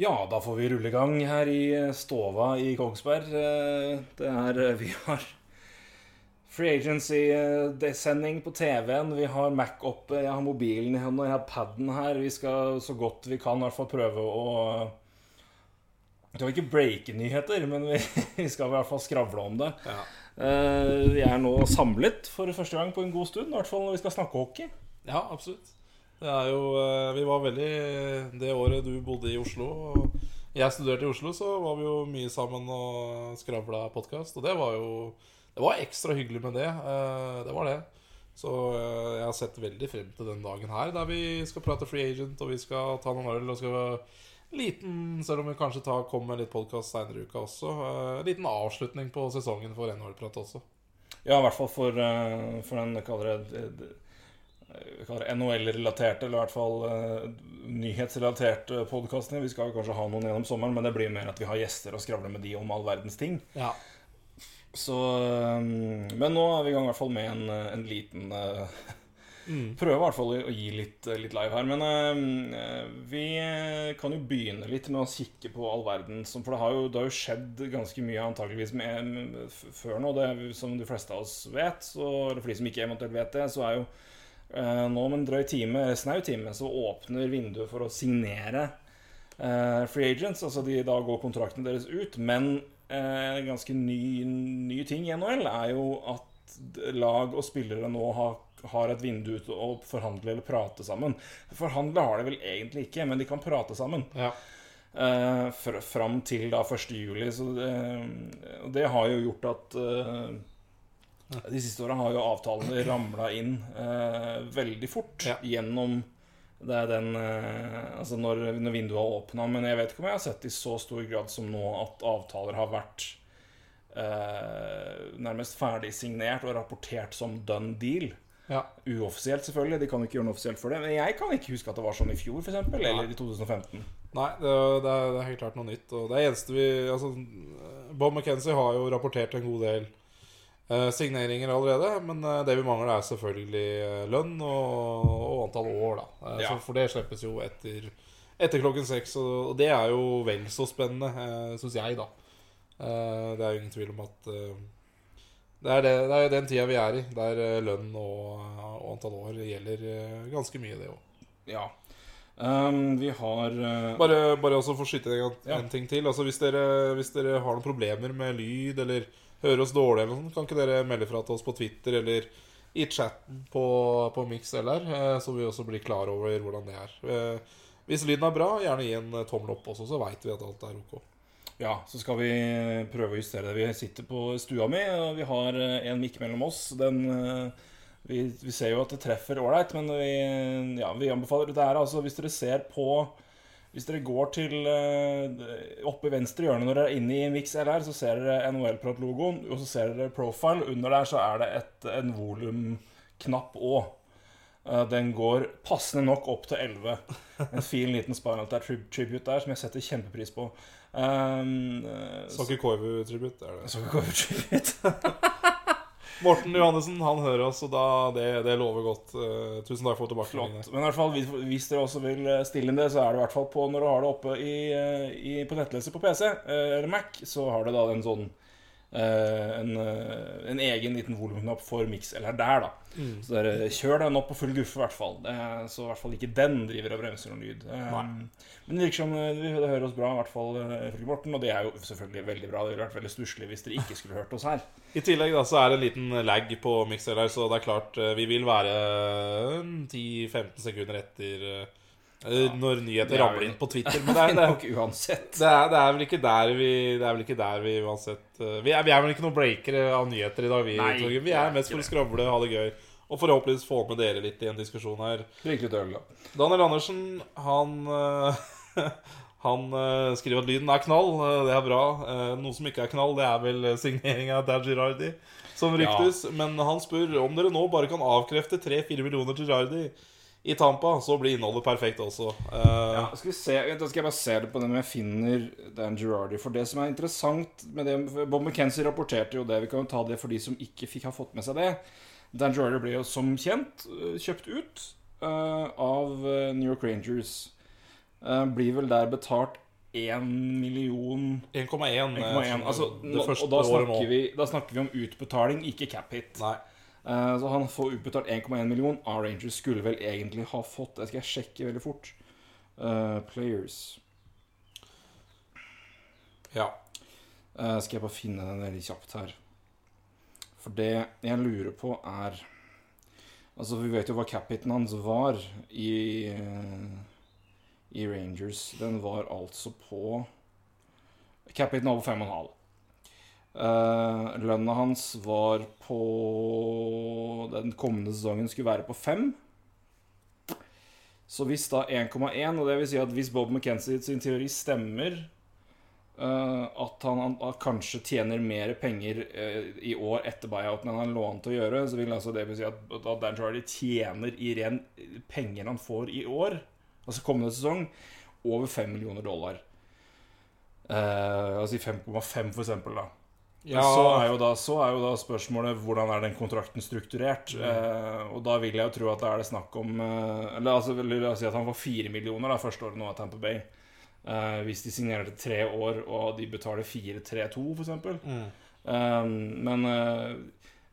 Ja, da får vi rulle i gang her i eh, stova i Kongsberg. Eh, Det er eh, Vi har Free Agency-sending på TV-en. Vi har Mac oppe, jeg har mobilen i hånda, jeg har paden her. Vi skal så godt vi kan i hvert fall prøve å Det var ikke breake nyheter, men vi, skal i hvert fall skravle om det. Ja. Vi er nå samlet for første gang på en god stund, i hvert fall når vi skal snakke hockey. ja, absolutt. Det er jo eh, Vi var veldig Det året du bodde i Oslo og jeg studerte i Oslo, så var vi jo mye sammen og skravla podkast. Og det var jo Det var ekstra hyggelig med det. eh, Det var det. Så eh, jeg har sett veldig frem til den dagen her, der vi skal prate free agent, og vi skal ta noen øl og skal Liten, selv om vi kanskje kommer med litt podkast seinere i uka også. en liten avslutning på sesongen for NHL-prat også. Ja, i hvert fall for, for den det, NHL-relaterte, eller i hvert fall uh, nyhetsrelaterte podkastene. Vi skal jo kanskje ha noen gjennom sommeren, men det blir mer at vi har gjester og skravler med de om all verdens ting. Ja. Så um, Men nå er vi i gang i hvert fall med en, eh, en liten uh, Mm. Prøve i hvert fall å gi litt, litt live her. Men uh, vi kan jo begynne litt med å kikke på all verden. som- For det har jo, det har jo skjedd ganske mye antakeligvis med, før nå. Det, som de fleste av oss vet, så, eller for de som ikke eventuelt vet det, så er jo eh, nå om en drøy time, eller snau time, så åpner vinduet for å signere eh, free agents. Altså de, da går kontraktene deres ut. Men en ganske ny, ny ting i NHL er jo at lag og spillere nå har, har et vindu til å forhandle eller prate sammen. Forhandle har de vel egentlig ikke, men de kan prate sammen. ja. Uh, fr fram til da 1. juli. Så det, det har jo gjort at eh, De siste åra har jo avtalene ramla inn eh, veldig fort Ja. gjennom det er den eh, Altså når, når vinduet har åpna. Men jeg vet ikke om jeg har sett i så stor grad som nå at avtaler har vært eh, nærmest ferdig signert og rapportert som done deal. ja. Uoffisielt, selvfølgelig. De kan ikke gjøre noe offisielt for det. Men jeg kan ikke huske at det var sånn i fjor, f.eks. Eller i 2015. Nei, det, er, det er helt klart noe nytt. Og det eneste vi altså, Bob McKenzie har jo rapportert en god del signeringer allerede. Men eh, det vi mangler, er selvfølgelig eh, lønn og, og antall år, da. Eh, Ja. for det slippes jo etter, etter klokken seks. Og, det er jo vel så spennende, uh, syns jeg, da. Eh, det er jo ingen tvil om at eh, det, er det, er den tida vi er i, der eh, lønn og, og antall år gjelder eh, ganske mye, det òg. Ja. Um, vi har uh, Bare, bare også for å skyte en, Ja. en ting til. Altså hvis dere, hvis dere har noen problemer med lyd eller hører oss dårlig, eller noe sånt, kan ikke dere melde fra til oss på Twitter eller i chatten på, på Mix LR, så vi også blir klar over hvordan det er. Eh, hvis lyden er bra, gjerne gi en eh, tommel opp også, så veit vi at alt er ok. Ja, så skal vi prøve å justere det. Vi sitter på stua mi, og vi har en mikk mellom oss. Den vi, vi ser jo at det treffer ålreit, men vi, ja, vi anbefaler det er altså Hvis dere ser på Hvis dere går til uh, oppe i venstre hjørne når dere er inne i Mix LR, så ser dere NHL-prat-logoen, og så ser dere profile. Under der så er det et, en volumknapp òg. Eh, Den går passende nok opp til 11. En fin liten Spinal Tap tribute der som jeg setter kjempepris på. Um, eh, Så ikke Koivu-tribut, er det. så kan vi gå over tribute. Morten Johannessen, han hører oss, og da, det, det lover godt. Eh, tusen takk for tilbakemeldingene. Men i hvert fall, hvis, dere også vil eh, stille inn det, så er det i hvert fall på når du har det oppe i, eh, i, på nettleser på PC eller Mac, så har det da den sånn en, eh, en egen liten volumknapp for miks eller der, da. Mm. Så dere kjør den opp på full guffe, i hvert fall. Så i hvert fall ikke den driver og bremser noen lyd. Eh, men det virker som eh, vi det hører oss bra, i hvert fall eh, ifølge Morten. Og det er jo selvfølgelig veldig bra. Det ville vært veldig stusslig hvis dere ikke skulle hørt oss her. I tillegg da, så er det en liten lag på Mixer her, så det er klart eh, vi vil være 10-15 sekunder etter eh, når nyheter er ramler inn på Twitter. Men det er, det, nok uansett. det, er, det er vel ikke der vi Det er vel ikke der vi uansett eh, Vi er, vi er vel ikke noen breakere av nyheter i dag, vi. Nei, vi er mest for å skravle, ha det gøy. Og forhåpentligvis få med dere litt i en diskusjon her. Litt øl, da. Daniel Andersen, han eh, Han skriver at lyden er knall. det er bra. Noe som ikke er knall, det er vel signeringa av Dad Girardi, som ryktes. Men han spør om dere nå bare kan avkrefte 3-4 millioner Girardi i Tampa, så blir innholdet perfekt også. Eh, Ja, skal vi se, Da skal jeg bare se det på det om jeg finner Dan Girardi. For det som er interessant med det Bob McKenzie rapporterte jo det. Vi kan jo ta det for de som ikke fikk ha fått med seg det. Dan Girardi ble jo som kjent øh, kjøpt ut øh, av New York Rangers. Eh, blir vel der betalt 1 million 1,1. 1,1. Altså, og da snakker, vi, da snakker vi om utbetaling, ikke cap hit. Nei. Eh, så han får utbetalt 1,1 million. R-Rangers skulle vel egentlig ha fått Det skal jeg sjekke veldig fort. Uh, players. Ja. Uh, skal jeg bare finne den veldig kjapt her. For det jeg lurer på, er Altså, vi vet jo hva cap-hiten hans var i uh, I Rangers. Den var altså på Cap-hiten var på 5,5. Uh, lønna hans var på Den kommende sesongen skulle være på 5. Så hvis da 1,1, og det vil si at hvis Bob McKenzie sin teori stemmer uh, at han, han at kanskje tjener mer penger uh, i år etter buyouten enn han lå an til å gjøre, så vil altså det vil si at, at Dan Charlie tjener i ren penger han får i år, altså kommende sesong, over 5 millioner dollar. Uh, altså 5,5 for eksempel, da. Ja. Så, er jo da, så er jo da spørsmålet hvordan er den kontrakten strukturert. Eh, og da vil jeg jo tro at det er det snakk om eh, Eller altså, la oss si at han får fire millioner da, første året nå av Tamper Bay. Eh, hvis de signerer til tre år, og de betaler 4-3-2, f.eks. Mm. Um, men eh,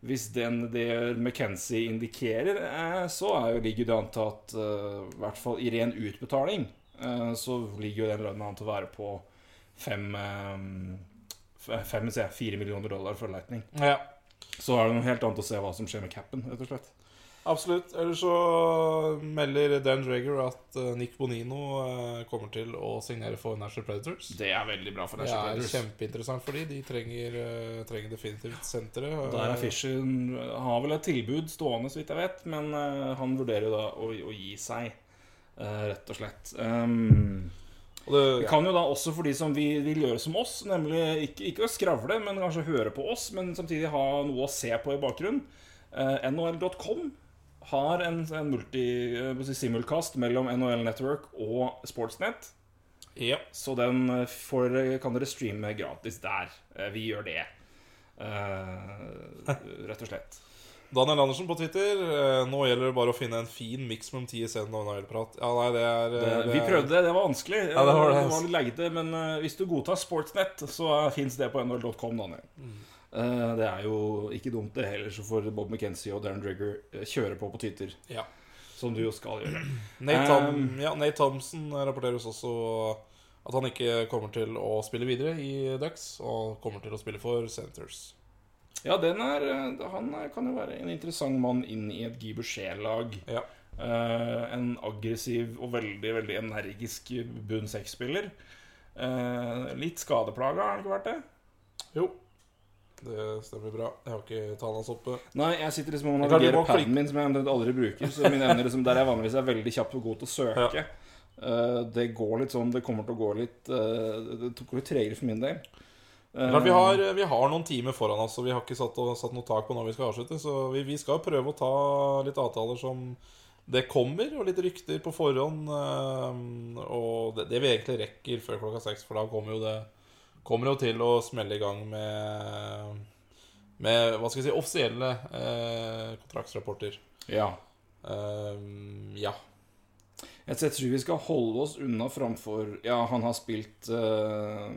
hvis den det McKenzie indikerer, eh, så er jo, ligger det an til at eh, i hvert fall i ren utbetaling eh, så ligger jo den lønna an til å være på fem eh, Fem, sier jeg, fire millioner dollar for Lightning. ja. Så er det noe helt annet å se hva som skjer med capen, rett og slett. Absolutt. Ellers så melder Dan Drager at eh, Nick Bonino eh, kommer til å signere for National Predators. Det er veldig bra for Det er kjempeinteressant for dem. De trenger, eh, trenger definitivt senteret. Der er Fisher har vel et tilbud stående, så vidt jeg vet, men han vurderer jo da å, å gi seg, rett og slett. Um, Og det, Vi kan jo da også for de som vil, vil gjøre som oss, nemlig ikke, ikke å skravle, men kanskje høre på oss, men samtidig ha noe å se på i bakgrunnen. Eh, NHL.com har en, en multi, eh, simulcast mellom NHL Network og Sportsnet. ja. Så den eh, får, kan dere streame gratis der. Eh, Vi gjør det. Eh, rett og slett. Daniel Andersen på Twitter. eh, Nå gjelder det bare å finne en fin miks mellom TSN og NHL-prat. Ja, nei, det er Det, det vi er- prøvde det, det var vanskelig. Ja, det var det. det var litt leite, men eh, hvis du godtar Sportsnet, så fins det på nhl.com, Daniel. Mm. Eh, det er jo ikke dumt, det heller, så får Bob McKenzie og Darren Drugger eh, kjøre på på Twitter. Ja. Som du jo skal gjøre. Nate, Tom, Um, ja, Nate Thompson rapporterer også at han ikke kommer til å spille videre i Ducks, og kommer til å spille for Centers. Ja, den er, eh, han kan jo være en interessant mann inn i et Guy Boucher-lag. Ja. Uh, en aggressiv og veldig veldig energisk bunn seks-spiller. Uh, litt skadeplaga, har han ikke vært det? Jo, det stemmer bra. Jeg har ikke tallene hans oppe. Nei, jeg sitter liksom og er navigerer paden min, som jeg aldri bruker. Så min evner liksom, der jeg vanligvis er veldig kjapp og god til å søke. eh, det går litt sånn Det kommer til å gå litt Det tok litt tregere for min del. Eh, vi, har, vi har noen timer foran oss, og vi har ikke satt, satt noe tak på når vi skal avslutte. Så vi, vi skal prøve å ta litt avtaler som det kommer, og litt rykter på forhånd. eh, Og det, det vi egentlig rekker før klokka seks, for da kommer jo det Kommer jo til å smelle i gang med Med hva skal jeg si offisielle eh, kontraktsrapporter. Ja. Um, ja. Jeg tror vi skal holde oss unna framfor Ja, han har spilt uh,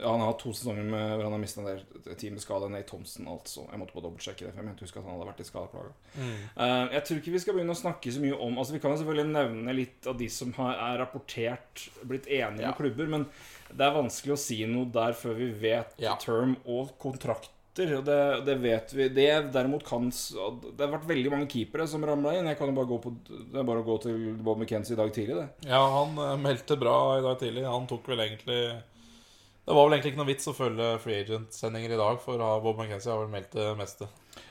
Ja, han har to sesonger med hvor han har mista en del timeskade. Nate Thompson, altså. Jeg måtte bare dobbeltsjekke det, for jeg mente huske at han hadde vært i skadeplaga. uh, jeg tror ikke vi skal begynne å snakke så mye om Altså Vi kan jo selvfølgelig nevne litt av de som har, er rapportert blitt enige Ja. med klubber, men det er vanskelig å si noe der før vi vet Ja. term og kontrakter. og Det, det vet vi. Det derimot kan Det har vært veldig mange keepere som ramla inn. Jeg kan jo bare gå på Det er bare å gå til Bob McKenzie i dag tidlig, det. Ja, han eh, meldte bra i dag tidlig. Han tok vel egentlig Det var vel egentlig ikke noe vits å følge free agent-sendinger i dag, for ah, Bob McKenzie har vel meldt det meste.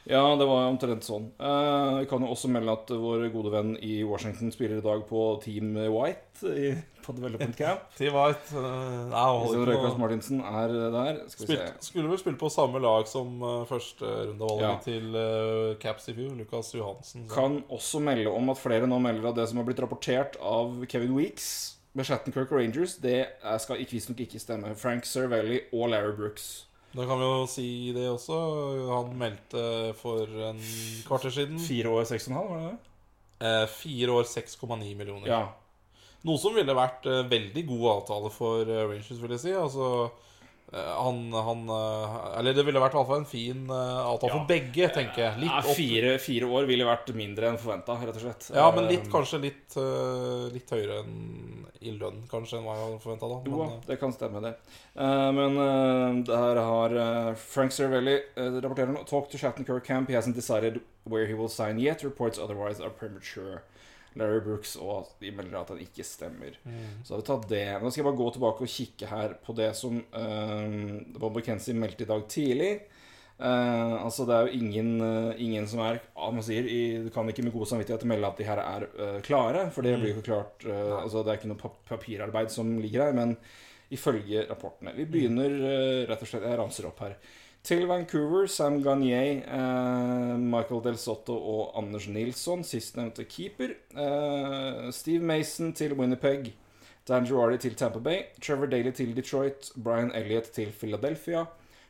Ja, det var omtrent sånn. Uh, Vi kan jo også melde at vår gode venn i Washington spiller i dag på Team White i, på Development Camp. Team White uh, Nei, Røykas Martinsen er der. Vi se. Spilt, Skulle vel spille på samme lag som uh, første rundevalget Ja. til uh, Caps i fjor, Lukas Johansen. så- Kan også melde om at flere nå melder at det som har blitt rapportert av Kevin Weeks med Shattenkirk Rangers, det skal visstnok ikke stemme. Frank Cervelli og Larry Brooks. Da kan vi jo si det også. Han meldte for en kvarter siden. Fire år, seks og en halv, var det det? Eh, fire år, 6,9 millioner. Ja. Noe som ville vært eh, veldig god avtale for eh, Rangers, vil jeg si. Altså han, han eh, Eller det ville vært i hvert fall en fin eh, avtale Ja. for begge, tenker jeg. Litt Ja, fire, fire år ville vært mindre enn forventa, rett og slett. ja, men litt, Eh, kanskje litt, eh, litt høyere enn i lønn, kanskje, enn hva jeg forventa da. Jo, Men, eh, det kan stemme, det. Eh, men det her har eh, Frank Cervelli rapporterer nå Talk to Shattenkirk Camp. He hasn't decided where he will sign yet. Reports otherwise are premature. Larry Brooks og at de melder at han ikke stemmer. mm. Så har vi tatt det. Nå skal jeg bare gå tilbake og kikke her på det som uh, Bob McKenzie meldte i dag tidlig. Uh, altså Det er jo ingen, uh, ingen som er ah, man sier, i, Du kan ikke med god samvittighet melde at de her er klare, for det blir jo ikke klart altså Det er ikke noe papirarbeid som ligger her, men ifølge rapportene. Vi begynner rett og slett Jeg ramser opp her. Til Vancouver, Sam Gagnier, eh, Michael Del Sotto og Anders Nilsson, sistnevnte keeper. Eh, Steve Mason til Winnipeg. Dan Girardi til Tampa Bay. Trevor Daly til Detroit. Brian Elliott til Philadelphia.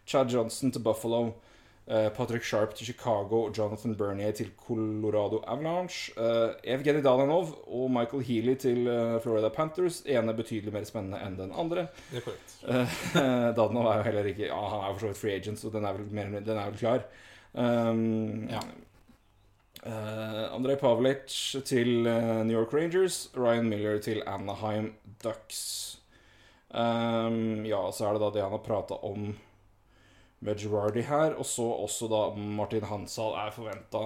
Chad Johnson til Buffalo. Eh, Patrick Sharp til Chicago. Jonathan Bernier til Colorado Avalanche. Uh, Evgeny Dalanov og Michael Healy til eh, Florida Panthers. Ene betydelig mer spennende enn den andre. Det er korrekt. Dadanov er jo heller ikke Ja, han er jo for så vidt free agent, så den er vel, mer, den er vel klar. Um, Ja. Uh, Andrej Pavlic til eh, New York Rangers. Ryan Miller til Anaheim Ducks. Um, ja, så er det da det han har prata om med Girardi her. Og så også da Martin Hansal er forventa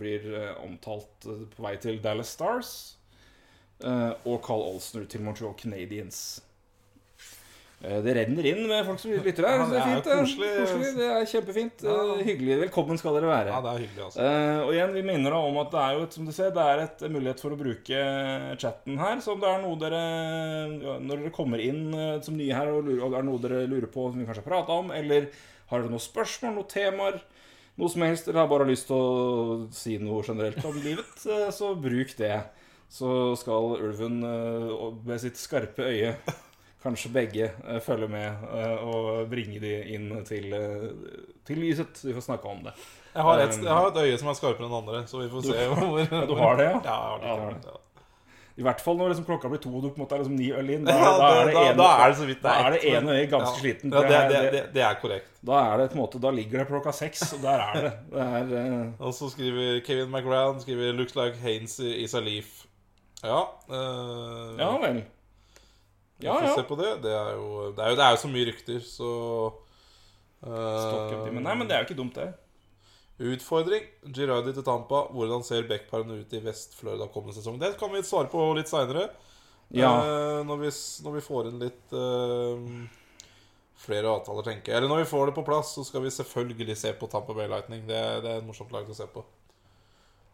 blir eh, omtalt eh, på vei til Dallas Stars. Eh, og Carl Olsner til Montreal Canadiens. Eh, Det renner inn med folk som lytter her. Ja, det er det er fint. det. koselig. koselig. Det er kjempefint. Ja. Eh, Hyggelig. Velkommen skal dere være. Ja, det er hyggelig, altså. Eh, og igjen, vi minner da om at det er jo et, som du ser, det er et mulighet for å bruke chatten her. Så om det er noe dere Når dere kommer inn som nye her, og, lurer, og det er noe dere lurer på som vi kanskje har prata om, eller har dere noen spørsmål, noen temaer, noe som helst, eller har bare lyst til å si noe generelt om livet, så bruk det. Så skal ulven med sitt skarpe øye Kanskje begge eh, følger med eh, og bringer de inn til, eh, til lyset. Vi får snakke om det. Jeg har, et, jeg har et øye som er skarpere enn andre, så vi får se hvor Ja, du har det, ja? Ja, jeg har det. Ja, har det. I hvert fall når liksom klokka blir to og du på en måte er liksom ni øl inn. Da, Ja, da, er det da, ene, da er det så vidt da er det ene øyet ganske Ja. sliten. Ja, det, det, det, det er korrekt. Da er det på en måte Da ligger det klokka seks, og der er det. Det er uh... Og så skriver Kevin McGrath skriver 'Looks like Haynes is a leaf'. Ja. Uh... Ja vel. Ja, ja. se på det. Det er jo, det er jo, det er jo så mye rykter, så uh, Men nei, men det er jo ikke dumt, det. Utfordring. Girardi til Tampa. Hvordan ser backparene ut i Vest-Florida kommende sesong? Det kan vi svare på litt seinere. Ja. når, vi, når vi får inn litt uh, flere avtaler, tenker jeg. Eller når vi får det på plass, så skal vi selvfølgelig se på Tampa Bay Lightning. Det, det er et morsomt lag å se på.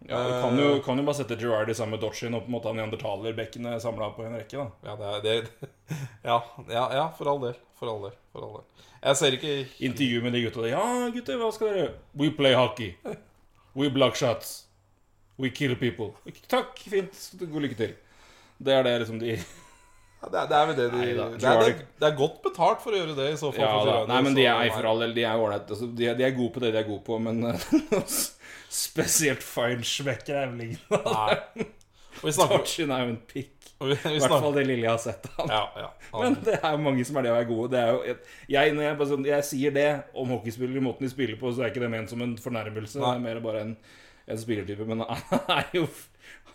Ja, du kan jo, kan jo bare sette Girardi sammen med Dodgin og på en måte ha neandertalerbekkene samla på en rekke. da Ja, det er det, ja, ja, ja, for all del. For all del. For all del. Jeg ser ikke Intervju med de gutta. Ja, gutter, hva skal dere gjøre? We play hockey. We block shots. We kill people. Takk, fint. God lykke til. Det er det liksom de ja, det, er, det er vel det de Neida, det, er, det, er godt betalt for å gjøre det, i så fall. Ja. Nei, men de er for all del De er ålreite. Altså, de, de er gode på det de er gode på, men eh, spesielt feinschmecker er vel ingen av dem. Dodgin er jo en pikk. I hvert fall det lille jeg har sett av. Ja, ja. Men det er jo mange som er det å være gode. Det jo, jeg, når jeg, sånn, jeg sier det om hockeyspillere, måten de spiller på, så er ikke det ment som en fornærmelse. Nei. Det er mer bare en, en spillertype. Men han er jo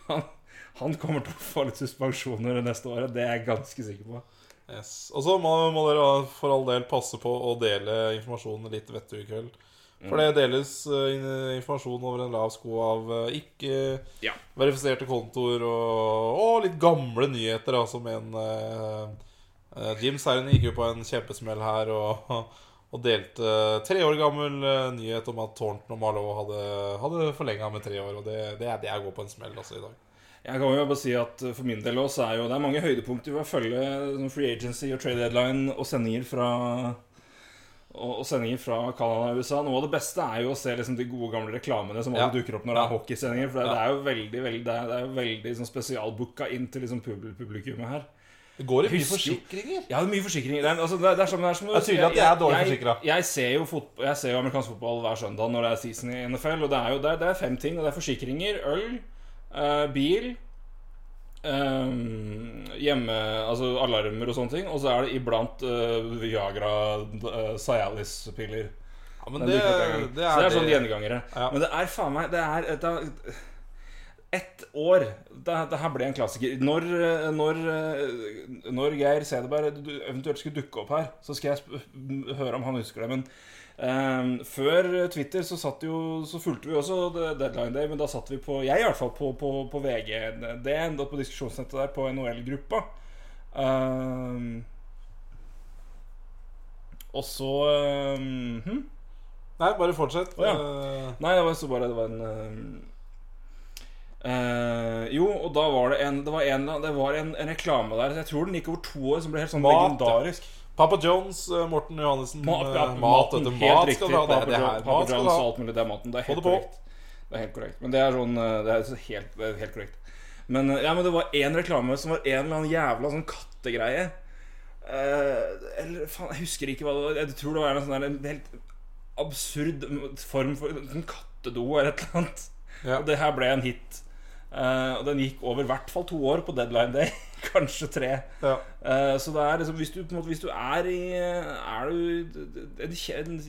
han, han kommer til å få litt suspensjoner det neste året. Det er jeg ganske sikker på. yes. Og så må, må dere for all del passe på å dele informasjonen litt vettu i kveld. For det deles eh, informasjon over en lav sko av eh, ikke Ja. kontoer og, og litt gamle nyheter, da, som en uh, eh, Jim Serren gikk jo på en kjempesmell her og, og delte tre år gammel nyhet om at Thornton og Marlowe hadde, hadde forlenga med tre år. Og det, det, er, det er å gå på en smell altså, i dag. Jeg kan jo bare si at For min del også er jo det er mange høydepunkter ved å følge sånn free agency og trade deadline og sendinger fra og, sendinger fra Canada og USA. Noe av det beste er jo å se liksom de gode gamle reklamene som Ja. dukker opp når det er hockeysendinger. For det, Ja. det er jo veldig veldig Det er, det er veldig sånn spesialbooka inn til liksom publikummet her. Det går i mye forsikringer. Ja, det er mye forsikringer. Det er, altså, det er, det er som, det er som Det er tydelig at jeg er dårlig jeg, forsikret. jeg, jeg, ser jo fotball, jeg ser jo amerikansk fotball hver søndag når det er season i NFL. Og det er jo det er, det er fem ting. Og det er forsikringer, øl, eh, bil ehm, hjemme Altså alarmer og sånne ting. Og så er det iblant uh, Viagra uh, Cialis-piller. Ja, men det, det, er det er sånn det. gjengangere. Ja. Men det er faen meg Det er et, et år det, det her ble en klassiker. Når, eh, når, når Geir Sederberg eventuelt skulle dukke opp her, så skal jeg høre om han husker det. Men eh, før Twitter så satt jo Så fulgte vi også Deadline Day, men da satt vi på Jeg i hvert fall på, på, på enda på diskusjonsnettet der, på NHL-gruppa. Um, og så um, hm? Nei, bare fortsett. Oh, ja. uh... Nei, det var så bare Det var en eh, Jo, og da var det en Det var en, det var en, en reklame der. Jeg tror den gikk over to år, som ble helt sånn Mat, legendarisk. Papa Jones, eh, Morten Johannessen. Mat, eh, ja, mat, maten, etter mat riktig. skal du ha. Det, Papa, det her, Papa mat ha. og alt mulig. Det er maten. Det er helt korrekt. Det er helt korrekt. Men det er sånn eh, Det er helt, helt korrekt. Men, ja, men det var én reklame som var en eller annen jævla sånn kattegreie. Eh, eller faen, jeg husker ikke hva det var. Jeg tror det var en sånn en helt absurd form for en kattedo eller et eller annet. Ja. Og det her ble en hit. Eh, og den gikk over i hvert fall to år på deadline day. Kanskje tre. Ja. Uh, så det er liksom Hvis du, måte, hvis du er i Er du en, en,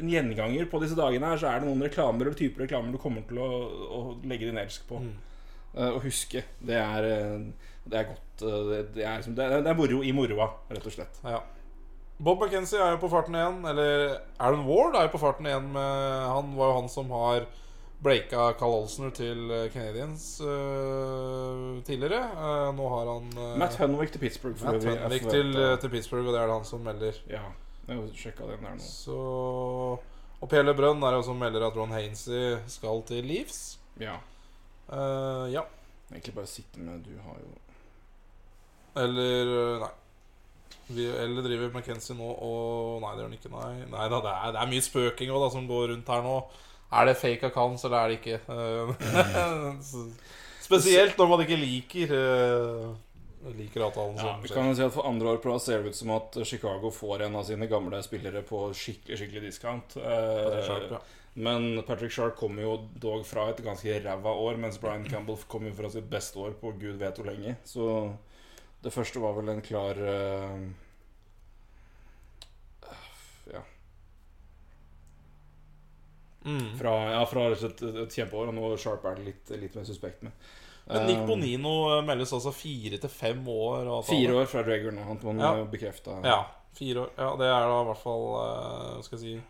en gjenganger på disse dagene her, så er det noen reklamer eller typer reklamer du kommer til å, å legge din elsk på. Mm. Uh, og huske. Det er, det er godt. det, det, er, liksom, det, er, det er moro i moroa, rett og slett. Ja. Bob McKenzie er jo på farten igjen. Eller Alan Ward er jo på farten igjen. Med, han var jo han som har breaka Carl Olsner til eh, Canadiens eh, tidligere. Uh, nå har han uh, Matt Hunwick til Pittsburgh. Matt forventer- til, til Pittsburgh, og det er det han som melder. Ja, jeg sjekka den der nå. Så Og Per Lebrun er jo som melder at Ron Hainsey skal til Leeds. Ja. Ja. Egentlig bare sitte med Du har jo Eller Nei. Vi, eller driver McKenzie nå og Nei, det gjør han ikke. Nei, nei da, det, er, det er mye spøking også, da, som går rundt her nå. Er det fake accounts, eller er det ikke? Eh, Spesielt når man ikke liker eh, Liker avtalen ja, Vi kan jo si at For andre år på rad ser det ut som at Chicago får en av sine gamle spillere på skikkelig skikkelig discount. Eh, Patrick Sharp, ja. Men Patrick Sharp kommer jo dog fra et ganske ræva år, mens Brian Campbell kom jo fra sitt beste år på gud vet hvor lenge. Så det første var vel en klar eh, Ja, Mm. fra, ja, fra et, et kjempeår. Og nå Sharp er det litt, litt mer suspekt med. Men Nick Eh, Bonino eh, meldes altså fire til fem år. Fire år fra Drager nå. Han må Ja. bekrefta. Ja, fire år. Ja, det er da i hvert fall uh, Skal jeg si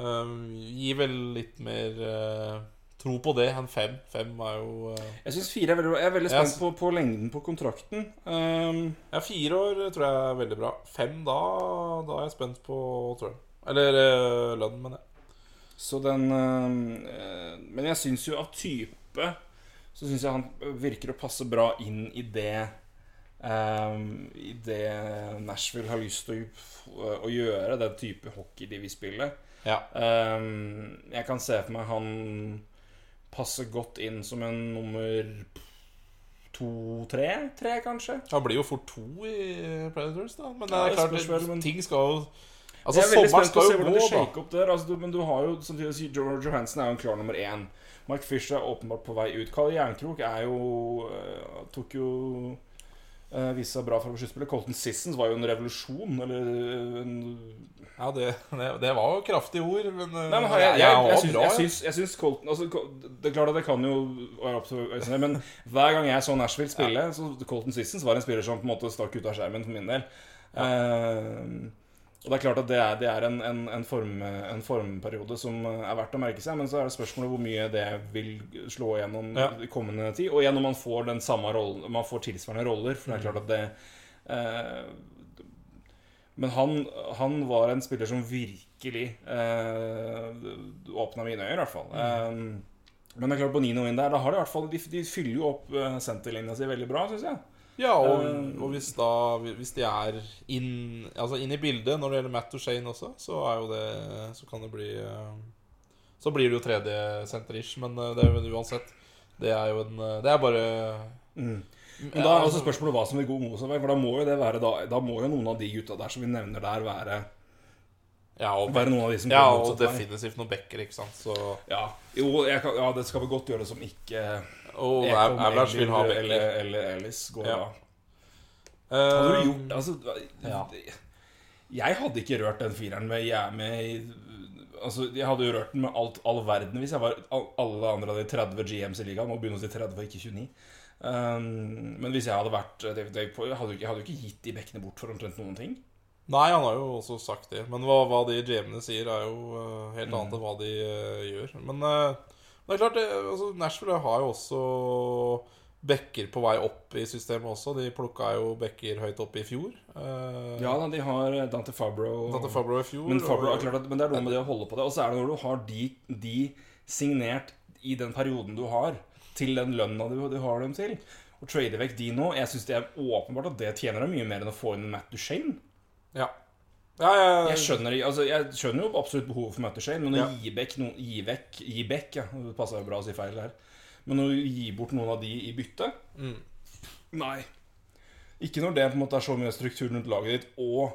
um, Gir vel litt mer uh, tro på det enn fem. Fem er jo uh, Jeg syns fire er veldig bra. Jeg er veldig spent på, på lengden på kontrakten. Um, Ja, fire år tror jeg er veldig bra. Fem, da, da er jeg spent på tror jeg. Eller uh, lønnen, mener jeg. Så den um, eh, Men jeg syns jo av type Så syns jeg han virker å passe bra inn i det um, I det Nashville har lyst til å, å gjøre, den type hockey de vil spille. Ja. Um, jeg kan se for meg han passer godt inn som en nummer to-tre? Tre, kanskje? Han blir jo fort to i Predators, da. Men det Ja, er det klart, vel, men- ting skal jo Altså, jeg er veldig spent på å se hvordan gå, de shaker opp der. Altså, du, men du har jo samtidig å si George Johansen er jo en klar nummer én. Mike Fisher er åpenbart på vei ut. Kalle Jernkrok er jo uh, Tok jo uh, Viste seg bra fra sluttspillet. Colton Sissons var jo en revolusjon, eller øh, en Ja, det, det, det var jo kraftige ord, men, eh, Nei, men jeg, jeg, jeg, jeg, syns, bra, jeg, ja. syns, jeg syns Colton altså, Det er klart at det kan jo være opp men hver gang jeg så Nashville spille, så Colton Sissons var en spiller som på en måte stakk ut av skjermen for min del. Eh, og det er klart at det er, det er en, en, en, form, en formperiode som er verdt å merke seg, men så er det spørsmålet hvor mye det vil slå igjennom Ja. i kommende tid. Og igjen om man får den samme rollen Man får tilsvarende roller, for det er klart at det eh, men han, han var en spiller som virkelig eh, åpna mine øyne, i hvert fall. Eh, men det er klart, på Nino inn der, da har de i hvert fall De, de fyller jo opp eh, senterlinja si veldig bra, syns jeg. Ja, og, Eh, og hvis da Hvis de er inn, altså inn i bildet når det gjelder Matt og Shane også, så det Så kan det bli eh, Så blir det jo tredje senter-ish, men eh, det er jo uansett. Det er jo en Det er bare Men da er også spørsmålet hva som vil gå mot seg. For da må jo det være da, da må jo noen av de gutta der som vi nevner der, være, Ja, og, være noen av de som ja, og definitivt noen backer, ikke sant. Så Ja, jo, kan, ja, det skal vel godt gjøre det som ikke Og ellers vil ha eller, eller, eller Ellis går Ja. da. Hadde du Eh, gjort Altså ja. Jeg hadde ikke rørt den fireren med jeg med Altså, Jeg hadde jo rørt den med alt, all verden hvis jeg var alle andre av de 30 GMs i ligaen. begynner begynne å si 30 og ikke 29. Um, men hvis jeg hadde vært eh, David Day Poy, hadde jeg hadde jo ikke gitt de bekkene bort for omtrent noen ting. Nei, han har jo også sagt det. Men hva, hva de GM-ene sier, er jo uh, helt Mm. annet enn hva de uh, gjør. Men eh, det er klart, det, altså, Nashville har jo også bekker på vei opp i systemet også. De plukka jo bekker høyt opp i fjor. Eh, Ja de har eh, Dante Fabro. Dante Fabro i fjor. Men, Fabro, og- klart men det er noe med det å holde på det. Og så er det når du har de, de signert i den perioden du har, til den lønna du, du har dem til. Og trade vekk de nå Jeg syns det er åpenbart at det tjener deg mye mer enn å få inn Matt Duchene. Ja. Ja, ja, Jeg skjønner, altså, jeg skjønner jo absolutt behovet for Matt men å Ja. gi vekk noen Gi vekk, gi vekk, ja. Det passa jo bra å si feil der. Men å gi bort noen av de i bytte Mm. Nei. Ikke når det på en måte er så mye struktur rundt laget ditt, og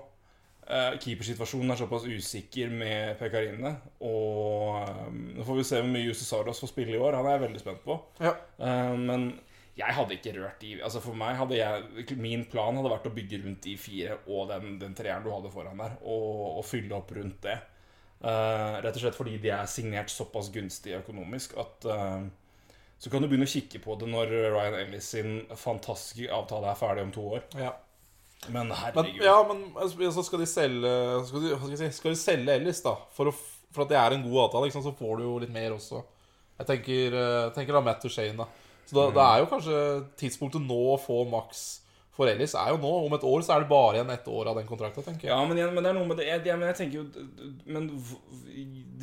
eh, keepersituasjonen er såpass usikker med Pekarine. Og eh, Nå får vi se hvor mye Jussi Saros får spille i år. Han er jeg veldig spent på. Ja. Eh, men jeg hadde ikke rørt de Altså For meg hadde jeg Min plan hadde vært å bygge rundt de fire og den, den treeren du hadde foran der, og, og fylle opp rundt det. Uh, rett og slett fordi de er signert såpass gunstig økonomisk at uh, Så kan du begynne å kikke på det når Ryan Ellis sin fantastiske avtale er ferdig om to år. ja. Men Men, herregud. ja, men altså, så skal de selge Skal de, skal, de, si, skal de selge Ellis, da? For, å, for at det er en god avtale, liksom, så får du jo litt mer også. Jeg tenker, eh, tenker da Matt Duchene, da. Så da, det er jo kanskje tidspunktet nå å få maks for Ellis er jo nå. Om et år så er det bare igjen ett år av den kontrakten, tenker jeg. Ja, men, men det er noe med det jeg, jeg, men jeg tenker jo Men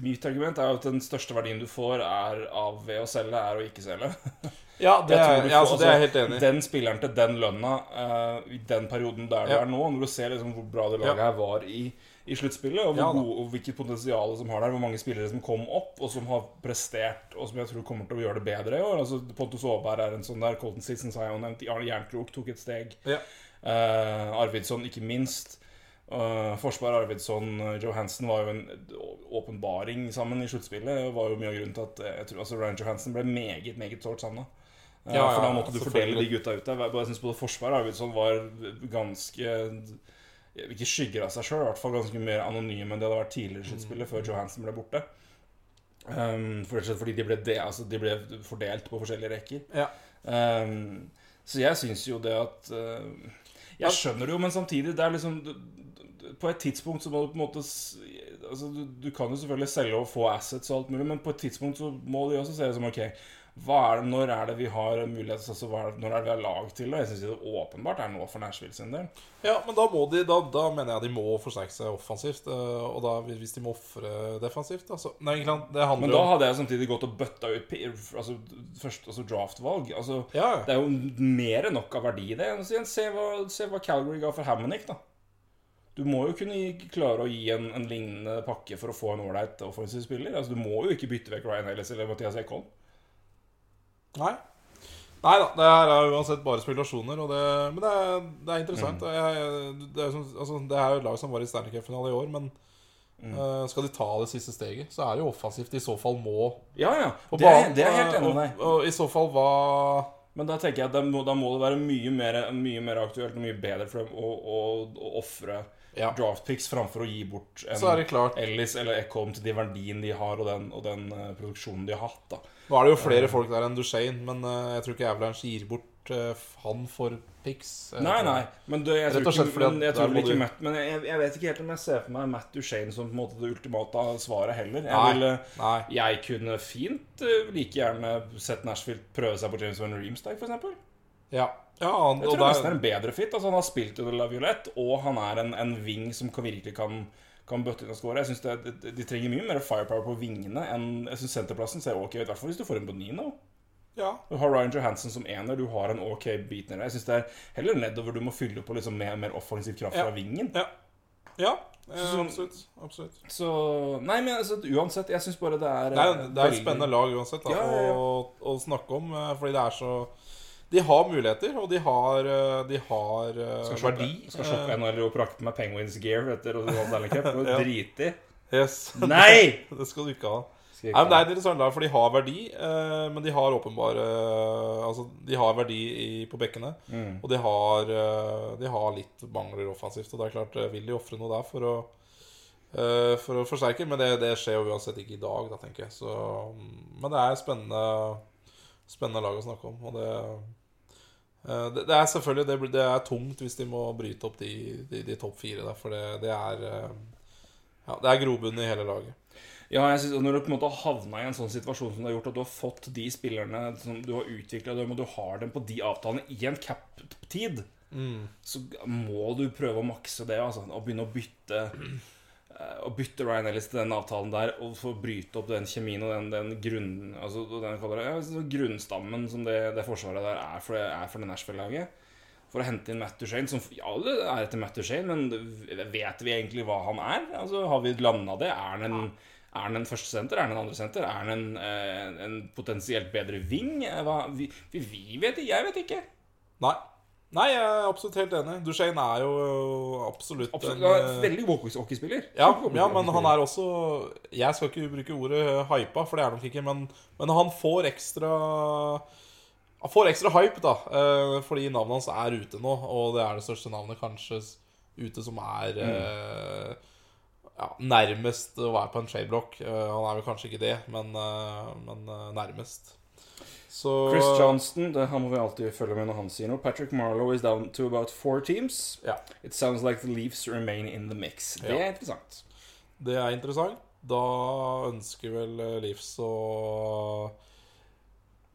mitt argument er jo at den største verdien du får er av ved å selge, er å ikke selge. Ja, det er, du ja, altså, det er jeg helt enig i. Den spilleren til den lønna uh, i den perioden der du Ja. er nå, når du ser liksom hvor bra det laget Ja. her var i, i sluttspillet, og, hvor gode- og hvilket potensial som har der, hvor mange spillere som kom opp, og som har prestert, og som jeg tror kommer til å gjøre det bedre i år. Altså, Pontus Aaberg er en sånn der, Colton Sisson sa jeg jo nevnt, Arne Jernkrok tok et steg. Ja. Uh, Arvidsson, ikke minst. Uh, Forsvar, Arvidsson, uh, Johansen var jo en åpenbaring sammen i sluttspillet. Det var jo mye av grunnen til at eh, jeg tror, altså Ryan Johansen ble meget, meget sårt savna. Uh, Ja, ja, for da måtte du fordele de gutta ut der. Jeg synes både Forsvar og Arvidsson var ganske Ikke skygger av seg sjøl, i hvert fall ganske mer anonyme enn det hadde vært tidligere sluttspillet, før Johansen ble borte. Um, fordi de ble, de, altså de ble fordelt på forskjellige rekker. Ja. Um, så jeg syns jo det at uh, Jeg skjønner det jo, men samtidig det er liksom du- du- På et tidspunkt så må du på en måte Altså du, du kan jo selvfølgelig selge og få assets og alt mulig, men på et tidspunkt så må de også se det som ok er det, Når er det vi har mulighet altså, hva er det, Når er det vi har lag til det? Jeg syns det åpenbart er nå for Nashville sin del. Ja, men da, må de, da, da mener jeg de må forsterke seg offensivt. eh, Og da hvis de må ofre defensivt da, så Nei, egentlig, det handler Men da hadde jeg samtidig gått og bøtta ut altså, først, altså draftvalg. Altså, ja. Det er jo mer enn nok av verdi i det. Se hva, se hva Calgary ga for Hammonick, da. Du må jo kunne klare å gi en, en lignende pakke for å få en ålreit offensiv spiller. Altså, du må jo ikke bytte vekk Ryan Ellis eller Mathias Ekholm. Nei. Nei da, det her er uansett bare spekulasjoner. Og det, men det er, det er interessant. Mm. Jeg, det, er, altså, det er jo lag som var i Stanley Cup-finale i år, men eh, skal de ta det siste steget, så er det jo offensivt. I så fall må Ja, ja. Det, banen, er helt enig med deg. og, i så fall hva Men da tenker jeg at da må, da må det være mye mer, mye mer aktuelt og mye bedre for dem å, å, å ofre Ja. draftpicks framfor å gi bort en. Ellis eller Ekholm til de verdiene de har, og den, og den eh, produksjonen de har hatt. da Nå er det jo flere folk der enn Duchene, men eh, jeg tror ikke Avalanche gir bort eh, han for eh, Nei, nei, men det, jeg tror ikke, men jeg tror ikke Matt Men jeg, jeg vet ikke helt om jeg ser for meg Matt Duchene som på en måte det ultimate svaret heller. Jeg, Nei. vil, Nei. jeg kunne fint eh, like gjerne sett Nashville prøve seg på James Van Reemstag, f.eks. Ja. ja han, Jeg tror nesten det er der, en bedre fit. Altså, han har spilt under La Violette, og han er en, en wing som kan, virkelig kan, kan bøtte inn og skåre. Jeg synes det, de, de trenger mye mer firepower på vingene enn Jeg synes senterplassen ser ok ut, i hvert fall hvis du får en Bonino. ja. Du har Ryan Johansen som ener, du har en ok beatner. Jeg syns det er heller nedover du må fylle på liksom med mer offensiv kraft Ja. fra vingen. Ja, ja eh, Så- absolutt. absolutt. Så Nei, men altså, uansett, jeg syns bare det er Det er, det er et spennende lag uansett da, Ja, ja, ja. Å, å snakke om, eh, fordi det er så De har muligheter, og de har, eh, de har eh, Skal shoppe, verdi. skal shoppe NRO og prakte med Penguins gear etter å Ja. drite i. Yes. Nei! det skal du ikke ha. Nei, men Det er interessant lag, for de har verdi, eh, men de har åpenbare Altså, de har verdi i, på bekkene. Mm. Og de har, de har litt mangler offensivt. Og det er klart, vil de ofre noe der for å, for å forsterke? Men det, det skjer jo uansett ikke i dag, da, tenker jeg. Så, mm, men det er spennende, spennende lag å snakke om. Og det, det, det er selvfølgelig det, det er tungt hvis de må bryte opp de, de, de topp fire der, for det, det er eh, ja, det er grobunn i hele laget. Ja, jeg synes, Når du på en måte har havna i en sånn situasjon som du har gjort, at du har fått de spillerne som du har utvikla, og du har dem på de avtalene i en cap-tid, så må du prøve å makse det. Altså, og begynne å bytte eh, Å bytte Ryan Ellis til den avtalen der, og få bryte opp den kjemien og den, den grunn... Altså, den kaller det, ja, grunnstammen som det, det forsvaret der er for, er for det Nashville-laget. For å hente inn Matt Duchene, som ja, alle er etter Matt Duchene, men vet vi egentlig hva han er? Altså, Har vi landa det? Er han en, er han en første senter? Er han en andre senter? Er han en, eh, en potensielt bedre wing? Eh, vi, vi, vi vet det, Jeg vet ikke. Nei. Nei, jeg er absolutt helt enig. Duchene er jo absolutt, Absolutt, en er eh, Veldig god hockeyspiller. ja, ja, men han er også Jeg skal ikke bruke ordet hypa, for det er nok ikke, men, men han får ekstra Han får ekstra hype, da, eh, fordi navnet hans er ute nå, og det er det største navnet kanskje ute som er mm. ja, nærmest å være på en shadeblock. Eh, han er vel kanskje ikke det, men, eh, men eh, nærmest. Så Chris Johnston, det, han må vi alltid følge med når han sier noe. Patrick Marlowe is down to about four teams. Ja. It sounds like the Leafs remain in the mix. Det Ja. er interessant. Det er interessant. Da ønsker vel Leaves å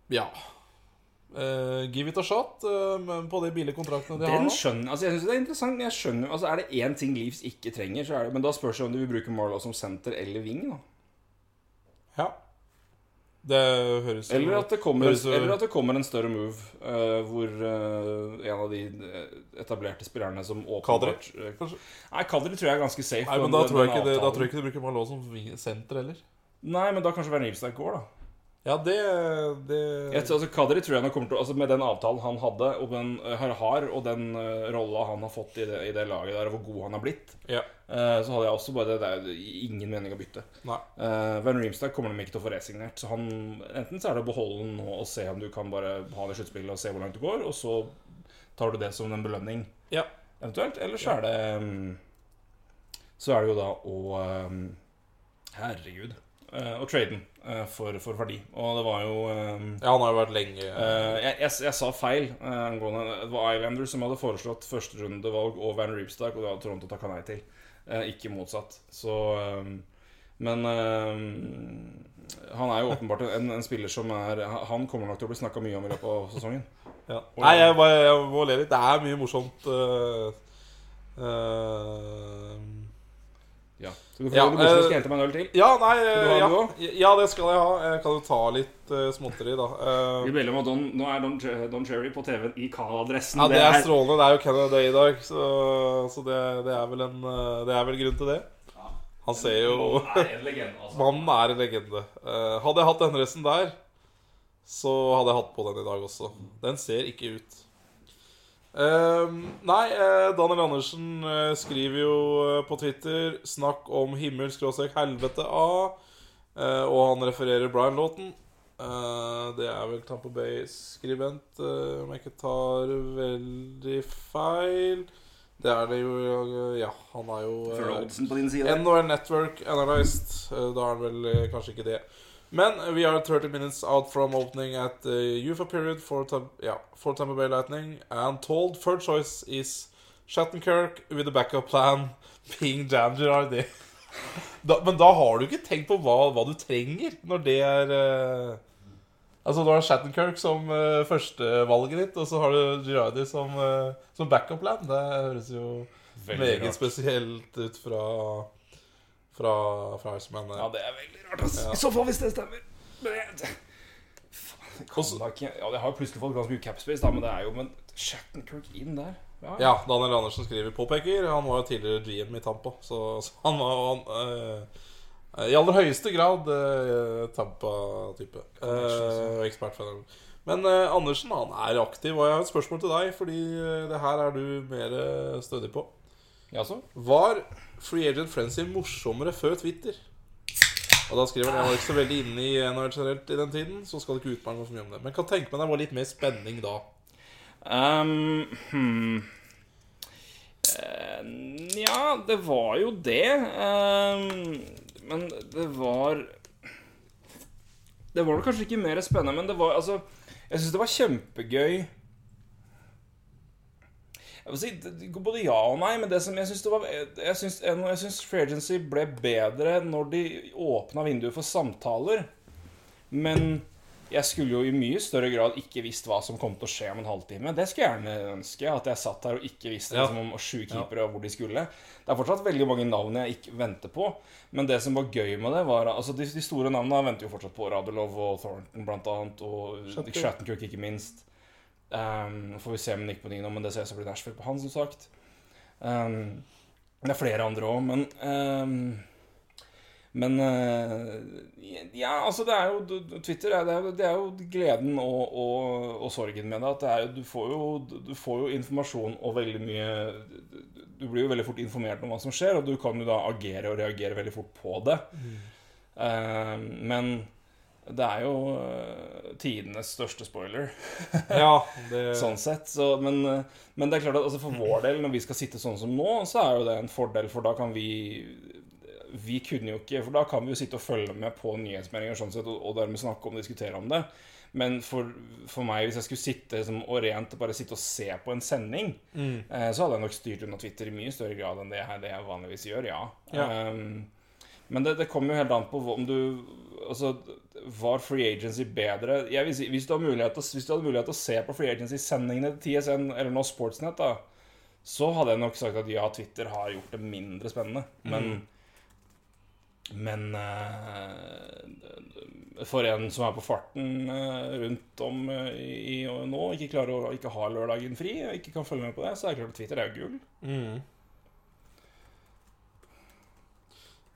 Ja. Uh, give it a shot uh, på de billige kontraktene de har Den nå. skjønner, altså jeg synes det Er interessant Jeg skjønner, altså Er det én ting Leafs ikke trenger, så er det Men da spørs det om de vil bruke Marlowe som senter eller wing. da Ja. Det høres Eller at det kommer, høres eller at det kommer en større move uh, hvor uh, en av de eh, etablerte spillerne som åpenbart eh, kanskje? Nei, Kadri tror jeg er ganske safe. Nei, men da den tror, jeg ikke det, da tror jeg ikke du bruker Malone som senter heller. Nei, men da kanskje Vernilstad går, da. Ja, det, det Jeg, altså, Kadri tror jeg nok kommer til altså, Med den avtalen han hadde, og den uh, har, og den uh, rolla han har fått i det, i det laget der, og hvor god han har blitt, Ja. uh, så hadde jeg også bare Det er ingen mening å bytte. Nei. Uh, Van Reemstad kommer de ikke til å få resignert. Så han, enten så er det å beholde den nå og se om du kan bare ha det i sluttspillet og se hvor langt det går, og så tar du det som en belønning Ja. eventuelt. Eller så er det um, Så er det jo da å um, Herregud. Uh, å trade den uh, for, for verdi. Og det var jo um, ja, han har jo vært lenge Eh, jeg, jeg, jeg sa feil eh, angående Det var Islanders som hadde foreslått førsterundevalg og Van Reepstak, og det hadde Toronto takka nei til. Eh, ikke motsatt. Så eh, Men eh, han er jo åpenbart en, en spiller som er Han kommer nok til å bli snakka mye om i løpet av sesongen. ja. Nei, jeg, bare, jeg må le litt. Det er mye morsomt. Øh eh, Ja. Så du får Ja, det morsomt, eh, skal hente meg en øl til. Ja, nei ja, det ja, det skal jeg ha. Jeg kan jo ta litt uh, småtteri, da. Uh, om at Don, nå er Don, Don Cherry på TV-en i Canada-dressen. ja, det er strålende. Det er jo Canada Day i dag, så, så det, det, er vel en, det er vel grunn til det. Han ser jo Han er en legende, altså. Mannen er en legende. Uh, hadde jeg hatt den dressen der, så hadde jeg hatt på den i dag også. Den ser ikke ut. Eh, nei, eh, Daniel Andersen eh, skriver jo eh, på Twitter 'Snakk om himmel skråstrek helvete A', eh, og han refererer Brian Lawton. Det er vel Tampa Bay-skribent, om jeg ikke tar veldig feil. Det er det jo Ja, han er jo uh. NHL Network Analyzed. Da er han vel kanskje ikke det. Men we are 30 minutes out from opening at the UFA period for, yeah, for Tampa Bay Lightning. And told third choice is Shattenkirk with a backup plan being Jan Girardi. Da, men da har du ikke tenkt på hva, hva du trenger når det er uh, Altså Du har Shattenkirk som uh, førstevalget ditt, og så har du Girardi som, uh, som backup plan. Det høres jo Veldig meget rart. spesielt ut fra Fra, fra Iceman. Ja, det er veldig rart, ass. Ja. I så fall, hvis det stemmer. Men jeg, faen, jeg Også- ikke Ja, det har jo plutselig fått ganske mye capspace, da, men det er jo Men Shattenkirk inn der? Ja. Ja, Daniel Andersen skriver påpeker. Han var jo tidligere GM i Tampa, så, så han var han, øh, i aller høyeste grad uh, Tampa-type. Uh, ekspert. Men eh, Andersen han er aktiv, og jeg har et spørsmål til deg, fordi eh, det her er du mer eh, stødig på. Jaså? Var Free Agent Frenzy morsommere før Twitter? Og da skriver han Jeg var ikke så veldig inne i NHL generelt i den tiden, så skal det ikke utmelde meg for mye om det. Men kan tenke meg det var litt mer spenning da. Um, hmm. Eh, Nja, det var jo det. Um, men det var Det var kanskje ikke mer spennende, men det var altså Jeg syns det var kjempegøy si det går både ja og nei, men det som jeg syns var Jeg syns, jeg Free Agency ble bedre når de åpna vinduet for samtaler. Men jeg skulle jo i mye større grad ikke visst hva som kom til å skje om en halvtime. Det skulle jeg gjerne ønske. At jeg satt her og ikke visste liksom, om sju keepere og hvor de skulle. Det er fortsatt veldig mange navn jeg ikke venter på. Men det som var gøy med det, var altså De, de store navnene venter jo fortsatt på. Radulov og Thornton blant annet. Og. Shattenkirk, ikke minst. Um, får vi se med Nick Bonino, men det ser ut som blir Nashville på han, som sagt. Um, det er flere andre òg, men um, Men uh, Ja, altså, det er jo Twitter er, det, er, det er jo gleden og, og, og sorgen med det. At det er du, får jo, du får jo informasjon og veldig mye Du blir jo veldig fort informert om hva som skjer, og du kan jo da agere og reagere veldig fort på det. Eh, men det er jo uh, tidenes største spoiler. Ja, det Sånn sett. Så, men, eh, men det er klart at altså, for vår del, når vi skal sitte sånn som nå, så er jo det en fordel, for da kan vi Vi kunne jo ikke For da kan vi jo sitte og følge med på nyhetsmeldinger sånn sett, og, og dermed snakke om og diskutere om det. Men for, for meg, hvis jeg skulle sitte som, og rent bare sitte og se på en sending, mm. eh, så hadde jeg nok styrt unna Twitter i mye større grad enn det jeg, det jeg vanligvis gjør, ja. Ja. Um, men det, det kommer jo helt an på om du Altså, var free agency bedre? Jeg vil si, hvis, du har mulighet hvis du hadde mulighet til å se på free agency-sendingene til TSN eller nå Sportsnet, da, så hadde jeg nok sagt at ja, Twitter har gjort det mindre spennende. Men Men uh, for en som er på farten uh, rundt om uh, i, i nå, ikke klarer å ikke ha lørdagen fri, og ikke kan følge med på det, så er det klart at Twitter er jo gull. Mm.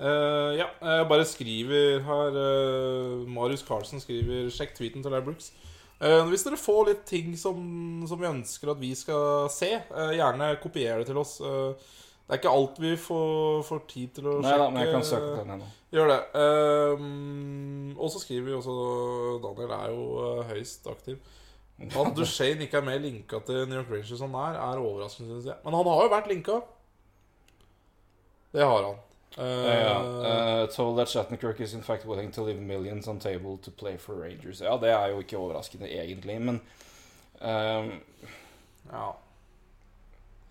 Eh, ja, jeg bare skriver her uh, Marius Carlsen skriver Sjekk tweeten til Larry Brooks. Eh, hvis dere får litt ting som, som vi ønsker at vi skal se, gjerne kopier det til oss. Det er ikke alt vi får, får tid til å Nei sjekke. da, men jeg kan søke på den ennå. Gjør det. Og så skriver vi også Daniel er jo høyst aktiv. At Duchene ikke er mer linka til New York Rangers han er, er overraskende, syns jeg. Men han har jo vært linka. Det har han. Eh, Ja, uh, told that Shattenkirk is in fact willing to leave millions on table to play for Rangers. Ja, det er jo ikke overraskende egentlig, men um, ja.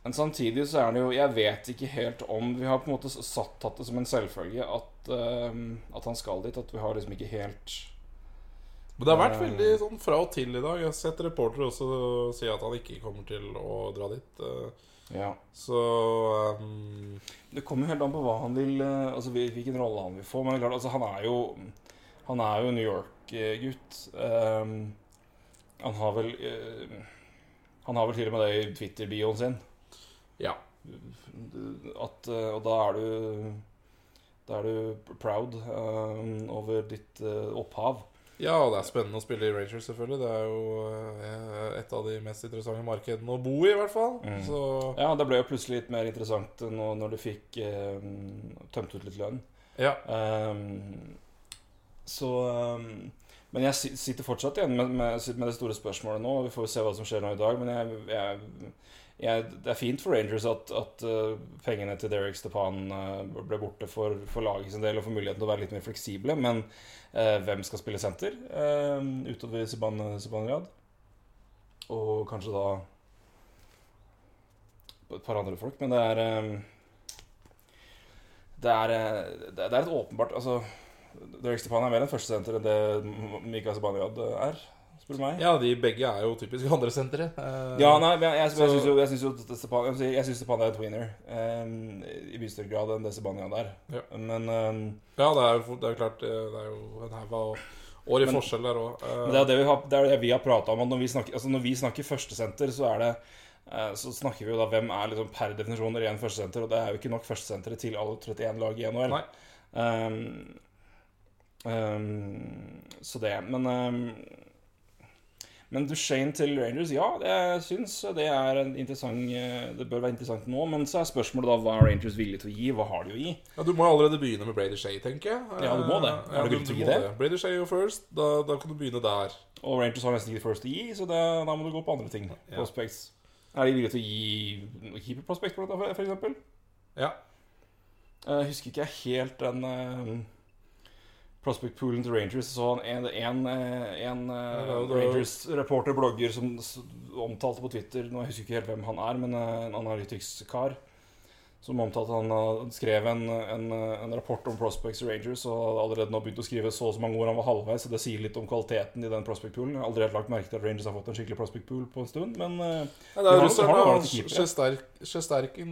Men samtidig så er det jo Jeg vet ikke helt om Vi har på en måte satt tatt det som en selvfølge at, um, at han skal dit. At vi har liksom ikke helt Men det har vært Eh. veldig sånn fra og til i dag. Jeg har sett reportere også si at han ikke kommer til å dra dit. Ja. så um, Det kommer jo helt an på hva han vil eh, Altså hvilken rolle han vil få. Men klart, altså, han er jo Han er jo New York-gutt. Um, han har vel uh, Han har vel til og med det i Twitter-bioen sin. Ja. At, eh, og da er du Da er du proud uh, over ditt uh, opphav. Ja, og det er spennende å spille i Rangers, selvfølgelig. Det er jo eh, et av de mest interessante markedene å bo i, i hvert fall. Mm. Så Ja, det ble jo plutselig litt mer interessant når, når du fikk eh, tømt ut litt lønn. ja. Um, så um, Men jeg sitter fortsatt igjen med, med, med det store spørsmålet nå. Vi får jo se hva som skjer nå i dag. Men jeg, jeg, jeg, det er fint for Rangers at, at eh, pengene til Derek Stepan eh, ble borte for, for laget sin del og for muligheten til å være litt mer fleksible. Men eh, hvem skal spille senter eh, utover Siban, Zibanrad? Og kanskje da et par andre folk. Men det er eh, det er, eh, det er et åpenbart Altså, Derek Stepan er mer en førstesenter enn det Mikael Zibanejad er, spør du meg. ja, de begge er jo typisk andresentere. Uh, Ja, nei, men jeg, jeg, Så- jeg syns jo, synes jo at Stepan, jeg er et winner. um, I mye større grad enn det Sebania der. Ja. Men, um, Ja, det er jo det er klart eh, Det er jo en haug av år i Men- forskjell der òg. men det er det vi har, det er det vi har prata om. At når vi snakker, altså når vi snakker førstesenter, så er det eh, så snakker vi jo da hvem er liksom per definisjon ren førstesenter, og det er jo ikke nok førstesentre til alle 31 lag i NHL. Um, um, så det Men um, Men Duchene til Rangers, ja, det, jeg syns det er en interessant eh, Det bør være interessant nå. Men så er spørsmålet da hva er Rangers villige til å gi? Hva har de å gi? Ja, Du må allerede begynne med Brady Shay, tenker jeg. Ja, du må det. Har ja, du villig til å gi det? Brady Shay jo first. Da, da kan du begynne der. Og Rangers har nesten ikke first å gi, så det, da må du gå på andre ting. Ja. Prospects. Er de villige til å gi keeper prospect for dette, eksempel? Ja. Jeg husker ikke helt den prospect poolen til Rangers. Så en, en, eh, en eh, Ja, Rangers-reporter, blogger, som omtalte på Twitter Nå jeg husker ikke helt hvem han er, men eh, en analytics-kar. Som omtalte han skrev en, en, en rapport om prospects Rangers og hadde allerede nå begynt å skrive så og så mange ord. han var halvveis, så det sier litt om kvaliteten i den prospect poolen. Jeg har aldri helt lagt merke til at Rangers har fått en skikkelig prospect pool på en stund, men Ja, det er russeren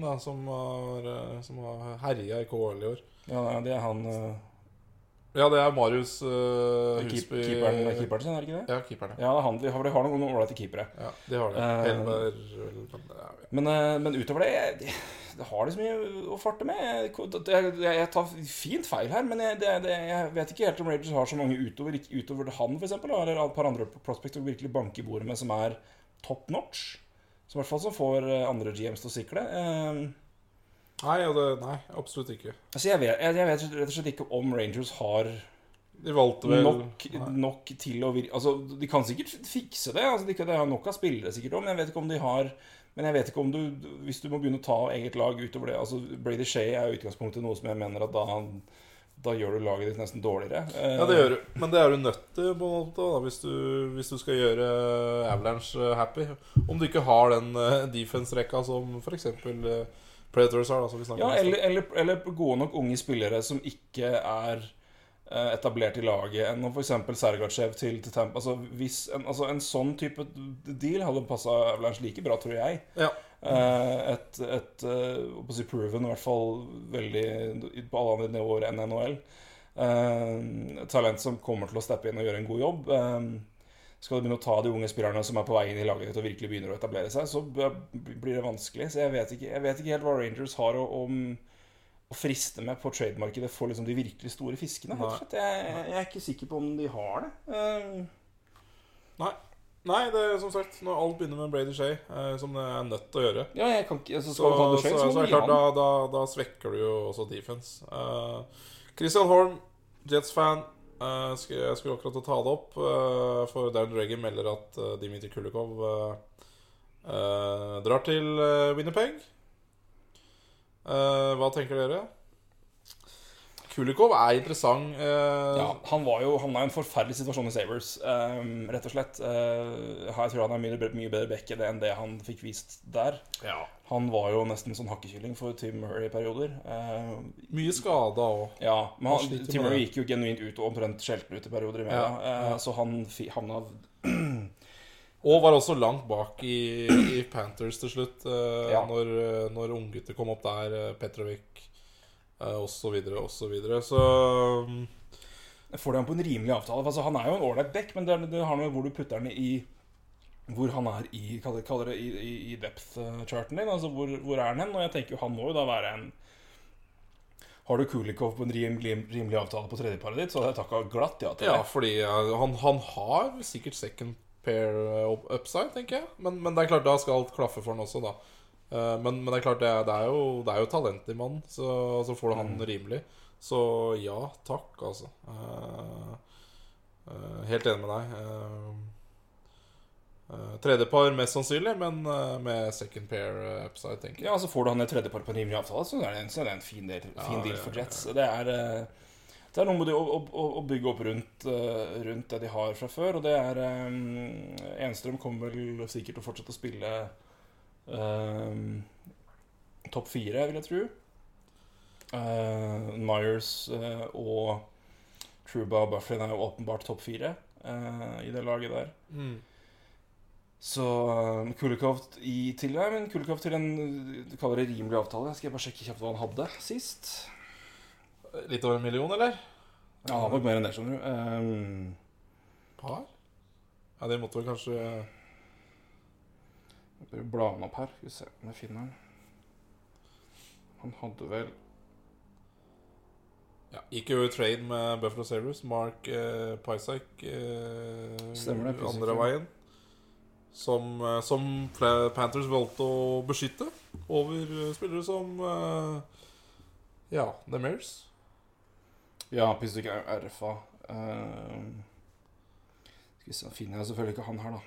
da, som har, som har herja i KL i år. ja, det er han Ja, det er Marius uh, keep, Husby keeperen, keeperen sin, er det ikke det? Ja, keeperen. Ja, Ja, han. Vi har, vi har noen ålreite keepere. ja de har det. Helmer, Helmer vel, men, ja, ja. Men, eh, men utover det det har de så mye å farte med. Jeg, jeg, jeg tar fint feil her, men jeg, det, det, jeg vet ikke helt om Rangers har så mange utover, utover han, f.eks., eller et par andre prospects å virkelig banke i bordet med som er top notch. Som i hvert fall som får eh, andre GMs til å sikle. Eh, Nei, ja, det, nei, absolutt ikke. altså jeg, vet, jeg, vet rett og slett ikke om Rangers har De valgte vel nok, nok til å virke Altså, de kan sikkert fikse det. Altså, de, de har nok av spillere, sikkert men jeg vet ikke om de har Men jeg vet ikke om du Hvis du må begynne å ta eget lag utover det altså Brady Shea er utgangspunktet noe som jeg mener at da Da gjør du laget ditt nesten dårligere. Ja, det gjør du. Men det er du nødt til på en måte da, hvis, du, hvis du skal gjøre Avalanche happy. Om du ikke har den uh, defense-rekka som f.eks. Predators har. Da, som vi Ja, om eller, eller, eller gode nok unge spillere som ikke er eh, etablert i laget enn om f.eks. Sergatsjev til, til Tampa. Altså, hvis en, altså, en sånn type deal hadde passa Avalanche like bra, tror jeg. Ja. Et, et et eh, si, proven, i hvert fall veldig på alle andre nivåer enn NHL. Eh, et talent som kommer til å steppe inn og gjøre en god jobb. Skal du begynne å ta de unge spillerne som er på vei inn i laget ditt og virkelig begynner å etablere seg, så blir det vanskelig. Så jeg vet ikke, jeg vet ikke helt hva Rangers har å, om, å friste med på trademarkedet for liksom de virkelig store fiskene. Jeg, jeg er ikke sikker på om de har det. Uh... Nei, det er som sagt når alt begynner med Brady Shay, eh, som det er nødt til å gjøre. ja, jeg kan ikke, altså, Så, skal ta så, så, så, er det klart, da, da, da svekker du jo også defense. Uh, Christian Holm, Jets-fan. Skal, jeg skulle akkurat ta det opp, uh, for Darren Reagan melder at uh, Dimitri Kulikov drar til Winnerpeg. Hva tenker dere? Kulikov er interessant. Uh, Ja, han var jo havna i en forferdelig situasjon i Sabres, um, rett og slett. Uh, jeg tror han er mye, mye bedre back enn det han fikk vist der. ja. Han var jo nesten sånn hakkekylling for Tim Murray i perioder. Uh, Mye skada òg. ja, men Han Tim Murray gikk jo genuint ut og omtrent skjelte ut i perioder i media. Ja, ja. Eh, så han havna Og var også langt bak i, i Panthers til slutt, eh, Ja. når, eh, når unggutter kom opp der. eh, Petrovic så videre, og Så, videre. så mm, Får du han på en rimelig avtale? Altså, han er jo en ålreit back, men det, det har noe med hvor du putter han i Hvor han er i Kaller kaller det i, i, i depth-charten din. Altså hvor, hvor er han hen? Og jeg tenker jo han må jo da være en Har du Kulikov på en rimelig, rimelig avtale på tredjeparet ditt, så hadde jeg takka glatt ja til det. Ja, fordi eh, han, han har sikkert second pair eh, upside, tenker jeg. Men, men det er klart, da skal alt klaffe for han også, da. Eh, men, men det er klart, det er, det er, jo, det er jo talent i mannen, så, så får du han Mm. rimelig. Så ja takk, altså. Eh, eh, helt enig med deg. Tredje par mest sannsynlig, men med second pair upside, tenker jeg. Ja, så får du han i tredjepar på en rimelig avtale, så er det en, er det en fin, del, Ja, fin deal ja, for ja, Jets. Det er det er noe med å, å, å bygge opp rundt, rundt det de har fra før. Og det er um, Enstrøm kommer vel sikkert til å fortsette å spille topp fire, vil jeg tro. Uh, Myers uh, og Truba og Bufflin er jo åpenbart topp fire uh, i det laget der. Mm. Så uh, Kulikov i tillegg, men Kulikov til en du kaller det rimelig avtale. Skal jeg bare sjekke kjapt hva han hadde sist? Litt over en million, eller? Ja, han var mer enn det, skjønner du. Um, Par? Ja, det måtte vel kanskje bør bla han opp her. Skal vi se om jeg finner han. Han hadde vel Ja, gikk jo i trade med Buffalo Sabres. Mark eh, Pysak eh, Stemmer det, andre veien. som, eh, som Panthers valgte å beskytte over eh, spillere som eh, Ja, The Mares. Ja, ikke er RFA Uh, Skal vi se, finner jeg selvfølgelig ikke han her, da.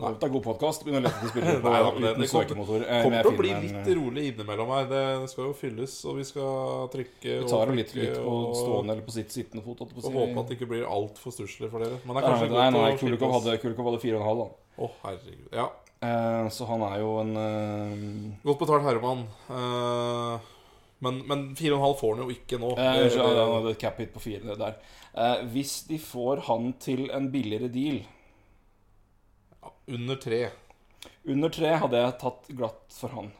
Nei. Det er god podkast. Begynner å lete etter spillere på, Nei, da, det- uten det kommer- søkemotor. Eh, Kommer til å bli litt rolig innimellom her. Det skal jo fylles, og vi skal trykke Vi tar det litt, litt på stående eller på sitt sittende fot. på Og håpe at det ikke blir altfor stusslig for dere. Men det er kanskje nei, nei, å Kulikov slippe oss- hadde, Kulikov hadde 4,5, da. Å, herregud. Ja. Eh, så han er jo en eh, Godt betalt herremann. Eh, men, men 4,5 får han jo ikke nå. eh, Det- Unnskyld, det- hadde et cap hit på 4 der. Eh, hvis de får han til en billigere deal ja, under tre. Under tre hadde jeg tatt glatt for han.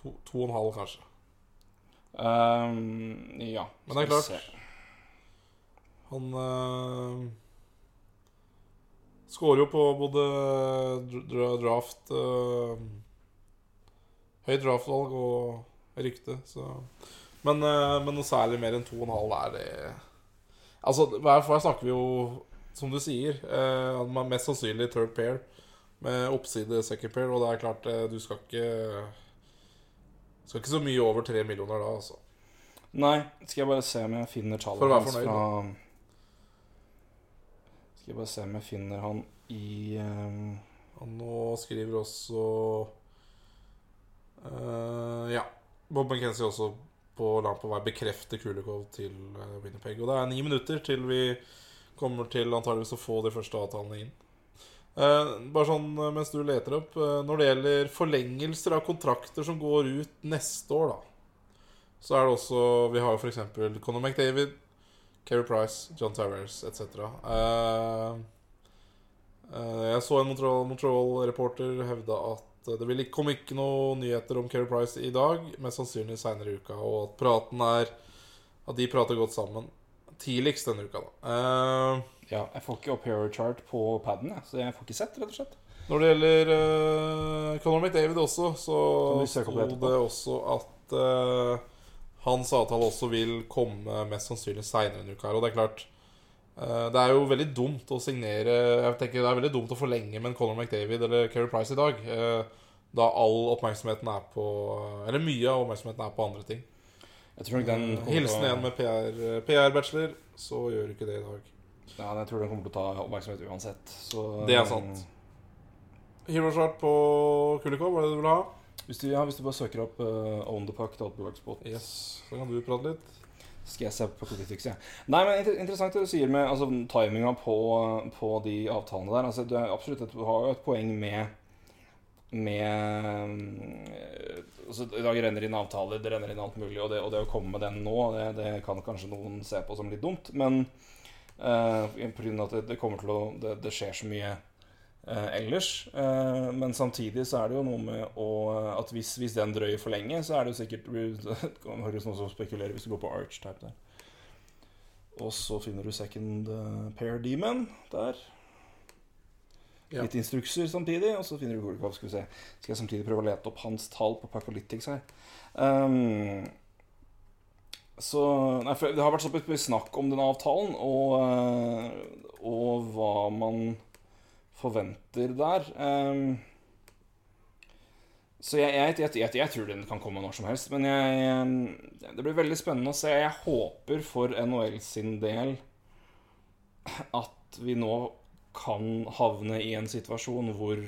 To, to og en halv, kanskje. Um, ja. Men det er klart. Han uh, skårer jo på både dra- dra- draft uh, Høyt draftvalg og rykte, så Men, uh, men noe særlig mer enn 2,5 er det Altså, for snakker vi jo, som du sier, uh, mest sannsynlig third pair med oppside second pair, og det er klart, eh, du skal ikke Skal ikke så mye over tre millioner da, altså. Nei, skal jeg bare se om jeg finner For å tallet være fornøyd, da? Skal jeg bare se om jeg finner han i um... Han nå skriver også uh, Ja. Bob McKenzie også på langt på vei bekrefter Kulikov til uh, Winnerpeg. Og det er ni minutter til vi kommer til antageligvis å få de første avtalene inn. Eh, bare sånn eh, mens du leter opp eh, Når det gjelder forlengelser av kontrakter som går ut neste år, da, så er det også Vi har jo f.eks. Conor McDavid, Keri Price, John Tavares etc. Jeg så en Montreal- Montreal-reporter hevde at det kom ikke noen nyheter om Keri Price i dag, mest sannsynlig senere i uka, og at praten er At de prater godt sammen tidligst denne uka, da. Eh, Ja, jeg får ikke opp hero chart på paden, jeg, så jeg får ikke sett, rett og slett. Når det gjelder uh, Conor McDavid også, så sto det det også at uh, hans avtale også vil komme mest sannsynlig seinere enn uka. her, Og det er klart uh, Det er jo veldig dumt å signere Jeg tenker det er veldig dumt å forlenge med en Conor McDavid eller Keri Price i dag. Uh, da all oppmerksomheten er på Eller mye av oppmerksomheten er på andre ting. Jeg tror den Hilsen igjen med PR, PR-bachelor, så gjør ikke det i dag. Ja, jeg tror den kommer til å ta oppmerksomhet uansett. Så, Det er sant. Hero chart på Kulikov, var det du ville ha? Hvis du, ja, hvis du bare søker opp uh, Own the Puck, Spot, Yes, Så kan du prate litt. skal jeg se på Politics, jeg. Nei, men inter interessant det du sier med altså, timinga på, på de avtalene der. Altså, du, er absolutt du har jo et poeng med med eh, altså, I dag renner inn avtaler, det renner inn alt mulig, og det, og det å komme med den nå, det, det kan kanskje noen se på som litt dumt. Men uh, pga. at det, det kommer til å Det, det skjer så mye uh, ellers. Uh, men samtidig så er det jo noe med å At hvis, hvis den drøyer for lenge, så er det jo sikkert Det høres noen som spekulerer hvis du går på Arch-type der. Og så finner du second pair demon der. Ja. Litt instrukser samtidig, og så finner du Gorkov. Skal vi se. Skal jeg samtidig prøve å lete opp hans tall på Pacolytics her. Um, så Nei, det har vært så mye snakk om denne avtalen, og, eh, og hva man forventer der. Um, så jeg, jeg, jeg, jeg, tror den kan komme når som helst. Men det blir veldig spennende å se. Jeg håper for NHL sin del at vi nå kan havne i en situasjon hvor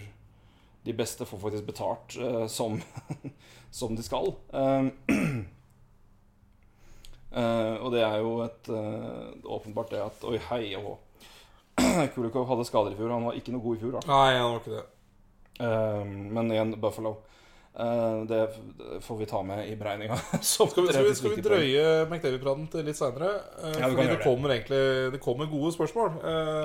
de beste får faktisk betalt eh, som, som de skal. Um, eh, og det er jo et uh, åpenbart det at Oi, hei og Kulikov hadde skader i fjor. Han var ikke noe god i fjor, da. Nei, han var ikke det. Uh, men igjen, Buffalo. Det får vi ta med i beregninga. Skal vi, skal vi, skal vi drøye McDavid-praten til litt seinere? Ja, fordi det kommer egentlig Det kommer gode spørsmål.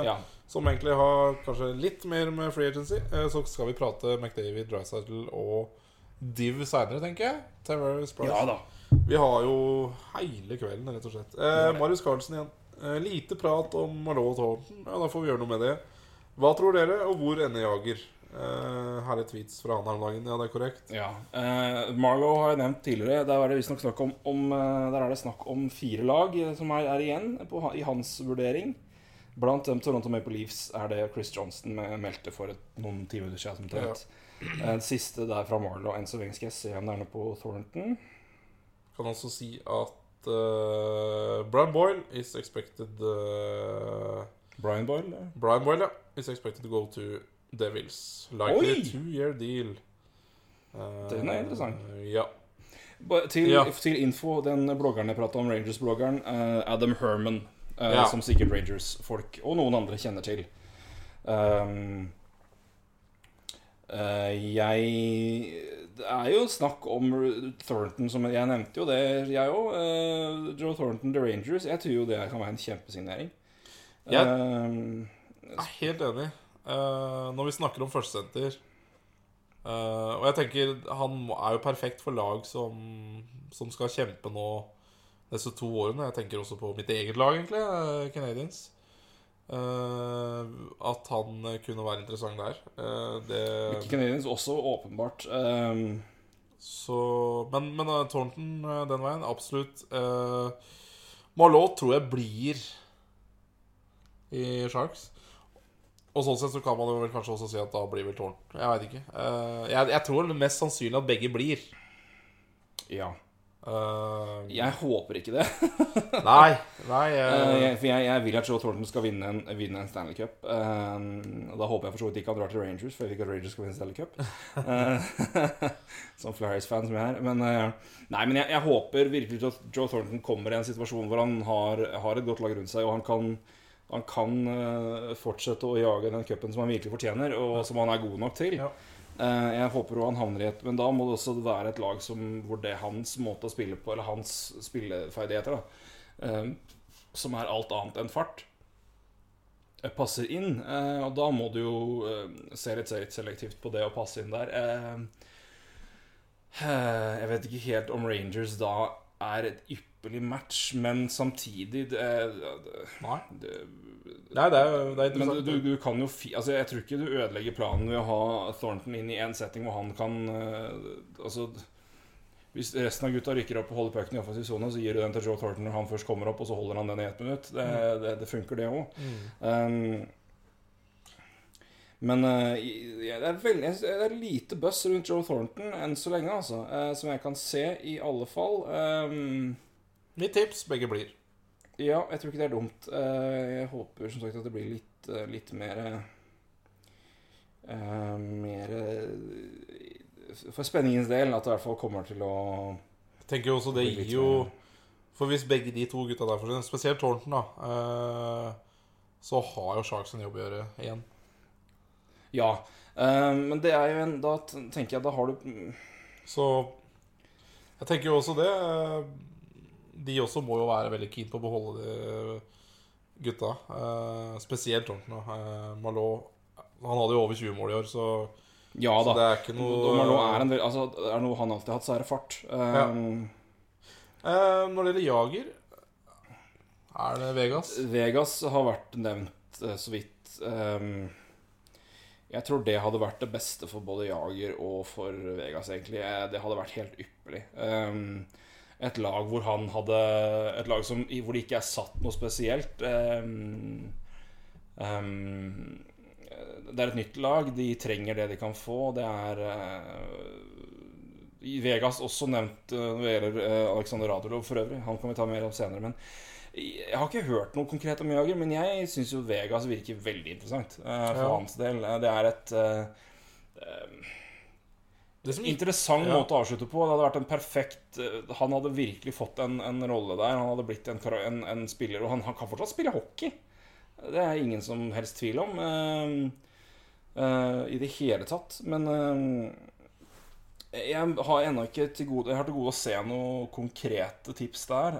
Ja. Som egentlig har kanskje litt mer med free agency. Så skal vi prate McDavid, Drycytle og Div seinere, tenker jeg. Price. ja da. Vi har jo hele kvelden, rett og slett. Eh, Marius Carlsen igjen. Eh, lite prat om Marlowe og Thornton. Ja, da får vi gjøre noe med det. Hva tror dere, og hvor ender Jager? Eh, her er tweets fra han her om dagen. Ja, det er korrekt. Ja. Eh, Marlow har jeg nevnt tidligere. Der er det visstnok snakk om, om eh, Der er det snakk om fire lag som er, er igjen på, i hans vurdering. Blant dem Toronto Maple Leafs er det Chris Johnston me- meldte for et, noen timer siden. Ja. Siste der fra Marlow enn så lenge skal jeg se om det er noe på Thornton. Kan også si at uh, Brian Boyle is expected uh, Brian Boyle. ja. Brian Boyle, ja. Is expected to go to Devils. Likely Oi! two-year deal. Uh, Den er interessant. Ja. Til, Ja. til info, den bloggeren jeg prata om, Rangers-bloggeren, Adam Herman, Ja. som sikkert Rangers-folk og noen andre kjenner til. Um, jeg Det er jo snakk om Thornton, som jeg nevnte jo det, jeg òg. Joe Thornton The Rangers. Jeg tror jo det kan være en kjempesignering. Jeg- Um, er helt enig. Eh, når vi snakker om førstesenter eh, Og jeg tenker han er jo perfekt for lag som, som skal kjempe nå disse to årene. Jeg tenker også på mitt eget lag, egentlig, eh, Canadiens. Eh, at han eh, kunne være interessant der. Eh, det Mickey Canadians også åpenbart. Um, Så Men, men eh, Thornton eh, den veien, absolutt. Malot tror jeg blir i Sharks. Og sånn sett så kan man vel kanskje også si at da blir vel Thornton. Jeg veit ikke. Eh, jeg, jeg tror mest sannsynlig at begge blir. ja. Eh, Jeg håper ikke det. Nei. nei uh, for jeg, jeg vil at Joe Thornton skal vinne en, vinne en Stanley Cup. Uh, da håper jeg for så vidt ikke han drar til Rangers, for jeg vil ikke at Rangers skal vinne Stanley Cup. Som Flyers-fan som jeg er. Men, nei, men jeg, jeg håper virkelig at Joe Thornton kommer i en situasjon hvor han har, har et godt lag rundt seg, og han kan, han kan fortsette å jage den cupen som han virkelig fortjener, og som han er god nok til. Ja. Eh, jeg håper jo han havner i et Men da må det også være et lag som, hvor det er hans måte å spille på, eller hans spilleferdigheter, da, eh, som er alt annet enn fart, eh, passer inn. Og da må du jo se litt, se litt selektivt på det å passe inn der. Jeg vet ikke helt om Rangers da er et ypperlig match, men samtidig det, det, nei. det, nei, det er, det er men du, du kan jo fi, altså Jeg tror ikke du ødelegger planen ved å ha Thornton inn i en setting hvor han kan eh, Altså Hvis resten av gutta rykker opp og holder pucken i offensiv sone, så gir du den til Joe Thornton når han først kommer opp, og så holder han den i ett minutt. Det, det, det funker, det òg. Mm. Um, men uh, det, er veldig, det er lite buzz rundt Joe Thornton enn så lenge, altså. Uh, som jeg kan se, i alle fall. Um, Mitt tips begge blir. ja, jeg tror ikke det er dumt. Eh, jeg håper som sagt at det blir litt, eh, litt mer eh, Mer For spenningens del at det i hvert fall kommer til å Jeg tenker jo også det gir jo For hvis begge de to gutta der forsvinner, spesielt Thornton, da, så har jo Sharks en jobb å gjøre igjen. Ja. men det er jo en Da tenker jeg da har du Så jeg tenker jo også det. De også må jo være veldig keen på å beholde de gutta. eh, spesielt da. Eh, Malot Han hadde jo over 20 mål i år, så, Ja så det er ikke noe nå er, en, del- altså, er det noe han alltid har hatt, så er det fart. Eh, Eh, Når det gjelder Jager, er det Vegas? Vegas har vært nevnt eh, så vidt. Ehm, jeg tror det hadde vært det beste for både Jager og for Vegas, egentlig. Det hadde vært helt ypperlig. Ehm, et lag hvor han hadde Et lag som, hvor det ikke er satt noe spesielt. Um, um, det er et nytt lag. De trenger det de kan få. Det er uh, Vegas også nevnt eh, når det gjelder eh, Alexander Radulov for øvrig. Han kan vi ta mer om senere. Men jeg har ikke hørt noe konkret om Jager, men jeg syns jo Vegas virker veldig interessant uh, for Ja. hans del. Det er et uh, Det som interessant Ja. måte å avslutte på. Det hadde vært en perfekt eh, Han hadde virkelig fått en, en rolle der. Han hadde blitt en, en, en spiller, og han, han kan fortsatt spille hockey. Det er ingen som helst tvil om. Uh, uh, I det hele tatt. Men uh, jeg har ennå ikke til gode Jeg har til gode å se noen konkrete tips der.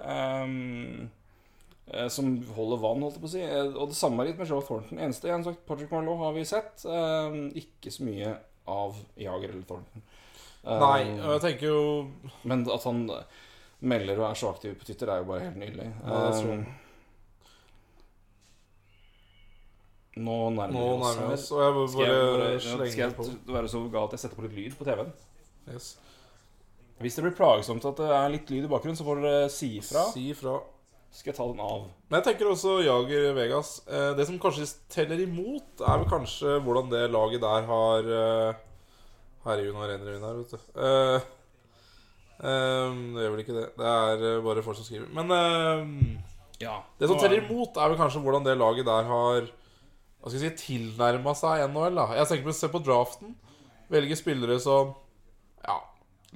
som holder vann, holdt jeg på å si. Og det samme litt med Joe Thornton. Eneste jeg har sagt, Patrick Marlowe har vi sett. eh, ikke så mye av Jager eller Thornton. Eh, Nei, og jeg tenker jo Men at han melder og er så aktiv på Twitter, er jo bare helt nydelig. Ja, det tror jeg. nå nærmer vi oss nærmer oss, og jeg bare, Skal jeg, bare slenge skal på. jeg være så gal at jeg setter på litt lyd på TV-en? Yes. Hvis det blir plagsomt at det er litt lyd i bakgrunnen, så får dere si ifra. Si ifra. skal jeg ta den av. Men jeg tenker også Jager Vegas. Eh, det som kanskje teller imot, er vel kanskje hvordan det laget der har eh, Herregud, nå renner det inn her, vet du. Uh, um, det gjør vel ikke det. Det er eh, bare folk som skriver. Men uh, Ja. det som teller imot, er vel kanskje hvordan det laget der har Hva skal jeg si tilnærma seg NHL. da Jeg tenker på å se på draften. Velge spillere som Ja,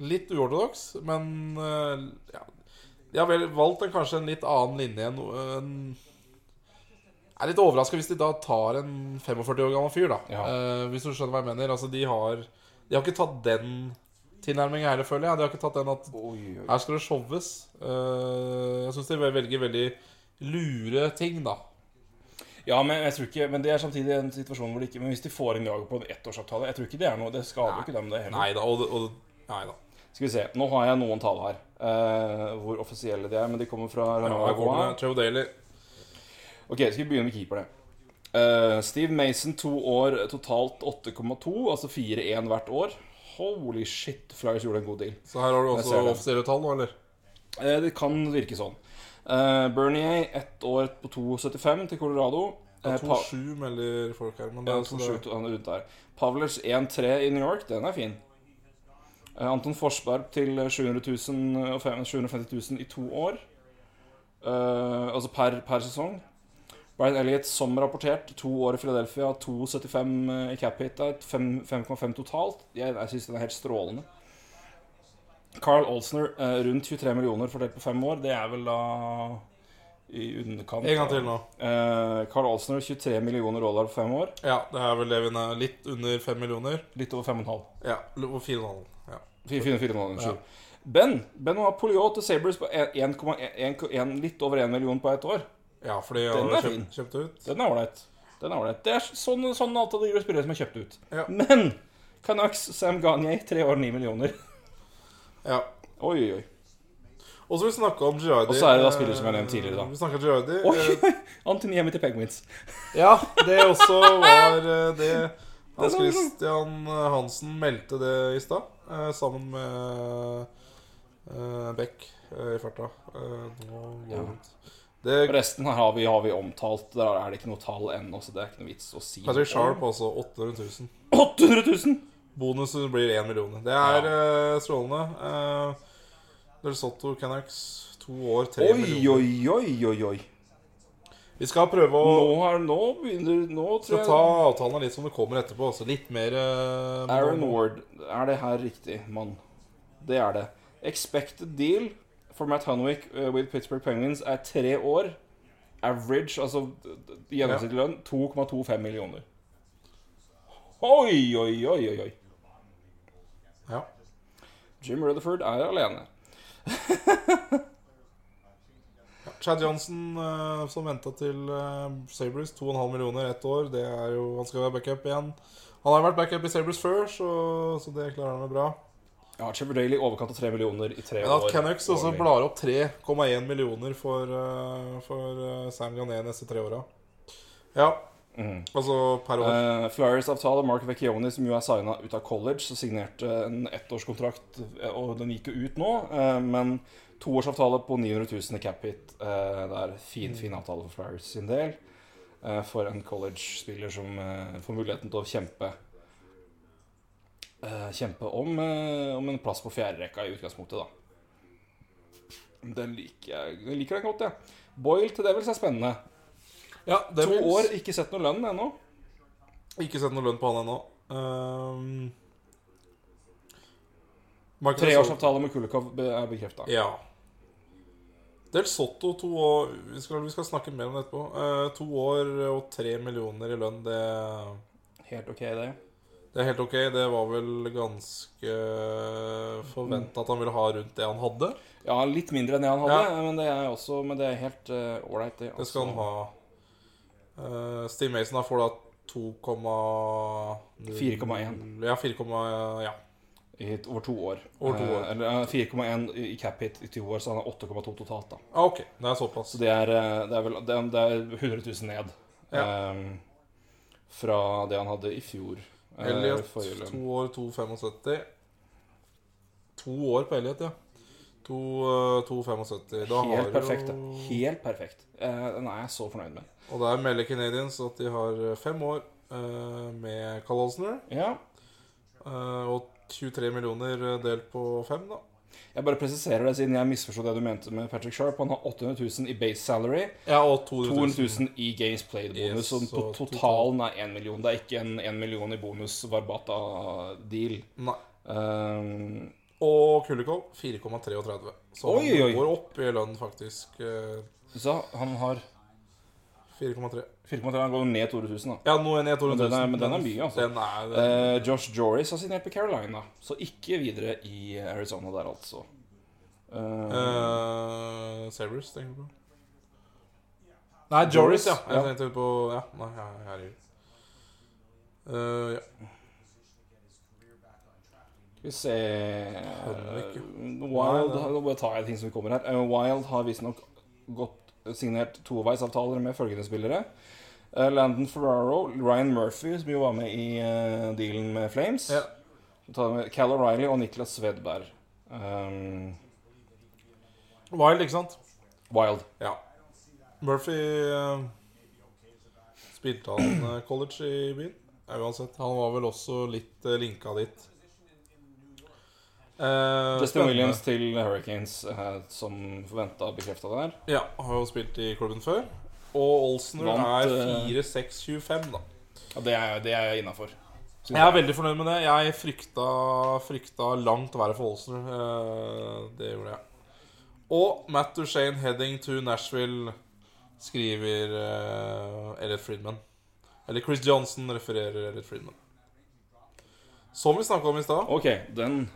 litt uortodoks, men uh, ja, de har vel valgt en, kanskje en litt annen linje enn en, Jeg er litt overraska hvis de da tar en 45 år gammel fyr, da. Ja. Uh, hvis du skjønner hva jeg mener. Altså, de har De har ikke tatt den tilnærminga heller, føler jeg. De har ikke tatt den at Oi, oi. her skal det showes. Eh, jeg syns de velger veldig lure ting, da. Ja, men jeg tror ikke Men det er samtidig en situasjon hvor de ikke Men hvis de får inn Jager på en ettårsavtale Jeg tror ikke det er noe Det skader jo ikke dem, det heller. Nei da. Og, og, nei da. Skal vi se. Nå har jeg noen tall her. Uh, hvor offisielle de er, men de kommer fra Ja. Trevor Daly. Ok, skal vi begynne med keeperne. Eh, Steve Mason to år, totalt 8,2, altså 4-1 hvert år. Holy shit, Flyers gjorde en god deal. Så her har du også offisielle tall nå, eller? Eh, det kan virke sånn. Eh, Bernier, ett år på 2,75 til Colorado. Ja, 2,7 melder folk her. Men det er ja, to han er rundt der. Pavlers 1-3 i New York, den er fin. Eh, Anton Forsberg til 700 000 og 750 000 i to år. Eh, altså per, per sesong. Brian Elliot, som rapportert, to år i Philadelphia, 2,75 i cap hit der, 5,5 totalt. Jeg, jeg syns den er helt strålende. Carl Olsner, eh, rundt 23 millioner fordelt på fem år. Det er vel da i underkant. En gang til nå. Eh, Carl Olsner, 23 millioner dollar på fem år. Ja, det er vel det vi er litt under fem millioner. Litt over 5,5. Ja, og 4,5. Ja. Fire, fire, fire, Ben Benoit Poliot til Sabres på 1,1 litt over 1 million på ett år. Ja, fordi Den har er kjøpt, fin. kjøpt ut. Den er ålreit. Den er ålreit. Det er sånn, sånn alt av de spillere som er kjøpt ut. Ja. Men Canucks, Sam Gagne, tre år, ni millioner. Ja. Oi, oi, oi. Og så vil vi snakke om Girardi. Og så er det da spillere som jeg har nevnt tidligere, da. Vi snakker Girardi. Oi, Eh, oi. Antony hjemme til Penguins. Ja, det også var eh, det Hans Christian Hansen meldte det i stad, eh, sammen med eh, Beck eh, i farta. Eh, nå går Ja. det ut. Det, Resten her har vi, har vi omtalt. Der er det ikke noe tall ennå, så det er ikke noe vits å si. Patrick Sharp altså. 800 000. 800 000! Bonusen blir 1 million. Det er eh, strålende. Uh, Del Sotto Canucks, to år, 3 Oi, millioner. oi, oi, oi, oi. Vi skal prøve å Nå, har, nå begynner Nå tror skal jeg ta avtalene litt som det kommer etterpå. Altså litt mer uh, Aaron Ward, er det her riktig, mann? Det er det. Expected deal for Matt Hunwick uh, with Pittsburgh Penguins er tre år. Average, altså gjennomsnittlig lønn, 2,25 millioner. Oi, oi, oi, oi, oi. Ja. Jim Rutherford er alene. Chad Johnson, eh, som venta til uh, Sabres, 2,5 millioner ett år. Det er jo, Han skal være backup igjen. Han har vært backup i Sabres før, så, så det klarer han jo bra. Ja, Trevor Daly i overkant av 3 millioner i tre Men at år. Canucks også årlig. blar opp 3,1 millioner for, eh, for eh, Sam Gané neste tre åra. Ja, Mhm. altså per år. Uh, Flyers-avtale, Mark Vecchioni, som jo er signa ut av college, så signerte en ettårskontrakt, eh, og den gikk jo ut nå. eh, men toårsavtale på 900 000 i cap hit. eh, det er fin, fin avtale for Flyers sin del. eh, for en college-spiller som eh, får muligheten til å kjempe eh, Kjempe om, eh, om en plass på fjerderekka i utgangspunktet, da. Den liker jeg, jeg liker den godt, jeg. Boyle til Devils er spennende. ja, det To år, ikke sett noe lønn ennå. Ikke sett noe lønn på han ennå. Um, Treårsavtale med Kulikov er bekrefta. Ja. Del Sotto, to år Vi skal, vi skal snakke mer om det etterpå. Uh, to år og tre millioner i lønn, det, Helt ok, det. Det er helt ok. Det var vel ganske forventa at han ville ha rundt det han hadde. Ja, litt mindre enn det han hadde, men det er også Men det er helt ålreit, det. Det skal han ha. Uh, Steve Mason da får da 2,4,1. Ja, 4, ja. I, over to år. Over to år. Eh, eller eh, 4,1 i cap hit i to år, så han har 8,2 totalt, da. Ah, ok, det er såpass. Så det er, eh, det er vel det er, det er 100 000 ned. eh, fra det han hadde i fjor. Eh, Elliot, to år, 2,75. To år på Elliot, ja. To, eh, 2,75. Da har Helt perfekt. jo. Helt perfekt. Eh, den er jeg så fornøyd med. Og der melder Canadians at de har fem år med Carl Olsner. Ja. og 23 millioner delt på fem, da. Jeg bare presiserer det, siden jeg misforsto det du mente med Patrick Sharp. Han har 800 000 i base salary, Ja, og 200 000. i games played-bonus. Yes, så på totalen er 1 million. Det er ikke en 1 million i bonus Varbata-deal. Nei. Um, Og Kulikov 4,33. Så Oi, han oi. går opp i lønn, faktisk. eh, så han har 4,3. 4,3. Går ned 200 000, da. Ja, nå er ned 200 000. Men den er- mye, altså. Den er, den, Eh, Josh Joris har signert på Carolina, så ikke videre i Arizona der, altså. Uh, uh Sabres, tenker du på? Nei, Joris, ja. Jeg ja. tenkte på Ja, nei, her- herregud. Ja. Skal vi se. Wild Nå bare tar jeg ting som kommer her. Wild har visstnok gått signert toveisavtaler med følgende spillere. Uh, Landon Ferraro, Ryan Murphy, som jo var med i uh, dealen med Flames. Ja. Med Cal O'Reilly og Niklas Svedberg. Um, Wild, ikke sant? Wild. Ja. Murphy uh, Spilte han college i byen? Ja, uansett. Han var vel også litt linka dit. Eh, Justin. Williams til Hurricanes, uh, som forventa bekrefta der. Ja, har jo spilt i klubben før. Og Olsner Vant, er eh, 4-6-25, da. Ja, det er, det er innafor. Jeg er veldig fornøyd med det. Jeg frykta, frykta langt verre for Olsen. Uh, det gjorde jeg. Og Matt Duchene heading to Nashville, skriver uh, Elliot Friedman. Eller Chris Johnson refererer Elliot Friedman. Som vi snakka om i stad. Ok, den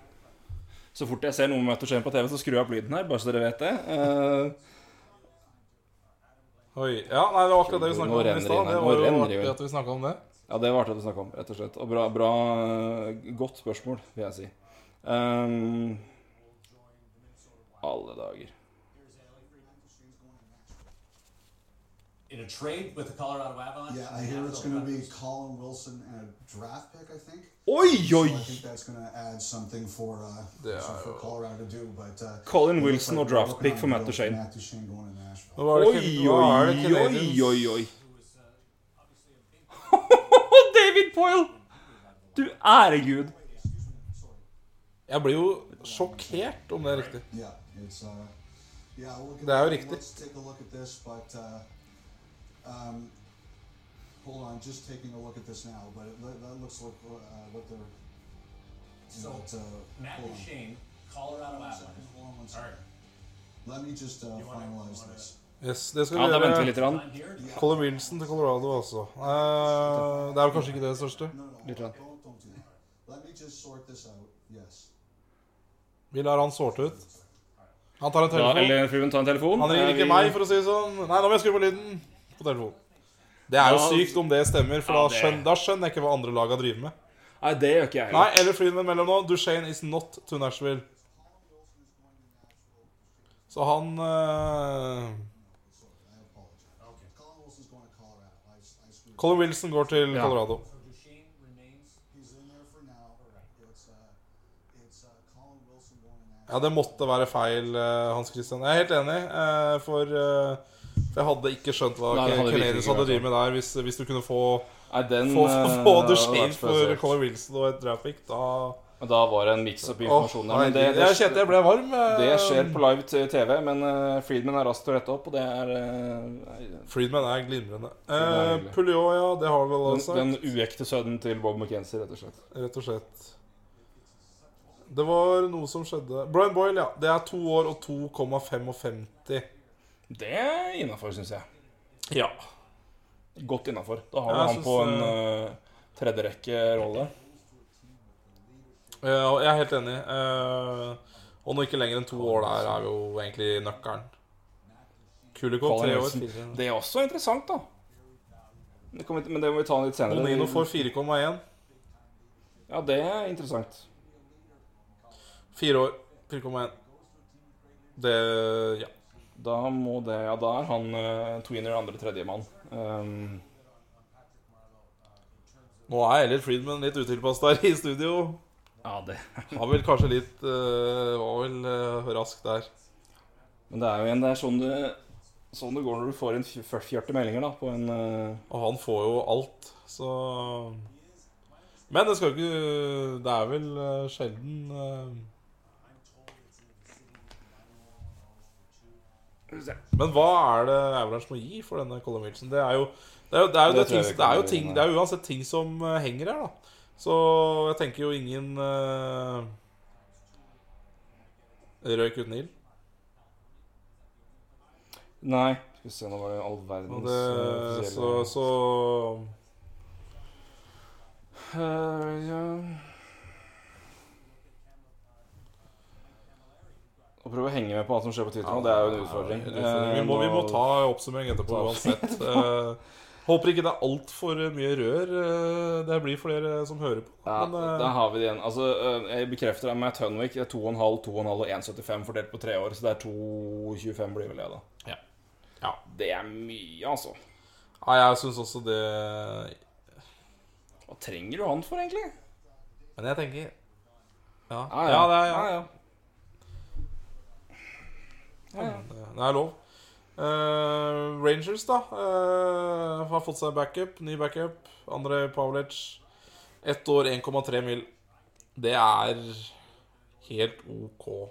Så fort jeg ser noe med Matterskjeen på TV, så skrur jeg opp lyden her, bare så dere vet det. Uh, Oi. Ja, nei, det var akkurat det vi snakka om i stad. Det var jo artig at vi snakka om det. ja, det var artig at vi snakka om, rett og slett. Og bra, bra eh, Godt spørsmål, vil jeg si. Um, alle dager. In a trade with the Colorado Avalanche. Yeah, I hear it's going to be Colin Wilson and a draft pick. I think. Oi, So oi! I think that's going to add something for uh, Yeah. so for Colorado to do. But uh, Colin Wilson like og draft pick for Matt Duchene. Matt Duchene going to Nashville. Nå var det Oi, Ken- nå det oi, oi, oi, oi. David Poyle! Du ære gud. Jeg blir jo sjokkert om det er riktig. Yeah, it's uh, yeah. We'll look at Det er jo riktig. Um, hold on, just taking a look at this now. But it, that looks like uh, what they're. So, what, uh, Matt and Shane, Colorado Avalanche. hold on one All right. Let me just uh, finalize wanna- this. Yes, det skal Ja, vi gjøre. litt. Grann. Colin Wilson til Colorado, altså. Uh, det er vel kanskje ikke det største. Litt rann. don't, don't do that. Let me just sort this out. Yes. Vi lar han sorte ut. Han tar en telefon. Ja, eller fruen tar en telefon. Han ringer Eh, ikke meg, for å si det sånn. Nei, nå må jeg skru på lyden på telefonen. Det er jo Ja, sykt om det stemmer, for ja, da, skjønner, da skjønner jeg ikke hva andre laga driver med. Nei, det gjør ikke jeg Nei, eller flyene mellom nå. Duchene is not to Nashville. Så han. Okay. Colin Wilson går til Ja. Colorado. Uh, uh, Nashville. Ja, det måtte være feil, eh, Hans Christian. Jeg er helt enig, eh, for, for jeg hadde ikke skjønt hva Nei, det hadde hadde drevet med der. Hvis, hvis du kunne få, Nei, den få, få, få hadde Duchene for. Colin Wilson og et draftpick, da Men Da var det en mix-up i informasjonen. men det, herregud. jeg kjente jeg ble varm. eh. det skjer på live TV, men eh, Friedman er rask til å rette opp, og det er eh, Freedman er glimrende. Eh, hyggelig. Ja, det har vi vel også også den sagt. uekte sønnen til Bob McKenzie, rett og slett. Rett og slett. Det var noe som skjedde Brian Boyle, ja. Det er to år og 2,55. Det er innafor, syns jeg. Ja. Godt innafor. Da har Ja, han på en uh, tredjerekkerolle. Ja, jeg er helt enig. Uh, og nå ikke lenger enn to år der er jo egentlig nøkkelen. Kulikov tre år. Det er også interessant, da. Det kommer, men det må vi ta litt senere. Bonino får 4,1. Ja, det er interessant. Fire år. 4,1. Det Ja. Da må det Ja, da er han uh, tweener andre-tredjemann. Um, Nå er Elliot Friedman litt utilpass der i studio. Ja, det Var vel kanskje litt uh, Var vel uh, rask der. Men det er jo igjen det er sånn det, sånn det går når du får en fj- 40 meldinger da på en uh... Og han får jo alt, så Men det skal ikke Det er vel eh, sjelden Men hva er det Avalanche må gi for denne Colin Wilson? Det er jo det er jo, det er jo, Det det tror jeg ting, det er jo, ting, det er uansett ting som eh, henger her, da. Så jeg tenker jo ingen uh, røyk uten ild. Nei, skal vi se, nå var det all Og verdens det, eh, så, så uh, ja. Å prøve å henge med på hva som skjer på Twitter nå, det er jo en utfordring. Vi må, vi må Eh, ta oppsummering etterpå uansett. Eh, håper ikke det er altfor mye rør eh, det blir for dere som hører på. Ja, Men, der har vi det igjen. Altså, jeg bekrefter det med Hunwick det er 2,5, 2,5 og 1,75 fordelt på tre år. Så det er 2,25 blir vel det, da. Ja. Ja. Det er mye, altså. ja, jeg syns også det Hva trenger du han for, egentlig? Men jeg tenker Ja, Ja, ja, det er, ja. ja, ja. Det er lov. Uh, Rangers, da, uh, har fått seg backup. Ny backup. Andrej Pavlic. Ett år, 1,3 mil. Det er helt OK.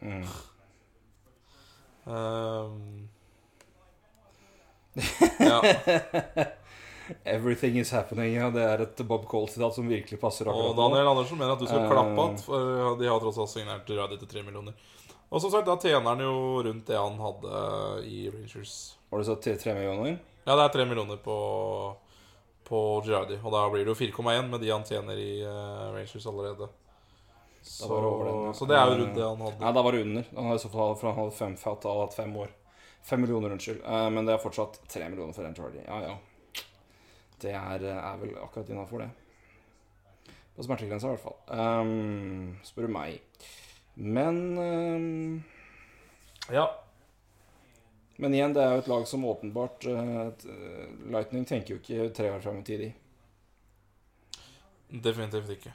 Mm. Um, ja. Everything is happening. Ja, det er et Bob Cole-sitat som virkelig passer akkurat nå. Daniel Andersen mener at du skal uh, klappe att, for de har tross alt signert Radio til 3 millioner. Og som sagt, da tjener han jo rundt det han hadde i Rangers. Var det så til 3 millioner? Ja, det er 3 millioner på, på Girardi. Og da blir det jo 4,1 med de han tjener i uh, Rangers allerede. Så, den, ja. så det er jo rundt det han hadde. Nei, da var det under. Han hadde for han hadde fem, han hatt fem år. Fem millioner, unnskyld. Uh, men det er fortsatt tre millioner for Andrew Hardy. Ja, ja. Det er, er vel akkurat innafor, det. På smertegrensa, i hvert fall. Um, spør du meg. Men um, Ja. Men igjen, det er jo et lag som åpenbart uh, eh, Lightning tenker jo ikke tre år fram i tid, i. Definitivt ikke.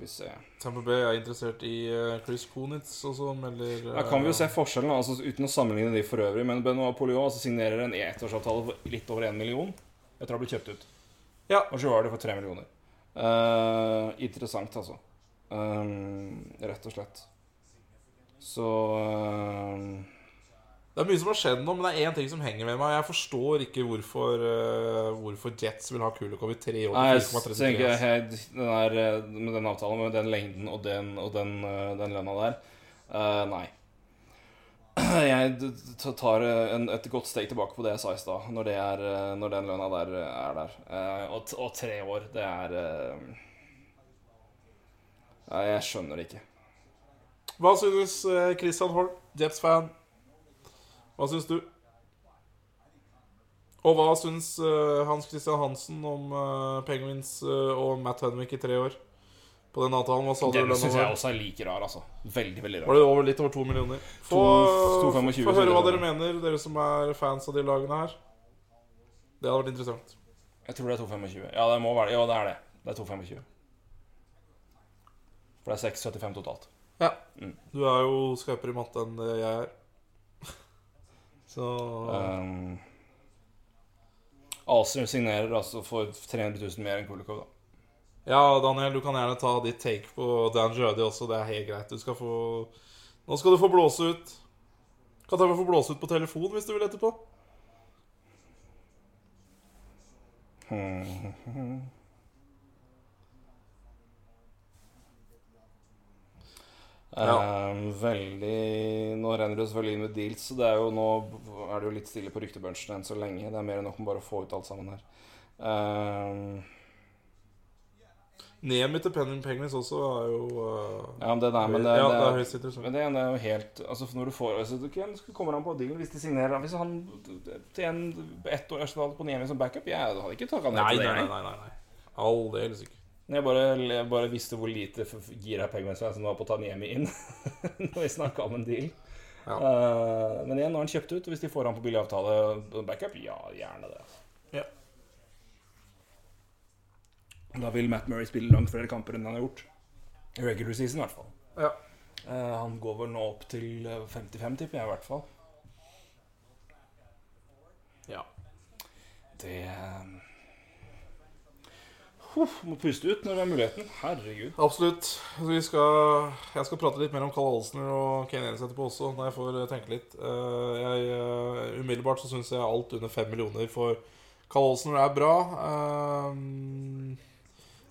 Skal vi se. Tampa Bay er interessert i eh, Chris Konitz, og sånn, eller Da kan vi jo se forskjellen, altså uten å sammenligne de for øvrig. Men Benoit Poliot altså, signerer en ettårsavtale for litt over én million etter å ha blitt kjøpt ut. Ja. Og så var det for tre millioner. Uh, interessant, altså. Um, rett og slett. Så um, Det er mye som har skjedd nå, men det er én ting som henger med meg. Jeg forstår ikke hvorfor, uh, hvorfor Jets vil ha Kulikov i tre år. Nei, jeg tenker helt, den der, eh, med den avtalen, med den lengden og den, og den, uh, den lønna der uh, Nei. Jeg tar en, et godt steg tilbake på det jeg sa i stad, når, det når den lønna der er der. Og, og tre år, det er jeg skjønner det ikke. Hva synes Christian Holm, Jets-fan? Hva syns du? Og hva syns eh, Hans Christian Hansen om eh, Penguins eh, og Matt Henwick i tre år? På den avtalen, hva sa du? Den syns jeg også er like rar, altså. Veldig, veldig Var rar. det over, litt over to millioner? Få, To- 2,25 få høre hva dere mener, dere som er fans av de lagene her. Det hadde vært interessant. Jeg tror det er 2,25. Ja, det må være det. Ja, det er det. Det er 2,25. For det er 6,75 totalt. Ja Du er jo skarpere i matte enn jeg er. Så Um, Aser signerer altså for 300 000 mer enn Kulikov, da. Ja, Daniel, du kan gjerne ta ditt take på Dan Jødi også. Det er helt greit. Du skal få Nå skal du få blåse ut. Kan ta få blåse ut på telefon hvis du vil etterpå. Ja. Um, veldig Nå renner det selvfølgelig inn med deals, så det er jo nå er det jo litt stille på ryktebunchen enn så lenge. Det er mer enn nok med bare å få ut alt sammen her. Um, Nemi til Penning Penguins også er jo uh, ja, men det der, men det, Ja, det, det er er, høyst interessant. men det, det er jo helt Altså når du får altså, det kan- kommer an på dealen hvis de signerer Hvis han til en ett år på Nemi som backup Jeg hadde ikke takka ned Nei, til nei, det. nei. nei, nei, nei. Aldeles ikke. Jeg bare, jeg bare visste hvor lite gira var som var på å ta Niemi inn når vi snakka om en deal. Ja. Uh, men igjen, nå har han kjøpt ut. og Hvis de får han på billig avtale backup, ja, gjerne det. Ja. Da vil Matt Murray spille langt flere kamper enn han har gjort. I regular season, i hvert fall. Ja. Uh, han går vel nå opp til eh, 55, tipper jeg i hvert fall. ja. Det eh, Huff, Må puste ut når det er muligheten. Herregud. Absolutt. Skal, jeg skal prate litt mer om Carl Olsner og Kane Ellis etterpå også, når jeg får eh, tenke litt. Eh, jeg, eh, umiddelbart så syns jeg alt under fem millioner for Carl Olsner er bra.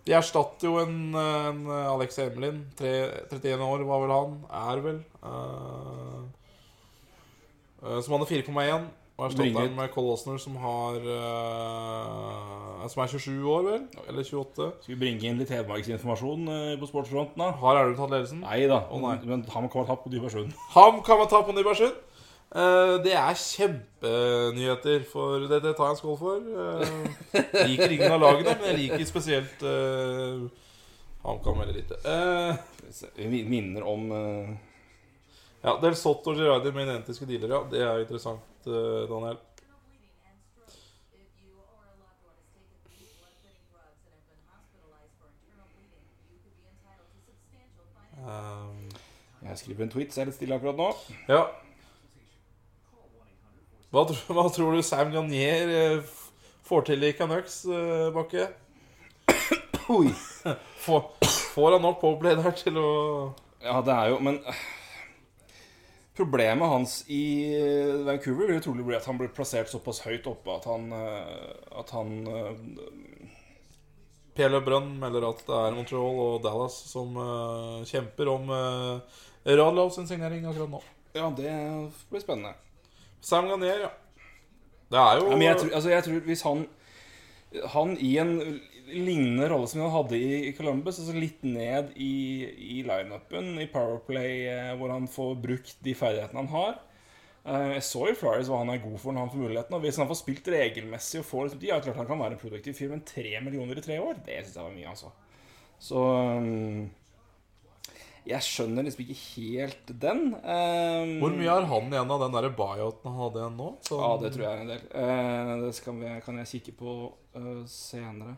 De erstatter jo en, en Alex Emelin. 31 år var vel han. Er vel. som hadde 4,1. Og erstatter Bringer- han med Cole Osner, som har uh, Som er 27 år, vel? Eller 28. Skal vi bringe inn litt hedmarksinformasjon uh, på sportsfronten, da? Har Erlend tatt ledelsen? Nei da, Oh, nei. men han kan man ta på Nybergsund. Ham kan man ta på Nybergsund. Uh, det er kjempenyheter, for det, det tar jeg en skål for. Uh, liker ingen av lagene, men jeg liker spesielt uh, HamKam veldig lite. Uh, minner om eh, ja, Del Sotto og Girardi med identiske dealer, ja. Det er interessant, eh, Daniel. Um. Jeg skriver en tweet, så jeg er litt stille akkurat nå. ja. Hva, hva tror du Sam Garnier eh, får til i Canucks, eh, Bakke? Oi. Får, får han nok powerplay der til å Ja, det er jo Men problemet hans i eh, Vancouver vil jo trolig bli at han blir plassert såpass høyt oppe at han eh, At han eh, Per Lebrun melder at det er Montreal og Dallas som uh, kjemper om uh, Radlov sin signering akkurat nå. Ja, det blir spennende. Sam Garnier, ja. Det er jo Ja, men jeg tror, altså jeg tror hvis han Han i en lignende rolle som han hadde i Columbus, altså litt ned i, i lineupen, i Powerplay, eh, hvor han får brukt de ferdighetene han har Eh, Jeg så i Flyers hva han er god for når han får muligheten. Og hvis han får spilt regelmessig og får liksom, Ja, klart han kan være en produktiv fyr, men tre millioner i tre år, det syns jeg var mye, altså. Så um, Jeg skjønner liksom ikke helt den. Um, Hvor mye har han igjen av den der buyouten han hadde igjen nå? Så... Ja, det tror jeg er en del. Uh, det vi, kan jeg kikke på uh, senere.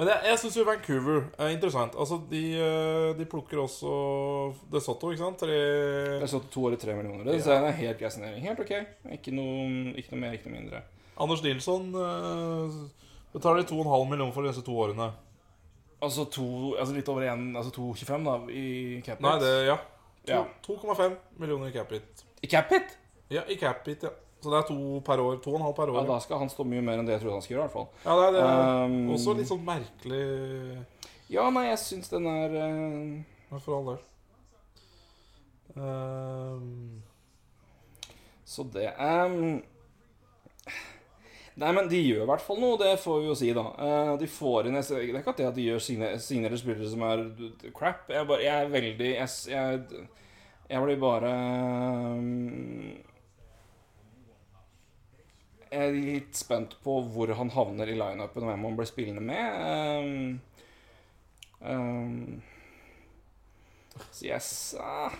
Men jeg, jeg syns jo Vancouver er interessant. Altså, de, eh, de plukker også De Soto, ikke sant? Tre er sånn to i tre millioner. Det Ja. er en helt grei signering. Helt ok. Ikke noe, ikke noe mer, ikke noe mindre. Anders Nilsson uh, betaler 2,5 millioner for disse to årene. Altså, to, altså litt over 1 Altså 2,25 da i cap Nei, det Ja. Ja. To- 2,5 millioner i cap hit. I cap hit? Ja, i cap hit, ja. Så det er to per år. To og en halv per år. Ja, da skal han stå mye mer enn det jeg trodde han skulle gjøre. i hvert fall Ja, det er, det er Um, også litt sånn merkelig Ja, nei, jeg syns den er uh, for all del. Um, Så det um, Nei, men de gjør i hvert fall noe, det får vi jo si, da. Eh, de får inn Det er ikke at det at de gjør signerte spillere som er crap. Jeg, bare, jeg er veldig Jeg, jeg, jeg blir bare um, Jeg er litt spent på hvor han havner i lineupen, og hvem han blir spillende med. Um, um, yes uh,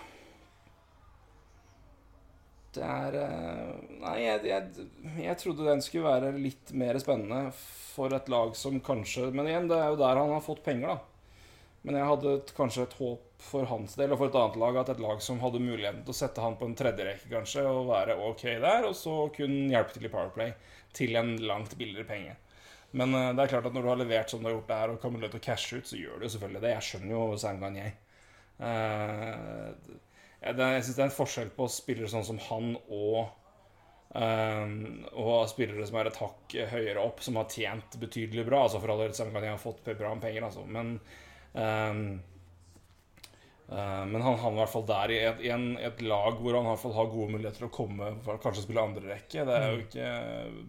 Det er uh, Nei, jeg, jeg, jeg trodde den skulle være litt mer spennende for et lag som kanskje Men igjen, det er jo der han har fått penger, da. Men jeg hadde kanskje et håp for hans del og for et annet lag at et lag som hadde muligheten til å sette han på en tredjerekke, kanskje, og være ok der, og så kunne hjelpe til i Powerplay til en langt billigere penge. Men uh, det er klart at når du har levert som du har gjort der, og kommer til å cashe ut, så gjør du selvfølgelig det. Jeg skjønner jo Sangan, Gagné. Uh, jeg, jeg syns det er en forskjell på spillere sånn som han og Um, og spillere som er et hakk høyere opp, som har tjent betydelig bra. Altså for alle del har fått bra penger, altså. Men eh, men han havner i hvert fall der i et, i en, et lag hvor han i hvert fall har gode muligheter til å komme kanskje spille andre rekke. Det er jo ikke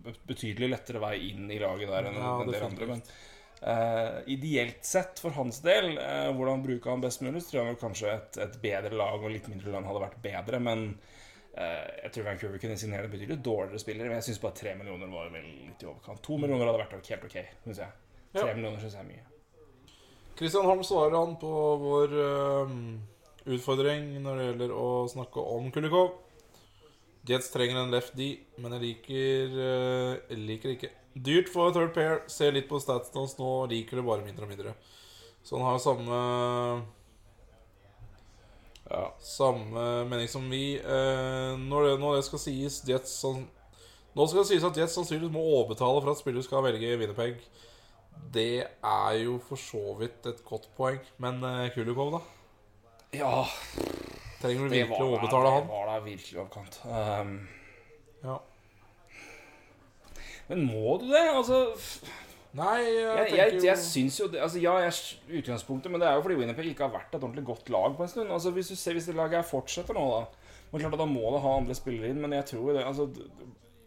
be- betydelig lettere vei inn i laget der enn Ja, en del andre. Men uh, ideelt sett for hans del, uh, hvordan bruke han best mulig, så tror jeg kanskje et, et bedre lag og litt mindre lønn hadde vært bedre. Men uh, jeg tror Vancouver kunne signere betydelig dårligere spillere. Men jeg syns bare tre millioner var vel litt i overkant. To millioner hadde vært helt ok, syns jeg. Tre Ja. millioner syns jeg er mye. Christian Holm svarer han på vår uh, utfordring når det gjelder å snakke om Kulikov. Jets trenger en left D, men jeg liker uh, liker ikke. Dyrt for third pair. Ser litt på statsen hans nå, liker det bare mindre og mindre. Så han har samme Ja. Samme mening som vi. Uh, når, det, når det skal sies Jets sånn, Nå skal det sies at Jets sannsynligvis må overbetale for at spillere skal velge Winnerpeg. Det er jo for så vidt et godt poeng. Men eh, Kulikov, da? ja Trenger du virkelig var, overbetale han? det var da virkelig overkant. Um, Ja. men må du det? Altså Nei, jeg, Jeg, jeg, jeg syns jo det altså Ja, jeg er utgangspunktet, men det er jo fordi Winnerpeg ikke har vært et ordentlig godt lag på en stund. Altså Hvis du ser hvis det laget fortsetter nå, da men klart at Da må det ha andre spillere inn, men jeg tror det altså,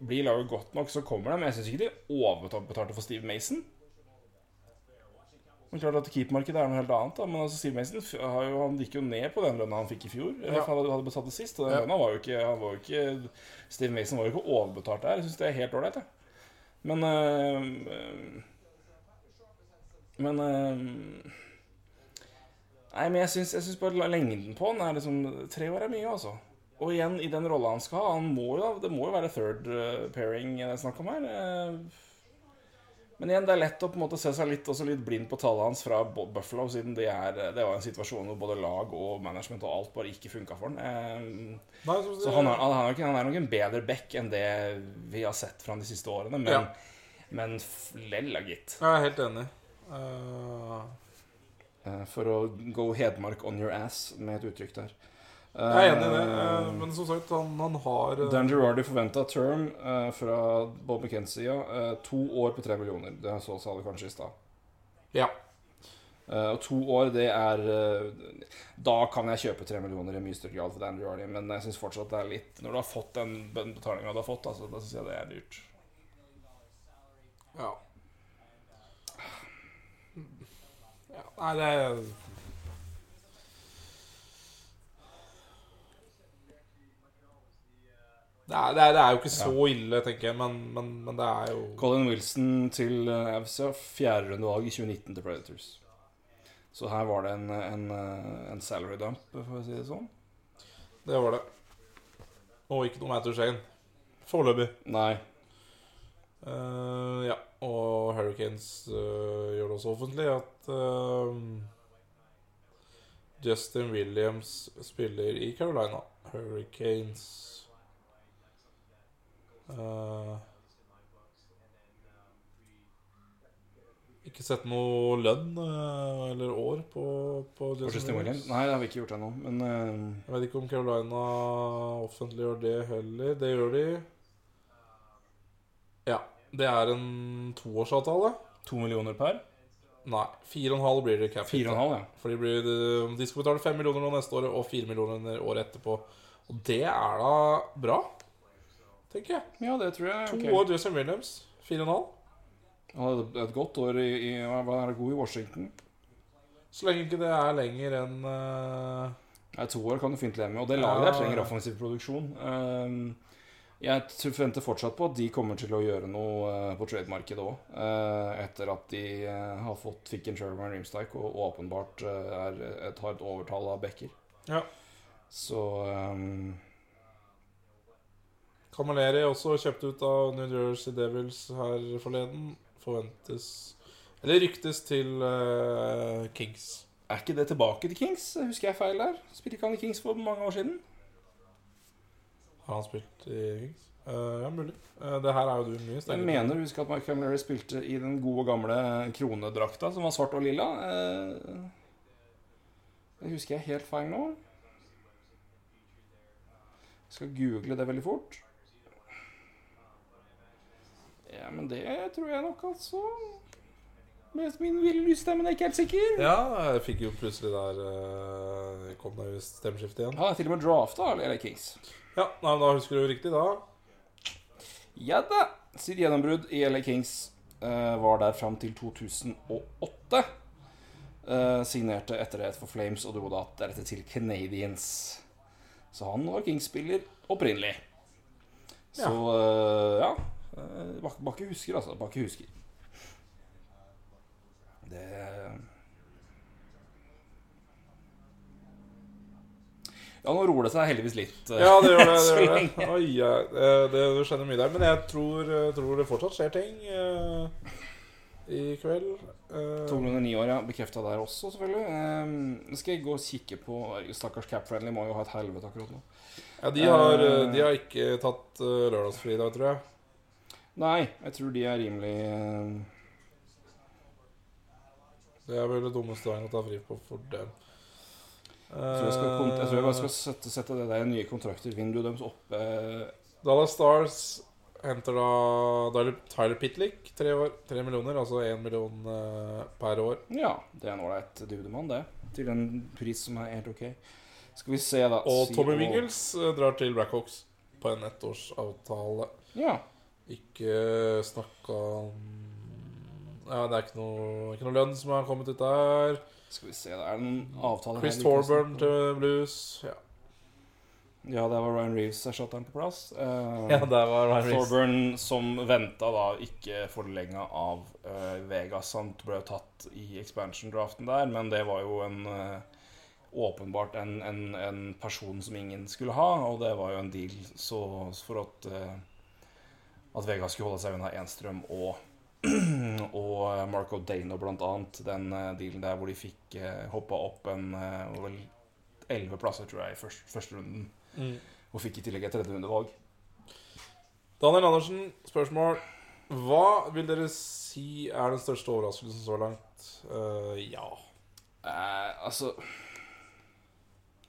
Blir laget godt nok, så kommer det. Men jeg syns ikke de overbetalte for Steve Mason. Men klart at Keep-markedet er noe helt annet. da Men altså Steve Mason har jo, han gikk jo ned på den lønna han fikk i fjor. Eller Ja. han hadde, hadde betalt det sist. Og den Ja. lønna var jo ikke, han var jo ikke Steve Mason var jo ikke overbetalt der. Jeg syns det er helt ålreit, jeg. Men øh, Men øh, Nei, men jeg syns, bare lengden på han er liksom Tre år er mye, altså. Og igjen, i den rolla han skal ha han må jo, Det må jo være third øh, pairing det er snakk om her. Men igjen, det er lett å på en måte se seg litt, litt blind på tallet hans fra Buffalo, siden det, er, det var en situasjon hvor både lag og management og alt bare ikke funka for han. Eh, Nei, så, så han er, han, er nok, han er nok en bedre back enn det vi har sett fra han de siste årene, men, Ja. men f- gitt. Jeg er helt enig. Eh, For å go Hedmark on your ass, med et uttrykk der. Jeg er enig i det. eh, men som sagt, han, han har eh, Dan Girardi forventa term eh, fra Bob McKenzie uh, to år på tre millioner. Det så sa du kanskje i stad. Ja. Eh, og to år, det er eh, Da kan jeg kjøpe tre millioner i mye større grad for Dan Girardi, men jeg syns fortsatt det er litt Når du har fått den betalinga du har fått, altså, da syns jeg det er dyrt. ja. ja. Nei, det er det er, det, er, det er jo ikke så ille, tenker jeg, men, men, men det er jo Colin Wilson til uh, Avsa, fjerderundevalg i 2019 til Predators. Så her var det en, en, eh, en salary dump, for å si det sånn. Det var det. Og ikke noe Matter Shane. Foreløpig. Nei. Uh, ja. Og Hurricanes uh, gjør det også offentlig at uh, Justin Williams spiller i Carolina. Hurricanes Eh, Ikke sett noe lønn eh, eller år på, på Justin, Williams? Nei, det har vi ikke gjort ennå. Men uh, Jeg vet ikke om Carolina offentliggjør det heller. Det gjør de. Ja. Det er en toårsavtale. to millioner per? Nei, fire og en halv blir det cap. Halv, ja. For de, blir, de skal betale fem millioner nå neste år og fire millioner året etterpå. Og det er da bra, tenker jeg. Ja, det tror jeg. To okay. år Justin Williams. Fire og en halv. Han hadde et godt år i, i er det god i Washington? Så lenge ikke det er lenger enn uh... Nei, to år kan du fint leve med. Og det laget der trenger offensiv produksjon. Um, jeg tror- forventer fortsatt på at de kommer til å gjøre noe eh, på trademarkedet òg. etter at de eh, har fått fikk en Sherman Reamstike og åpenbart eh, er, et, hardt overtall av backer. Ja. Så um, Camilleri er også kjøpt ut av New Jersey Devils her forleden. Forventes Eller ryktes til uh, Kings. er ikke det tilbake til Kings? Husker jeg feil der? Spilte ikke han i Kings for mange år siden? Har han spilt i Kings? Uh, ja, mulig. Uh, det her er jo du mye Jeg mener å huske at Mike Camilleri spilte i den gode, gamle kronedrakta som var svart og lilla. Uh, Det husker jeg helt feil nå. Jeg skal google det veldig fort. Ja, men det tror jeg nok, altså. Med min ville lysstemme, er jeg ikke helt sikker. Ja, jeg fikk jo plutselig der uh, Kom deg jo stemmeskiftet igjen. Er til og med drafta eller LA Kings. Ja, nei, men da husker du riktig, da. Ja da! Sitt gjennombrudd i LA Kings eh, var der fram til 2008. Eh, signerte etter det for Flames og dro da deretter til Canadians. Så han var Kings-spiller opprinnelig. Så eh, ja. Eh, Bak- Bakke husker, altså. Bakke husker. Det Ja, nå roer det seg heldigvis litt. eh, Ja, det gjør det. det, gjør det. Oi, ja, det, det, du skjønner mye der. Men jeg tror, eh, tror det fortsatt skjer ting uh, i kveld. Eh, kroner ni år, ja. Bekrefta der også, selvfølgelig. Um, skal jeg gå og kikke på Stakkars Capfriendly må jo ha et helvete akkurat nå. ja, de, har, eh, Eh. de har ikke tatt uh, lørdagsfri i dag, tror jeg. Nei, jeg tror de er rimelig uh... Det er vel det dummeste veien å ta fri på for dem. jeg, tror jeg, skal, jeg tror jeg bare skal sette, sette det der nye kontrakter-vinduet deres opp Uh... Dallas Stars henter da Tyler- Pitlick, tre år, tre millioner, altså én million uh, per år. Ja, det er en ålreit dudemann, det. Til en pris som er helt ok. Skal vi se, da. Og Tommy Wingles eh, drar til Blackhawks på en ettårsavtale. Ja. Ikke snakka Ja, det er ikke noe, ikke noe lønn som har kommet ut der. Skal vi se, det Er en avtale Chris Torburn til Blues. Ja, Ja, der var Ryan Reeves erstatteren på plass. Eh, der var Ryan Thorburn som venta da ikke forlenga av uh, Vegas. Han ble tatt i expansion-draften der, men det var jo en uh, åpenbart en, en, en person som ingen skulle ha, og det var jo en deal så for at at Vega skulle holde seg unna Enstrøm og og Marco Dano, blant annet. Den eh, dealen der hvor de fikk uh, hoppa opp en eh, vel elleve plasser, tror jeg, i først, første runden. Mm. Og fikk i tillegg et tredje rundevalg. Daniel Andersen, spørsmål. Hva vil dere si er den største overraskelsen så langt? Uh, ja. Eh, altså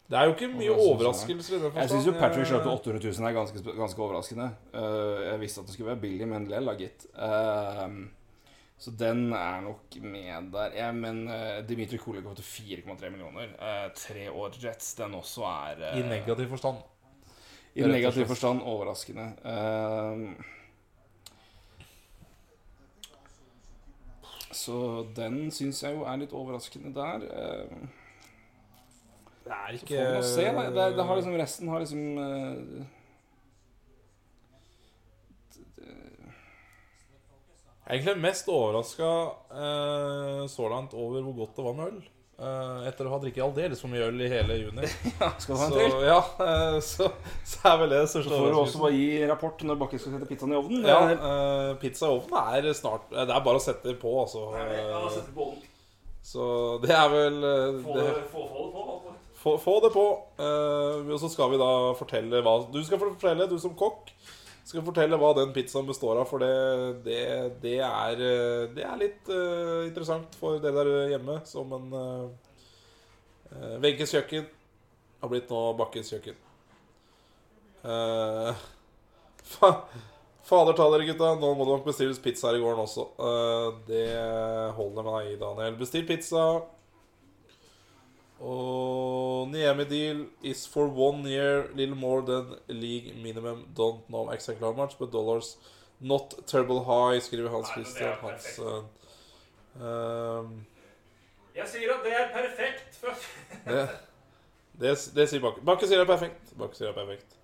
Det er jo ikke mye Overraskelser, Jeg syns jo Patrick Sharp til Eh, 800 000 er ganske, ganske overraskende. Uh, jeg visste at det skulle være billig, men lell, da, gitt. Uh, så den er nok med der. Ja, men uh, Dimitri Kolikov til 4,3 millioner. Eh, tre år Jets, den også er I negativ forstand. i negativ forstand overraskende. Så den syns jeg jo er litt overraskende der. Eh, Det er ikke får se, da. Det, det har liksom, resten har liksom eh, Jeg er egentlig mest overraska så langt over hvor godt det var med øl. Eh, etter å ha drikket aldeles for mye øl i hele juni. ja, Skal du ha en Så til? ja, eh, så, så er vel det det Så får du også bare gi rapport når Bakke skal sette pizzaen i ovnen. Ja, eh, pizza i ovnen er snart Det er bare å sette på, altså. Eh, Så det er vel Få, det, få, få det på. Eh, og så skal vi da fortelle hva Du skal fortelle, du som kokk, skal fortelle hva den pizzaen består av. For det, det, det, er, eh, det er litt eh, interessant for dere der hjemme. Som en uh, Wenches kjøkken har blitt nå Bakkes kjøkken. Eh, fa, fader ta dere, gutta. Nå må det nok bestilles pizzaer i gården også. Eh, det holder meg i, Daniel. Bestill pizza. Og Niemi deal is for one year, little more than league minimum. Don't know exactly how much, but dollars not terrible high, skriver Hans Christian Hansen. Um, Jeg sier at det er perfekt. det, det, det sier Bakke. Bakke sier det er perfekt. Bakke sier det er perfekt.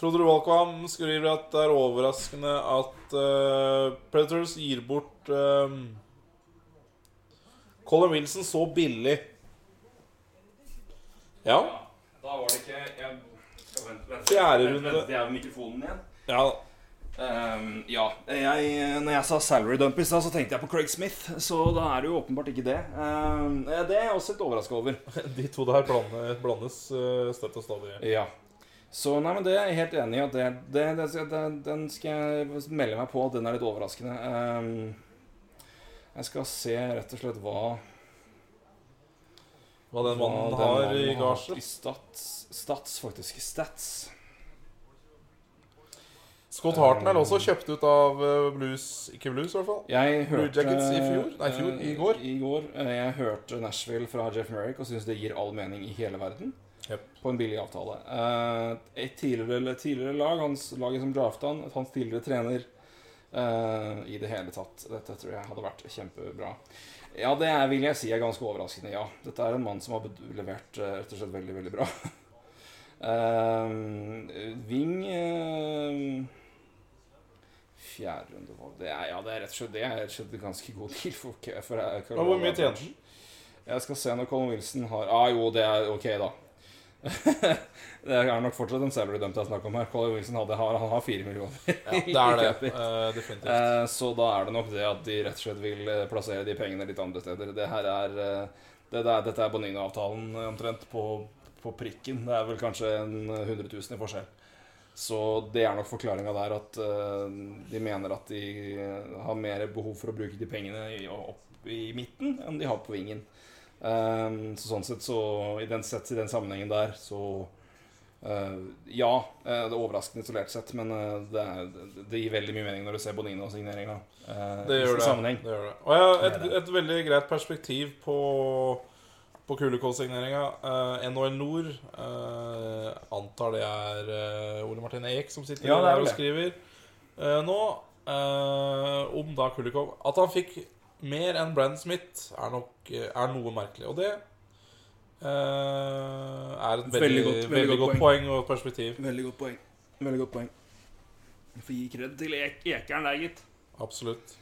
Frode Roalkvam skriver at det er overraskende at uh, Predators gir bort eh, Colin Wilson så billig. Ja. Da var det ikke jeg, vent, vent, Fjerde runde. Jeg har mikrofonen igjen. ja. Um, ja. Jeg, når jeg sa salary dump i stad, så tenkte jeg på Craig Smith. Så da er det jo åpenbart ikke det. Um, det er jeg også litt overraska over. De to der blander, blandes uh, støtt og stadig. Ja. Så nei, men det er jeg helt enig i. at det, det, det, det, Den skal jeg melde meg på at den er litt overraskende. Ehm, jeg skal se rett og slett hva Hva den mannen den har mannen i gasje. I stats, stats, faktisk. Stats. Scott Hartnell også kjøpt ut av eh, Blues Ikke Blues, i hvert fall. Jeg Blue Jackets i fjor? Nei, fjor. I går. I går. Eh, Jeg hørte Nashville fra Jeff Merrick og syns det gir all mening i hele verden. Yep. På en billig avtale. Eh, Et tidligere, tidligere lag, hans laget som drafta han, hans tidligere trener eh, I det hele tatt. Dette tror jeg hadde vært kjempebra. Ja, det er, vil jeg si er ganske overraskende, ja. Dette er en mann som har levert uh, rett og slett veldig, veldig bra. uh, Ving uh, Fjerde rundevalg det er, Ja, det er rett og slett Det er rett og slett ganske god deal for, for hvor mye tjente han? Jeg skal se når Colin Wilson har Ah, jo, det er ok, da. Det er nok fortsatt en salary dump det er snakk om her. Colin Wilson hadde, har, han har fire millioner. Det er det. Uh, definitivt. Uh, så da er det nok det at de rett og slett vil eh, plassere de pengene litt andre steder. Det her er uh, det der, Dette er Bonino-avtalen omtrent på, på prikken. Det er vel kanskje en 100 000 i forskjell. Så det er nok forklaringa der at de mener at de har mer behov for å bruke de pengene i, opp i midten enn de har på vingen. Eh, så sånn sett så I den, sett, i den sammenhengen der så uh, Ja, eh, det er overraskende isolert sett, men uh, det, er, det gir veldig mye mening når du ser Bonino-signeringa. Uh, Det gjør det. Sammenheng. det, gjør det. Og jeg har et, et veldig greit perspektiv på, på Kulekål-signeringa. Uh, NHL Nord uh, antar det er uh, Ole Martin Eek som sitter Ja, er der og skriver nå. om da Kulikov At han fikk mer enn Brandon Smith, er nok eh, er noe merkelig. Og det uh, er et veldig, Veldig godt- veldig veldig godt poeng og perspektiv. Veldig godt poeng. Veldig godt poeng. Vi får gi kred til ek Ekeren der, gitt. Absolutt.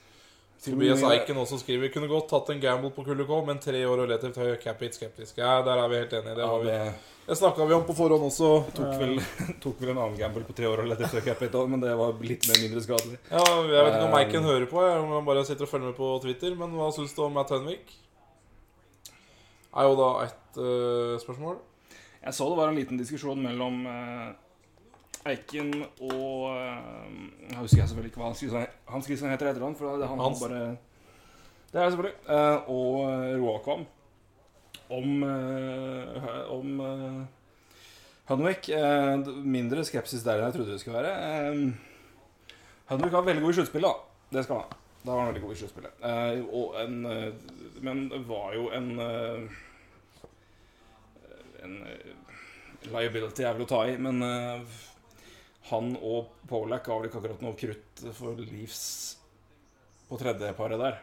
Tobias Eiken også skriver Kunne godt tatt en gamble på Kulikov, men tre år og relativt høy cap hit skeptisk. Ja, der er vi helt enige. Det, har vi. Det snakka vi om på forhånd også. tok vel, tok vel en annen gamble på tre år og lette etter capital, men det var litt mer mindre skadelig. Ja, Jeg vet ikke om Eh, Eiken hører på, jeg, om han bare sitter og følger med på Twitter. Men hva syns du om Matt Henvik? Er jo da ett uh, spørsmål. Jeg så det var en liten diskusjon mellom uh, Eiken og uh, Jeg husker jeg selvfølgelig ikke hva han skriver Han skriver heter etter han, for det er han Hans. bare Det er jeg selvfølgelig. Eh, og Roakvam. Om eh, om uh, Hunwick. Eh, mindre skepsis der enn jeg trodde det skulle være. Eh, Hunwick var veldig god i sluttspillet, da. Det skal han ha. Da var han veldig god i sluttspillet. Uh, eh, Men var jo en eh, En eh, liability vel å ta i, men eh, han og Polak ga vel ikke akkurat noe krutt for livs på tredjeparet der.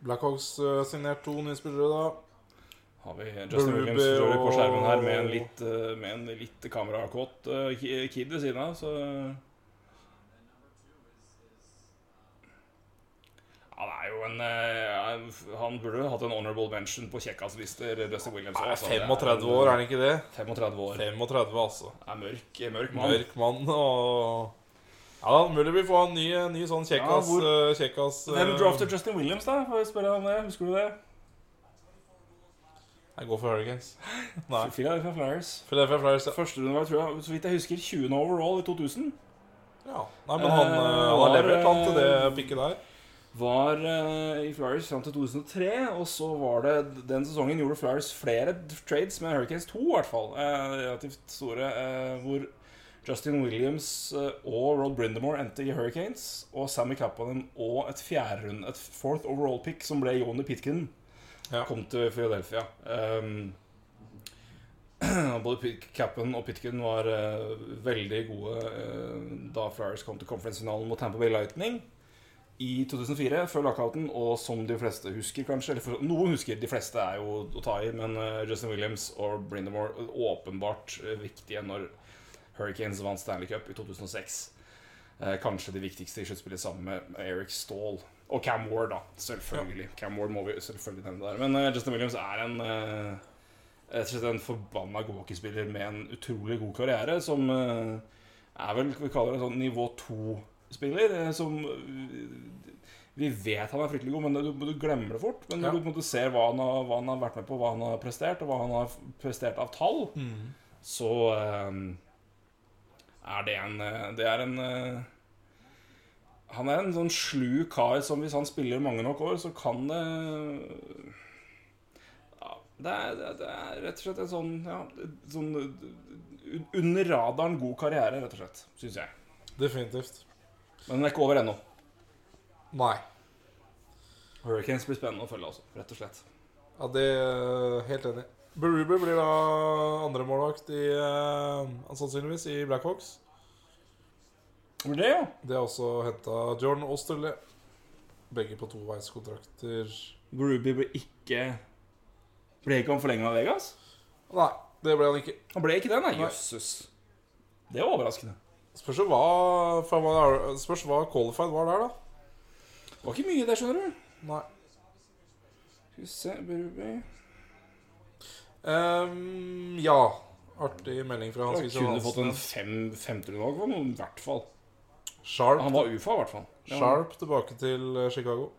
Blackhawks uh, signert to nye spillere, da. Har vi Justin Berube Williams på skjermen her med en litt, uh, med en litt kamerakåt uh, kid ved siden av, så Han er jo en uh, Han burde hatt en honorable mention på kjekkaslister, Justin Williams. Er også, altså. 35 år, er han ikke det? 35 år. 35, altså. Er mørk, mørk mann. Mørk mann og Ja, mulig vi får en ny, ny sånn kjekkas Ja, hvor- eh, kjekkas Hvem eh, draftet Justin Williams, da? Får jeg spørre om det? Husker du det? Jeg går for Hurricanes. Nei. Philadelphia Flyers. Philadelphia Flyers, ja. Første runde var, tror jeg, så vidt jeg husker, 20. overall i 2000. ja. Nei, men han, eh, han har var, levert han til det eh, pikket der. Var eh, i Flyers fram til 2003, og så var det Den sesongen gjorde Flyers flere trades med Hurricanes 2, i hvert fall. Eh, relativt store. Eh, hvor Justin Williams eh, og Rod Brindamore endte i Hurricanes. Og Sammy Kapanen og et fjerde runde, et fourth overall pick, som ble Joni Pitkin, Ja. kom til Philadelphia. Um, både Pit- og Pitkin var uh, veldig gode uh, da Flyers kom til conference-finalen mot Tampa Bay Lightning i 2004, før lockouten, og som de fleste husker, kanskje Eller for, noen husker, de fleste er jo å ta i, men uh, Justin Williams og Brindamore åpenbart viktige når Hurricanes vant Stanley Cup i 2006. Eh, kanskje det viktigste i sluttspillet sammen med Eric Stahl. Og Cam Ward, da. Selvfølgelig. Cam Ward må vi selvfølgelig nevne der. Men eh, Justin Williams er en eh, en forbanna god hockeyspiller med en utrolig god karriere, som eh, er vel vi kaller det sånn nivå to-spiller. eh, Som eh, vi vet han er fryktelig god, men du, du glemmer det fort. Men når Ja. du på en måte ser hva han, har, hva han har vært med på, hva han har prestert, og hva han har prestert av tall, Mm. så eh, er det en eh, Det er en eh, Han er en sånn slu kar som hvis han spiller mange nok år, så kan det ja, det, er, det er- er rett og slett en sånn, ja, sånn Under radaren god karriere, rett og slett. Syns jeg. Definitivt. Men den er ikke over ennå. Nei. Hurricanes blir spennende å følge, altså. Rett og slett. Ja, det er helt enig. Berube blir da andremålvakt i uh, sannsynligvis i Blackhawks. Det, ja? Det er også henta Jordan Osterle. Begge på toveiskontrakter. Beruber ble ikke Ble ikke han forlenga av Vegas? Nei, det ble han ikke. Han ble ikke det, nei. Jøsses. Det var overraskende. Spørs hva Spørs hva qualified var der, da. Det var ikke mye der, skjønner du. Nei. Skal vi se Berube Ehm, ja. Artig melding fra Hans Han Hansen. kunne fått en fem, femteunderlag for noen, i hvert fall. Sharp, Han var UFA, i hvert fall. Ja. Sharp tilbake til eh, Chicago.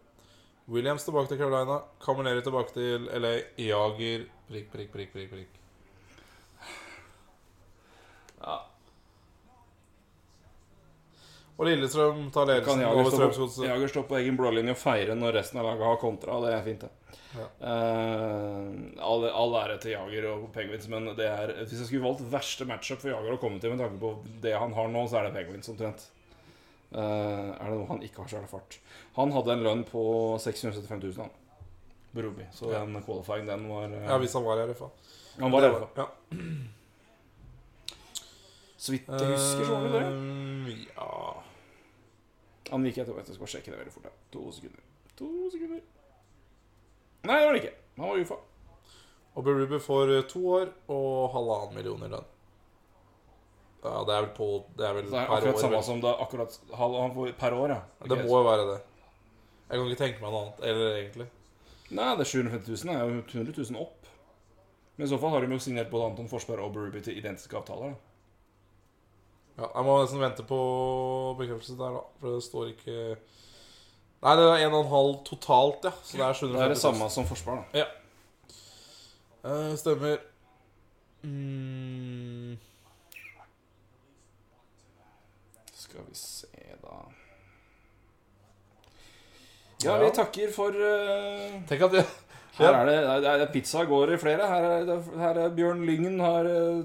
Williams tilbake til Carolina. Camineri tilbake til LA. Jager prikk, prikk, prikk, prikk. prikk. Ja. Og Lillestrøm tar ledelsen Jager over Strømsgodset. Jager stå på egen blålinje og feire når resten av laget har kontra. Det er fint, det. Ja. Uh, all, all ære til Jager og Penguins, men det er, hvis jeg skulle valgt verste matchup for Jager å komme til med tanke på det han har nå, så er det Penguins omtrent. Uh, er det noe han ikke har, så er det fart. Han hadde en lønn på 675 000, han. Broby. Så Ja. den qualifying, den var uh, Ja, hvis han var i RFA. Han var i RFA. Ja. Så vidt jeg husker, så var det det. Ja Han gikk etter, jeg skal bare sjekke det veldig fort. her. To sekunder. To sekunder. Nei, det var det ikke. Han var UFA. Og Berube får eh, to år og halvannen million i lønn. Ja, det er vel på Det er vel det er per akkurat år. samme vel. som det akkurat halvannen han får per år, ja. Det må jo være det. Jeg kan ikke tenke meg noe annet. Eller egentlig. Nei, det er 750 000 er jo 100 000 opp. Men i så fall har de jo signert både Anton Forsberg og Berube til identiske avtaler. da. Ja, jeg må nesten vente på bekreftelse der, da. For det står ikke Nei, det er 1,5 totalt, ja. Så det er 750 Det er det samme som Forsberg, da. Eh, stemmer. Mm. Skal vi se, da Ja, vi takker for uh... Tenk at vi Her er det, det er, pizza går i flere. Her er, det, her er Bjørn Lyngen har eh,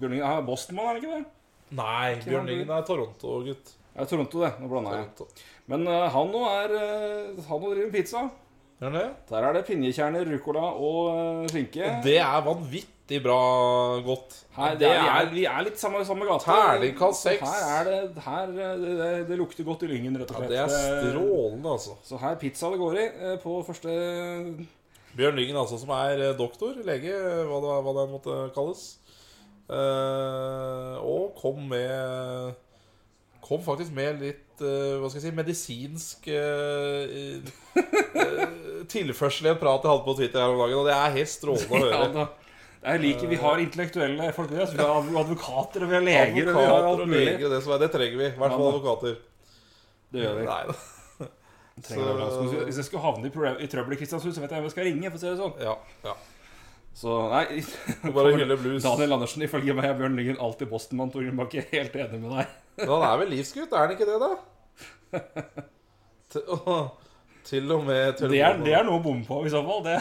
Bjørn Lyngen har Boston, er det ikke det? Nei, Bjørn Lyngen er Toronto, gutt. Det er Toronto, det. Nå blanda jeg. Men uh, han nå er uh, Han nå driver med pizza. Er det? Der er det pinjekjerner, ruccola og uh, skinke. Det er vanvittig bra godt. Her, det det er, vi, er, er vi er litt samme, samme gata. Terningkast seks. Her er det her, det, det, det lukter godt i lyngen, rett og ja. Det er strålende, altså. Så her pizza det går i på første Bjørn Lyngen, altså, som er doktor, lege, hva det, hva det måtte kalles. Eh, og kom med Kom faktisk med litt eh, hva skal jeg si, medisinsk eh, tilførsel i en prat jeg hadde på Twitter her om dagen. Og det er helt strålende å høre. da. Det er like, Vi har intellektuelle folk. Vi har advokater, og vi har leger, og vi har alt mulig. og leger, det, som er, det trenger vi. I hvert fall advokater. Det gjør vi. Nei. Så-. Hvis jeg skulle havne i, i trøbbel i Kristiansund, så vet jeg hvem jeg skal ringe. for å si det sånn. Ja, ja. Så nei bare hylle blues. Daniel Andersen, ifølge meg er Bjørn Lyngen alltid Boston-mann. Torgrim Bakke, helt enig med deg. Men han er vel livsgutt, er han ikke det, da? Til, å, til og med til Det er, det er noe å bomme på, i så fall. Det.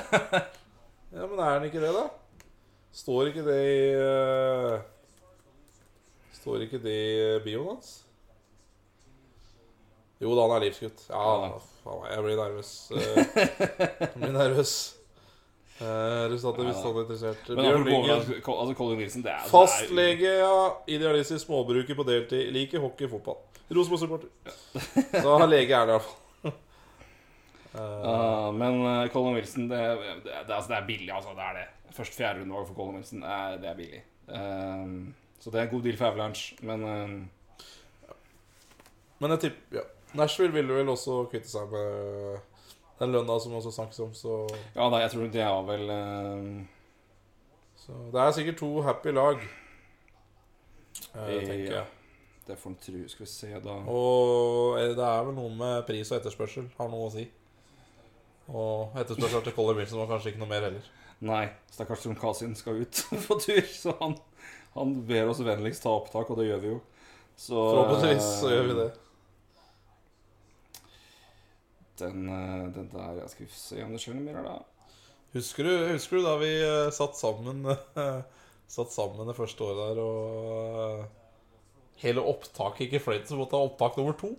Ja, men er han ikke det, da? Står ikke det i uh, Står ikke det i bioen hans? Jo da, han er livsgutt. Ja, Ja. faen jeg blir nervøs. eh, Jeg blir nervøs. Eh, Resultatet hvis han er interessert. Bjørn Lyngen. altså, altså Colin Wilson det er, Fastlege, ja. Idealistisk småbruker på deltid. Liker hockey fotball. Rosenborg-supporter. Så han lege er det, iallfall. Uh, fall. Eh, men uh, Colin Wilson det, det, det, altså, det er billig, altså. Det er det. Først fjerde rundevalg for Colin Wilson. Er, det er billig. Uh, så det er en god deal for Avalanche, men Men jeg tipper ja. Nashville ville vel også kvitte seg med den lønna som også snakkes om, så, Ja, nei, jeg tror det er vel um, så Det er sikkert to happy lag, eh, tenker jeg. Det får en tru. Skal vi se, da. Og eh, det er vel noe med pris og etterspørsel har noe å si. Og etterspørselen til Colin Wilson var kanskje ikke noe mer heller. Nei, stakkars Trond Kasin skal ut på tur, så han, han ber oss vennligst ta opptak, og det gjør vi jo. Så Forhåpentligvis så gjør vi det. Den, eh, den der Jeg Skal se om det skjer noe mer da. Husker du, husker du da vi eh, satt sammen Satt sammen det første året der, og eh, hele opptaket ikke fløyt, så måtte ha opptak nummer to?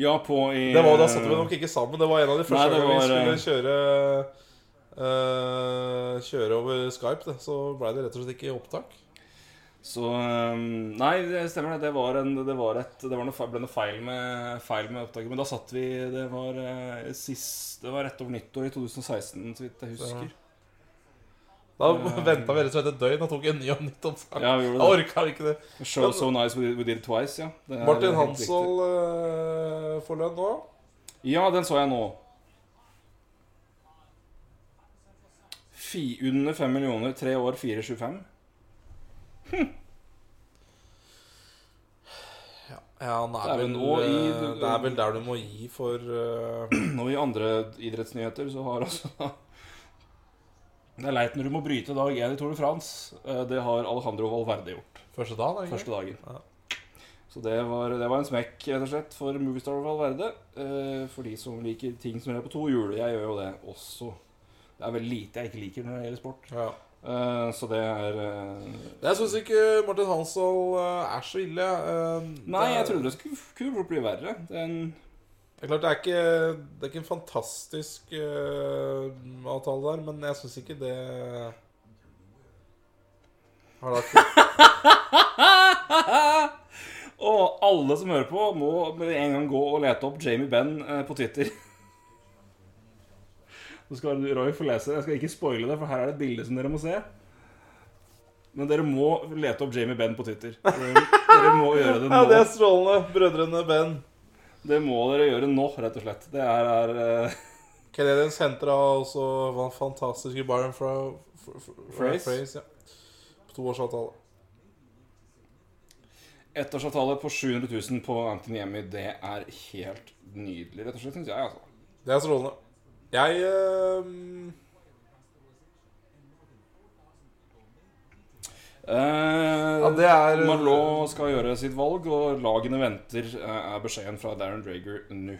Ja, på i Det var, da satt vi nok ikke sammen. Det var en av de første gangene vi skulle kjøre uh, Kjøre over Skype. Det. Så blei det rett og slett ikke opptak. Så um, Nei, det stemmer det. Det var, en, det var et Det var noe, ble noe feil med, feil med opptaket. Men da satt vi Det var eh, sist Det var rett over nyttår i 2016, så vidt jeg husker. Da venta vi rett og slett et døgn og tok en ny og nytt opptak. Ja, vi Jeg gjorde det. orka ikke det. Show so nice we we did it twice, ja. Det er Martin helt uh, eh, får lønn nå. Ja, den så jeg nå. Fi, under 5 millioner, tre år, 425. Ja, han er, er vel, i- eh, det er vel der du må gi for uh... Nå i andre idrettsnyheter så har altså Det er leit når du må bryte dag én i Tour de France. Eh, Det har Alejandro Valverde gjort første dagen. egentlig. første dagen. Ja. Så det var, det var en smekk, rett og slett, for Movistar Valverde. For de som liker ting som er på to hjul. Jeg gjør jo det også. Det er veldig lite jeg ikke liker når det gjelder sport. Ja. Eh, Så det er eh, Jeg syns ikke Martin Hansvold eh, er så ille. Nei, jeg trodde det skulle, kunne fort bli verre. Det er en Det er klart, det er ikke, det er ikke en fantastisk uh, avtale der, men jeg syns ikke det har da Og alle som hører på, må med en gang gå og lete opp Jamie Benn på Twitter. Så skal Roy få lese. Jeg skal ikke spoile det, for her er det et bilde som dere må se. Men dere må lete opp Jamie Benn på Twitter. Dere, dere må gjøre det nå. Ja, det er strålende. Brødrene Ben. Det må dere gjøre nå, rett og slett. Det er, er uh... Canadian Center av også den fantastiske Byron fra Phrase. Phrase ja. På toårsavtale. ettårsavtale på 700 000 på Anthony Emmy. Det er helt nydelig, rett og slett, syns jeg. altså. Det er strålende. Jeg um... Eh, Ja, det er Marlot skal gjøre sitt valg, og lagene venter, eh, er beskjeden fra Darren Drager nå.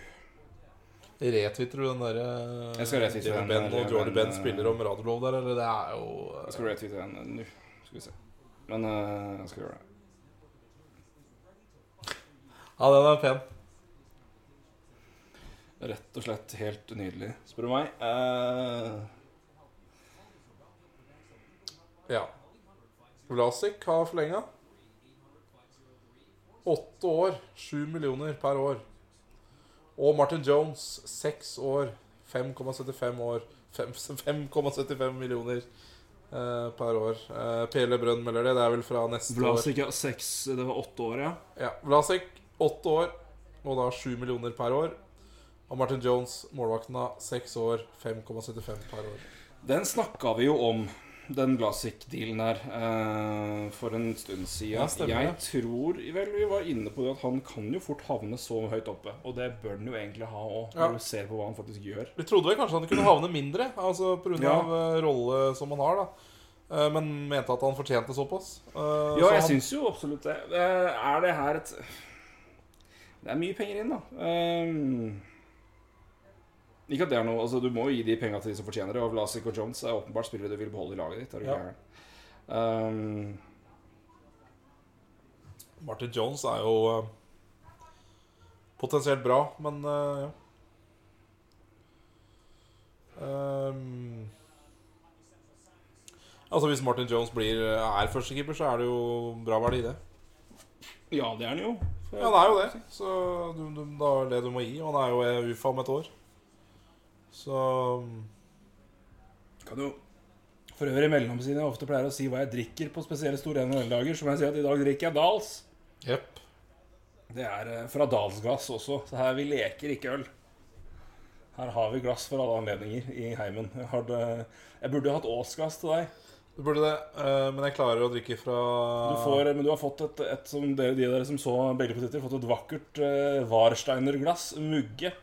Retwitter du den derre Jeg skal retwitte den Ben og Jordy Ben eh, spiller om radiolov der, eller det er jo uh... Jeg skal retwitte den nå. Skal vi se. Men uh, jeg skal gjøre det. Ja, den er pen. Rett og slett helt nydelig, spør du meg. Eh, Ja. Vlasic har forlenga. Åtte år, sju millioner per år. Og Martin Jones, seks år, 5,75 år. 5,75 millioner eh, per år. Eh, Pele Brønn melder det. Det er vel fra neste Vlasic ja, seks Det var åtte år, ja. Ja, Vlasic, åtte år, og da sju millioner per år. Og Martin Jones, målvakten, av seks år, 5,75 per år. Den snakka vi jo om, den Glasic-dealen her, eh, for en stund siden. Ja, jeg tror vel vi var inne på det at han kan jo fort havne så høyt oppe. Og det bør han jo egentlig ha òg, Ja. du ser på hva han faktisk gjør. Vi trodde vel kanskje han kunne havne mindre, altså pga. Ja. av rolle som han har. da Eh, Men mente at han fortjente såpass. Uh, Ja, så jeg han, syns jo absolutt det. Eh, Er det her et Det er mye penger inn, da. Eh, Ikke at det er noe Altså, Du må jo gi de penga til de som fortjener det. Og Vlasic og Jones er åpenbart spillere du vil beholde i laget ditt. Er du Ja. gæren? Eh, Martin Jones er jo uh, potensielt bra, men uh, ja. Um, altså Hvis Martin Jones blir, er førstekeeper, så er det jo bra verdi, det. ja, det er han jo. Ja, det er jo det. Så du, du, da er det det du må gi. Og han er jo eh, UFA om et år. Så Kan jo for øvrig i mellomtiden jeg ofte pleier å si hva jeg drikker på spesielle store NHL-dager, så må jeg si at i dag drikker jeg Dals. Yep. Det er eh, fra Dalsglass også, så her vi leker ikke øl. Her har vi glass for alle anledninger i heimen. Jeg, hadde, jeg burde hatt Åsgass til deg. Du burde det, eh, men jeg klarer å drikke fra Du får, men du har fått et, et som dere, de dere som så begge på Twitter, fått et vakkert uh, Warsteiner-glass, mugge,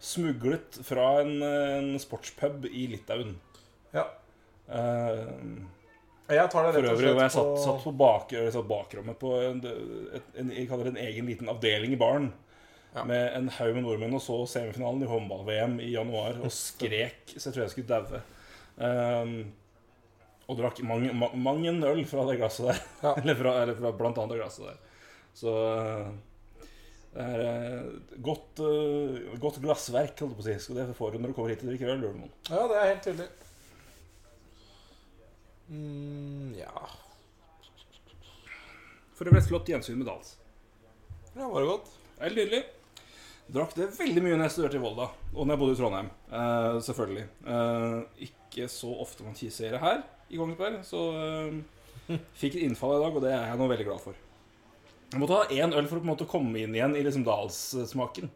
smuglet fra en, en sportspub i Litauen. Ja. Uh, Jeg tar det for rett og øvrig, og jeg satt, satt på bak, eller satt bakrommet på en, et, en, jeg kaller det en egen liten avdeling i baren. Ja. Med en haug med nordmenn og så semifinalen i håndball-VM i januar og skrek så jeg tror jeg skulle daue. Um, og drakk mang, ma- mang en øl fra det glasset der. Ja. eller, fra, eller fra blant annet det glasset der. Så uh, det er uh, godt, uh, godt glassverk, holdt jeg på å si. Så det får du når du kommer hit og drikker øl. Lurmoen. Ja, det er helt tydelig. Mm, ja For øvrig et flott gjensyn med Dals. Ja, var det godt? Helt nydelig. Drakk det veldig mye når jeg studerte i Volda, og når jeg bodde i Trondheim. Eh, selvfølgelig. Eh, ikke så ofte man ser her i Kongsberg, så eh, fikk et innfall i dag, og det er jeg nå veldig glad for. Jeg måtte ha én øl for å på en måte komme inn igjen i liksom dalssmaken.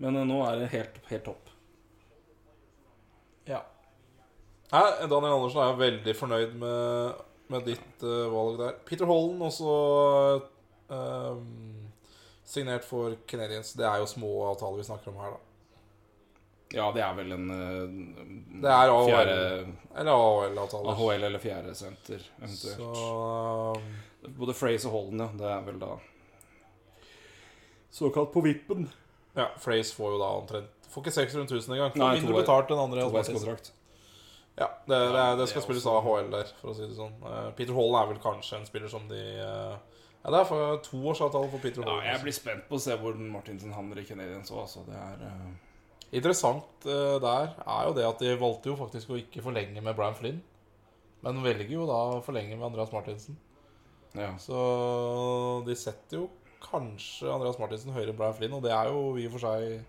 Men eh, nå er det helt, helt topp. Ja. Nei, Daniel Andersen er jo veldig fornøyd med, med ditt eh, valg der. Peter Holland også ehm, signert for Canadiens. Det er jo små avtaler vi snakker om her, da. Ja, det er vel en eh, Det er AHL. fjerde Eller AHL-avtaler. AHL eller fjerde senter, eventuelt. Så ehm, Både Fraze og Holden, ja. Det er vel da såkalt på vippen. Ja, Fraze får jo da omtrent Får ikke 600 000 engang. Får Nei, mindre to- betalt enn andre. Toveiskontrakt. Ja, det, det, det det skal spilles av AHL der, for å si det sånn. Eh, Peter Holden er vel kanskje en spiller som de eh, Ja, det er for toårsavtale for Peter Ja, jeg blir spent på å se hvor Martinsen havner i Canadiens òg, altså. Det er uh... Interessant der er jo det at de valgte jo faktisk å ikke forlenge med Brian Flynn. Men velger jo da å forlenge med Andreas Martinsen. Ja. Så de setter jo kanskje Andreas Martinsen høyere enn Brian Flynn, og det er jo i og for seg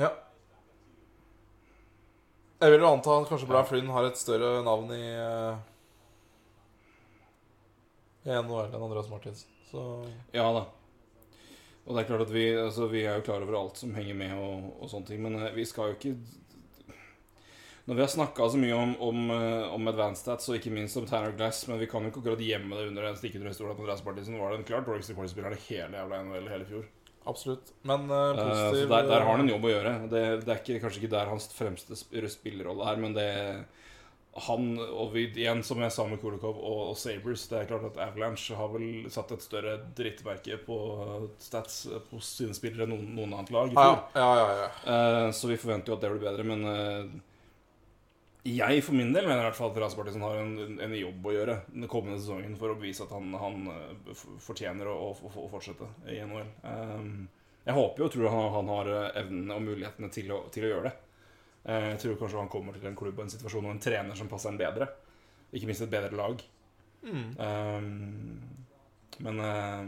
Ja. Jeg vil jo anta at kanskje Brian Flynn har et større navn i eh, i NHL enn Andreas Martinsen. Så Ja da. Og det er klart at vi, altså, vi er jo klar over alt som henger med og, og sånne ting, men eh, vi skal jo ikke Når vi har snakka så mye om, om, eh, om advanced stats og ikke minst om Tanner Glass, men vi kan jo ikke akkurat gjemme det under en stikkende en stol at Andreas Martinsen var den klart dårligste cornerspilleren i hele jævla NHL hele fjor. absolutt. Men Eh, positiv uh, der, der har han en jobb å gjøre. Det, det er ikke, kanskje ikke der hans fremste spillerrolle er, men det han og vi, igjen, som jeg sa med Kulikov og, og Sabres, det er klart at Avalanche har vel satt et større drittmerke på stats på sine spillere enn noen, noen annet lag ja, ja, ja, ja. Eh, så vi forventer jo at det blir bedre, men jeg for min del mener i hvert fall at Rasmussen Bartisen har en, en jobb å gjøre den kommende sesongen for å bevise at han, han eh, fortjener å, å, å fortsette i NHL. Um, jeg håper jo og tror han, han har eh, evnene og mulighetene til å, til å gjøre det. Uh, Jeg tror kanskje han kommer til en klubb og en situasjon og en trener som passer en bedre. Ikke minst et bedre lag. Mm. Um, men uh,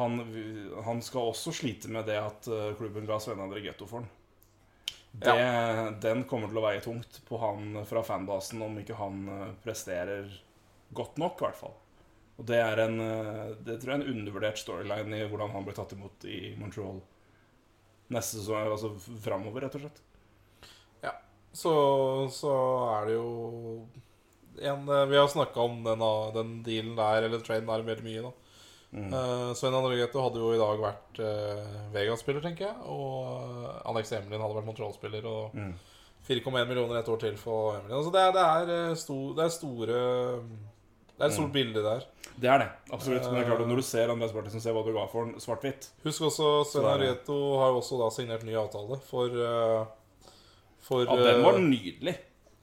han, han skal også slite med det at klubben ga Sven André Getto for han. Det, Den kommer til å veie tungt på han fra fanbasen om ikke han eh, presterer godt nok, i hvert fall. Og det er en eh, Det tror jeg er en undervurdert storyline i hvordan han ble tatt imot i Montreal neste sesong, altså framover, rett og slett. Så, så er det jo en, eh, Vi har snakka om den, ah, den dealen der, eller traden der, veldig mye. da Mm. Uh, Svein André Getto hadde jo i dag vært uh, Vegas-spiller, tenker jeg. Og eh, Alex Emilien hadde vært Montreal-spiller. Og Mm. 4,1 millioner et år til for Emilien. Altså det, er, det, er, det er store Det er et stort Mm. bilde der. Det er det, absolutt. Men det er klart at når du ser Andreas Barthelsen, ser hva du ga for den svart-hvitt Husk også Svein det- har jo også da signert ny avtale for For Ja, den var nydelig.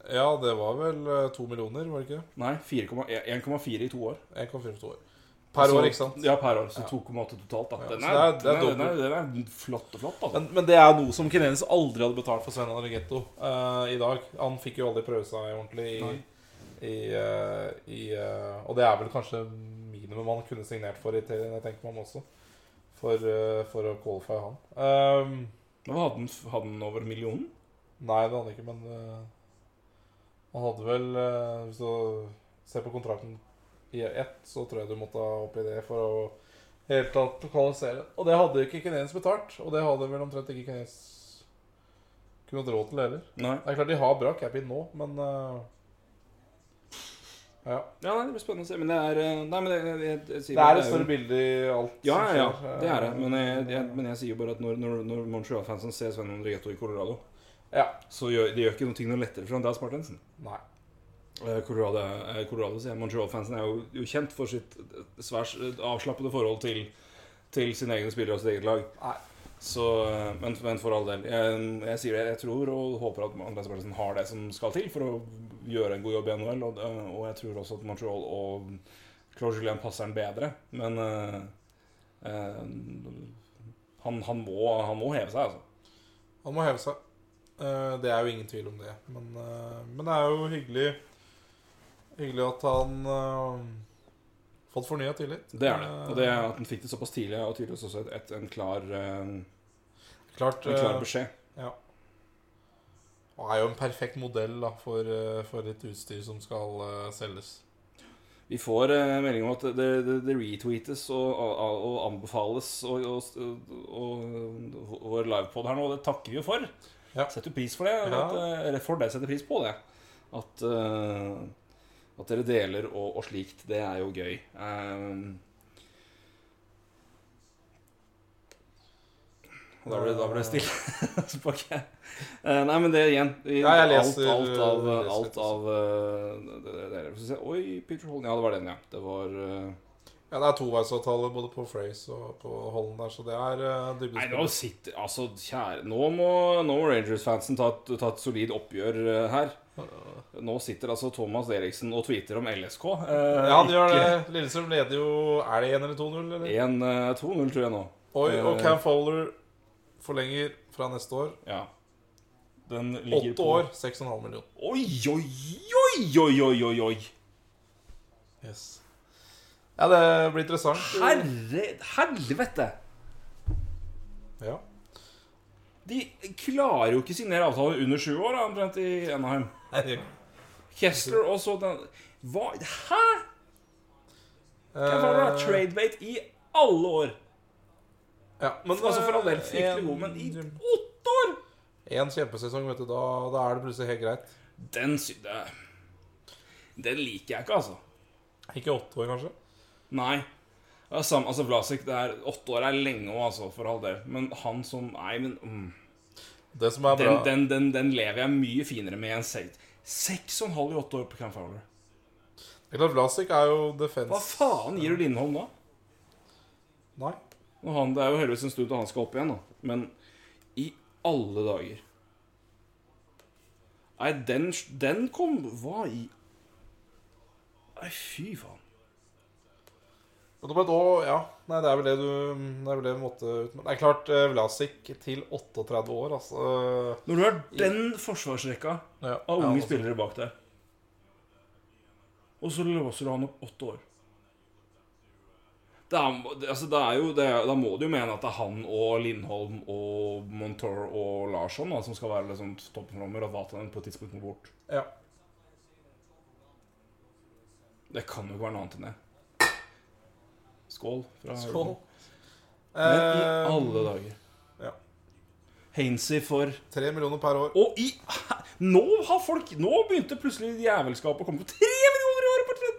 Ja, det var vel to millioner, var det ikke? Nei, 1,4 i to år. 1,4 i to år. Per Altså, år, ikke sant? Ja, per år. Så Ja. 2,8 totalt. Da. Den, er, det er- det er den, er, den, er, den er flott og flott, altså. Men, men det er noe som Kinelis aldri hadde betalt for Svein André Getto eh, i dag. Han fikk jo aldri prøve seg ordentlig i, i, uh, i uh, Og det er vel kanskje minimum han kunne signert for i te- jeg tenker man også. For, for å qualify han. Um, hadde han hadde den over millionen? nei, det hadde han ikke, men han hadde vel Hvis du ser på kontrakten i ett, så tror jeg du måtte ha opp i det for å helt tatt kvalifisere. Og det hadde ikke Kinelis betalt, og det hadde vel omtrent ikke Kinelis kunne hatt råd til heller. Nei. Det er klart de har bra cap-in nå, men uh, Ja. Ja, nei, Det blir spennende å se. Men det er eh, Nei, men det, jeg, jeg, jeg Det er et større bilde i alt Ja, som skjer. ja, det er det. Men jeg, men jeg sier bare at når, når, når Montreal-fansen ser Sven Andrietto i Colorado, Ja. så gjør det gjør ikke noe noe lettere for Andreas Spartensen. Nei. Eh, Colorado, eh, Colorado sier. Montreal-fansen er jo, jo kjent for sitt eh, svært avslappede forhold til, til sine egne spillere og sitt eget lag. Nei. Så, men, men for all del. Jeg, jeg sier det, jeg tror og håper at Andreas Martensen har det som skal til for å gjøre en god jobb i NHL. Og, og jeg tror også at Montreal og Claude Julien passer han bedre. Men uh, uh, han, han, må, han må heve seg, altså. Han må heve seg. Uh, det er jo ingen tvil om det. Men, men det er jo hyggelig Hyggelig at han uh, fått fornya tillit. Det er det. Og det er at han fikk det såpass tidlig, og tydeligvis også et, et, en, klar, uh, Klart, en klar beskjed. beskjed. Og er jo en perfekt modell da, for, eh, for et utstyr som skal eh, selges. Vi får eh, melding om at det, det, det retweetes og, og, og anbefales og, og, vår livepod her nå, og det takker vi jo for. Ja. Setter pris for det. Ja. At, eh, for det, setter pris på det. At, eh, at dere deler og, og slikt. Det er jo gøy. Um, da ble, da ble det stille. Jeg- Eh, nei, men det igjen i- Ja, leser- alt, alt av, leser alt av eh, det, det, det, Få. Oi, Peter Holden. Ja, det var den, ja. Det var uh... Ja, det er toveisavtale både på Frace og på Holden der, så det er uh, Nei, nå sitter Altså, kjære Nå må, nå må Rangers-fansen ta, ta et solid oppgjør uh, her. Nå sitter altså Thomas Eriksen og tweeter om LSK. eh, Ja, han gjør det. Lillestrøm leder jo Er det 1 eller 2-0, 1-2-0, tror jeg nå. Oi, og Eh, Cam Fowler forlenger fra neste år. Ja. Den ligger 8 på år, 6,5 millioner. Oi, oi, oi, oi, oi, oi. Yes. Ja, det blir interessant. Herre Helvete! Ja. De klarer jo ikke signere avtaler under sju år, da, omtrent i Anaheim. Kessler og så den Hva? Hæ?! Hvem eh. var det? Tradebate i alle år. Ja, men altså For all del fryktelig god, men i åtte år! Én kjempesesong, vet du. Da, da, er det plutselig helt greit. Den sydde Den liker jeg ikke, altså. Ikke åtte år, kanskje? Nei. Ja, sam, altså Vlasic, er, Åtte år er lenge òg, altså, for all del. Men han som Nei, men mm. Det som er bra Den, den, den, den lever jeg mye finere med enn Sate. 6,5 i åtte år på Cam Fowler. Det er Vlasic er jo defense. Hva faen gir du Lindholm da? Nei. Han, det er jo heldigvis en stund til han skal opp igjen, da. Men i alle dager Nei, den, den kom Hva i Nei, fy faen. Det ble et år, ja. Nei, det er vel det du Det er vel det vi måtte ut med. Det er klart, eh, Vlasic til 38 år, altså Når du har den forsvarsrekka ja, av unge ja, altså. spillere bak deg, og så låser du han opp åtte år det er, altså, er jo, det Da må du jo mene at det er han og Lindholm og Montour og Larsson da, som skal være liksom, toppenflommer, og Vatanen på et tidspunkt må bort. Ja. Det kan jo ikke være noe annet enn det. Skål. Fra Skål. Men i Eh, alle dager. ja. Hainsey for Tre millioner per år. Og i Nå har folk Nå begynte plutselig jævelskapet å komme på tre millioner i året! på tre-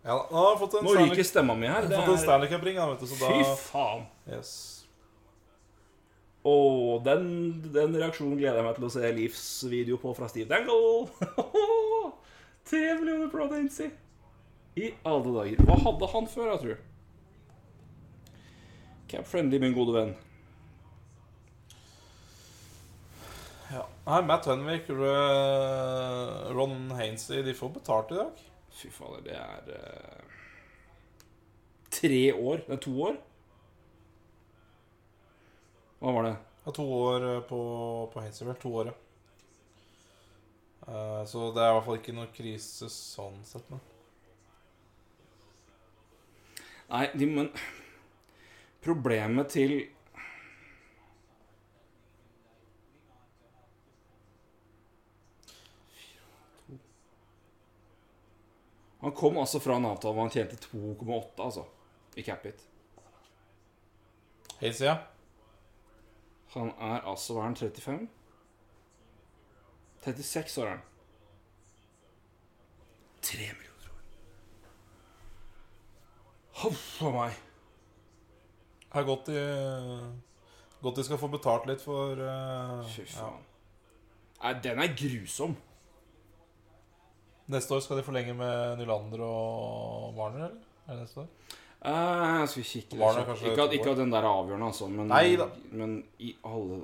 Ja, da, nå har jeg fått en Nå ryker stemma mi her. Jeg Det har fått en Stanley Cup-ring, da, vet du, så fy faen. yes. Og den, den reaksjonen gleder jeg meg til å se livsvideo på fra Steve Dangle. Tre millioner på Hainsey. I alle dager. Hva hadde han før, jeg tror? Cap Friendly, min gode venn. Ja. Nei, Matt Henwick, R- Ron Hainsey, de får betalt i dag. Fy fader, det er uh, Tre år? Det er to år? Hva var det? Ja, to år eh, på, på Hainsey, vel. To år, ja. Uh, så det er i hvert fall ikke noe krise sånn sett. Men. Nei, de, men Problemet til Han kom altså fra en avtale hvor han tjente 2,8 altså, i Capit. Hei, Sia. Han er altså Hva er han? 35? 36 år er han. 3 millioner. Huff a meg. Det er godt de Godt de skal få betalt litt for uh, Fy ja. faen. Nei, den er grusom. Neste år skal de forlenge med Nylander og Warner, eller? Er det neste år? Eh, skal kikke Warner, kanskje ikke, at, ikke at den der er avgjørende, altså, men, Nei da. men i alle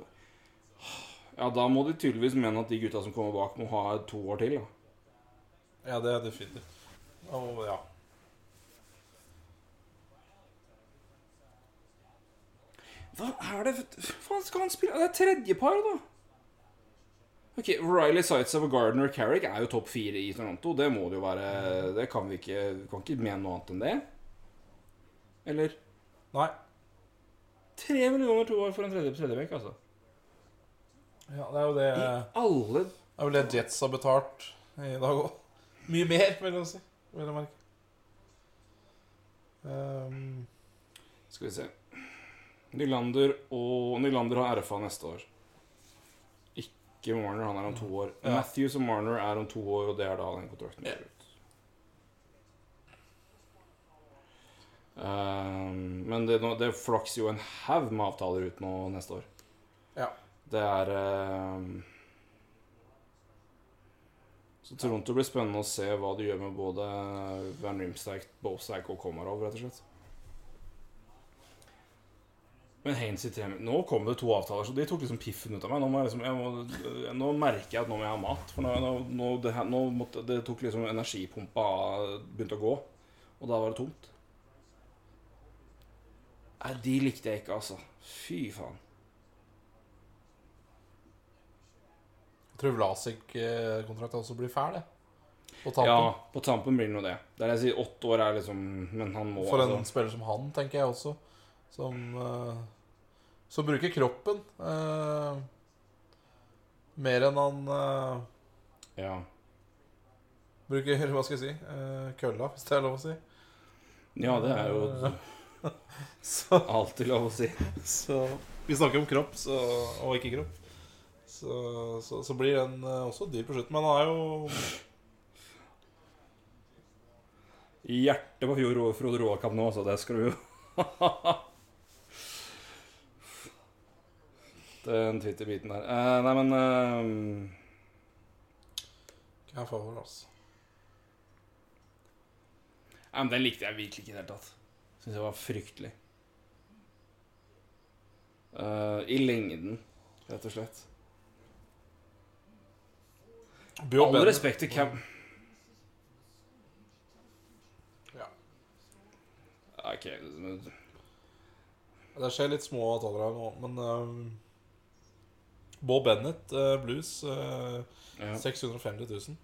Ja, da må de tydeligvis mene at de gutta som kommer bak, må ha to år til. da. Ja, det er definitivt. Og ja. Hva er det faen skal han spille? Det er tredjepar, da. Ok, Riley Sightsev og Gardner Carrick er jo topp fire i Toronto. Det må det jo være Det kan vi ikke Vi kan ikke mene noe annet enn det. Eller Nei. Tre millioner to år for en tredje tredjebekk, altså. Ja, det er jo det I alle Det er vel det Jets har betalt i dag òg. Mye mer, vil jeg si. Vil jeg merke. Um, Skal vi se Nylander og Nylander har RFA neste år. ikke Marner. Han er om to år. Ja. Matthews og Marner er om to år, og det er da den kontrakten går ut. Um, men det, det flakser jo en haug med avtaler ut nå neste år. Ja. Det er um, Så Toronto blir spennende å se hva de gjør med både Van Rimstack, Bosack og Komarov, rett og slett. Men Haines i tre Nå kom det to avtaler, så de tok liksom piffen ut av meg. Nå, jeg liksom, jeg må, nå merker jeg at nå må jeg ha mat. For nå, nå, det, her, nå måtte, det tok liksom energipumpa begynte å gå, og da var det tomt. Nei, de likte jeg ikke, altså. Fy faen. Jeg tror Vlasic-kontrakten også blir fæl, det. På tampen. Ja, på tampen blir det nå det. Der jeg sier åtte år er liksom Men han må For en altså. spiller som han, tenker jeg også. Som, eh, som bruker kroppen eh, mer enn han eh, Ja. bruker Hva skal jeg si? eh, kølla, hvis det er lov å si. ja, det er jo Så, alltid lov å si. så Vi snakker om kropp så, og ikke kropp. Så, så, så blir den eh, også dyr på slutten. Men han er jo hjertet på Fjord Frode Roakam nå, så det skal du jo Den Twitter-biten der. Uh, nei, men uh, Hva er få over, altså. Nei, men Den likte jeg virkelig ikke i det hele tatt. Syns jeg var fryktelig. Uh, I lengden, rett og slett. All respekt til Cam Ja. Ok, Det skjer litt små avtaler her nå, men um, Bob Bennett, uh, blues, Uh, ja. 650 000.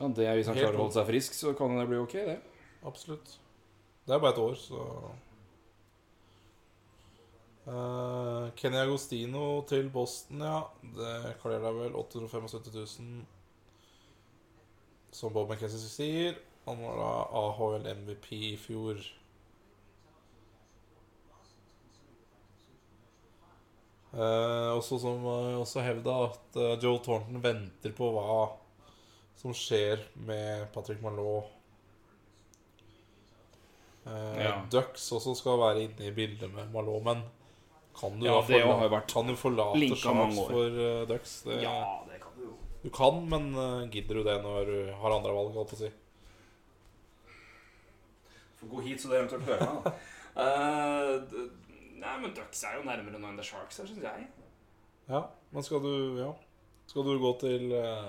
ja, det er Hvis han klarer å holde seg frisk, så kan det bli ok, det. Absolutt. Det er bare et år, så uh, Kenny Agostino til Boston, ja. Det kler deg vel 875 000, som Bob McKenzie sier. Han var da AHL MVP i fjor. Eh, også som eh, også hevda at eh, Joe Thornton venter på hva som skjer med Patrick Malot. Eh, Ja. Ducks også skal være inne i bildet med Malot, men kan du, Ja, da forla- har vært kan du forlate år. for uh, Ducks? Det, det kan du jo. Du kan, men uh, gidder du det når du har andre valg? Holdt på å si. Får gå hit, så det eventuelt hører meg, da. Eh, d- nei, men Ducks er jo nærmere nå enn The Sharks her, syns jeg. Ja, men skal du Ja. Skal du gå til eh,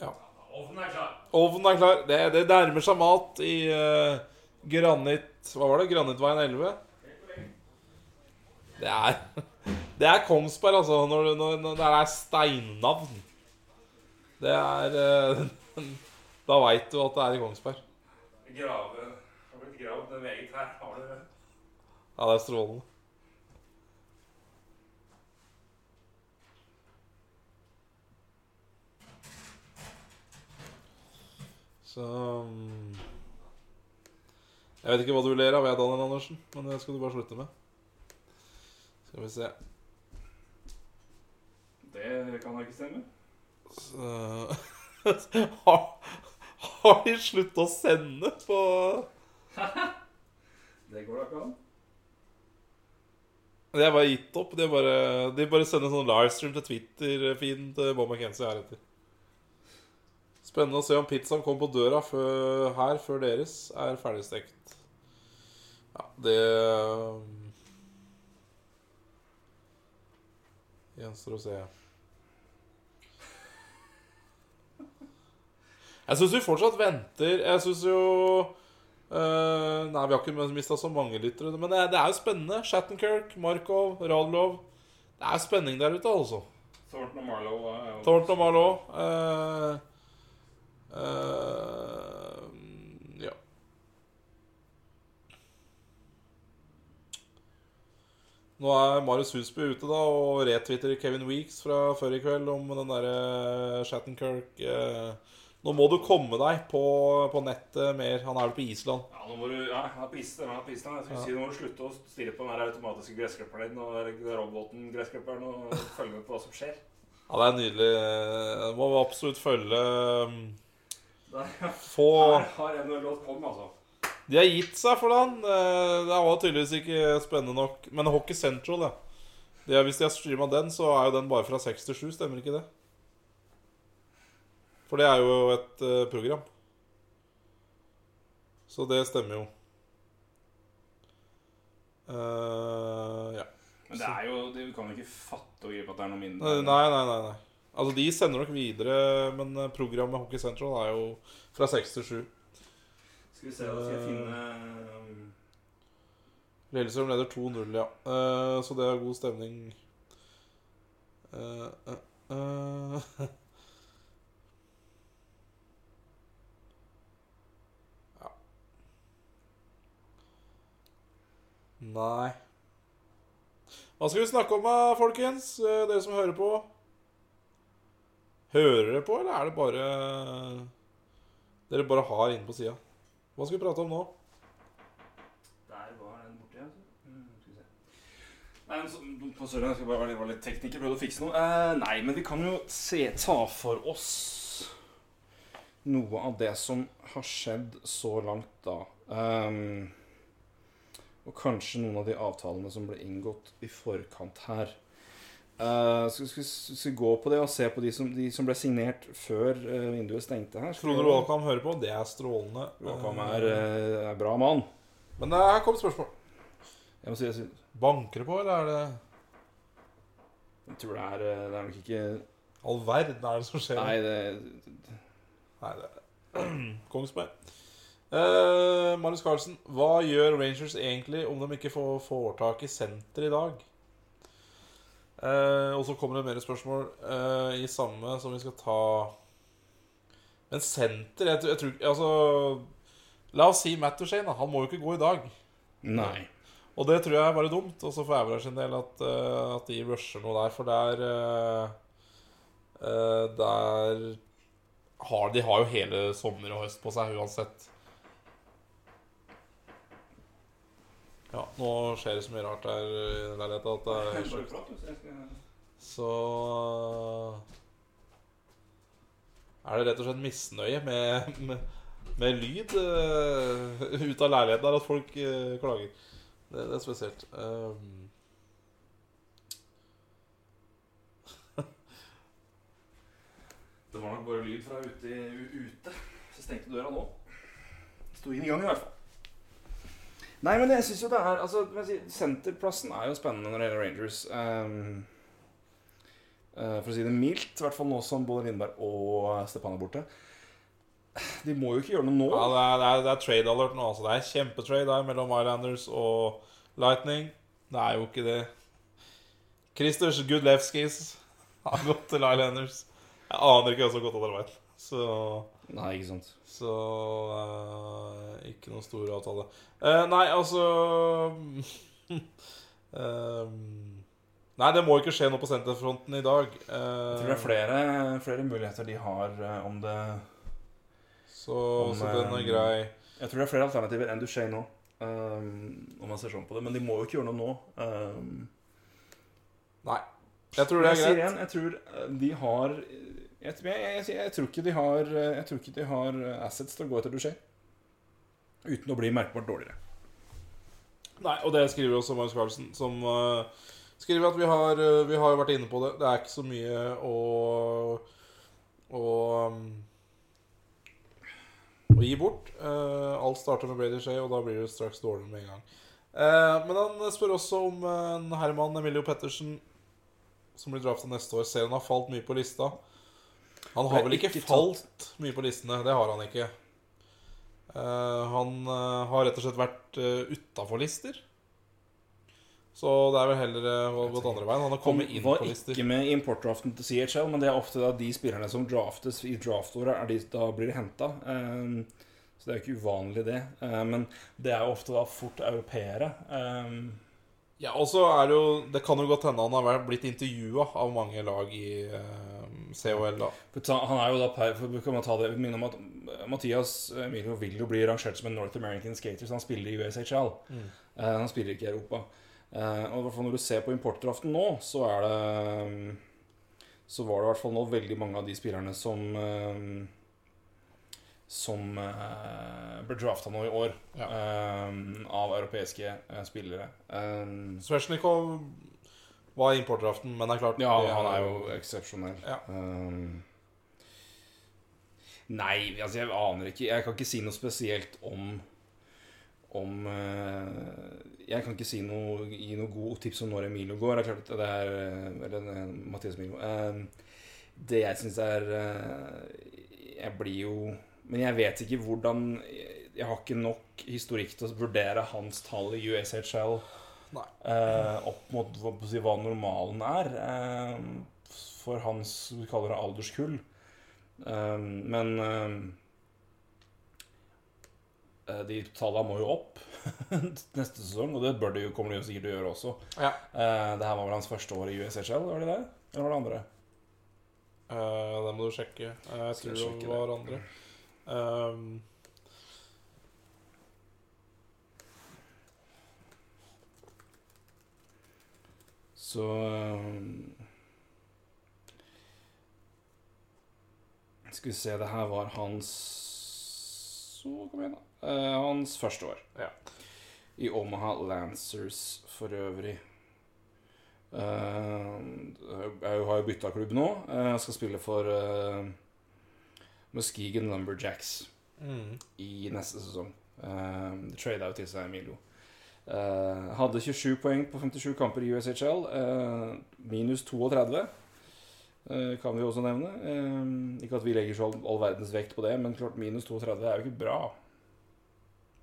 Ja. Ovnen er klar. Ovnen er klar. Det, det nærmer seg mat i uh, Granit Hva var det? Granittveien 11? Det er Det er Kongsberg, altså, når, når, når det er steinnavn. Det er eh, Da veit du at det er i Kongsberg. Grave Har blitt gravd meget her. Har du Ja, det er strålende. Så mm, Jeg vet ikke hva du ler av, jeg, Daniel Andersen, men det skal du bare slutte med. Skal vi se Det kan da ikke stemme. Så, har, har de sluttet å sende på Det går da ikke an. De er bare gitt opp. De, bare, de bare sender sånn livestream til Twitter-feeden til Bob McKenzie heretter. Spennende å se om pizzaen kommer på døra før, her før deres er ferdigstekt. Ja, det um, Gjenstår å se. Jeg syns vi fortsatt venter. Jeg syns jo uh, Nei, vi har ikke mista så mange lyttere. Men det, det er jo spennende. Shattenkirk, Markov, Radlov. Det er spenning der ute, altså. Thornton og Marlow Uh, Thornton og Marlow. Uh, eh, ja. Nå er Marius Husby ute da og retwitter Kevin Weeks fra før i kveld om den derre Shattenkirk, eh, Nå må du komme deg på, på nettet mer. Han er på Island. Ja, nå må du, ja, han er på Island. Han er på Island. Jeg skulle si, nå må du slutte å stirre på den automatiske gressklipperen din og roboten-gressklipperen og følge med på hva som skjer. Ja, det er nydelig. Du må absolutt følge um, Der, ja. Få Her har NHL.com, altså. De har gitt seg for den. Eh, Det var tydeligvis ikke spennende nok. Men Hockey Central, ja. Det hvis de har streama den, så er jo den bare fra 6 til 7. Stemmer ikke det? For det er jo et eh, program. Så det stemmer jo. Uh, ja. Men det er jo, det, vi kan jo ikke fatte og gripe at det er noe mindre. Nei, nei, nei. nei. Altså, de sender nok videre, men eh, programmet Hockey Central er jo fra 6 til 7. Skal vi se, da skal jeg finne um, Lillestrøm leder 2-0, ja. Uh, så det er god stemning. Uh, eh, Nei Hva skal vi snakke om, da, folkens? Eh, Dere som hører på. Hører dere på, eller er det bare Dere bare har inne på sida? Hva skal vi prate om nå? Der var den borte, ja. Mm, skal vi se. Nei, men så, på Sørlandet skal jeg bare være litt, litt tekniker, prøvde å fikse noe. Eh, nei, men vi kan jo se, ta for oss noe av det som har skjedd så langt, da. Ehm, og kanskje noen av de avtalene som ble inngått i forkant her. Uh, skal, skal, skal vi gå på det og se på de som, de som ble signert før uh, vinduet stengte her? Frode Råkam hører på. Det er strålende. Råkam er, er bra mann. Men det her kom spørsmål. Jeg må si, jeg, si. Banker det på, eller er det jeg tror det er, det er nok ikke all verden er det som skjer? Nei, det Nei, det er Kongsberg. Eh, Marius Carlsen, hva gjør Rangers egentlig om de ikke får, får tak i senter i dag? Uh, og så kommer det mer spørsmål uh, i samme som vi skal ta Men senter jeg, jeg tror Altså La oss si Matt Duchene. Han må jo ikke gå i dag. Nei. Og det tror jeg er bare dumt. Og så får Average sin del at, uh, at de rusher noe der. For der uh, Der har De har jo hele sommer og høst på seg uansett. Ja, nå skjer det så mye rart her i leiligheten at det er helt sjukt. Så er det rett og slett misnøye med, med, med lyd uh, ut av leiligheten der at folk uh, klager. Det, det er spesielt. Um, Det var nok bare lyd fra ute. ute. Så stengte døra nå. Sto inn i gang i hvert fall. Nei, men jeg syns jo det er altså, Senterplassen er jo spennende når det gjelder Rangers. Um, uh, for å si det mildt, i hvert fall nå som både Lindberg og Stepan er borte. De må jo ikke gjøre noe nå. ja, det er, det, er, det er trade alert nå. Altså. Det er kjempetrade her mellom Islanders og Lightning. Det er jo ikke det. Christers Gudlevskis har gått til Islanders. Jeg aner ikke hva som har gått andre Arbeid. Så Nei, ikke sant. Så uh, ikke noen stor avtale. Uh, nei, altså eh, Nei, det må ikke skje noe på senterfronten i dag. Eh, Jeg tror det er flere, flere muligheter de har eh, om det Så, om, så den er eh, grei. Jeg tror det er flere alternativer enn du ser nå. Um, om man ser sånn på det. Men de må jo ikke gjøre noe nå. Um, Nei. Jeg tror det jeg er sier greit. igjen, jeg tror eh, de har jeg, jeg, jeg, tror ikke de har eh, Jeg tror ikke de har eh, assets til å gå etter Duché Uten å bli merkbart dårligere. Nei, og det skriver også Marius Carlsen, som uh, skriver at vi har, uh, vi har vært inne på det. Det er ikke så mye å å, um, å gi bort. Uh, alt starter med Brady Shea, og da blir det straks dårligere med en gang. Men han spør også om Herman Emilio Pettersen, som blir drafta neste år. Ser han har falt mye på lista. Han har vel ikke ikke tatt. falt mye på listene. Det har han ikke. Uh, han uh, har rett og slett vært uh, utafor lister. Så det er vel heller uh, gått andre veien. Han har kommet inn på lister. ikke med i importdraften til CHL, men det er ofte da de spillerne som draftes i draftåret, er de, da blir henta. Um, så det er jo ikke uvanlig, det. Um, men det er jo ofte da fort europeere. Um, Ja, og så er det jo Det kan jo godt hende han har blitt intervjua av mange lag i, eh, COL, da. Han er jo da per, for kan man ta det minne om at Mathias Emilio vil jo bli rangert som en North American skater, så han spiller i USHL. Mm. Uh, han spiller ikke i Europa. Uh, og i hvert fall når du ser på importdraften nå, så er det mm, Så var det i hvert fall nå veldig mange av de spillerne som eh, Som uh, ble drafta nå i år Ja. um, av europeiske uh, spillere. Um, Svesjnikov var i importdraften, men det er klart ja, det han er jo eksepsjonell. Ja. Um, nei, altså jeg aner ikke. Jeg kan ikke si noe spesielt om om uh, Jeg kan ikke si noe, gi noe god tips om når Emilio går. Det er klart det er eh, Eller eh, Mathias Emilio. Uh, det jeg syns er Jeg blir jo Men jeg vet ikke hvordan Jeg har ikke nok historikk til å vurdere hans tall i USHL. Eh, opp mot hva, si, hva normalen er eh, for hans vi kaller det alderskull. Eh, men eh, eh, de tallene må jo opp neste sesong, og det bør de jo, kommer de jo sikkert til å gjøre også. Ja. Eh, det her var vel hans første år i USHL, var det det? Eller var det andre? Eh, det må du sjekke. Jeg tror det var andre. Um, Så um, Skal vi se, det her var hans Så kom igjen, da. Eh, hans første år. Ja. I Omaha Lancers for øvrig. Eh, jeg har jo bytta klubb nå. Eh, Jeg skal spille for uh, Muskegon Lumberjacks mm. i neste sesong. Uh, Trada jo til seg Emilio. Eh, hadde 27 poeng på 57 kamper i USHL. Uh, minus 32, uh, kan vi også nevne. Eh, ikke at vi legger så all, all verdens vekt på det, men klart minus 32 er jo ikke bra.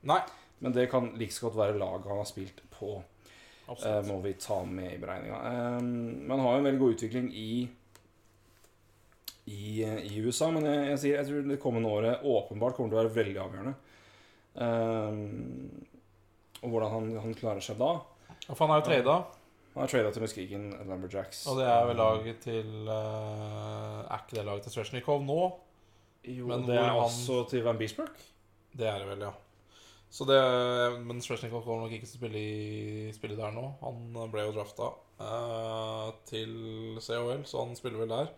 Nei, Men det kan like så godt være laget han har spilt på. eh, må vi ta med i beregninga. Eh, man har jo en veldig god utvikling i i, i USA, men jeg, jeg, sier, jeg tror det kommende året åpenbart kommer til å være veldig avgjørende. Eh, og hvordan han, han klarer seg da. For han er jo trada, Han er trada til Muskegon Lumberjacks. og det er vel laget til uh, Er ikke det laget til Svesjnikov nå? Jo, men det er han- også til Van Beesburg. Det er det vel, ja. Så det, men Svesjnikov kommer nok ikke til å spille, i, spille der nå. Han ble jo drafta uh, til COL, så han spiller vel der.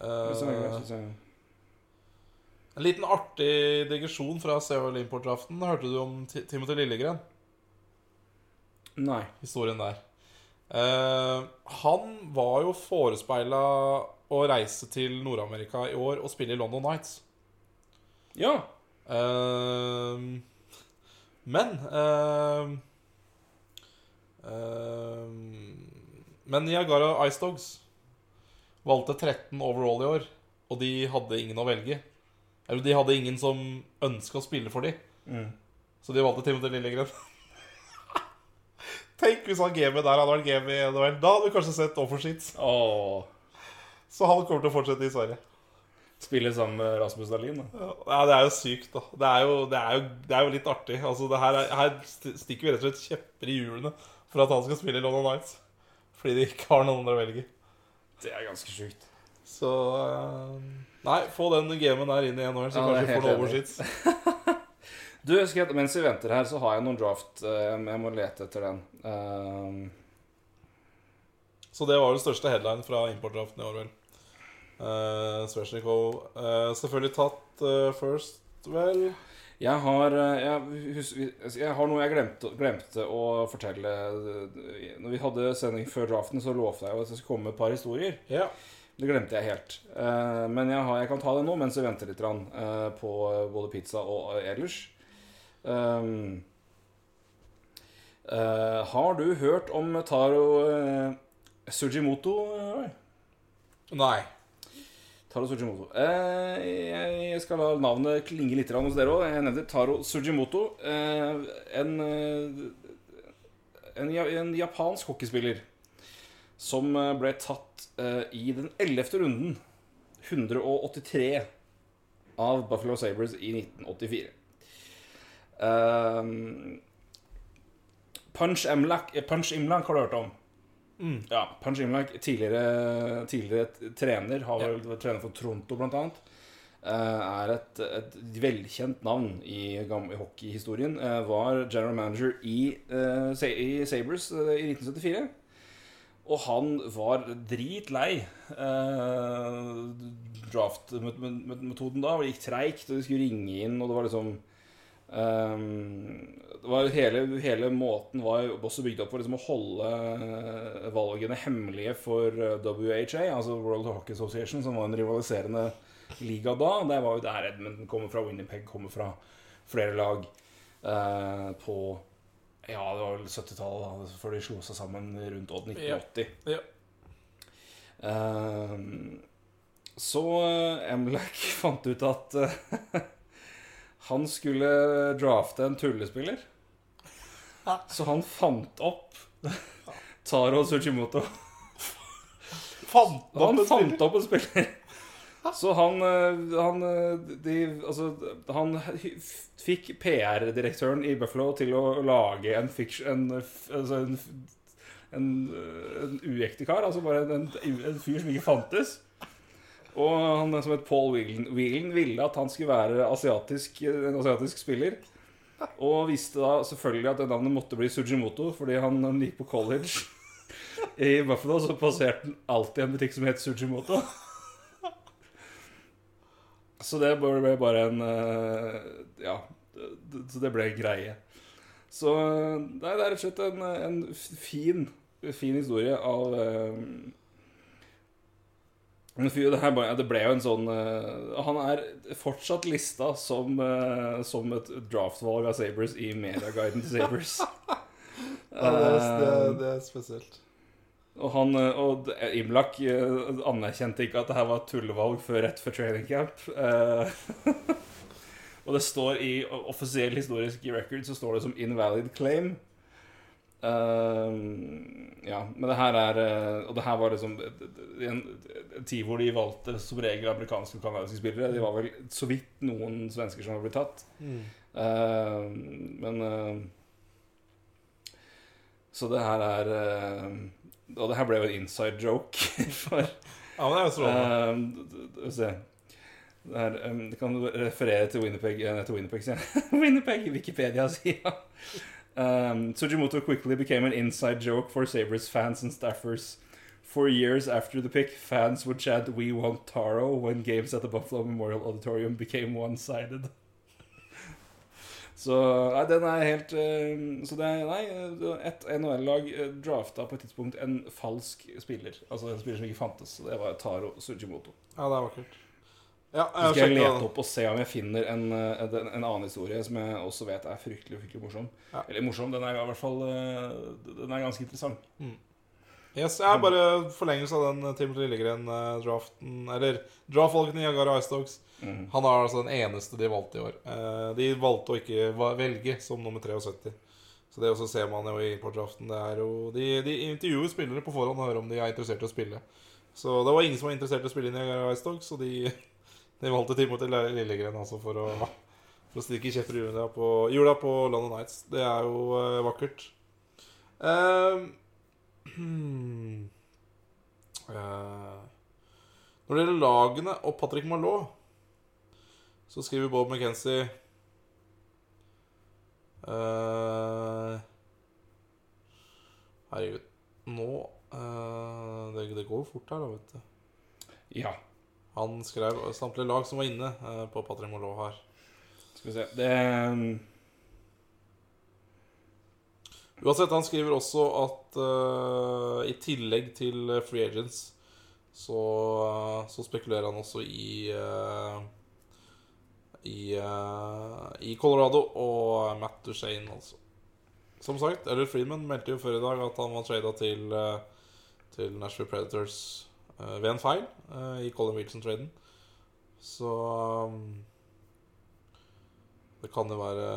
Eh, Hvis jeg- hvis jeg- en liten artig digresjon fra COL Import-aften. Hørte du om Ti- Timothy Lillegren? Nei. Historien der. Eh, han var jo forespeila å reise til Nord-Amerika i år og spille i London Nights. Ja. Eh, men eh, Men Niagara Ice Dogs valgte 13 overall i år, og de hadde ingen å velge. Eller de hadde ingen som ønska å spille for dem, Mm. så de valgte Timothy Lillegren. Tenk hvis han gamet der hadde vært game i NHL. Da hadde vi kanskje sett Offersheets. Oh. Så han kommer til å fortsette i Sverige. Spille sammen med Rasmus Dahlin. Da. Ja, det er jo sykt, da. Det er jo, det er jo, det er jo litt artig. Altså, det her, er, her stikker vi rett og slett kjepper i hjulene for at han skal spille i London Nights. Fordi de ikke har noen andre å velge. Det er ganske sjukt. Så eh, Nei, få den gamen der inn i NHL, så Ja, kanskje får noe overskits. Du, jeg, mens vi venter her, så har jeg noen draft. eh, Jeg må lete etter den. Um, Så det var den største headline fra importdraften i år, vel. Uh, Svesjnikov uh, selvfølgelig tatt uh, first, vel. jeg har eh, jeg, husker, jeg har noe jeg glemte, glemte å fortelle. Når vi hadde sending før draften, så lovte jeg at det skulle komme med et par historier. Ja. Det glemte jeg helt. Uh, men jeg, har, jeg kan ta det nå mens vi venter litt rann, uh, på både pizza og eh, ellers. Um, uh, har du hørt om Taro eh, Sujimoto? Nei. Taro Sujimoto. Eh, jeg skal la navnet klinge litt rann hos dere òg. Jeg nevner Taro Sujimoto. Eh, en, eh, en, en japansk hockeyspiller som eh, ble tatt uh, i den ellevte runden, 183, av Buffalo Sabres i 1984. Eh, Punch Imlak, eh, Punch Imlak har du hørt om? Ja, Punch Imlach, tidligere, tidligere trener, har vel vært trener for Toronto blant annet. Uh, er et, et velkjent navn i, i hockeyhistorien. var general manager i, i Sabres i 1974. Og han var dritlei eh, draft-metoden da. Det gikk treigt, og de skulle ringe inn, og det var liksom eh, det var hele, hele måten var også bygd opp for liksom å holde eh, valgene hemmelige for eh, WHA, altså World Hockey Association, som var en rivaliserende liga da. Det var jo der Edmonton kommer fra, Winnipeg kommer fra, flere lag eh, på ja, det var vel 70-tallet, da, før de slo seg sammen rundt 1980. Ja. Ehm, så Emlek fant ut at uh, han skulle drafte en tullespiller. Så han fant opp Taro Tsuchimoto. Fant Han opp en fant spiller. opp en spiller. Så han, eh, han eh, de, Altså, han fikk PR-direktøren i Buffalo til å lage en fiction altså en, en, eh, en uekte kar. Altså bare en, en fyr som ikke fantes. Og han som het Paul Whelan, Whelan ville at han skulle være asiatisk, en asiatisk spiller. Og visste da selvfølgelig at det navnet måtte bli Sujimoto, fordi han, han gikk på college i Buffalo, så passerte han alltid en butikk som het Sujimoto. Så det ble bare en eh, Ja, så det ble greie. Så nei, det er rett og slett en, en fin, fin historie av eh, det, ble jo en sånn eh, Han er fortsatt lista som, eh, som et draftvalg av Sabres i mediaguiden til Sabres. Ja, det, er, Eh, det er spesielt. Og han eh, og Imlak eh, anerkjente ikke at det her var tullevalg før rett før training camp. Eh, og det står i offisiell historisk record så står det som 'invalid claim'. Uh, ja, men det her er eh, Og det her var liksom en, en tid hvor de valgte som regel amerikanske og canadiske spillere. De var vel så vidt noen svensker som var blitt tatt. Eh, men uh, Så det her er eh, Og det her ble jo en inside joke for Ja, men det er jo strålende. se. Det her, um, det kan referere til Winnipeg, eh, til jeg. Winnipeg, Wikipedia-sida. Um, Sujimoto quickly became an inside joke for Sabres fans and staffers. For years after the pick, fans would chant We want Taro when games at the Buffalo Memorial Auditorium became one-sided. Så nei, den er helt eh, Så det er nei, et NHL-lag eh, drafta på et tidspunkt en falsk spiller. Altså en spiller som ikke fantes. så det var Taro Sujimoto. Ja, det er vakkert. Ja, jeg skal jeg lete opp og se om jeg finner en, eh, en, en annen historie som jeg også vet er fryktelig fryktelig morsom. Ja. Eller morsom, den er i hvert fall eh, Den er ganske interessant. Yes, jeg er bare forlengelse av den Tim Lillegren-draften Eller draftvalgene i Agara Icedogs. Mm. Han er altså den eneste de valgte i år. Eh, De valgte å ikke velge som nummer 73. Så det også ser man jo i på draften. Det jo, de, de intervjuer spillere på forhånd og hører om de er interessert i å spille. Så det var ingen som var interessert i å spille i Agara Icedogs, så de, de valgte Timothy Lillegren altså for å, for å stikke kjepper i hjula på, jula på London Nights. Det er jo eh, vakkert. Eh. Eh, Når det gjelder lagene og Patrick Malot, så skriver Bob McKenzie uh, Herregud. Nå uh, det, det går fort her, da, vet du. Ja. Han skrev samtlige lag som var inne uh, på Patrick Malot her. Skal vi se Det um, Uansett, han skriver også at uh, i tillegg til free agents, så, uh, så spekulerer han også i uh, i, i Colorado og Matt Duchene, altså. Som sagt, Eller Freeman meldte jo før i dag at han var trada til, til Nashville Predators ved en feil i Colin Wilson-traden. Så um, det kan jo være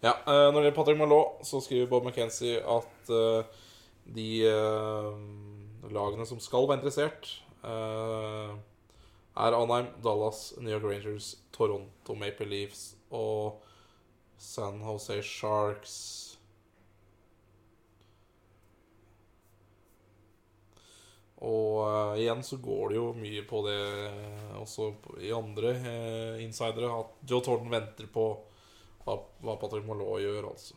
Ja, eh, Når det gjelder Patrick Malot, så skriver Bob McKenzie at eh, de eh, lagene som skal være interessert, er Anheim, Dallas, New York Rangers, Toronto Maple Leafs og San Jose Sharks. Og uh, igjen så går det jo mye på det også i andre uh, insidere at Joe Thornton venter på hva, hva Patrick Malot gjør, altså.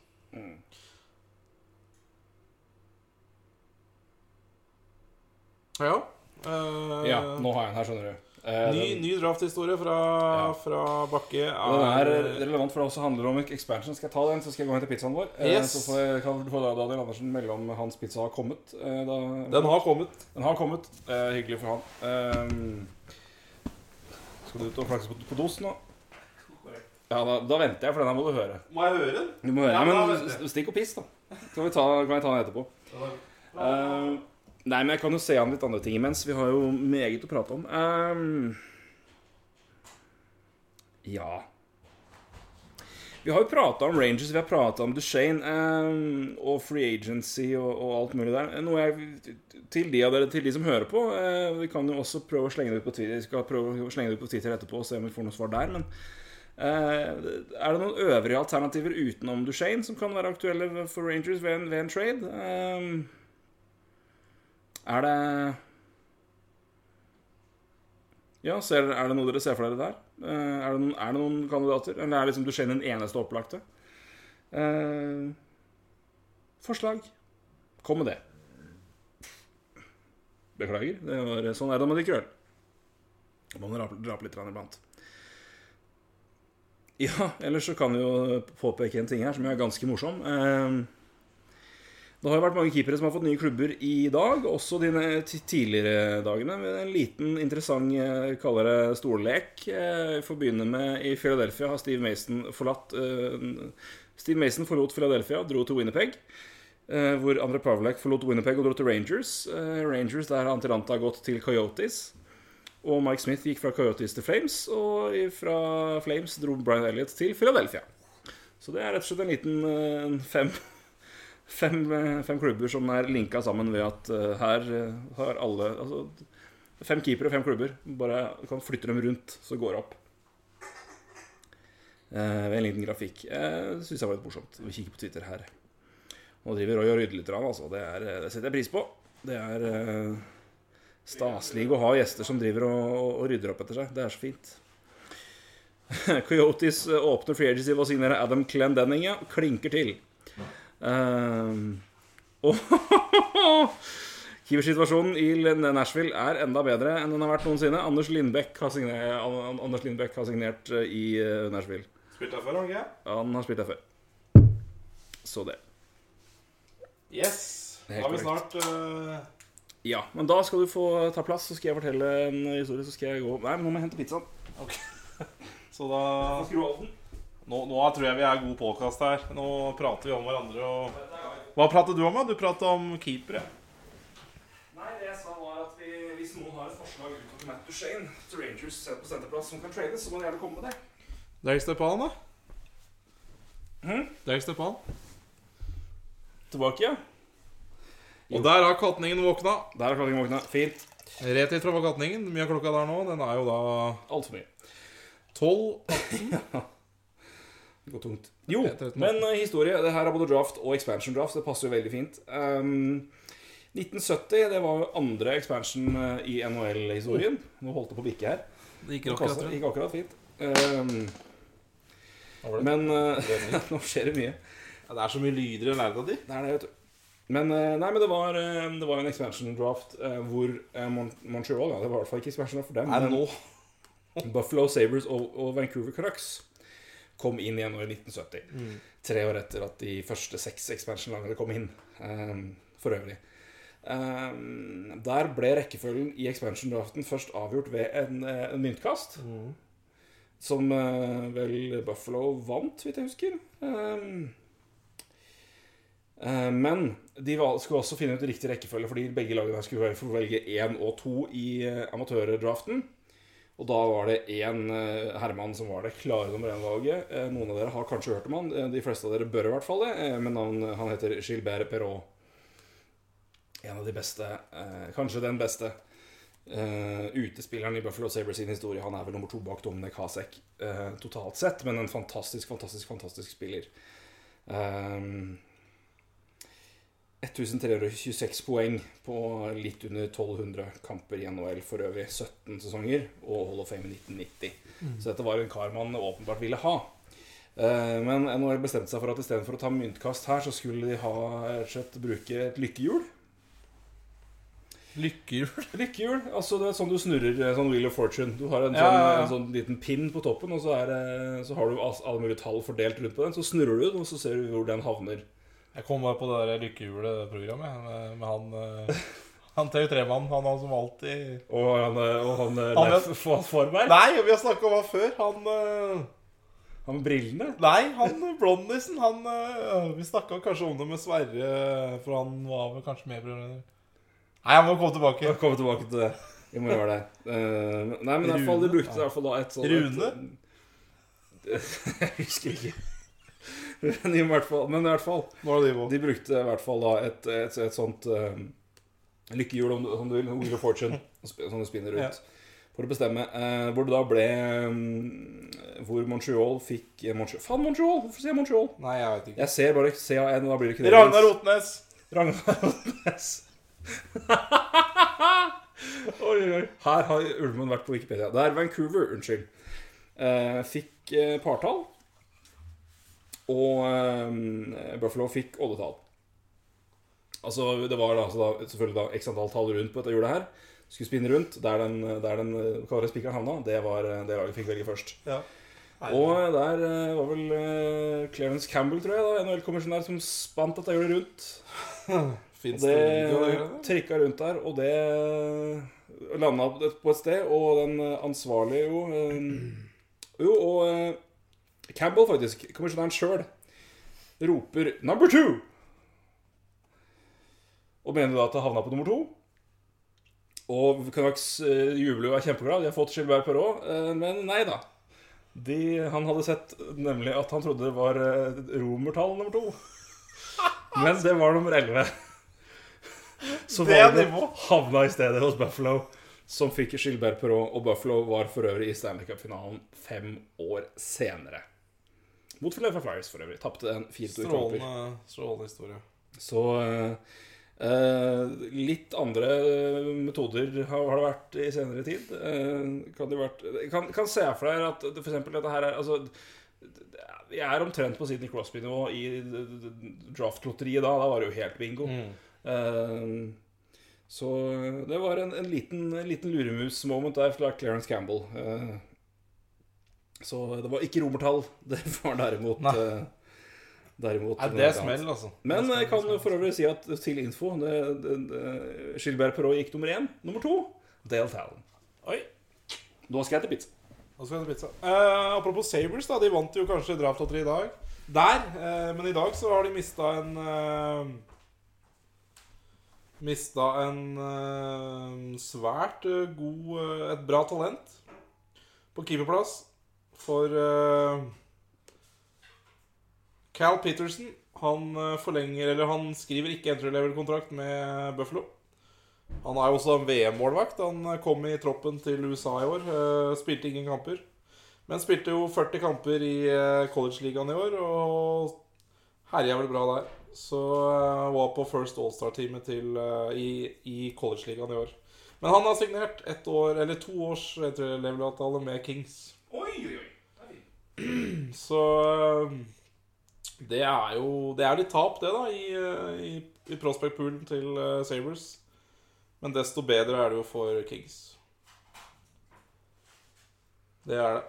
Ja. Uh, Ja, nå har jeg den her, skjønner du. Uh, Ny, den, ny drafthistorie fra, Ja. fra Bakke den er relevant for det også handler om expansion. Skal jeg ta den, så skal jeg gå og hente pizzaen vår. Eh, Yes. Så får, kan da Daniel Andersen melde om hans pizza har kommet. Da, Den har kommet. Den har kommet. Hyggelig for han. Skal du ut og flakse på, på dos nå? Ja, da, da venter jeg, for den her må du høre. Må jeg høre den? Du må høre. Ja, Ja, men venter stikk og piss, da. Så kan, vi ta, kan jeg ta den etterpå. Ehm, nei, men jeg kan jo se an litt andre ting imens. Vi har jo meget å prate om. Ehm, ja Vi har jo prata om Rangers, vi har prata om Duchene ehm, og Free Agency og, og alt mulig der. Noe jeg, til, de av dere, til de som hører på uh, Vi kan jo også prøve å slenge det ut på Twitter Vi skal prøve å slenge det ut på Twitter etterpå og se om vi får noe svar der. Men er det noen øvrige alternativer utenom Duchene som kan være aktuelle for Rangers ved en, ved en trade? Ehm, er det Ja, ser, er det noe dere ser for dere der? Eh, er, det noen, er det noen kandidater? Eller er liksom Duchene den eneste opplagte? Eh, forslag. Kom med det. Beklager. Det var, sånn er det med de krøll. Må man dra dra på litt iblant. Ja, ellers så kan vi jo påpeke en ting her som er ganske morsom. Eh, det har jo vært mange keepere som har fått nye klubber i dag, også de tidligere dagene. Med en liten, interessant, eh, kaller det stollek. Eh, Vi får begynne med i Philadelphia har Steve Mason forlatt eh, Steve Mason forlot Philadelphia og dro til Winnerpeg. Hvor Andre Pavlek forlot Winnerpeg og dro til Rangers. Rangers der har Antiranta gått til Coyotes. Og Mike Smith gikk fra Coyotes til Flames, og fra Flames dro Brian Elliott til Philadelphia. Så det er rett og slett en liten eh, fem, fem, eh, fem klubber som er linka sammen ved at eh, her har alle altså, Fem keepere, fem klubber. Bare kan flytte dem rundt, så går det opp. Ved en liten grafikk. Eh, syns jeg var litt morsomt. Vi kikker på Twitter her. Nå driver Roy og rydder litt, altså. Det, er, det setter jeg pris på. Det er staselig å ha gjester som driver og, og rydder opp etter seg. Det er så fint. Coyotes eh, åpner free agency ved å signere Adam Clendenning, ja. Klinker til. Um, og Keepersituasjonen i Nashville er enda bedre enn den har vært noensinne. Anders Lindbekk har signert, Anders Lindbekk har signert eh, i Nashville. Spilt før, har ikke Han har spilt der før. Så det. Yes. Da har vi snart eh, Ja, men da skal du få ta plass, så skal jeg fortelle en historie. Så skal jeg gå Nei, men nå må jeg hente pizzaen. Så da Skru av den. nå, nå tror jeg vi er god påkast her. Nå prater vi om hverandre og Hva prater du om? da? Du prater om keepere. Nei, det jeg sa var at vi, hvis noen har et forslag utover Matt Duchene til Rangers på senterplass som kan trades, så må de gjerne komme med det. Derek Stepan, da? Mhm. Derek Stepan. Tilbake, ja. Og der har katningen våkna. Der har katningen våkna. Fint. Rett hit fra katningen. Mye av klokka der nå? Den er jo da Altfor mye. 12. Det går tungt. Jo, men eh, historie. Det her er både draft og expansion draft. Det passer jo veldig fint. Um, 1970 det var jo andre expansion eh, i NHL-historien. Nå holdt det på å bikke her. Det gikk akkurat. det gikk akkurat fint. Um, det? men uh, nå skjer det mye. Ja, det er så mye lyder i leiligheta di. Det er det, vet du. Men, eh, nei, men det var, eh, det var en expansion draft eh, hvor Montreal ja, Det var i hvert fall ikke expansion draft for dem. Nei, men nå Buffalo Sabres og, og Vancouver Canucks kom inn igjen nå i 1970. Mm. Tre år etter at de første seks expansion-lagene kom inn. Um, for øvrig. Um, der ble rekkefølgen i expansion-draften først avgjort ved en, en myntkast. Mm. Som uh, vel Buffalo vant, hvis jeg husker. Eh, men de skulle også finne ut riktig rekkefølge, fordi begge lagene skulle få velge én og to i eh, amatørdraften. Og da var det én Herman som var det klare nummer én-valget. Eh, noen av dere har kanskje hørt om han. Eh, De fleste av dere bør i hvert fall det. Eh, men han, han heter Gilbert Perrault. En av de beste, eh, kanskje den beste, eh, utespilleren i Buffalo Sabres sin historie. Han er vel nummer to bak Dominic Hasek eh, totalt sett, men en fantastisk, fantastisk, fantastisk spiller. Um, 1326 poeng på litt under 1200 kamper i NHL for øvrig. 17 sesonger og Hall of Fame i 1990. Så dette var en kar man åpenbart ville ha. Eh, Men NHL bestemte seg for at istedenfor å ta myntkast her, så skulle de ha slett bruke et lykkehjul. Lykkehjul. Lykkehjul, altså det er sånn du snurrer eh, sånn Wheel of Fortune. Du har en Ja, sånn, ja. En sånn liten pinn på toppen, og så, er, så har du alle mulige tall fordelt rundt på den. Så snurrer du den, og så ser du hvor den havner. Jeg kom bare på det der lykkehjulet-programmet med, med han eh, Han TV3-mannen. Han, han som alltid Og han, eh, og han, eh, Han Leif Forberg, Nei, vi har snakka om han før. Han han med brillene. Nei, han blondisen. Han Vi snakka kanskje om det med Sverre, for han var vel kanskje med. Nei, han må komme tilbake. Jeg komme tilbake til det. Vi må gjøre det. Nei, men i hvert fall, de brukte i hvert fall da et sånt Rune? Et, jeg husker ikke. Men i hvert fall, men i hvert fall de. De brukte i hvert fall da et, et, et sånt uh, lykkehjul, om du, om du vil, Wheel of Fortune, som du spinner rundt, for å bestemme. eh, hvor det da ble um, Hvor Montreal fikk eh, Montreal, Faen, Montreal! Hvorfor sier jeg Montreal? Nei, jeg vet ikke. Jeg ser bare CAN, og da blir det ikke Ragnar Otnes! Ragnar Otnes. oi, oi, oi. Her har Ulven vært på Wikipedia. Det er Vancouver, unnskyld. Eh, fikk eh, partall. Og eh, Buffalo fikk oddetall. Altså, det var da, altså da, selvfølgelig da x antall tall rundt på dette hjulet her. Skulle spinne rundt. Der den, der den kalde spikeren havna, det var eh, det laget fikk velge først. Ja. Og der eh, var vel uh, Clarence Campbell, tror jeg, da, NHL-kommisjonær, som spant dette hjulet rundt. Det det trikka rundt der, og det landa på et sted, og den eh, ansvarlige jo eh, Jo, og eh, Campbell, faktisk, kommisjonæren sjøl, roper 'number two'. Og mener da at det havna på nummer to. Og Canucks uh, jubler og er kjempeglad. De har fått Gilbert Perrault, uh, men nei da. De, han hadde sett nemlig at han trodde det var uh, romertall nummer to. Men det var nummer 11. Så Det var det havna i stedet hos Buffalo, som fikk Gilbert Perrault. Og Buffalo var for øvrig i Stanley Cup-finalen fem år senere. Mot Philadelphia Flyers, for øvrig. Tapte en 4-2 i kamper. Strålende, historie. Så eh, eh, litt andre eh, metoder har, har det vært i senere tid. Eh, kan det vært kan, kan se for deg at for eksempel dette her er altså, Vi er omtrent på Sidney Crosby-nivå i draftlotteriet da. Da var det jo helt bingo. Eh, så det var en, en liten, en liten luremus-moment der fra Clarence Campbell. Eh, så det var ikke romertall. Det var derimot Nei. eh, Derimot Nei, det er smell, altså. Men jeg kan for øvrig si at til info det, det, det, Gilbert Perrault gikk nummer én. Nummer to Dale Talon. Oi. Nå skal jeg til pizza. Nå skal jeg til pizza. Eh, apropos Sabres, da. De vant jo kanskje draftlotteriet i dag. Der. Eh, men i dag så har de mista en uh, Mista en eh, svært eh, god eh, Et bra talent på keeperplass for uh, Cal Peterson. Han eh, forlenger Eller han skriver ikke entry level-kontrakt med Buffalo. Han er jo også en VM-målvakt. Han eh, kom i troppen til USA i år. Uh, Spilte ingen kamper. Men spilte jo 40 kamper i college-ligaen i år, og herja vel bra der. Så uh, var på First All-Star-teamet eh, i, i college-ligaen i år. Men han har signert ett år, eller to års level-avtale med Kings. Oi, oi. Så eh, det er jo Det er litt tap, det, da, i, eh, i, i prospect-poolen til eh, Sabres. Men desto bedre er det jo for Kings. Det er det.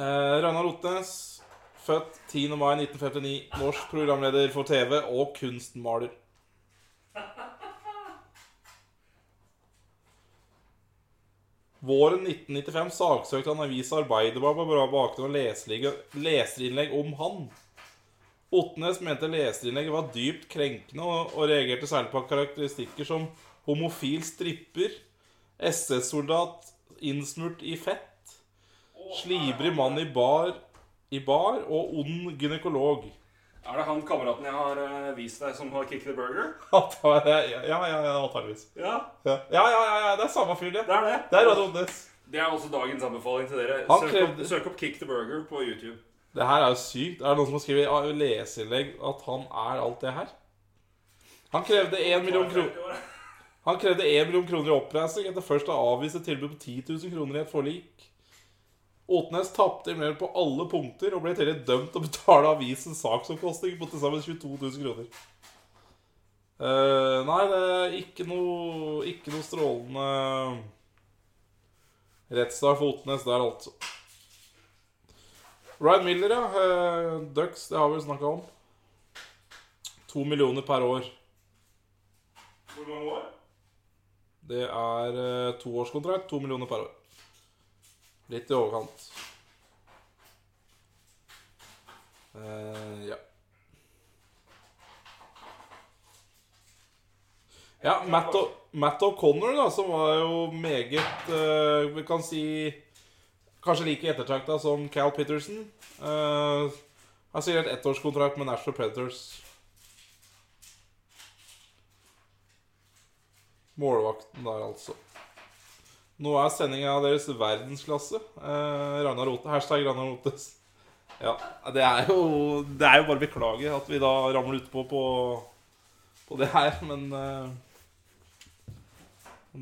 Eh, Ragnar Otnes, født 10. mai 1959. Norsk programleder for TV og kunstmaler. Våren 1995 saksøkte han avisa Arbeiderbladet på bakgrunn av leserinnlegg- om han. Otnes mente leserinnlegget var dypt krenkende, og reagerte særlig på karakteristikker som homofil stripper, SS-soldat innsmurt i fett, slibrig mann i bar, i bar og ond gynekolog. Er det han kameraten jeg har eh, vist deg, som har Kick the Burger? Ja, ja, ja, ja, antageligvis. Ja, Ja, ja, ja, ja, ja, det er samme fyr, det. det er det. Det er Radio Odnes. Det er også dagens anbefaling til dere. Han Søk, krevde- opp, søk opp Kick the Burger på YouTube. Det her er jo sykt. Er det noen som har skrevet i leseinnlegg at han er alt det her? Han krevde 1 million kroner Han krevde 1 million kroner i oppreisning etter først å avvise et tilbud på 10 000 kroner i et forlik. Åtnes tapte imidlertid på alle punkter og ble i dømt til å betale avisens saksomkostninger på til sammen 22 000 kroner. Uh, nei, det er ikke noe, ikke noe strålende rettssak for Otnes der, altså. Ryan Miller, ja. Uh, Ducks, det har vi snakka om. To millioner per år. Hvor mange år? Det er uh, toårskontrakt. To millioner per år. Litt i overkant. Uh, ja. Ja, Matt, Matt O'Connor, da, som var jo meget uh, Vi kan si Kanskje like ettertrakta som Cal Pitterson. Uh, har signert ettårskontrakt med Nashville Predators. Målvakten der, altså. Nå er sendinga deres verdensklasse. Eh, Ragnar Rote, hashtag Ragnar Rotes. Ja, det er jo Det er jo bare å beklage at vi da ramler utpå på, på det her, men eh,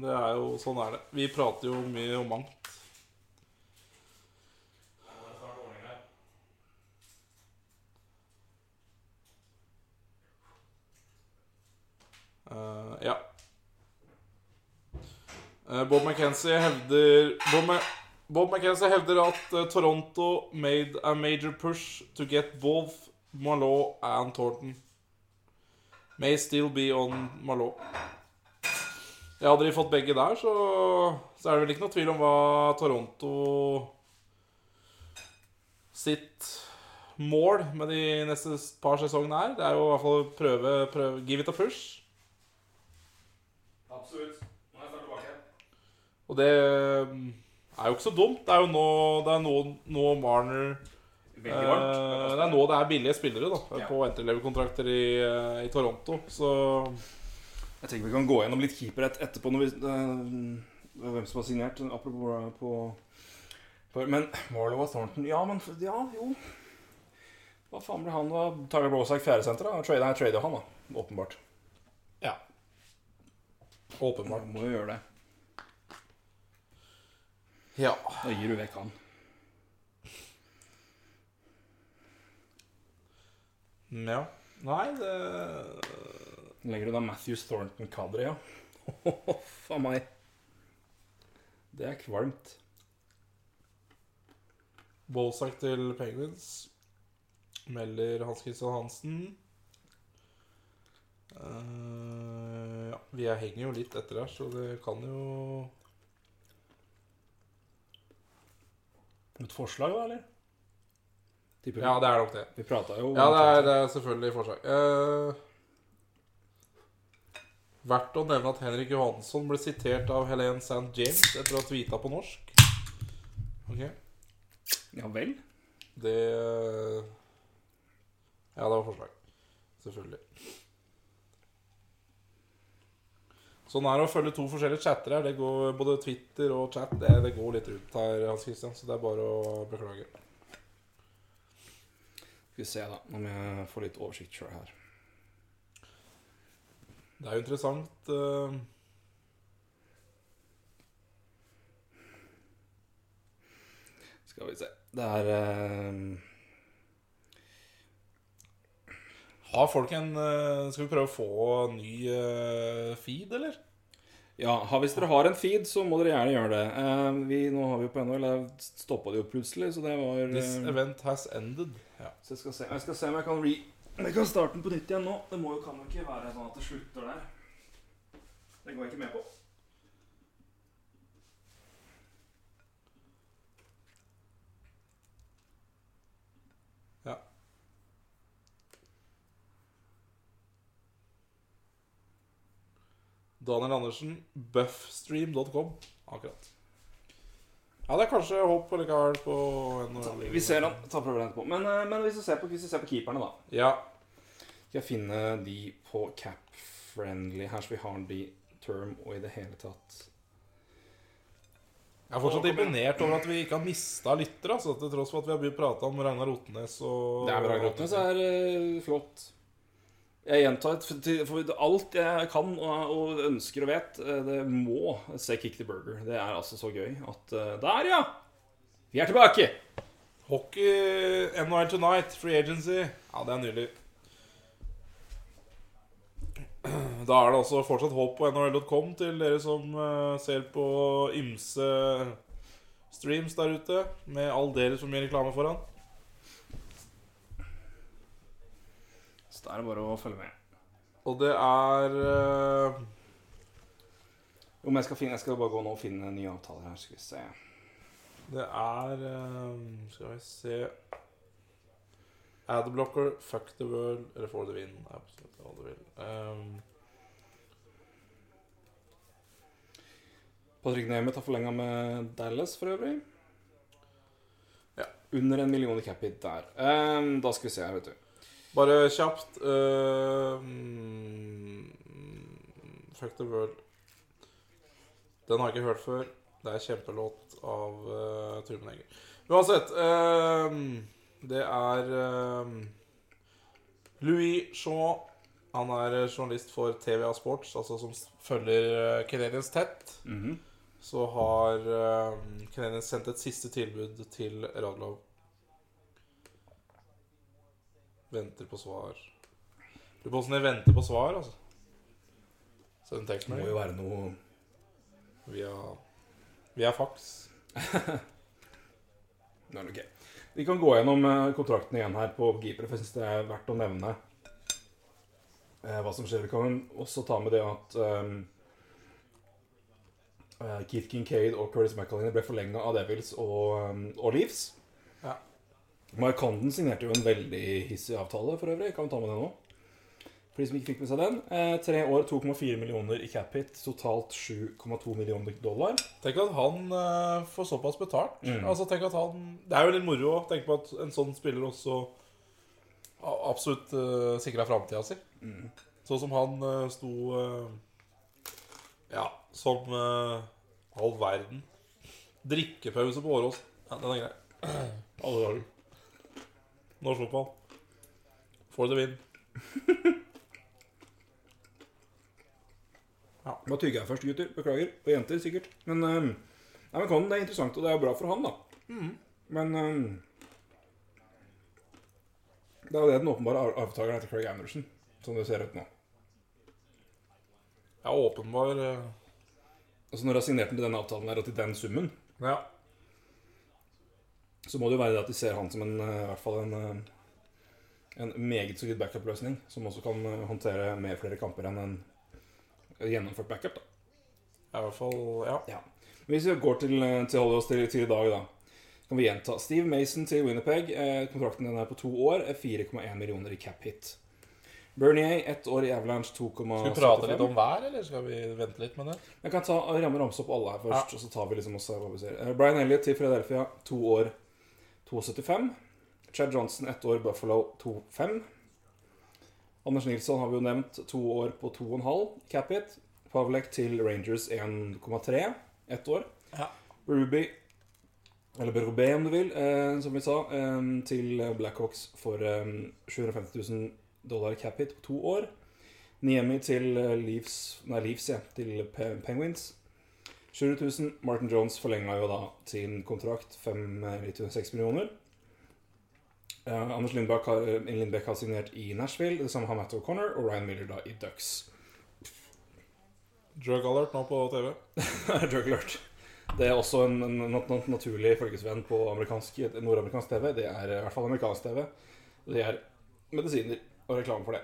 Det er jo Sånn er det. Vi prater jo mye om mangt. Uh, ja. Eh, Bob McKenzie hevder Bob, Bob McKenzie hevder at eh, Toronto made a major push to get both Malot and Thornton. May still be on Malot. Ja, hadde de fått begge der, så, så er det vel ikke noe tvil om hva Toronto sitt mål med de neste par sesongene er. Det er jo i hvert fall å prøve, prøve Give it a push. Absolutt. Nå er jeg snart tilbake. Og det mm, er jo ikke så dumt. Det er jo nå, det er nå, nå Marner Veldig eh. Det er nå det er billige spillere da Ja. på entry-level-kontrakter i, eh, i Toronto. Så Jeg tenker vi kan gå gjennom litt keeper et, etterpå når vi, eh, hvem som har signert. Apropos på, på Men Marlow og Thornton Ja, men Ja, jo. Hva faen ble han da? Tyler Brosack fjerdesenter, trader han, da. Åpenbart. ja. Åpenbart. Må jo gjøre det. Ja. Da gir du vekk han. ja. Nei, det Legger du da Matthews Thornton Kadri, ja? Faen meg. Det er kvalmt. Bolsack til Penguins. Melder Hans Christian Hansen. Uh, ja, vi er- henger jo litt etter her, så det kan jo Et forslag, da, eller? Tipper Ja, det er nok det. Vi prata jo Ja, det er, det er selvfølgelig forslag. Eh, verdt å nevne at Henrik Johansson ble sitert av Helen St. James etter å ha tweeta på norsk. Ok, Ja vel? det Ja, det var forslag. Selvfølgelig. Sånn er det å følge to forskjellige chatter her. Det går Både Twitter og chat det, det går litt rundt her, Hans Christian, så det er bare å beklage. Skal vi se, da. Nå må jeg få litt oversikt sjøl her. Det er jo interessant uh... Skal vi se. Det er eh, Har folk en eh, Skal vi prøve å få ny eh, feed, eller? Ja, hvis dere har en feed, så må dere gjerne gjøre det. Eh, vi, nå har vi jo på NHL stoppa det jo plutselig, så det var This event has ended. Ja. Så jeg skal, se, jeg skal se om jeg kan re... Jeg kan starte den på nytt igjen nå. Det må jo, kan jo ikke være sånn at det slutter der. Det går jeg ikke med på. ja. Daniel Andersen, buffstream.com. Akkurat. Ja, det er kanskje håp likevel på en Vi ser han. Ta problemet på. Men, eh, men hvis, vi ser på, hvis du ser på keeperne, da Ja. Skal jeg finne de på cap-friendly her, så vi har de term og i det hele tatt Jeg er fortsatt imponert over at vi ikke har mista lyttere. Altså, til tross for at vi har prate om Ragnar Otnes og Det er bra Grotnes er eh, flott. Jeg gjentar for, alt jeg kan og, ønsker og vet, eh, det må se Kick the Burger. Det er altså så gøy at eh, Der, ja! Vi er tilbake! Hockey NHL Tonight, Free Agency. Ja, det er nydelig. Da er det altså fortsatt håp på nhl.com til dere som eh, ser på ymse streams der ute, med aldeles for mye reklame foran. Det er bare å følge med. Og det er eh, Om jeg skal finne Jeg skal bare gå nå og finne nye avtaler her. Skal vi se. Det er uh, Skal vi se Adblocker, Fuck the World eller For the Win. Det absolutt hva du vil. Um, Patrick Nemeth har forlenga med Dallas for øvrig. Ja. Under en million i cap hit der. Um, da skal vi se her, vet du. Bare kjapt eh, mm, Fuck the World. Den har jeg ikke hørt før. Det er kjempelåt av uh, Truman Egger. Uansett uh, Det er uh, Louis Shaw. Han er eh, journalist for TVA Sports, altså som følger uh, Canadiens tett. Mhm. Så har uh, Canadiens sendt et siste tilbud til Radlov. Venter på svar. Lurer på åssen jeg venter på svar, altså. Send Det må jo være noe via, via faks. Nei, ok. Vi kan gå gjennom eh, kontrakten igjen her på keepere, for jeg syns det er verdt å nevne eh, hva som skjer. Vi kan også ta med det at um, Keith Kincaid og Curtis McAlene ble forlenga av Devils og, um, og Leafs. Mike Condon signerte jo en veldig hissig avtale for øvrig. Kan vi ta med det nå? For de som ikke fikk med seg den. Eh, tre år, 2,4 millioner i cap hit. Totalt 7,2 millioner dollar. Tenk at han eh, får såpass betalt. Mm. Altså, tenk at han Det er jo litt moro å tenke på at en sånn spiller også absolutt uh, sikra framtida si. Mm. Sånn som han eh, sto eh, Ja, som eh, all verden. Drikkepause på Åråsen. Ja, den er grei. Alle dager. Norsk fotball. For the win. Nå tygger jeg først, gutter. Beklager. Og jenter, sikkert. Men, um, nei, men Conan, det er interessant, og det er jo bra for han, da. Men um, Det er jo det den åpenbare ar- arvtakeren etter Craig Anderson, som det ser ut nå. Ja, åpenbar uh... Altså Når du har signert den til denne avtalen her, og til den summen, Ja. Så må det jo være det at de ser han som en, eh, i hvert fall en, eh, en meget solid backup-løsning, som også kan eh, håndtere mer flere kamper enn en gjennomført backup. da. I hvert fall Ja. Ja. Hvis vi går til, til holde oss til, til i dag, da, kan vi gjenta. Steve Mason til Winnerpeg. Kontrakten den er på to år. er 4,1 millioner i cap hit. Bernier, ett år i Avalanche, 2,75. Skal vi prate litt om hver, eller skal vi vente litt med det? Jeg kan ta ramme ramse opp alle her først, og så tar vi liksom også hva vi ser. Brian Elliott til Fredelfia, to år, 2,75. Chad Johnson, ett år, Buffalo, 2,5. Anders Nilsson har vi jo nevnt, to år på 2,5 cap hit. Pavlek til Rangers, 1,3, ett år. Ja. Ruby, eller Berube om du vil, eh, som vi sa, eh, til Blackhawks for eh, 750 000 dollar cap hit på to år. Niemi til Leaves, Leafs, nei, Leafs ja, til Pe Penguins. 700 000. Martin Jones forlenga jo da sin kontrakt, 5-6 millioner. Eh, Anders Lindbekk har, eh, Lindbekk har signert i Nashville. Det samme har Matt O'Connor og Ryan Miller da i Ducks. Drug alert nå på TV. Drug alert. Det er også en, en en nat naturlig følgesvenn på nordamerikansk TV. Det er i hvert fall amerikansk TV. Det er medisiner og reklame for det.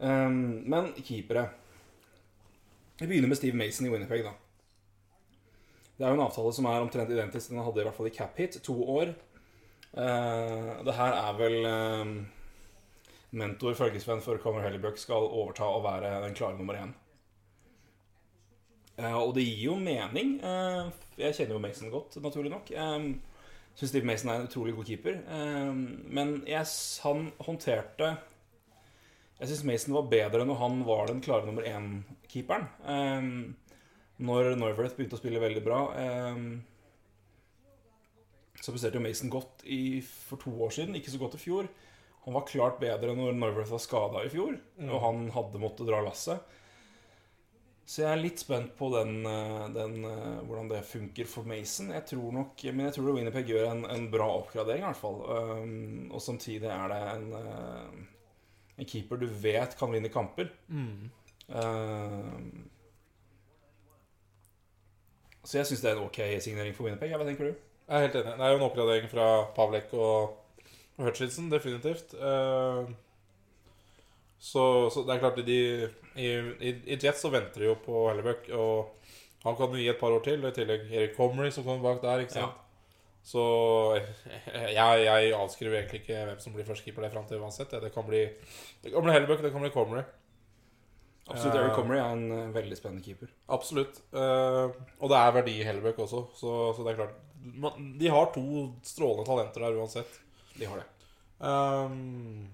Um, men keepere Vi begynner med Steve Mason i Winnipeg, da. Det er jo en avtale som er omtrent identisk. Den hadde i hvert fall i cap hit. To år. Uh, det her er vel ehm, mentor, følgesvenn for Conor Hellebuck skal overta og være den klare nummer én. Uh, og det gir jo mening. Uh, jeg kjenner jo Mason godt, naturlig nok. Uh, Syns Steve Mason er en utrolig god keeper. Eh, men jeg, han håndterte Jeg syns Mason var bedre når han var den klare nummer én-keeperen. Um, når Norworth begynte å spille veldig bra um, Så presterte jo Mason godt i, for to år siden, ikke så godt i fjor. Han var klart bedre når Norworth var skada i fjor, og han hadde måttet dra lasset. Så jeg er litt spent på den, eh, den, eh, hvordan det funker for Mason. Jeg tror nok, Men jeg tror Winnipeg gjør en, en bra oppgradering, i hvert fall. Um, og samtidig er det en, eh, en keeper du vet kan vinne kamper. Um, så jeg syns det er en ok signering for Winnipeg. Hva tenker du? Jeg er helt enig. Det er jo en oppgradering fra Pavlek og og Hutchinson, definitivt. Uh, så, så det er klart de, i, i, I Jets så venter de jo på Hellebuck, og han kan jo gi et par år til. Og i tillegg Erik Comrie som kommer bak der. ikke sant? Så jeg, jeg avskriver egentlig ikke hvem som blir førstekeeper der fram til uansett. Det kan bli, det kan bli Hellebuck, det kan bli Comrie. Absolutt, Eric Comrie er en eh, veldig spennende keeper. Absolutt. Eh, og det er verdi i Hellebuck også, så, så det er klart De har to strålende talenter der uansett. De har det. Ehm,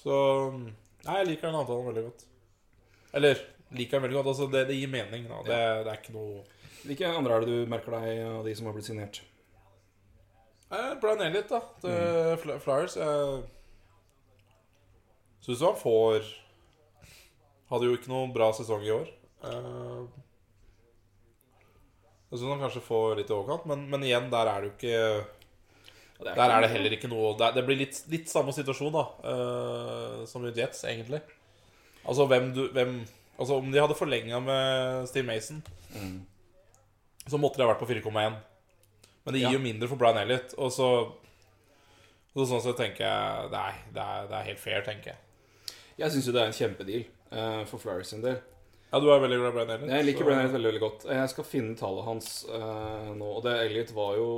så Nei, jeg liker den avtalen veldig godt. Eller liker den veldig godt. Altså, det, det gir mening. Da. Det, det er ikke noe Hvilke andre er det du merker deg av de som har blitt signert? Eh, Brian Elliot, da. Til Fly- Flyers. Jeg syns han får Hadde jo ikke noen bra sesong i år. Eh, jeg syns han kanskje får litt i overkant, men, men igjen, der er det jo ikke det Der er det heller ikke noe Det, det blir litt, litt samme situasjon da eh, som i Jets, egentlig. Altså hvem du hvem, Altså Om de hadde forlenga med Steve Mason, Mm. så måtte de ha vært på 4,1. Men det gir Ja. jo mindre for Brian Elliot. Og så så Sånn sett tenker jeg Nei, det er, det er helt fair, tenker jeg. Jeg syns jo det er en kjempedeal uh, for Flyers sin del. Ja, du er veldig glad i Brian Elliot? Jeg liker så- Brian Elliott veldig veldig godt. Jeg skal finne tallet hans uh, nå. Og det Elliot var jo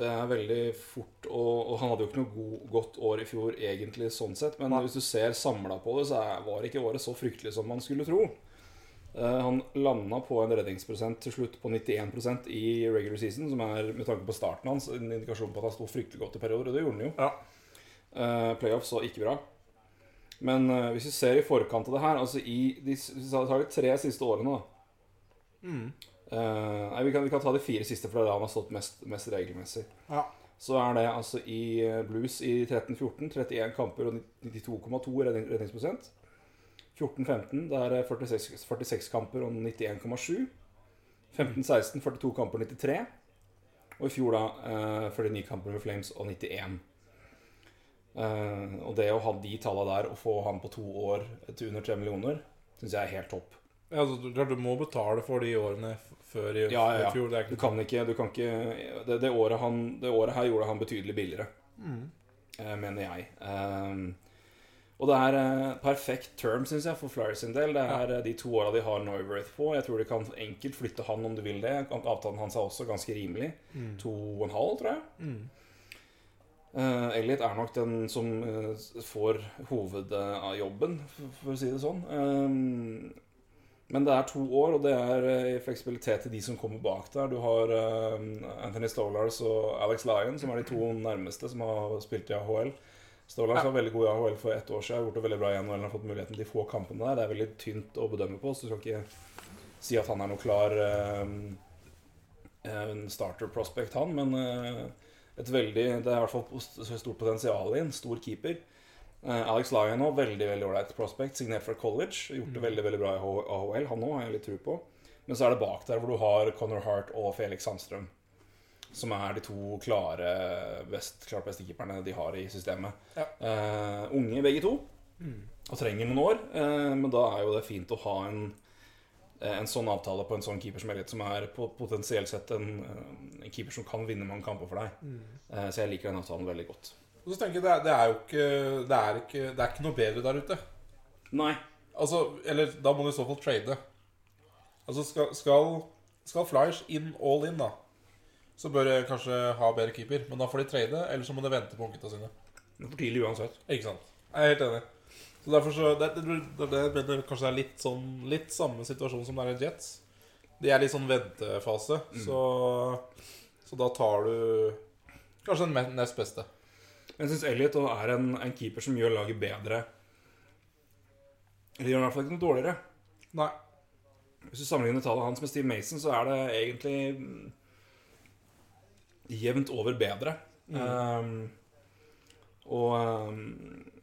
Det er veldig fort og, og han hadde jo ikke noe god, godt år i fjor egentlig sånn sett. Men hvis du ser samla på det, så var ikke året så fryktelig som man skulle tro. Eh, han landa på en redningsprosent til slutt på 91% i regular season, som er med tanke på starten hans en indikasjon på at han sto fryktelig godt i perioder, og det gjorde han jo. Ja. Playoffs var ikke bra. Men eh, hvis vi ser i forkant av det her Altså i de, tar de tre siste årene, da Mm. uh, nei, vi kan, vi kan ta de fire siste, for det er da han har stått mest, mest regelmessig. Ja. Så er det altså i Blues i 13-14 31 kamper og 92,2 redning, redningsprosent. 14-15 det er 46, 46 kamper og 91,7. 15-16 42 kamper og 93. Og i fjor da eh, 49 kamper med Flames og 91. Eh, og det å ha de tallene der og få han på to år til under 3 millioner, syns jeg er helt topp. Ja, altså, du- må betale for de årene før i, Ja, ja, ja. fjor. Det er Du kan ikke, du kan ikke det, det, året han, det året her gjorde han betydelig billigere, mm. mener jeg. Um, og det er eh, perfekt term, syns jeg, for Flyers sin del. Det er eh, de to åra de har Norworth på. Jeg tror de kan enkelt flytte han om du vil det. Avtalen hans er også ganske rimelig. To og en halv, tror jeg. Mm. Eh, Elliot er nok den som eh, får hovedjobben, for, for å si det sånn. Um, men det er to år, og det er eh, fleksibilitet til de som kommer bak der. Du har eh, Anthony Stolars og Alex Lyon, som er de to nærmeste som har spilt i AHL. Stolars Ja. var veldig god i AHL for ett år siden. Har gjort det veldig bra i NHL. Har fått muligheten til de få kampene der. Det er veldig tynt å bedømme på, så du skal ikke si at han er noe klar eh, en starter prospect, han. Men eh, et veldig, det er i hvert fall stort potensial i en stor keeper. Eh, Alex Lyon òg, veldig veldig ålreit prospect, signert fra college. Gjort det veldig veldig bra i AHL. Han òg har jeg litt tro på. Men så er det bak der hvor du har Connor Hart og Felix Sandstrøm. Som er de to klare best, klart beste keeperne de har i systemet. Ja. Uh, unge begge to, og trenger noen år. Uh, men da er jo det fint å ha en eh, en sånn avtale på en sånn keeper som Elliot, som er potensielt sett en, en keeper som kan vinne mange kamper for deg. Eh, Så jeg liker den avtalen veldig godt. Og så tenker jeg, det er, det er jo ikke det er ikke, det er ikke noe bedre der ute. Nei. Altså, eller da må du i så fall trade. Altså, skal, skal, skal Flyers inn all in, da, så bør jeg kanskje ha bedre keeper. Men da får de trade, eller så må de vente på ungene sine. Det er for tidlig uansett. Ikke sant? Jeg er helt enig. Så derfor så Det, det, det, det kanskje det er litt sånn Litt samme situasjon som det er i Jets. De er litt sånn ventefase, så, så da tar du kanskje den nest beste. Men jeg syns Elliot er en, en keeper som gjør laget bedre. Eller gjør i hvert fall ikke noe dårligere. Nei. Hvis du sammenligner tallet hans med Steve Mason, så er det egentlig mm, jevnt over bedre. Um, og um,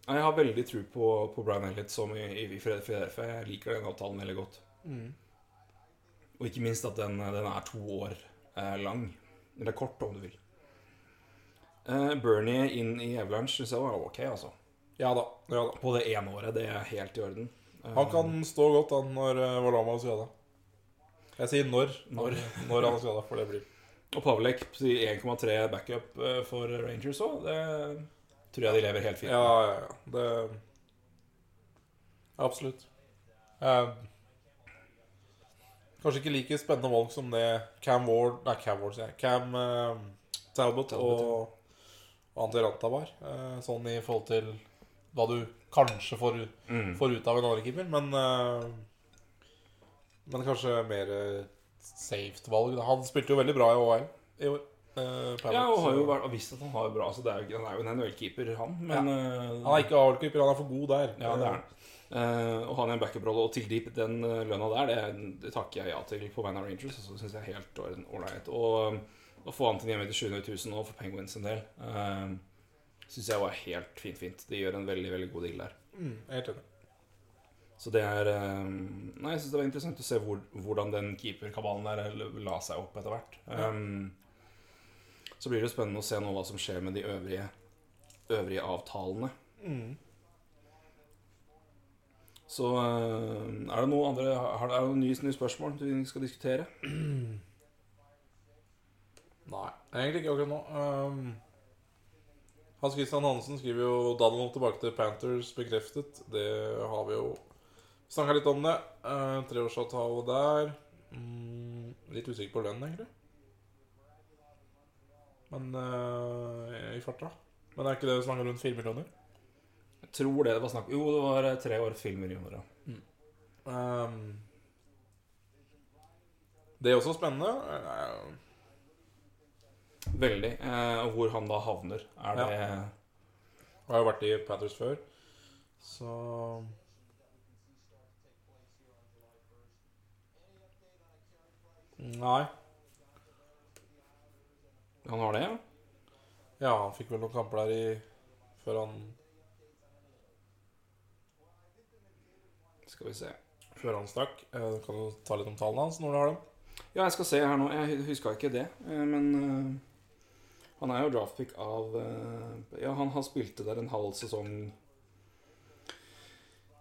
jeg har veldig tro på, på Brian Elliot som i, i Philadelphia. Jeg liker den avtalen veldig godt. Og ikke minst at den, den er to år eh, lang. Eller kort, om du vil. Eh, Bernie inn i Avalanche syns jeg var ok, altså. Ja da. ja da. På det ene året. Det er helt i orden. Eh, Han kan stå godt han når uh, Valama er skada. Jeg sier når. Når, når han er skada, for det blir Og Pavlek sier 1,3 backup eh, for Rangers òg. Det tror jeg de lever helt fint Ja, med. ja, ja. Det Absolutt. Eh, kanskje ikke like spennende valg som det Cam Ward Nei, Cam Ward, sier jeg. Cam eh, Talbot, Talbot, og, og Ante Ranta var. Eh, sånn i forhold til hva du kanskje får, Mm. får ut av en annen keeper. Men, eh, men kanskje mer saved valg. Han spilte jo veldig bra i OL i år. Uh, Ja, og har jo vært, og visst at han har det bra Så det er jo, Han er jo en NHL-keeper, han. Men eh, Han er ikke AL-keeper, han er for god der. Ja, det er han. Eh, å ha en backup-rolle og til deep den uh, lønna der, det, det takker jeg ja til på vegne av Rangers. Så synes syns jeg er helt ålreit. Og å få han til hjemme til 700 000 nå for Penguins en del, uh, syns jeg var helt fint, fint. De gjør en veldig, veldig god deal der. Mm, helt enig. Så det er um, Nei, jeg syns det var interessant å se hvor, hvordan den keeperkabalen der la seg opp etter hvert. Um, så blir det jo spennende å se nå hva som skjer med de øvrige, øvrige avtalene. Mm. Så eh, er det noe andre Er det noen nye, nye spørsmål du skal diskutere? Nei, egentlig ikke akkurat nå. Um, Hans Christian Hansen skriver jo Donald tilbake til Panthers bekreftet. Det har vi jo snakka litt om det. Uh, Treårsavtale der. Mm, litt usikker på lønn, egentlig. Men uh, i farta. Men er ikke det snakka rundt fire millioner? Jeg tror det det var snakk Jo, det var eh, tre år filmer i ja. Mm. Um, det er også spennende. Uh, Veldig. Eh, og hvor han da havner. Er det Jeg har jo vært i Patters før, så Nei. Han har det, ja? Ja, han fikk vel noen kamper der i før han Skal vi se. Før han stakk. Eh, kan du ta litt om tallene hans når du har dem? Ja, jeg skal se her nå. Jeg huska ikke det. eh, Men eh, han er jo draftpick av eh, Ja, han har spilte der en halv sesong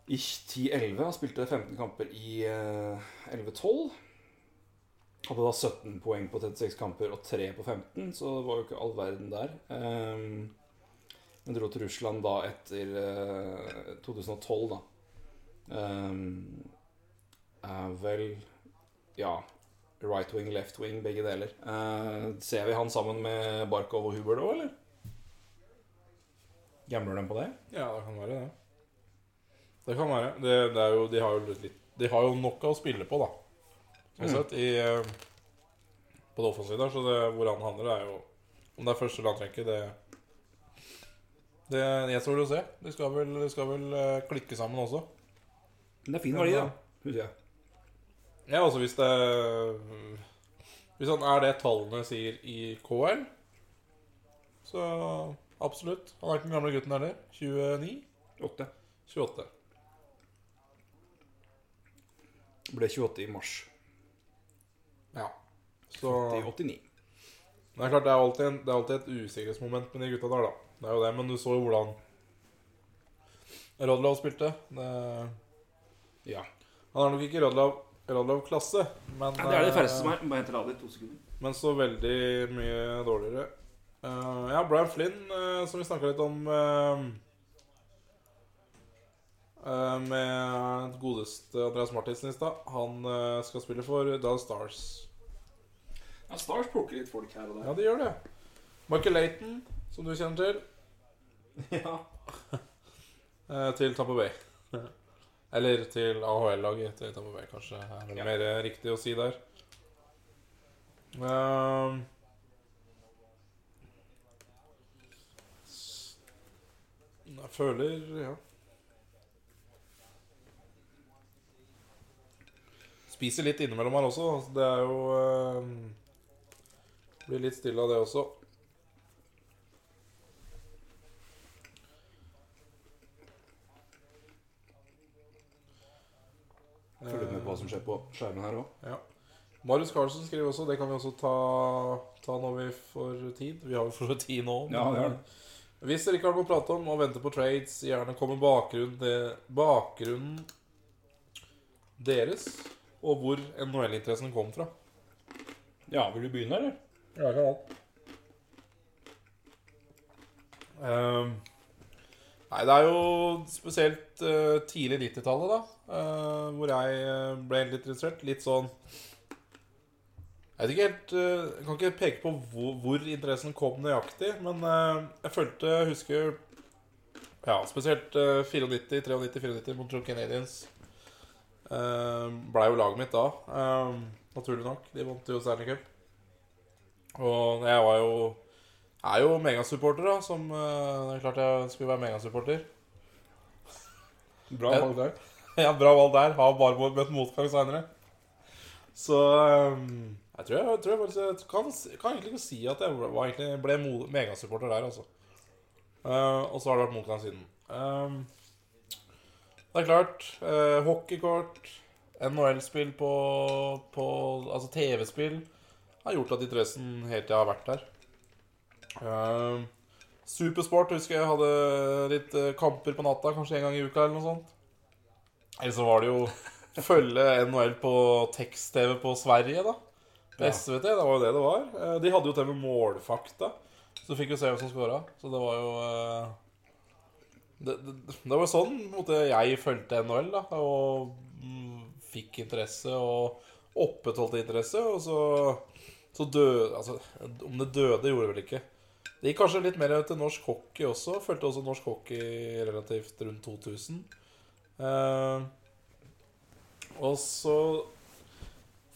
i 10-11. Han spilte 15 kamper i eh, 11-12. Hadde da 17 poeng på 36 kamper og 3 på 15, så det var jo ikke all verden der. Um, men dro til Russland da etter eh, 2012, da. Um, er vel Ja, right wing, left wing, begge deler. Eh, ser vi han sammen med Barkov og Huber da, eller? Gambler de på det? Ja, det kan være det. Det kan være. Det, det jo, de, har litt, de har jo nok å spille på, da. Sånn Mm. sett. I, eh, på det offensive der. Så det, hvor han handler, er jo Om det er første landtrenker, det Det det å se. De skal vel, de skal vel eh, klikke sammen også. Men det er fin verdi, da. Husker jeg. Ja, altså hvis det Hvis han er det tallene sier i KL, så absolutt. Han er ikke den gamle gutten heller. 29? Åtte. 28. Ble 28 i mars. Så 89. Det er klart, det er alltid, en, det er alltid et usikkerhetsmoment med de gutta der, da. Det er jo det, men du så jo hvordan Rodlov spilte. Det, Ja. han er nok ikke Rodlov, Rodlov-klasse, men ja. Det er det eh, færreste som er. Bare hent av i to sekunder. Men så veldig mye dårligere. Uh, ja, Brian Flynn, uh, som vi snakka litt om uh, med godeste Andreas Martinsen i stad. Han skal spille for Dallas Stars. Ja, Stars plukker litt folk her og der. Ja, de gjør det. Michael Layton, som du kjenner til, Ja. eh, til Tampa Bay. Eller til AHL-laget til Tampa Bay, kanskje. er det Ja. mer eh, riktig å si der. Ehm. S- Jeg føler Ja. Spiser litt innimellom her også. altså Det er jo ehm, Blir litt stille av det også. Følg med på hva som skjer på skjermen her òg. Ja. Marius Carlsen skriver også Det kan vi også ta, ta når vi får tid. Vi har jo for tid nå. Ja, det. eh, Hvis dere ikke har noe å prate om og venter på trades, gjerne kom med bakgrunnen, bakgrunnen deres, og hvor NHL-interessen kom fra. Ja, vil du begynne, eller? Ja, kan alt. Ehm, nei, det er jo spesielt uh, tidlig 90-tallet, da. Uh, hvor jeg eh, ble litt interessert. Litt sånn Jeg vet ikke helt uh, Jeg kan ikke peke på hvor, hvor interessen kom nøyaktig, men jeg følte Jeg husker Ja, spesielt uh, 94, 93, 94 Montreal Canadiens. Uh, Blei jo laget mitt da. naturlig nok. De vant jo Stanley Cup. Og jeg var jo er jo megasupporter, da. Som uh, Det er klart jeg skulle være megasupporter. Bra valg der. Ja, bra valg der. Har bare møtt motgang seinere. Så um, jeg tror jeg, tror jeg faktisk kan, kan egentlig ikke si at jeg var egentlig, ble megasupporter der, altså. Uh, og så har det vært motgang siden. Um, det er klart. Uh, hockeykort, NHL-spill på, på Altså TV-spill har gjort at interessen hele jeg har vært der. Uh, Supersport husker jeg hadde litt eh, kamper på natta, kanskje en gang i uka eller noe sånt. Eller så var det jo følge NHL på tekst-TV på Sverige, da. På. SVT, det var jo det det var. Eh, De hadde jo til og med målfakta, så du fikk jo se hvem som skåra. Så det var jo eh, det, det, det var sånn måtte jeg fulgte NHL, da. Og mm, fikk interesse og opprettholdt interesse. Og så, så døde Altså, om det døde, gjorde det vel ikke. Det gikk kanskje litt mer til norsk hockey også. Fulgte også norsk hockey relativt rundt 2000. Eh, og så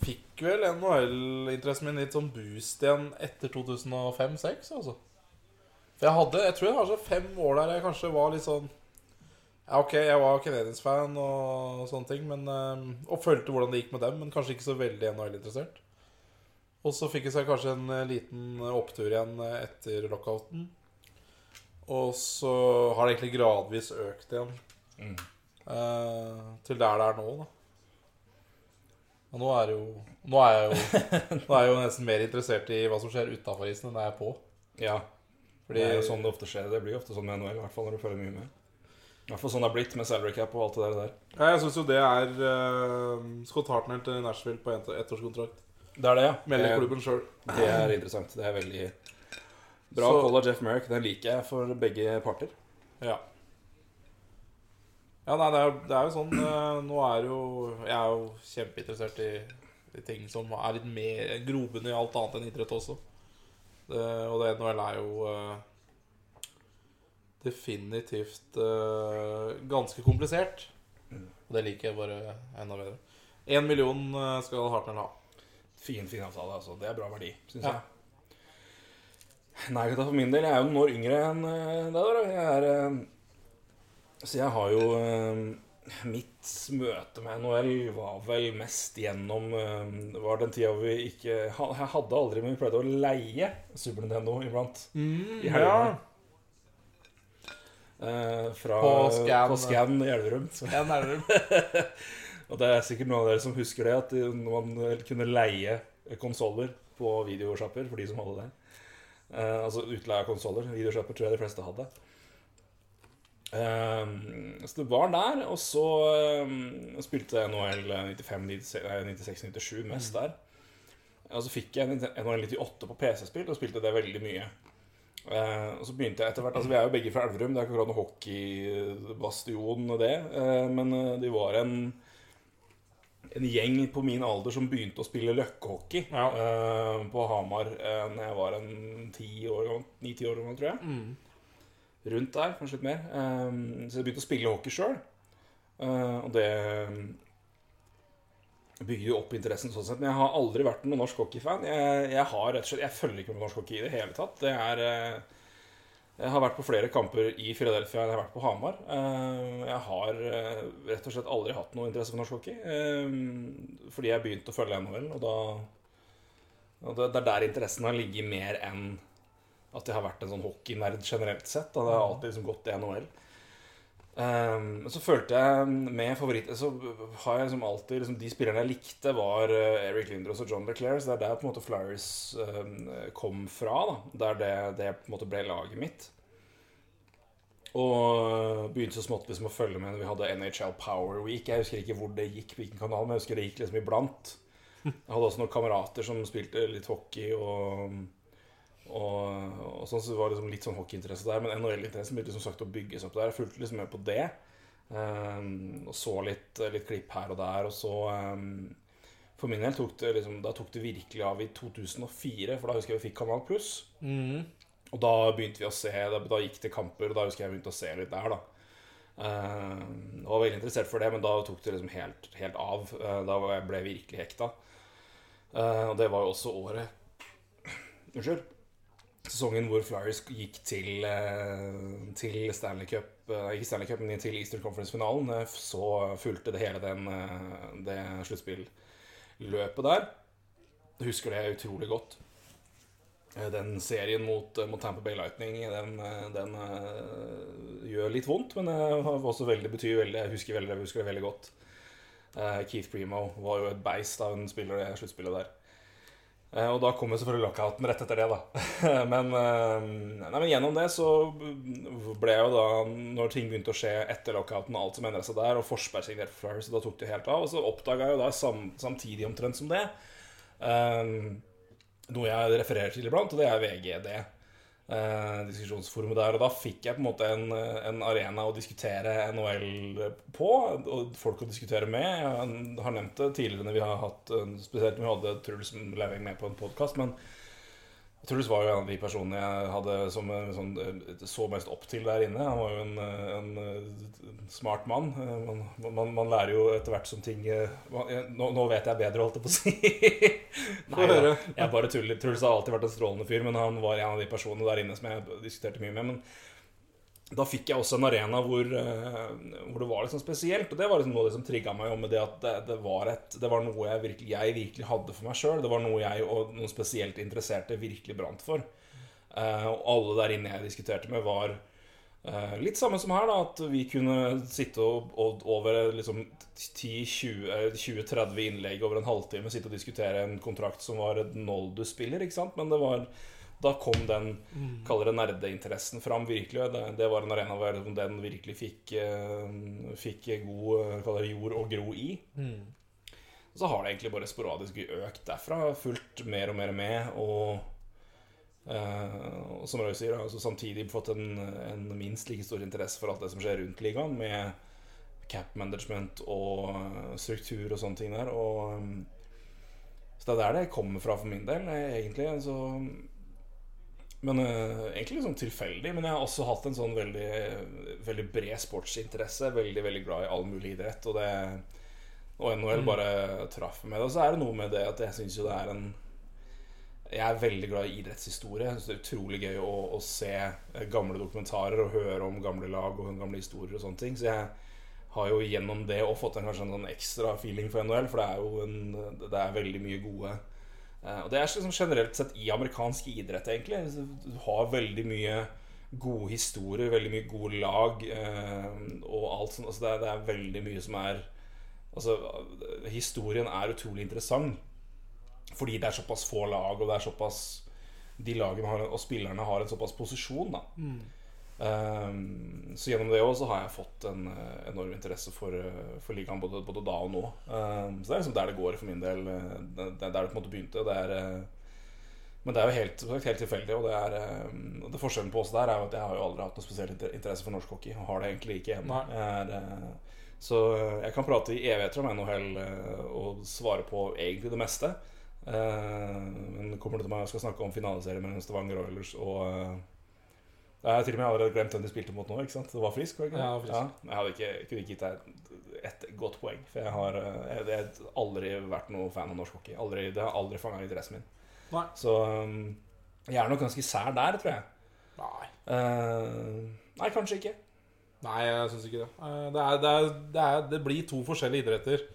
fikk vel NHL-interessen min litt sånn boost igjen etter 2005-2006, altså. For jeg hadde, jeg tror jeg hadde fem år der jeg kanskje var litt sånn Ja, ok, jeg var Canadiens-fan og sånne ting, men, eh, og følte hvordan det gikk med dem, men kanskje ikke så veldig NHL-interessert. Og så fikk jeg seg kanskje en eh, liten opptur igjen eh, etter lockouten. Og så har det egentlig gradvis økt igjen. Mm. Eh, til der det er nå, da. Og nå er jo Nå er jeg jo, nå er jeg jo nesten mer interessert i hva som skjer utafor isen, enn jeg er på. Ja. Fordi det er jo sånn det ofte skjer. Det blir ofte sånn med NHL, i hvert fall når du følger mye med. I hvert fall sånn det har blitt med salary cap og alt det der. Ja, Jeg syns jo det er uh, Scott Hartnell til Nashville på ett- ettårskontrakt. Det er det, ja. Melder klubben sjøl. Det er interessant. Det er veldig bra Så- call av Jeff Merrick. Den liker jeg for begge parter. Ja. Ja, nei, det er, det er jo sånn eh, Nå er jo Jeg er jo kjempeinteressert i, i ting som er litt mer grobunn i alt annet enn idrett også. Det, og det NHL er jo uh, definitivt uh, ganske komplisert. Og det liker jeg bare enda bedre. Én million eh, skal Hartnell ha. Fin, fin avtale, altså. Det er bra verdi, syns Ja. jeg. Nei, for min del Jeg er jo noen år yngre enn eh, deg. da. Jeg er eh, Så jeg har jo eh, Mitt møte med NHL var vel mest gjennom var den tida vi ikke Jeg hadde aldri, men vi pleide å leie Super Nintendo iblant. I helgene. Eh, fra, På Scan. i Elverum. Så Ja, nærmere. og det er sikkert noen av dere som husker det, at man kunne leie konsoller på videosjapper for de som hadde det. Uh, altså utleie av konsoller. Videosjapper tror jeg de fleste hadde. Um, så det var der, og så um, spilte jeg NHL 96-97 mest der. Og så fikk jeg NHL 98 på PC-spill og spilte det veldig mye. Uh, og så begynte jeg etter hvert Altså Vi er jo begge fra Elverum, det er ikke akkurat noe hockeybastion, det. Uh, men det de var en en gjeng på min alder som begynte å spille løkkehockey Ja. uh, på Hamar uh, Når jeg var en ti år gammel, ni-ti år gammel, tror jeg. Mm. Rundt der, kanskje litt mer. Uh, så jeg begynte å spille hockey sjøl. og det bygger jo opp interessen sånn sett. Men jeg har aldri vært noen norsk hockeyfan. Jeg, jeg har rett og slett Jeg følger ikke med norsk hockey i det hele tatt. Det er Jeg har vært på flere kamper i Philadelphia enn jeg har vært på Hamar. Eh, Jeg har eh, rett og slett aldri hatt noe interesse for norsk hockey. eh, Fordi jeg begynte å følge NHL, og da og det, er der interessen har ligget mer enn at jeg har vært en sånn hockeynerd generelt sett. Da. Det har alltid liksom gått i NHL. Um, så følte jeg med favoritter Så har jeg liksom alltid liksom, De spillerne jeg likte, var eh, Eric Lindros og John DeClaire. Så det er der på en måte Flyers um, kom fra. da Der det, det på en måte ble laget mitt. Og begynte så smått liksom å følge med når vi hadde NHL Power Week. Jeg husker ikke hvor det gikk, hvilken kanal, men jeg husker det gikk liksom iblant. Jeg hadde også noen kamerater som spilte litt hockey og, og, og sånn, så det var liksom litt sånn hockeyinteresse der. Men NHL-interessen begynte som sagt å bygges opp der. Jeg fulgte liksom med på det. Um, og så litt, litt klipp her og der. Og så um, For min del tok det liksom Da tok det virkelig av i 2004, for da husker jeg vi fikk Kanal Pluss. Mm. Og da begynte vi å se Da, da gikk det kamper, og da husker jeg begynte å se litt der, da. Uh, var veldig interessert for det, men da tok det liksom helt, helt av. Uh, da ble jeg virkelig hekta. Uh, og det var jo også året Unnskyld. Sesongen hvor Flyers gikk til, uh, til Stanley Cup uh, Ikke Stanley Cup, men til Eastern Conference-finalen. Uh, så fulgte det hele den, det sluttspilløpet der. Jeg husker det utrolig godt. Eh, Den serien mot, eh, mot Tampa Bay Lightning Den, eh, den eh, gjør litt vondt, men det veldig, betyr veldig Jeg husker, veldig, jeg husker veldig godt. Eh, Keith Primo var jo et beist av en spiller i sluttspillet der. Eh, og da kom jo selvfølgelig lockouten rett etter det, da. men, eh, nei, men gjennom det så ble jo da Når ting begynte å skje etter lockouten, alt som endret seg der, og Forsberg signerte for Flyers, så da tok det helt av. Og så oppdaga jeg jo da sam, samtidig omtrent som det um, noe jeg refererer til iblant, og det er VGD. Eh, diskusjonsforumet der. Og da fikk jeg på en måte en, en arena å diskutere NHL på, og folk å diskutere med. Jeg har nevnt det tidligere når vi har hatt Spesielt når vi hadde Truls Leveng med på en podkast, men Truls var jo en av de personene jeg hadde som eh, sånn, eh, så mest opp til der inne. Han var jo en, eh, en, eh, smart mann. Man, man, man lærer jo etter hvert som ting man- nå, nå vet jeg bedre, holdt jeg på å si. Nei, ja. jeg bare tuller. Truls har alltid vært en strålende fyr, men han var en av de personene der inne som jeg diskuterte mye med. Men da fikk jeg også en arena hvor, eh, hvor det var sånn spesielt. Og det var liksom noe av det som trigga meg med det at det, det, var et, det var noe jeg virkelig, jeg virkelig hadde for meg sjøl. Det var noe jeg og noen spesielt interesserte virkelig brant for. Eh, og alle der inne jeg diskuterte med, var eh, litt samme som her, da. At vi kunne sitte og, og over liksom 10-20-30 innlegg over en halvtime sitte og diskutere en kontrakt som var et Noldu-spiller, ikke sant. Men det var da kom den kaller det nerdeinteressen fram virkelig. Det, det var en arena hvor den virkelig fikk, eh, fikk god eh, det jord å gro i. Mm. Så har det egentlig bare sporadisk økt derfra. Fulgt mer og mer med. Og, eh, som Røy sier, altså samtidig fått en, en minst like stor interesse for alt det som skjer rundt ligaen, med cap management og eh, struktur og sånne ting der. Og, eh, så det er der det kommer fra for min del, egentlig. Så men uh, egentlig liksom sånn tilfeldig. Men jeg har også hatt en sånn veldig, veldig bred sportsinteresse. Veldig veldig glad i all mulig idrett. Og, det, og NHL bare traff med det. Og så er det noe med det at jeg syns jo det er en Jeg er veldig glad i idrettshistorie. Jeg synes det er utrolig gøy å, å se eh, gamle dokumentarer og høre om gamle lag og gamle historier og sånne ting. Så jeg har jo gjennom det òg fått en, kanskje en sånn ekstra feeling for NHL, for det er jo en, det er veldig mye gode Og det er liksom generelt sett i amerikansk idrett, egentlig. Du har veldig mye gode historier, veldig mye gode lag eh, og alt sånt. Altså det, er, det er veldig mye som er Altså, historien er utrolig interessant. Fordi det er såpass få lag, og det er såpass De lagene har, og spillerne har en såpass posisjon, da. Um, så gjennom det òg så har jeg fått en eh, enorm interesse for, eh, for ligaen både, både da og nå. Um, så det er liksom der det går for min del. Det, det er der det på en måte begynte. Det er, eh, men det er jo helt, helt tilfeldig. Og det, er, eh, det forskjellen på oss der er jo at jeg har jo aldri hatt noe spesiell inter- interesse for norsk hockey. Og har det egentlig ikke ennå. Så jeg kan prate i evigheter om NHL og svare på egentlig det meste. Men kommer det til meg jeg skal snakke om finaleserien mellom Stavanger Oilers og, Jeg har til og med allerede glemt hvem de spilte mot nå. ikke sant? Det var Frisk? var det ikke? Ja, Frisk. men jeg hadde ikke, jeg kunne ikke gitt deg et godt poeng. For jeg har, eh, jeg, jeg har aldri vært noe fan av norsk hockey. Aldri, det har aldri fanga interessen min. Nei. Så um, jeg er nok ganske sær der, tror jeg. Nei. Uh, nei, kanskje ikke. Nei, jeg syns ikke det. Eh, Det, er, det, er, det, er, det blir to forskjellige idretter.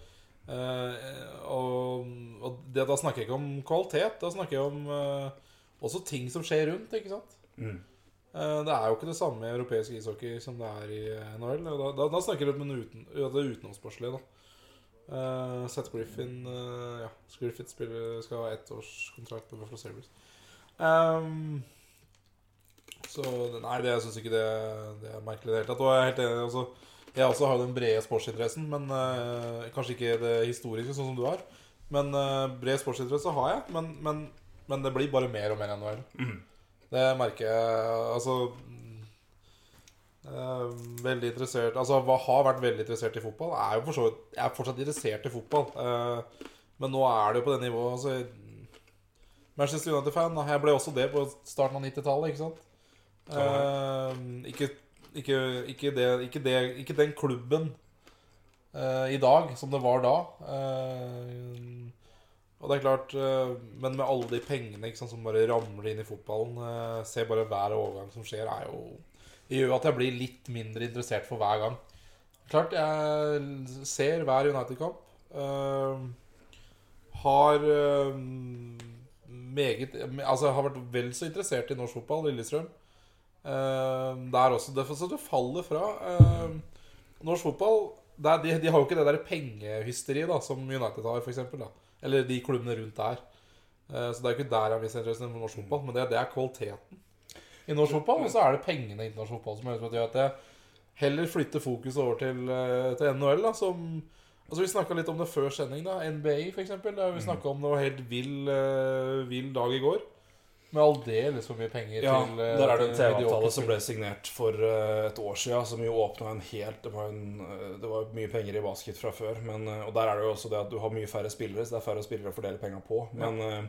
Uh, og og det, da snakker jeg ikke om kvalitet. Da snakker jeg om uh, også ting som skjer rundt. ikke sant? Mm. Eh, det er jo ikke det samme i europeisk ishockey som det er i eh, NHL. Da, da, da snakker vi om uten, det utenomsportslige. da. Uh, Seth Griffin uh, Ja, Griffith spiller, skal ha ettårskontrakt med Buffalo Sabres. Um, så nei, det, jeg syns ikke det, det er merkelig i det hele tatt. Og jeg er helt enig. Også, jeg også har den brede sportsinteressen, men uh, kanskje ikke det historiske, sånn som du har. Men uh, bred sportsinteresse har jeg. Men, men, men det blir bare mer og mer NHL. Det merker jeg. Altså eh, Veldig interessert Altså har vært veldig interessert i fotball. Er jo for så vidt Jeg er fortsatt interessert i fotball. eh, men nå er det jo på det nivået. Altså, Manchester United-fan. Jeg ble også det på starten av 90-tallet, ikke sant? Eh, ikke, ikke, ikke, det, ikke, det, ikke den klubben i dag som det var da. Og det er klart eh, Men med alle de pengene sant, som bare ramler inn i fotballen eh, Se bare hver overgang som skjer, er jo Det gjør at jeg blir litt mindre interessert for hver gang. Klart, jeg ser hver United-kamp. eh, har meget Altså har vært vel så interessert i norsk fotball, Lillestrøm. Der også. Derfor så det faller fra. Norsk fotball det de, de har jo ikke det der pengehysteriet da som United har, da Eller de klubbene rundt der. Eh, så det er ikke der jeg mister interessen for norsk fotball, men det, det er kvaliteten i norsk fotball. Og så er det pengene i internasjonal fotball som gjør at jeg heller flytter fokus over til, eh, til NHL, da, som Altså Vi snakka litt om det før sending. da NBA, eksempel. Vi snakka om det var helt vill, eh, vill dag i går. Med aldeles for mye penger Ja, til Ja, der er det en TV-avtale som ble signert for eh, et år siden, som jo åpna en helt Det var, en, eh, det var mye penger i basket fra før, men, eh, og der er det jo også det at du har mye færre spillere, så det er færre spillere å fordele penga på. Men eh,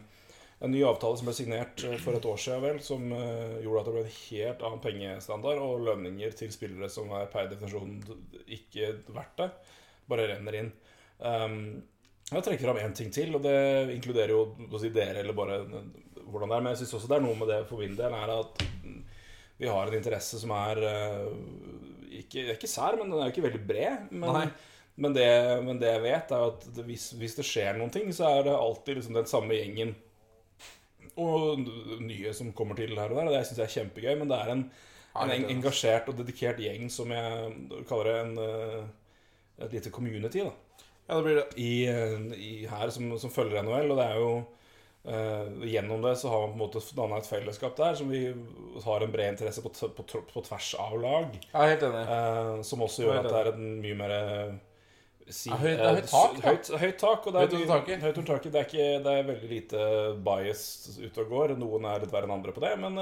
en ny avtale som ble signert eh, for et år siden, vel, som eh, gjorde at det ble en helt annen pengestandard, og lønninger til spillere som er per definisjon ikke verdt det, bare renner inn. Um, jeg trekker fram én ting til, og det inkluderer jo si dere eller bare hvordan det er. Men jeg syns også det er noe med det for min del er at vi har en interesse som er eh, ikke, ikke sær, men den er jo ikke veldig bred. Men, men, det, men det jeg vet, er at det, hvis, hvis det skjer noen ting, så er det alltid liksom den samme gjengen og nye som kommer til her og der. Og det syns jeg er kjempegøy. Men det er en, en eng- engasjert og dedikert gjeng som jeg kaller det en, eh, et lite community. da Ja, det blir det. i, i her som, som følger NHL. Og det er jo eh, Gjennom det så har man på en måte danna et fellesskap der som vi har en bred interesse på, på, på tvers av lag. Jeg er helt enig. Uh, som også gjør at det er et mye mer eh, si, Ja, høyt- høyt tak, høyt, høyt tak. Og det er Høyt under taket. Taket. Det er, ikke, det er veldig lite bias ute og går. Noen er litt verre enn andre på det, men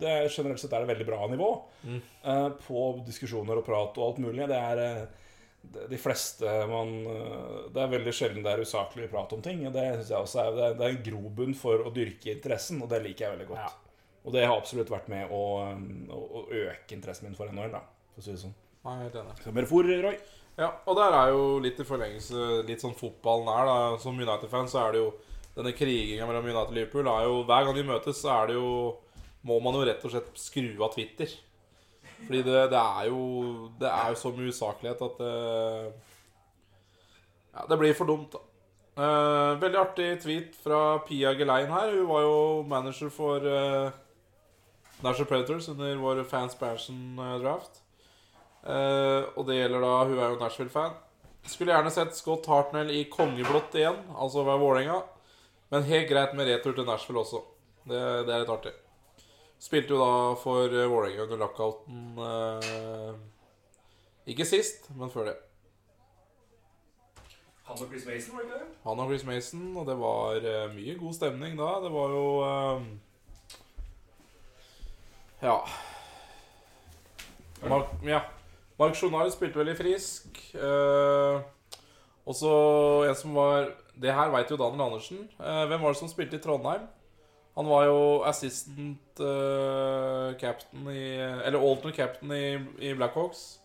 det- er, generelt sett er det veldig bra nivå Mm. uh, på diskusjoner og prat og alt mulig. Det er de fleste man eh, Det er veldig sjelden det er usaklig prat om ting. Og det synes jeg også er, det er, det er en grobunn for å dyrke interessen, og det liker jeg veldig godt. Og det har absolutt vært med å, eh, å, å øke interessen min for NHL, da, for å si det sånn. Er helt enig. For, Roy? Ja, og der er jo litt i forlengelse litt sånn fotballen er, da. Som United-fan så er det jo denne kriginga mellom United og Liverpool er jo Hver gang de møtes, så er det jo Må man jo rett og slett skru av Twitter. Fordi det, det er jo Det er jo så mye usaklighet at det Ja, det blir for dumt, da. Eh, veldig artig tweet fra Pia Gelein her. Hun var jo manager for uh, National Predators under vår Fans Passion-draft. Eh, og det gjelder da Hun er jo Nashville-fan. Skulle gjerne sett Scott Hartnell i kongeblått igjen, altså ved Vålerenga. Men helt greit med retur til Nashville også. Det, det er litt artig. Spilte jo da for eh, Vålerenga under lockouten eh, Ikke sist, men før det. Han og Chris Mason, var det ikke det? Han og Chris Mason, og det var eh, mye god stemning da. Det var jo eh, Ja. Mark, ja. Mark Jonar spilte veldig frisk. Uh, og så en som var Det her veit jo Daniel Andersen. Eh, hvem var det som spilte i Trondheim? Han var jo assistant uh, captain i Eller alternate captain i, i Blackhawks.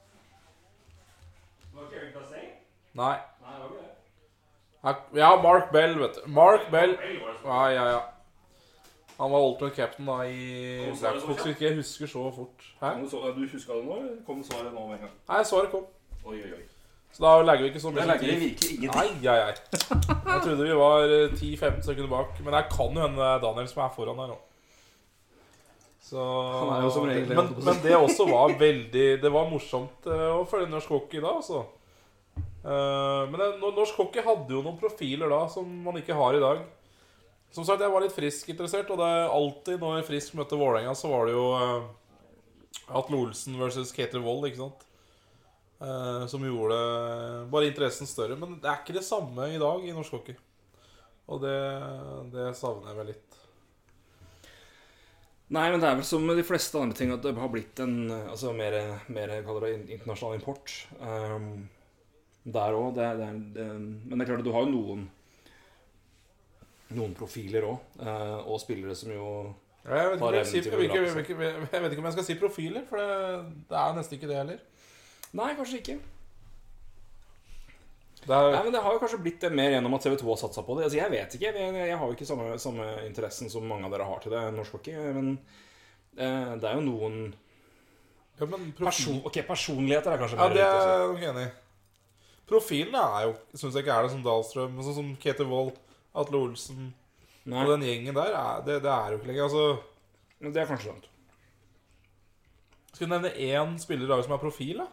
Var ikke Eric Dassey? Nei. Nei, det var ikke det. Ja, Mark Bell, vet du. Mark Bell. Ja, ja, ja. Han var alternate captain da i Blackhawks. Ikke jeg husker så fort. Hæ? Du huska det nå? Kom svaret nå med en gang? Nei, svaret kom. Oi, oi, oi. Så da legger vi ikke så mye virkelig ingenting. Nei, nei, nei. Jeg trodde vi var eh, 10-15 sekunder bak. Men det kan jo hende er Daniel som er foran her nå. Så, som regel men, men det også var veldig Det var morsomt eh, å følge norsk hockey da, altså. Eh, men det, norsk hockey hadde jo noen profiler da som man ikke har i dag. Som sagt, jeg var litt frisk interessert, og det er alltid når Frisk møtte Vålerenga, så var det jo eh, Atle Olsen versus Ketil Wold, ikke sant? Eh, som gjorde bare interessen større. Men det er ikke det samme i dag i norsk hockey. Og det, det savner jeg vel litt. Nei, men det er vel som med de fleste andre ting at det har blitt en altså mer, mer kaller det internasjonal import. Um, der òg. Men det er klart at du har jo noen noen profiler òg, og spillere som jo Jeg vet, ikke, Har jeg, til å jeg, seg jeg, vet ikke, jeg vet ikke om jeg skal si profiler, for det, det er nesten ikke det heller. Nei, kanskje ikke. Det er, Nei, men Det har jo kanskje blitt mer gjennom at TV2 har satsa på det. Altså, Jeg vet ikke. Jeg, jeg har jo ikke samme, samme interessen som mange av dere har til det, norsk hockey. Men eh, det er jo noen ja, men profil, person, Ok, personligheter er kanskje ja, det er jeg nok enig i. Profilene er jo Syns jeg ikke er det som Dahlstrøm. men Sånn som Ketil Wold, Atle Olsen Nei, og den gjengen der. Er, det, det er jo ikke lenger. Altså, det er kanskje sant. skal du nevne én spiller i dag som er profil, da?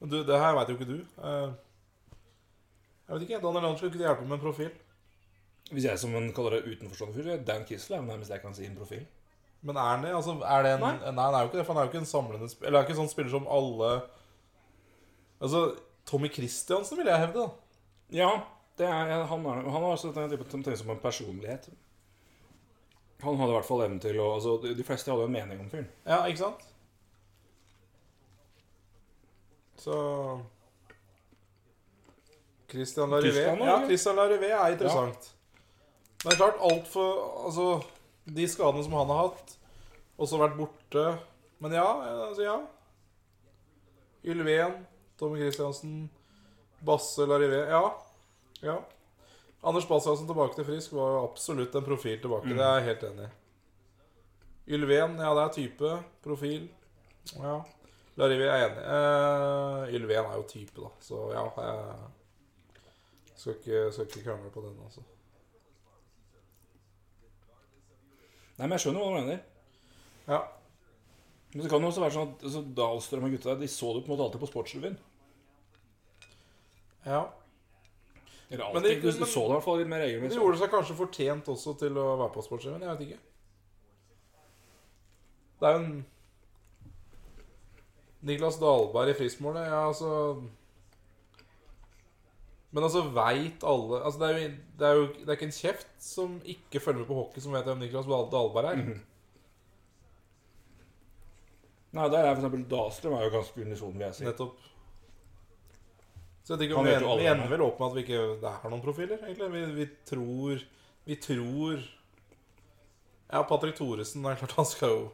Men du, det her veit jo ikke du. Eh, jeg vet ikke. Daniel Andersen kunne hjelpe med en profil. Hvis jeg som en kaller det utenforstående fyr, Dan Kissel er jo nærmest jeg kan si en profil. Men er han det? Altså, er det en, Nei. nei. han er jo ikke det. For han er jo ikke en samlende spiller. Eller er ikke en sånn spiller som alle Altså, Tommy Christiansen vil jeg hevde, da. Ja, det er, han, er, han har også den type som en personlighet. Han hadde i hvert fall evnen til å altså, De de fleste hadde jo en mening om fyren. Ja, ikke sant? Så Christian Larivé Ja? Christian Larivé er interessant. Det er klart, altfor Altså, de skadene som han har hatt, også vært borte Men ja, altså ja. Ylven, Tommy Christiansen, Basse Larivé Ja. ja. Anders Bastiansen tilbake til Frisk var jo absolutt en profil tilbake. Det er jeg helt enig i. Ylven, ja, det er type. Profil. Ja. Larivé er enig. Uh, Ylven er jo type, da. Så ja. Jeg skal ikke, skal ikke krangle på den, altså. Nei, men jeg skjønner hva du mener. Ja. Men det kan jo også være sånn at altså, Dahlstrøm og gutta de så du på en måte alltid på Sportsrevyen. ja. Eller Men alltid. det- du, men- du så det i hvert fall litt mer Men regelmessig. de gjorde seg kanskje fortjent også til å være på Sportsrevyen. Jeg vet ikke. Det er jo en Niklas Dahlberg i friskmålet. Ja, altså Men altså, veit alle altså, det, er jo, det er jo det er ikke en kjeft som ikke følger med på hockey, som vet hvem Niklas Dahlberg er. Mhm. Nei, der er eksempel Dahlstrøm er jo ganske unison, vil jeg si. Nettopp. Så jeg tenker vi, alle vi ender vel opp med at vi ikke det er noen profiler, egentlig. Vi, vi tror Vi tror Ja, Patrick Thoresen det er klart han skal jo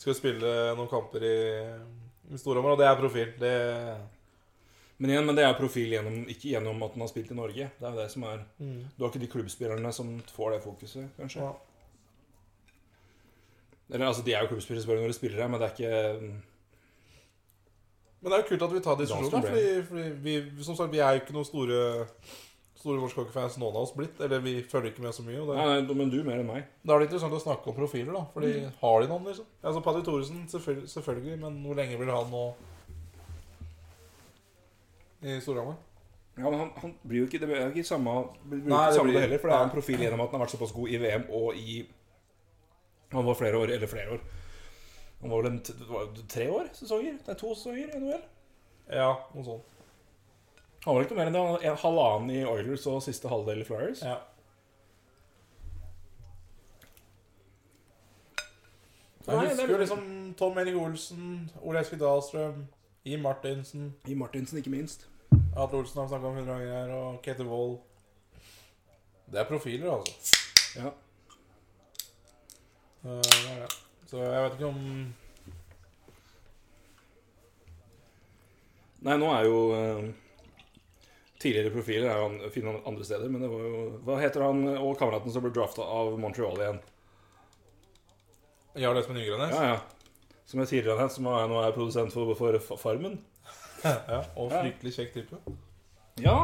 skal jo spille noen kamper i Storhamar, og det er profil. Det Men igjen, men det er profil gjennom, ikke gjennom at han har spilt i Norge. Det er jo det som er Du har ikke de klubbspillerne som får det fokuset, kanskje. Ja. Eller altså, de er jo klubbspillere spør når de spiller her, men det er ikke Men det er jo kult at vi tar diskusjonen, fordi, fordi vi, som sagt, vi er jo ikke noen store Store noen av oss blitt. Eller vi følger ikke med så mye. Nei, nei, men du mer enn meg. Da er det interessant å snakke om profiler, da. Fordi har de noen, liksom? Altså Paddy Thoresen, selvfølgelig, selvfølgelig, men hvor lenge vil han nå i Storhamar? Ja, men han, han blir jo ikke Det blir jo ikke samme, blir Nei, ikke det blir- det heller, for det er en profil gjennom at han har vært såpass god i VM og i Han var flere år, eller flere år. Han var vel en, var tre år? Sesonger? Det er to sesonger i NHL. Ja, noe sånt. Han var ikke noe mer enn det. En halvannen i Oilers og siste halvdel i Flyers. Ja. Jeg husker er- jo liksom Tom Erik Olsen, Ole Eskil Dahlstrøm, I. Martinsen I Martinsen, ikke minst. Atle Olsen har vi snakka om 100 ganger her, og Ketil Wold. Det er profiler, altså. Ja. Eh, det. Så jeg vet ikke om Nei, nå er jo eh, Tidligere profiler er jo an- finne andre steder, men det var jo Hva heter han og kameraten som ble drafta av Montreal igjen? Jarl Espen Nygrenes? Ja, ja. Som er tidligere han, som er, nå er produsent for, for Farmen. ja. Og fryktelig kjekk type. Ja.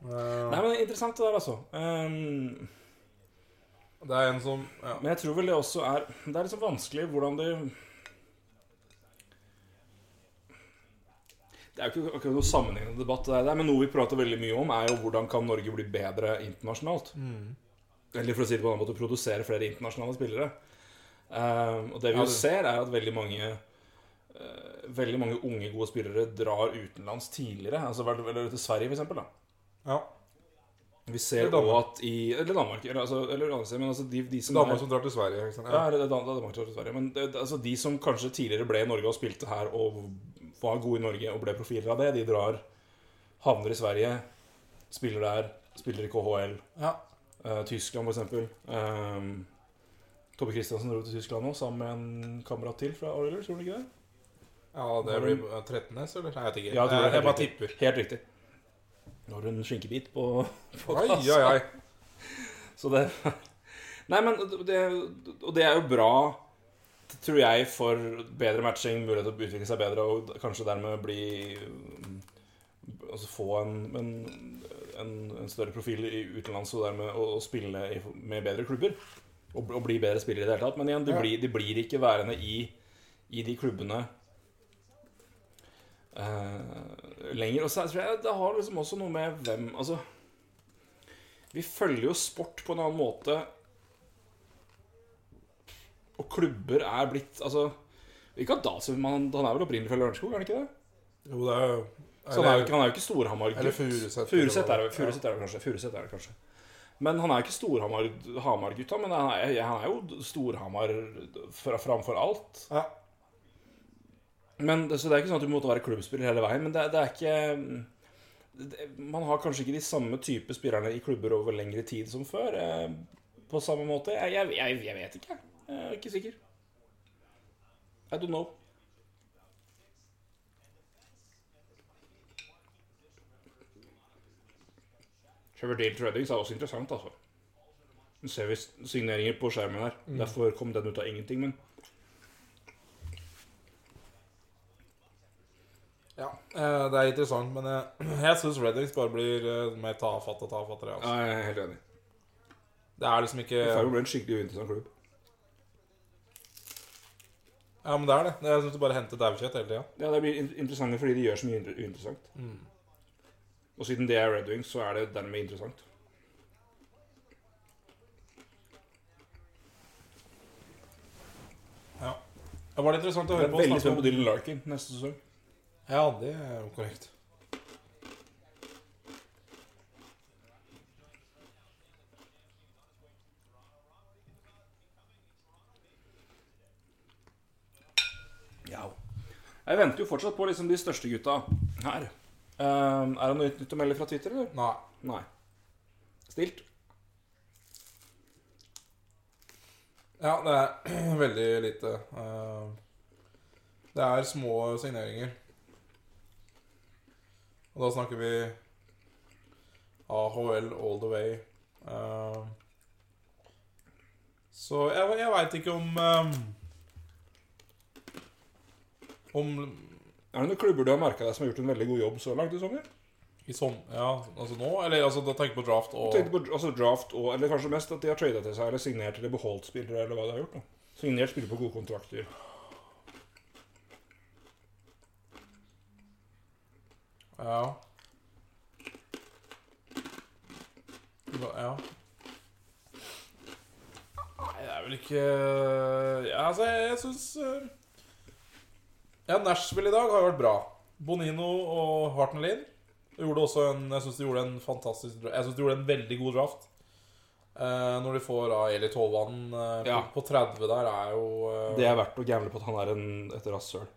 Uh, Nei, men interessant det der, altså. Um, det er en som ja. men jeg tror vel det også er Det er liksom vanskelig hvordan det Det er jo ikke akkurat noe sammenhengende debatt, det der, men noe vi prater veldig mye om, er jo hvordan kan Norge bli bedre internasjonalt. Eller for å si det på en annen måte, produsere flere internasjonale spillere. Ehm, og det vi jo ser, er at veldig mange uh, Veldig mange unge, gode spillere drar utenlands tidligere. Altså vel- til Sverige, for eksempel. Da. ja. Vi ser Eller også at i Eller Danmark. Eller, altså, eller andre steder, men altså de, de som Danmark er som drar til Sverige. Ikke sant? ja, eller Dan- Danmark til Sverige. Men det, altså, de som kanskje tidligere ble i Norge og spilte her og var gode i Norge og ble profiler av det, de drar Havner i Sverige, spiller der, spiller i KHL. Ja. Uh, Tyskland, eksempel. Um, Tobbe Kristiansen dro til Tyskland nå sammen med en kamerat til fra Oilers, tror du ikke det? ja, det blir eh, Trettenes, eller? Nei, jeg vet ikke. Ja, jeg jeg, jeg bare tipper. Helt riktig. Nå har du en skinkebit på, på Oi, kassa. oi, oi. Så det Nei, men det, Og det er jo bra, tror jeg, for bedre matching, mulighet til å utvikle seg bedre og kanskje dermed bli Altså få en, en, en, en større profil i utenlands og dermed å, å spille i, med bedre klubber. Og, og bli bedre spillere i det hele tatt. Men igjen, de, Ja. blir, de blir ikke værende i, i de klubbene uh, lenger. Og så tror jeg det har liksom også noe med hvem Altså Vi følger jo sport på en annen måte. Og klubber er blitt Altså Ikke at Dahlsund Han han er vel opprinnelig fra Lørenskog, er han ikke det? Jo, det er jo Så han er jo ikke, han er jo ikke Storhamar. Eller Furuset, Furuset er Furuset er det kanskje. Furuset er det kanskje. Men han er jo ikke Storhamar-gutta, men han er, han er jo Storhamar fra- framfor alt. Ja. Men, så det er ikke sånn at du måtte være klubbspiller hele veien, men det, det er ikke det, Man har kanskje ikke de samme type spillerne i klubber over lengre tid som før. Eh, på samme måte. Jeg, jeg, jeg, jeg vet ikke. Jeg er ikke sikker. I don't know. Trevor Dale Treadings er også interessant, altså. Nå ser vi signeringer på skjermen her. Derfor kom den ut av ingenting, men Ja, eh, det er interessant, men jeg, jeg syns Reddings bare blir eh, mer tafatt og tafattere. Altså. ja, jeg er helt enig. Det er liksom ikke Fargo ble en skikkelig uinteressant klubb. Ja, men det er det. Jeg syns du bare henter daukjøtt hele tida. Ja, det blir interessant fordi de gjør så mye uinteressant. uinteressant. Og siden det er Red Wings, så er det dermed interessant. Ja. Det var det interessant å høre på. veldig spent på Dylan Larkin neste sesong. Ja, det er jo korrekt. Ja. Jeg venter jo fortsatt på liksom de største gutta her. Um, er det noe nytt å melde fra Twitter, eller? Nei. Nei. Stilt? Ja, det er veldig lite. Eh, Det er små signeringer. Og da snakker vi AHL all the way. Eh, Så jeg, jeg veit ikke om eh, Om Er det noen klubber du har merka deg som har gjort en veldig god jobb så langt i sommer? i som, Ja, altså nå? Eller altså, da tenker på draft og på altså draft og Eller kanskje mest at de har trada til seg eller signert eller beholdt spillere, eller hva de har gjort. da. Signert spillere på gode kontrakter. Ja. Ja. Nei, det er vel ikke Ja, altså, jeg, jeg syns Ja, Nashville i dag har vært bra. Bonino og Hartenlin gjorde også en Jeg syns de gjorde en fantastisk Jeg synes de gjorde en veldig god draft. Eh, når de får da Eli Tolvan eh, Ja. på, på 30 der, er jo eh, Det er verdt å gamble på at han er en, et rasshøl.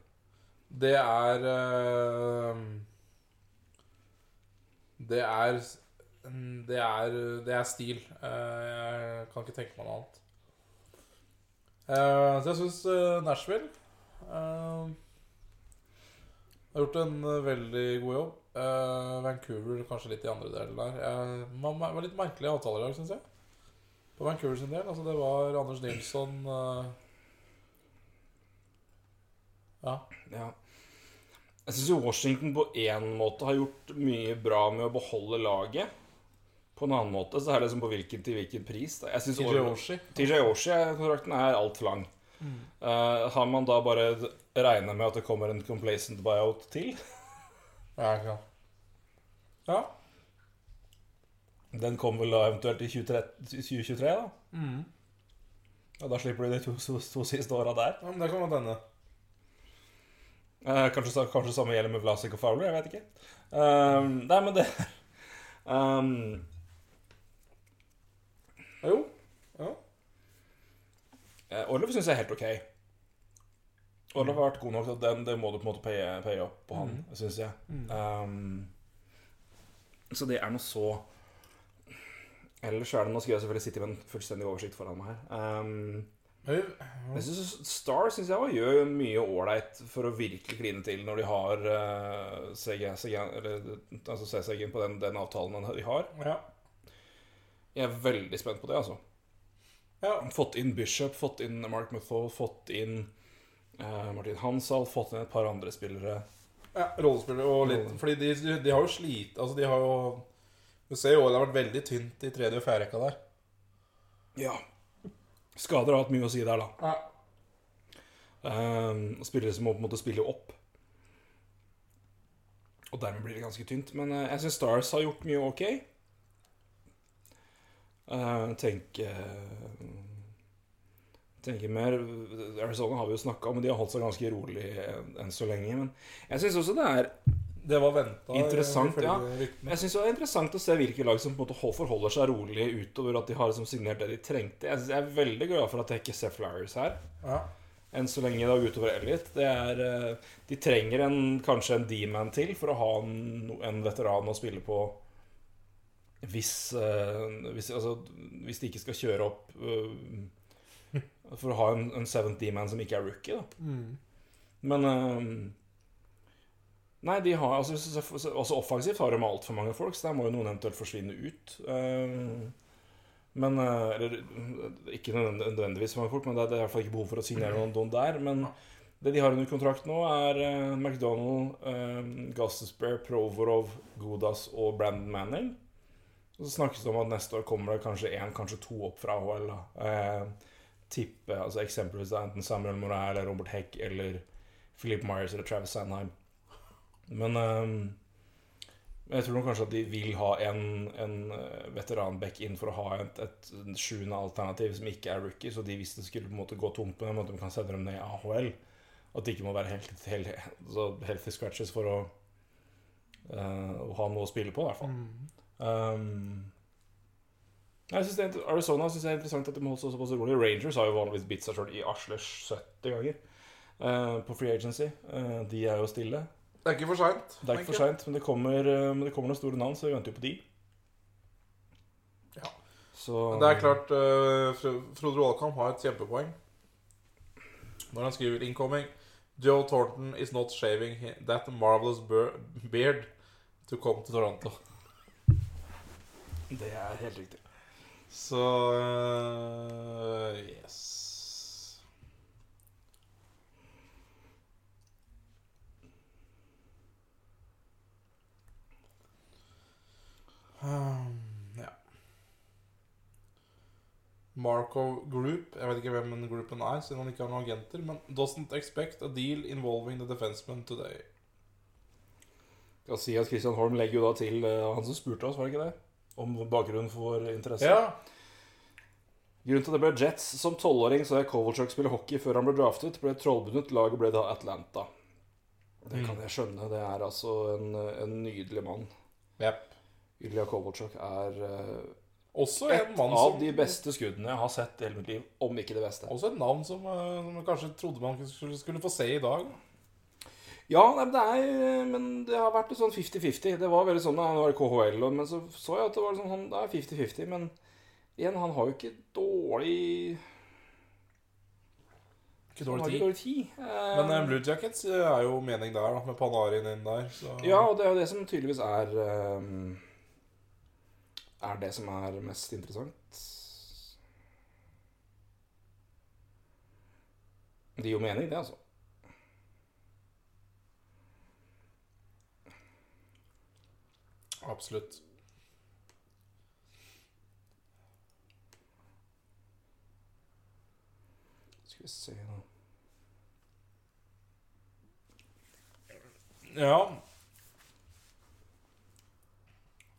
Det er eh, Det er det, er, det er stil. Eh, Jeg kan ikke tenke meg noe annet. Eh, Så jeg syns Nashville eh, har gjort en eh, veldig god jobb. Uh, Vancouver kanskje litt i andre delen der. Man, det var litt merkelig avtaler i dag, syns jeg. På Vancouver sin del. Altså, det var Anders Nilsson uh... Ja. Ja. Jeg syns jo Washington på én måte har gjort mye bra med å beholde laget. På en annen måte så er det liksom på hvilken til hvilken pris. Da. Jeg synes TJ Oshie-kontrakten er altfor lang. Eh, har man da bare regna med at det kommer en complacent buyout til? Ja, sant. Ja. Den kommer vel da eventuelt i 2023, 2023 da? Mm. Og da slipper du de to, to, to siste åra der. ja men det kan godt hende. Eh, kanskje, kanskje samme gjelder med Vlasic og Fowler, jeg vet ikke. Um, nei, men det um, Jo. Ja. Eh, Orlov syns jeg er helt ok. Orlov har vært god nok til at den, det må du på en måte paye, paye opp på han, Mm. syns jeg. Um, så det er noe så Ellers er det Nå skal jeg selvfølgelig sitte med en fullstendig oversikt foran meg her. Um, jeg synes, Star syns jeg også gjør mye ålreit for å virkelig kline til når de har uh, CG, CG, altså på den, den avtalen de har. ja. Jeg er veldig spent på det, altså. ja. Fått inn Bishop, fått inn Mark Muthaw, fått inn Martin Hansal, fått inn et par andre spillere. ja rollespillere og litt Fordi de, de har jo slit Altså, de har jo Du ser jo det har vært veldig tynt i tredje og fjerde rekka der. Ja. Skader har hatt mye å si der, da. Ja. Um, spillere som må på en måte spille opp. Og dermed blir det ganske tynt. Men uh, jeg syns Stars har gjort mye ok. Uh, tenker Tenker mer Arizona har vi jo snakka om, men de har holdt seg ganske rolig enn så lenge. Men jeg syns også det er Det var venta. Interessant, ja. Jeg synes det er interessant å se hvilke lag som på en måte forholder seg rolig utover at de har liksom signert det de trengte. Jeg, jeg er veldig glad for at jeg ikke ser Flyers her. Ja. Enn så lenge da utover Elliot. Det er, eh, de trenger en, kanskje en D-man til for å ha en, en veteran å spille på hvis, eh, hvis, altså, hvis de ikke skal kjøre opp eh, For å ha en, en seventh D-man som ikke er rookie, da. Mm. Men um, Nei, de har altså, så- så- Også offensivt har de altfor mange folk, så der må jo noen eventuelt forsvinne ut. Eh, men eh, Eller ikke nødvendigvis mange folk, men det er, det er i hvert fall ikke behov for å signere noen, noen der. Men det de har under kontrakt nå, er uh, McDonald, uh, Gossesbear, Provorov, Godas og Brandon Manning. Og så snakkes det om at neste år kommer det kanskje én, kanskje to opp fra AHL. da. Eh, tippe, altså Eksempelvis da, enten Samuel Moray eller Robert Heck eller Philip Myers eller Travis Sandheim. Men um, jeg tror kanskje at de vil ha en, en eh, veteranback inn for å ha et, et sjuende alternativ som ikke er rookie. Så de, hvis det skulle på en måte gå tomt på den måten, de kan sende dem ned i AHL. At det ikke må være helt, helt, så healthy scratches for å, uh, ha noe å spille på, i hvert fall. Um, jeg synes det er, Arizona syns jeg er interessant at de holder seg såpass rolig. Rangers har jo vanligvis bitt seg sjøl i Aslers 70 ganger uh, på free agency. Uh, de er jo stille. Det er ikke for seint. Det er ikke for sent, men det kommer, eh, men det kommer noen store navn, så vi venter jo på de. Ja. Så Det er klart Frode Roalkamp har et kjempepoeng når han skriver 'Incoming'. Joe Thornton is not shaving that marvelous beard to come to Toronto. Det er helt riktig. Så uh, Yes. Um, ja. Markov Group Jeg vet ikke hvem den gruppen er, siden han ikke har noen agenter. Men doesn't expect a deal involving the defenseman today. Jeg Skal si at Christian Holm legger jo da til uh, han som spurte oss, var det ikke det? Om bakgrunnen for vår interesse. Ja. Grunnen til at det ble Jets som tolvåring så jeg Kovalchuk spille hockey før han ble draftet, ble trollbundet. Laget ble da Atlanta. Det kan jeg skjønne. Det er altså en, en nydelig mann. Yep. Ilja Kovalchuk er eh, Også en et mann av som de beste skuddene jeg har sett i hele mitt liv, om ikke det beste. Også et navn som, eh, som jeg kanskje trodde man skulle, skulle få se i dag. Ja, nei, det er Men det har vært sånn 50-50. Det var veldig sånn da han var i KHL, og- men så så jeg at det var sånn han, Det er 50-50, men igjen, han har jo ikke dårlig Ikke dårlig tid. ikke dårlig tid. Eh, Men eh, Blue Jackets eh, er jo mening der, da, med Panarin inn der. Så. Ja, og det er jo det som tydeligvis er ehm, Er det som er mest interessant. Det gir jo mening, det, altså. Absolutt. Skal vi se nå Ja.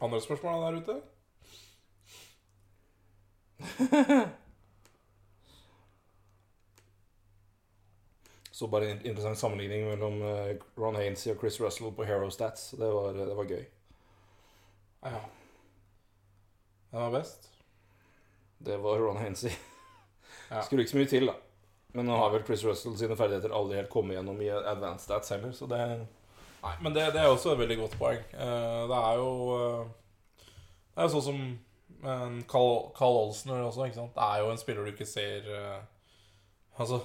Andre spørsmål der ute? Så bare en interessant sammenligning mellom eh, Ron Hainsey og Chris Russell på Hero Stats. Det var, det var gøy. Ja. Hvem var best? Det var Ron Hainsey. Ja. Skulle ikke så mye til, da. Men nå har vel Chris Russell sine ferdigheter aldri helt kommet gjennom i advanced stats heller, så det Nei, men det, det er også et veldig godt poeng. Eh, det er jo eh, Det er jo sånn som Carl, Carl Olsner også, ikke sant. Det er jo en spiller du ikke ser eh, Altså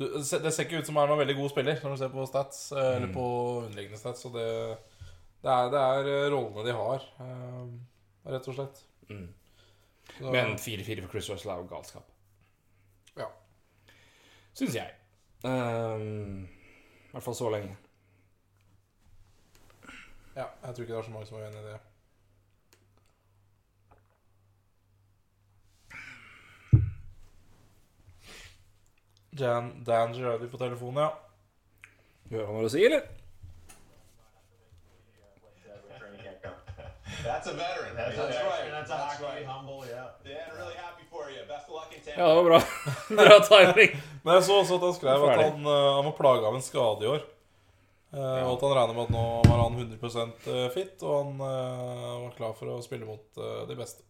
du, det ser- ikke ut som han er noen veldig god spiller når du ser på stats, eh, eller Mm. på underliggende stats. Og det, det, er, det er eh, rollene de har, eh, rett og slett. mm. Så, Men 4-4 for Chris Russell er jo galskap. Ja. Syns jeg. Um, I hvert fall så lenge. ja, jeg tror ikke det er så mange som er uenig i det. Jan, Dan Girardi på telefonen, ja. Hører han hva du sier, eller? That's a veteran. That's, That's a- right. That's a That's hockey, right. humble, yeah. Yeah, and really happy for you. Best of luck in Tampa. Ja, det var bra. bra timing. Men jeg så også at han skrev at han, eh, han var plaga av en skade i år. Eh, Og at han regner med at nå var han 100% fit, og han eh, var klar for å spille mot eh, de beste.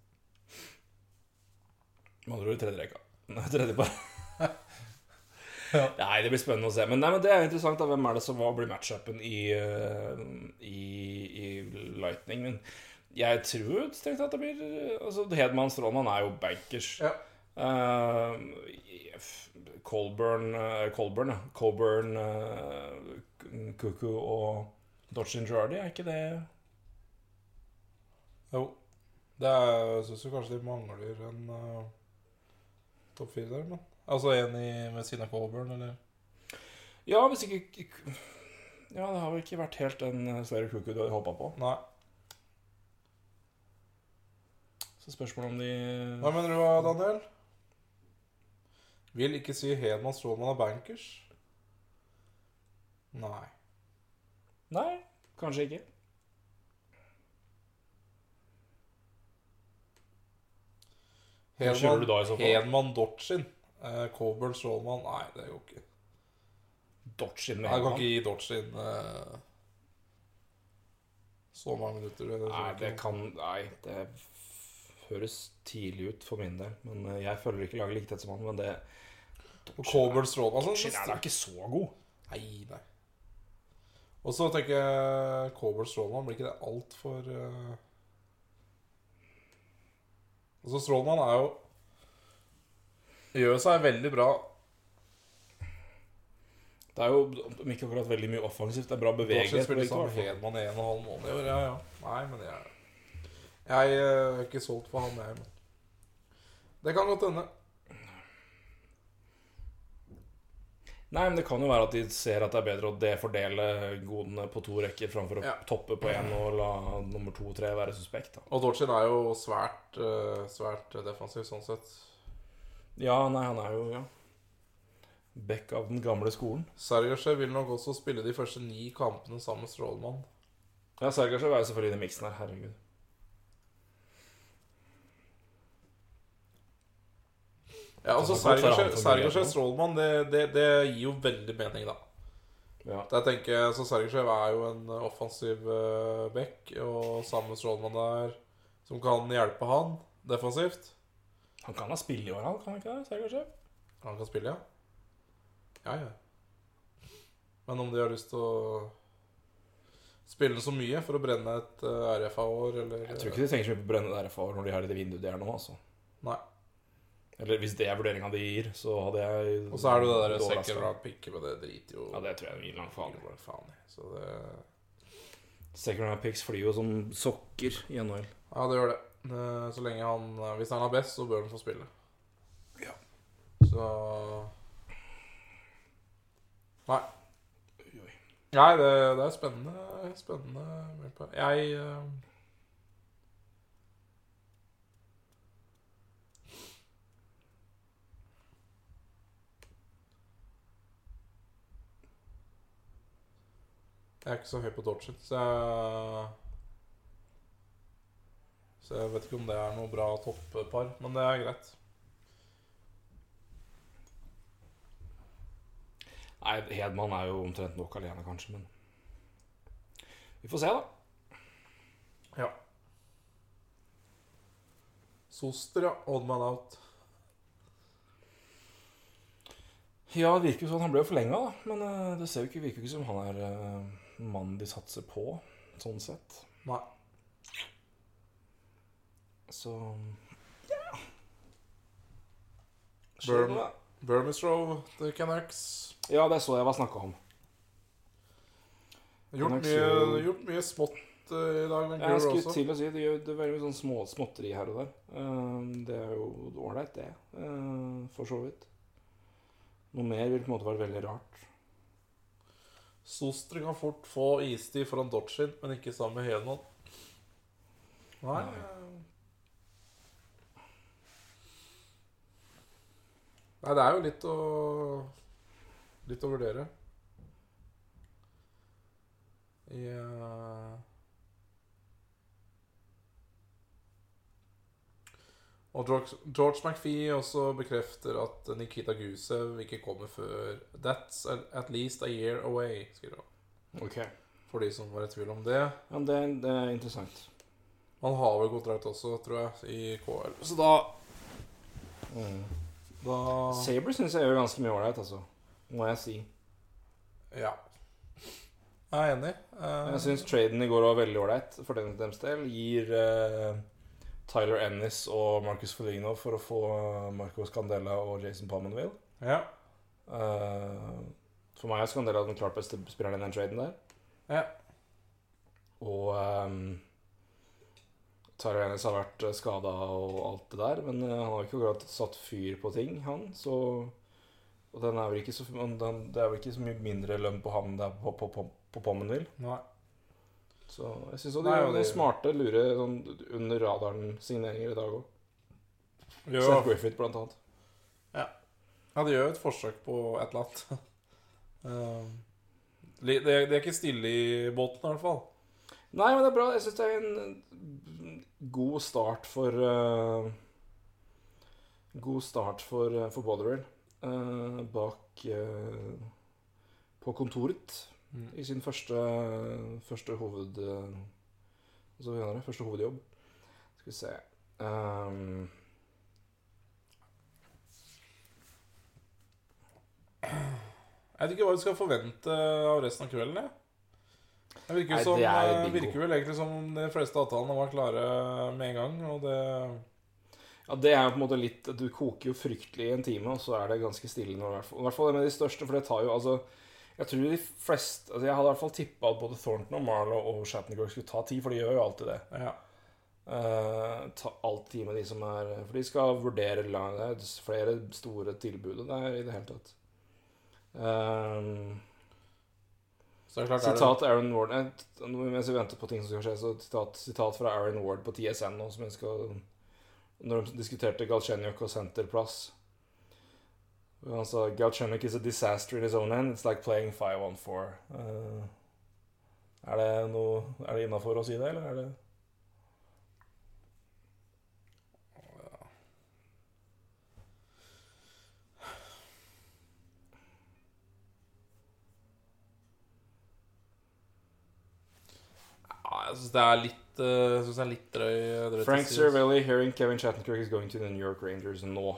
Med andre ord tredje rekka. Nei, tredje par. Nei, det blir spennende å se. Men, nei, men det er interessant. da Hvem er det som hva blir matchupen i, eh, i, i Lightning? Men jeg tror strengt tatt det blir eh, Altså, Hedman Strålmann er jo bankers. Ja. Uh, Colburn, uh, Colburn, ja. Colburn uh, Kuku og Dodgin Girardi, er ikke det Jo. Det er, jeg syns kanskje de mangler en uh, topp fire der, men Altså en i, ved siden av Colburn, eller Ja, hvis ikke Ja, det har vel ikke vært helt den Slayer Kuku du hadde håpa på. Nei. Så spørsmålet om de Hva mener du, Daniel? Vil ikke si Hedman Strålmann er bankers. Nei. Nei, kanskje ikke. Du da i så fall? Hedman Dortchin. Uh, Coburn Strålmann Nei, det går ikke. Dodge med Nei, jeg kan ikke gi Dortchin uh, så mange minutter. Det, Nei, det kan Nei, det høres tidlig ut for min del. Men eh, jeg føler ikke laget like tett som han. Men det Colbert Strålmann altså, er ikke så god. Nei, nei. Og så tenker jeg Colbert Strålmann, blir ikke det altfor uh... Altså, Strålmann er jo Gjør seg veldig bra. Det er jo om ikke akkurat veldig mye offensivt. Det er bra bevegelighet. spiller begge sammen. Hedman i en og en halv måned i år. Ja, ja. Nei, men jeg Jeg eh, er ikke solgt på han, jeg. Det kan godt hende. Nei, men det kan jo være at de ser at det er bedre å defordele godene på to rekker framfor å Ja. toppe på én og la nummer to og tre være suspekt. da. Og Dortchen er jo svært, eh, svært defensiv sånn sett. Ja, nei, han er jo ja. Back av den gamle skolen. Sergasjev vil nok også spille de første ni kampene sammen med Strålmann. Ja, Sergasjev er jo selvfølgelig i den miksen her. Herregud. Ja, altså Det kan godt være han Sergasjev får altså Sergejev Strålmann, det, det, det gir jo veldig mening, da. Ja. Jeg tenker så Sergejev er jo en offensiv uh, back, og sammen med Strålmann der, som kan hjelpe han defensivt. Han kan da spille i år, han kan han ikke det? Sergejev? Han kan spille, ja. Ja, ja. Men om de har lyst til å spille så mye for å brenne et uh, RFA-år, eller Jeg tror ikke de tenker så mye på å brenne et RFA når de har det vinduet de er nå, altså. Nei. Eller hvis det er vurderinga de gir, så hadde jeg Og så er det jo det der second round picket, men det driter jo Ja, det tror jeg de gir langt faen i. Så det Second round picks flyr jo som sokker i NHL. Ja, det gjør det. Eh, Så lenge han Hvis han er best, så bør han få spille. Ja. Så Nei. Nei, det, det er spennende. Spennende. Jeg Jeg er ikke så høy på Dodgit, så jeg Så jeg vet ikke om det er noe bra toppar, men det er greit. Nei, Hedman er jo omtrent nok alene, kanskje, men Vi får se, da. Ja. Soster, ja. Odd man out. Ja, det virker jo sånn. Han ble jo forlenga, da. Men eh, det ser jo ikke, virker jo ikke som han er mannen de satser på, sånn sett. Nei. Så ja. Burmistro til Canucks. Ja, det så jeg var snakka om. Gjort mye, jo- gjort mye smått eh, i dag, Jeg skulle også. til å si det gjør det veldig mye sånn små, småtteri her og der. Eh, det er jo ålreit, det. eh, for så vidt. Noe mer vil på en måte være veldig rart. Soster kan fort få istid foran Dodgin, men ikke sammen med Hedman. Nei. Nei. Det er jo litt å Litt å vurdere. I eh, Og George, George McPhee også bekrefter at Nikita Gusev ikke kommer før That's at least a year away, skriver han. Okay. For de som var i tvil om det. Ja, det, det er interessant. Han har vel kontrakt også, tror jeg, i KL. Så da Da Saber syns jeg gjør ganske mye ålreit, altså. Må jeg si. Ja. Jeg er enig. Uh... Jeg syns traden i går var veldig ålreit for den dems del. Gir eh, Tyler Ennis og Marcus Foligno for å få Marco Scandella og Jason Pomenville. Ja. Uh, for meg er Scandella den klart beste spilleren i den traden der. ja. Og um, Tyler Ennis har vært skada og alt det der, men eh, han har ikke akkurat satt fyr på ting, han. Så og den er så, den, det er vel ikke så mye mindre lønn på han der på, på, på, på Pomenville. Nei. Så jeg syns de gjør noen smarte, lure sånn under radaren-signeringer i dag òg. Seth Griffith, blant annet. ja, de gjør jo et forsøk på et eller annet. uh, li- det, er- ikke stille i båten, i hvert fall. Nei, men det er bra. Jeg syns det er en god start for uh, God start for, uh, for Botherwell Uh, bak eh, På kontoret i sin første, første hoved... eh, Hva det? Første hovedjobb. Skal vi se um, Jeg vet ikke hva du skal forvente av resten av kvelden. Jeg. Det virker, Nei, som, det eh, virker vel egentlig som de fleste avtalene var klare med en gang. Og det Ja, det er jo på en måte litt Du koker jo fryktelig i en time, og så er det ganske stille når, i hvert fall- I hvert fall det med de største, for det tar jo altså Jeg tror de fleste altså Jeg hadde i hvert fall tippa at både Thornton og Marlow og Shattenkirk skulle ta tid, for de gjør jo alltid det. Ja. Uh, ta alltid med de som er For de skal vurdere lang, det er flere store tilbud det er i det hele tatt. Er klart sitat Aaron Ward eh, Mens vi venter på ting som skal skje, så sitat, sitat fra Aaron Ward på TSN nå, som jeg skal Når de diskuterte Galchenyuk og senterplass. Sa Galchenyuk is a disaster in his own end. It's like playing 5-1-4. Uh, er det noe Er det innafor å si det, eller er det Jeg syns det er litt uh, Jeg synes det er litt drøy. drøy Frank. Cervelli hearing Kevin Chattenkirk is going to the New York Rangers nå.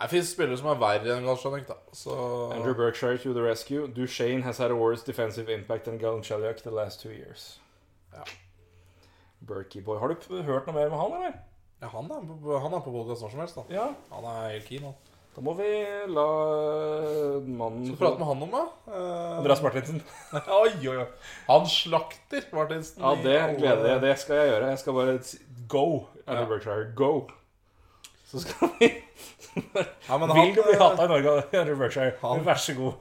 Det fins spillere som er verre enn Galsjanek, da. Så Andrew Berkshire to the rescue. Duchene has had a worse defensive impact than Galancheliak the last two years. Ja. Berkey boy. Har du hørt noe mer med han, eller? ja, han er han er på podcast når som helst, da. Ja. Han er helt keen, han. Da må vi la mannen Skal vi prate med han om, da? Eh, Andreas Martinsen. oi, oi, oi. Han slakter Martinsen. Ja, det gleder jeg. Det skal jeg gjøre. Jeg skal bare go, Andrew Ja. Berkshire. Go. Så skal vi Ja, men Vil du bli eh, hata i Norge, Andrew Berkshire? Han- Vær så god.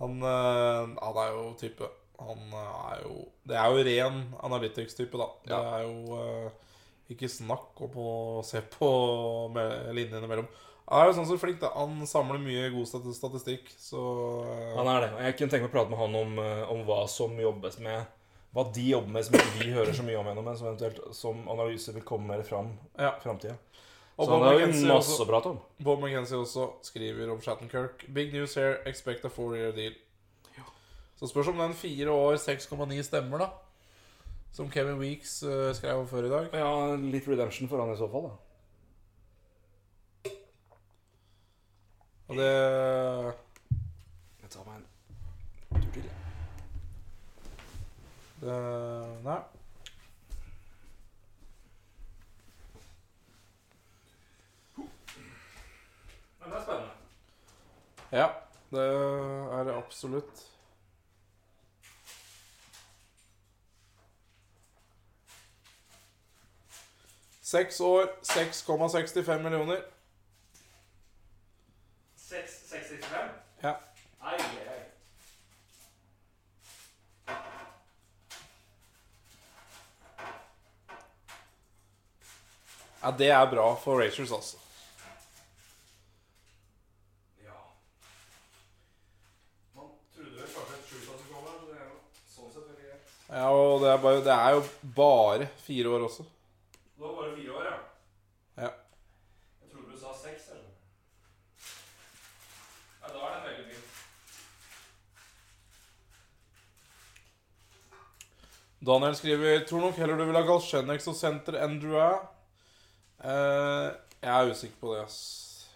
Han, eh, han er jo type Han er jo Det er jo ren analytics-type, da. Det Ja. er jo eh, ikke snakk om å se på linjene mellom. Han er jo sånn så flink, da. Han samler mye god statistikk, så eh, Han er det. Og jeg kunne tenke meg å prate med han om, eh, om hva som jobbes med Hva de jobber med som ikke vi hører så mye om gjennom, men som eventuelt som analyse vil komme mer fram Ja. i framtida. Og Så han har jo masse å prate om. Bob McKenzie også skriver om Shattenkirk. Big news here, expect a four-year deal. Så spørs om den fire år 6,9 stemmer, da. Som Kevin Weeks uh, skrev om før i dag. Ja, litt redemption for han i så fall, da. Og det Jeg tar meg en tur til. jeg. Det Nei. Men det er spennende. Ja, det er det absolutt. Seks år, 6,65 millioner. 665? Ja. Ai, ai. ja, det er bra for Racers, altså. Ja. Man trodde vel kanskje et skjult at det kom her, så det er jo sånn sett veldig greit. Ja, og det er, bare, det er jo bare fire år også. Det var bare fire år, ja. Ja. Jeg trodde du sa seks, eller? Ja, da er det veldig fint. Daniel skriver Tror nok heller du vil ha Galsjenex og senter enn Drua. Eh, jeg er usikker på det. ass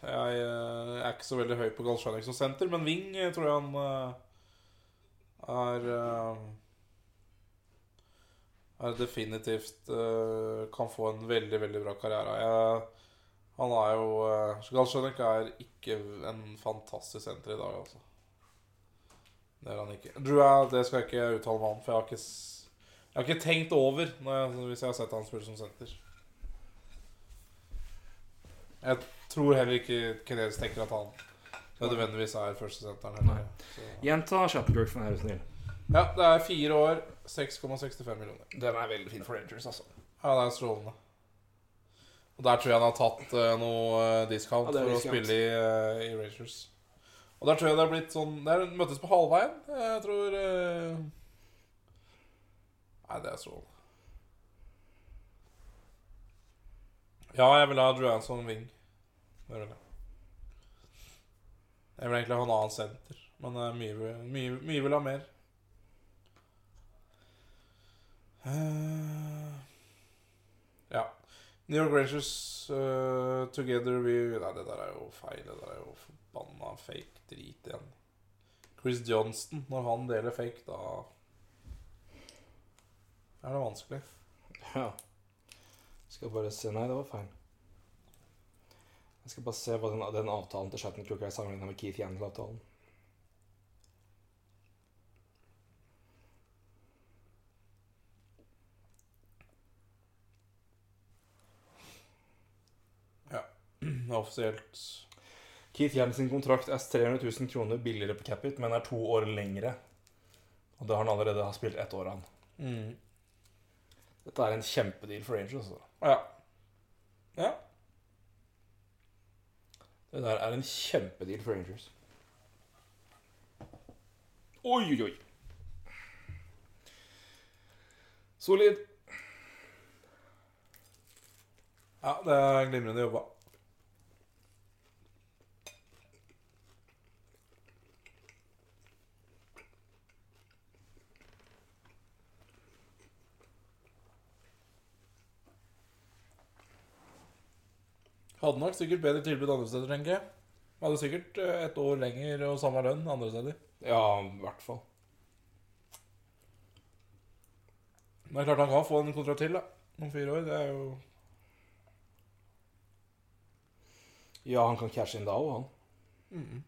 Jeg eh, er ikke så veldig høy på Galsjenex og senter, men Wing eh, tror jeg han eh, er Er definitivt uh, kan få en veldig, veldig bra karriere. Jeg, han er jo uh, Galsjenek er ikke en fantastisk senter i dag, altså. Det er han ikke. Drua, det skal jeg ikke uttale meg om, for jeg har ikke jeg har ikke tenkt over jeg, hvis jeg har sett han spille som senter. Jeg tror heller ikke Kenes tenker at han nødvendigvis er førstesenteren. Gjenta Shattenkirk for meg, snill. Ja, det er fire år, 6,65 millioner. Den er veldig fin for Rangers, altså. Ja, det er strålende. Og der tror jeg han har tatt uh, noe eh, discount Ja, for å spille i, uh, i Rangers. Og der tror jeg det har blitt sånn Det er møttes på halvveien. Jeg tror uh... Nei, det er strålende. Ja, jeg vil ha Drew som wing. Det vil jeg. Jeg vil egentlig ha en annen senter, men mye, mye, mye vil ha mer. Eh, ja. New York Rangers uh, together we Nei, det der er jo feil. Det der er jo forbanna fake drit igjen. Chris Johnston, når han deler fake, da er det vanskelig. Ja. Skal bare se Nei, det var feil. Jeg skal bare se hva den, den avtalen til Shattenkirk er sammenligna med Keith Yandel-avtalen. Offisielt Keith Jensen sin kontrakt er 300 000 kroner billigere på Capit, men er to år lengre. Og det har han allerede har spilt ett år av. mm. Dette er en kjempedeal for Rangers. Altså. Ja. Ja. Det der er en kjempedeal for Rangers. Oi, oi, oi. Solid. ja, det er glimrende jobba. Hadde nok sikkert bedre tilbud andre steder, tenker jeg. Hadde sikkert eh, et år lenger og samme lønn andre steder. Ja, i hvert fall. Men det er klart han kan få en kontrakt til, da. Om fire år. Det er jo Ja, han kan cashe inn da òg, han. mm.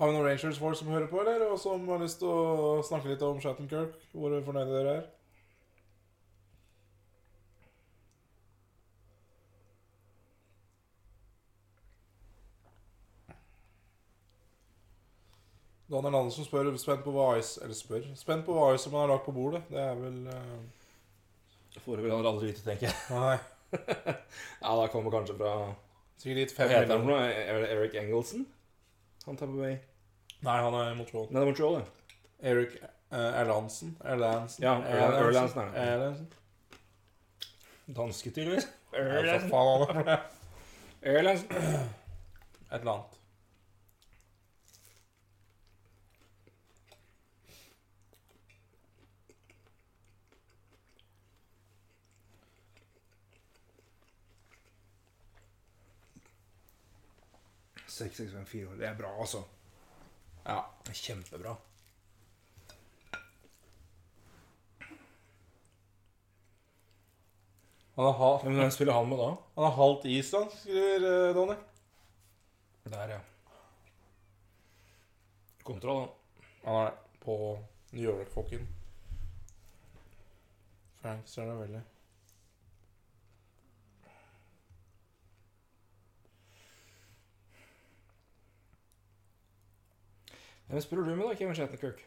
Har vi noen Rangers-folk som hører på, eller? Og som har lyst til å snakke litt om Shattenkirk? Hvor fornøyde dere er? Daniel Andersen spør spent på hva Ice Eller spør Spent på hva Ice som han har lagt på bordet. Det er vel eh, Får vel aldri vite, tenker jeg. Nei. Ja, det kommer kanskje fra Sikkert Hva fem heter han for millioner. noe? Er Eric Engelsen? Han tar på vei Nei, han er i Montreal. Nei, det er Montreal, det. Eric uh, Erlandsen. Erlandsen. Ja, Erland- Erlandsen er. Erlandsen. Danske, tydeligvis. Ja, for faen, er Erlandsen. Et eller annet. Seks, seks, fem, fire år. Det er bra, altså. Ja. Det er kjempebra. Han er, halv... Men hvem spiller han med da? han er halvt islandsk, skriver uh, Donny. Der, ja. Kontroll, han. Han er på New York-folken. Frank Cernavelli. Hvem spiller du med, da, Kevin Shattenkirk?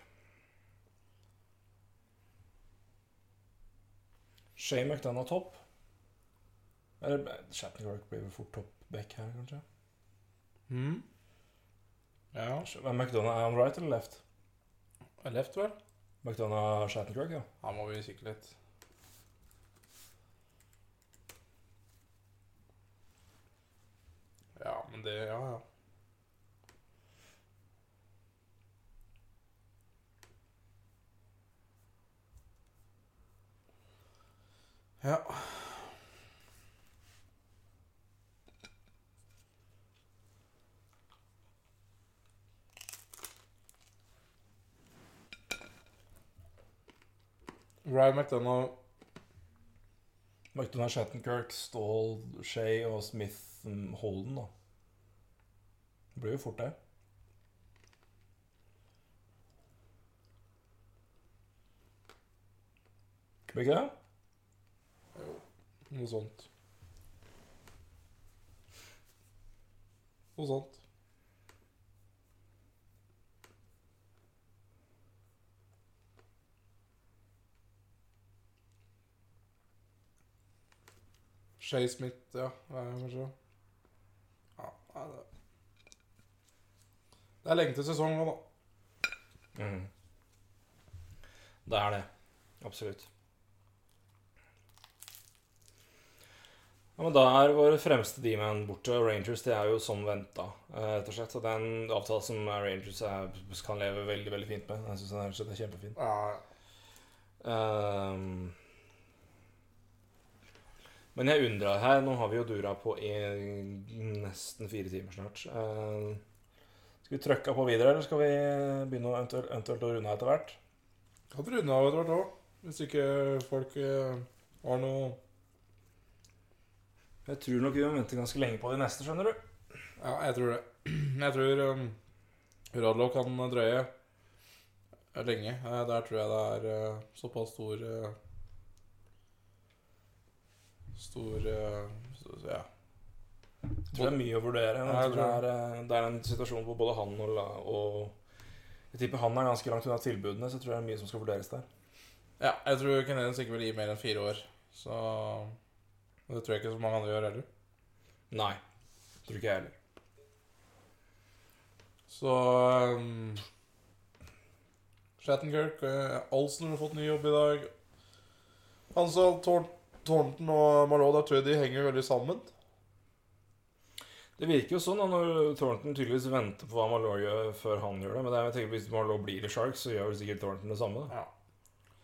Shay McDonough topp? Eller Shattenkirk blir vel fort topp back her, kanskje? Mm. Ja. Men McDonough, er han right eller left? Left, vel? McDonough Shattenkirk, ja. Han må vi kikke litt. Ja, men det Ja, ja. Ja. Ryan McDonagh, McDonagh Shattenkirk, Stall, Shay og Smith mm, Holden, da. Det blir jo fort det. Blir ikke det? Noe sånt. Noe sånt. Shay Smith, ja. Kanskje Ja, det er lenge til sesong nå, da. Mm. Det er det. Absolutt. Ja, men Da er våre fremste D-man borte. Rangers det er jo som venta. eh, rett og slett. Så det er en avtale som Rangers er, kan leve veldig veldig fint med. Jeg synes den er, er kjempefin. Ja, Um, men jeg undrer her Nå har vi jo dura på i nesten fire timer snart. Uh, skal vi trøkke på videre, eller skal vi begynne å eventuelt, eventuelt å runde av etter hvert? Kan runde av etter hvert òg. Hvis ikke folk eh, har noe Jeg tror nok vi må vente ganske lenge på de neste, skjønner du. Ja, jeg tror det. Jeg tror um, Radlo kan drøye lenge. Eh, Der tror jeg det er uh, såpass stor uh, Stor uh, så- Ja. Jeg tror det er mye å vurdere. Jeg tror det, er, eh, det er en situasjon hvor både han og, og Jeg tipper han er ganske langt unna tilbudene, så jeg tror det er mye som skal vurderes der. ja jeg tror Canadiens ikke vil gi mer enn fire år. Så og Det tror jeg ikke så mange andre gjør heller. Nei. Tror ikke jeg heller. Så um, Shattenkirk uh, Olsen har fått ny jobb i dag. Hansal, Tor Thornton og Malone, der tror jeg de henger veldig sammen. Det virker jo sånn da, når Thornton tydeligvis venter på hva Malloy gjør før han gjør det. Men det er, jeg tenker, hvis Malloy blir i Sharks, så gjør vel sikkert Thornton det samme. Da. Ja.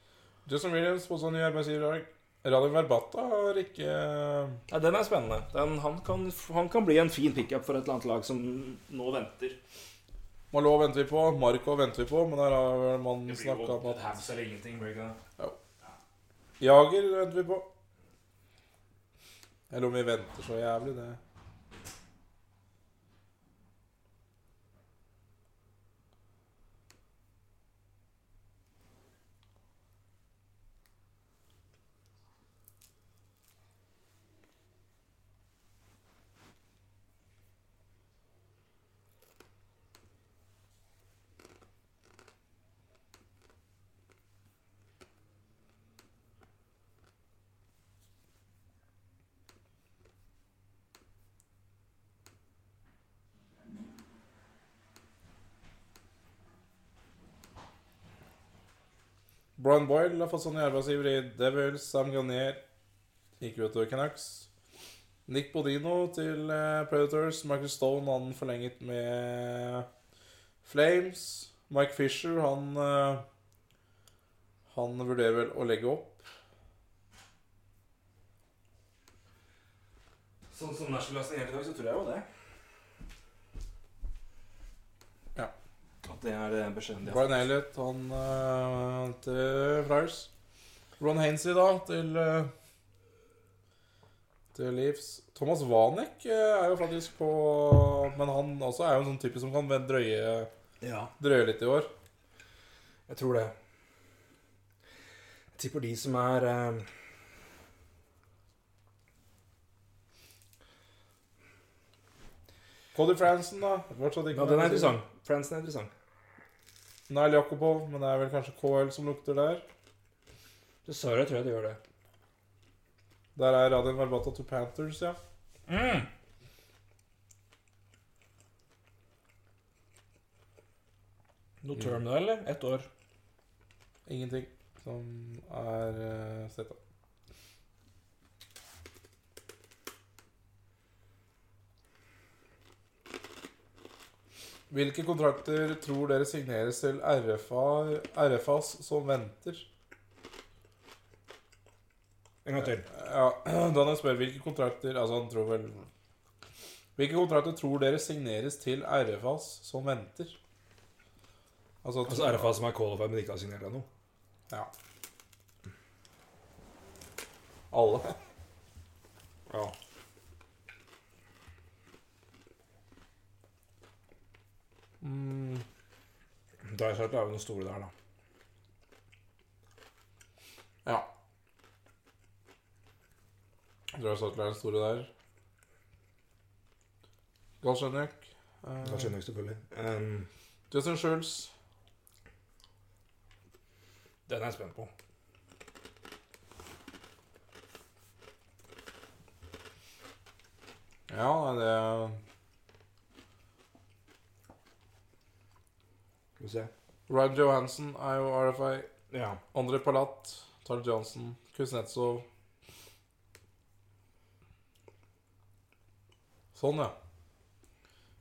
Justin Williams på sånn ny arbeidsgiver i dag. Radio Verbata har ikke Ja, den er spennende. Den, han, kan, han kan bli en fin pickup for et eller annet lag som nå venter. Malo venter vi på, Marco venter vi på, men der har vel man snakka om at Habs eller ingenting. blir det ja. Jager venter vi på. Eller om vi venter så jævlig, det Brian Boyle har fått sånne arbeidsgiver i Devils. Sam Garnier gikk ut over Canucks. Nick Bodino til eh, Predators. Michael Stone han forlenget med Flames. Mike Fisher han eh, Han vurderer vel å legge opp. Sånn som har signert i dag, så tror jeg jo det. Ja. At det er det beskjeden de har Brian Elliott han uh, til Friars. Ron Hainsey da til uh, Til Leaves. Thomas Vanek uh, er jo faktisk på Men han også er jo en sånn type som kan drøye, Ja, drøye litt i år. jeg tror det. Jeg tipper de som er eh, Cody Fransen, da. Ja, den er interessant. Fransen er interessant. Nile Jakobov, men det er vel kanskje KL som lukter der. Dessverre tror jeg det gjør det. Der er Radin Verbata to Panthers, ja. Mm. Noe term da, eller? Ett år. Ingenting som er uh, sett av. Hvilke kontrakter tror dere signeres til RFA, RFAs som venter? En gang til. Ja, Daniel spør hvilke kontrakter Altså, han tror vel Hvilke kontrakter tror dere signeres til RFAs som venter? Altså, Altså RFA som er qualified, men ikke har signert ennå. Ja. Alle. Ja. Mm, Dreisaitl er jo den store der, da. ja. Drøsatler er den store der. Da skjønner jeg selvfølgelig. Um, Justin Schultz. den er jeg spent på. Ja, det Skal vi se. Ryan Johansen er jo RFI. Ja. André Palat. Tarl Johnson. Kuznetsov. Sånn, ja.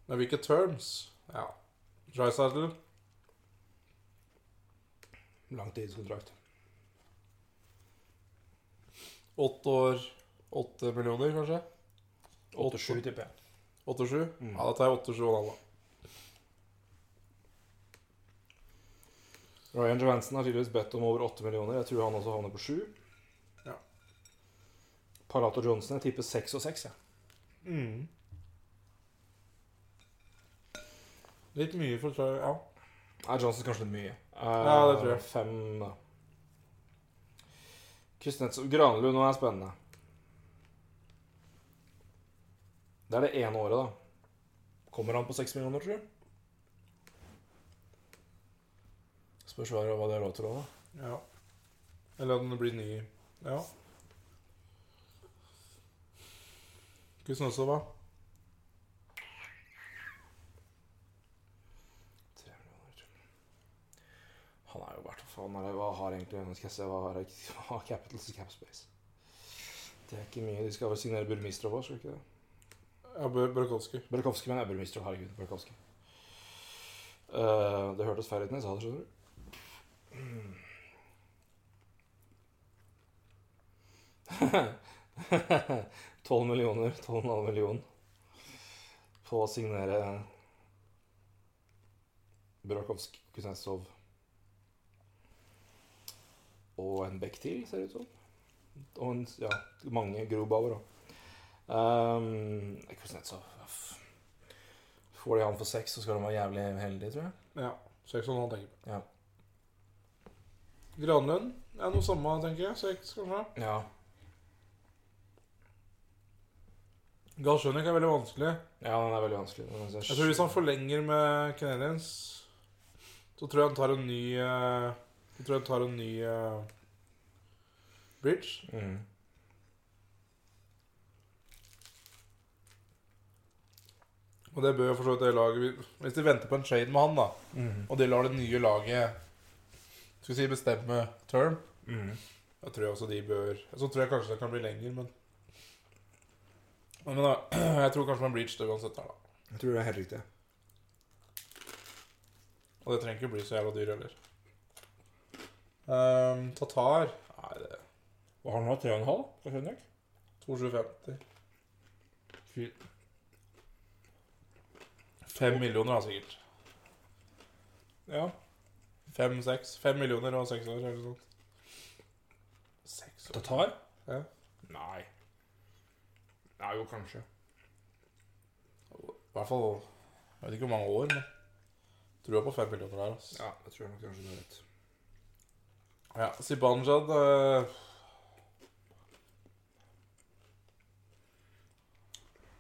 Men hvilke terms? Ja. Drysaddle. Langtidskontrakt. Åtte år, åtte millioner, kanskje? 8-7, tipper jeg. Åtte-sju? Mm. Ja, da tar jeg åtte-sju og en halv. da. Ryan Johansen har tydeligvis bedt om over 8 millioner. Jeg tror han også havner på 7. Ja. Palato Johnson, jeg tipper 6 og 6, jeg. Mm. Litt mye for Troy, ja. Nei, Johnson kanskje litt mye. Ja, det tror jeg. Eh, Fem, da. Kuznetsov Granlund nå er spennende. Det er det ene året, da. Kommer han på 6 millioner, tror du? Spørs hva det er råd til òg, da. ja. Eller at den blir ny. Ja. Kuznetsov, hva? 3 millioner. Han er jo han er, Hva har egentlig nå skal jeg se, hva har, hva har Capitals i Capspace? Det er ikke mye. De skal vel signere Burmistrov òg, skal de ikke det? Ja, Burakovsky. Burakovsky, men jeg er Burmistrov. Herregud, Burakovsky. Uh, det hørtes feil ut når jeg sa det, skjønner du. 12 millioner, 12,5 millioner på å signere Burakovsk, Kuznetsov og en bekk til, ser det ut som. Og en, ja, mange Grobauer òg. Um, Kuznetsov. Får de han for seks, så skal de være jævlig heldige, tror jeg. Ja. Seks og en halv tenker jeg. Ja. Granlund er noe samme, tenker jeg. Seks, kanskje. ja. Galsjønik er veldig vanskelig. Ja, den er veldig vanskelig. Den er så Jeg tror hvis han forlenger med Canadiens, så tror jeg han tar en ny eh, Så tror jeg han tar en ny eh, bridge. mm. Og det bør jo for så vidt det laget Hvis de venter på en trade med han, da, Mm. og de lar det nye laget Skal vi si bestemme term, Mm. da tror jeg også de bør Så tror jeg kanskje det kan bli lenger, men Men da, jeg tror kanskje man blir det uansett her, da. Jeg tror det er helt riktig. Og det trenger ikke bli så jævla dyr heller. Um, Tatar Nei, det Hva har han nå? 3,5 på jeg? 2750. Fy. Fem millioner, da, sikkert. Ja. Fem, seks. Fem millioner og seks år, eller noe sånt. Seks år? Tatar? Ja. Nei. Nei, jo, kanskje. I hvert fall Jeg vet ikke hvor mange år, men tror jeg på fem millioner der. Altså. Ja, jeg tror nok kanskje du har rett. Ja, Sibanjad øh...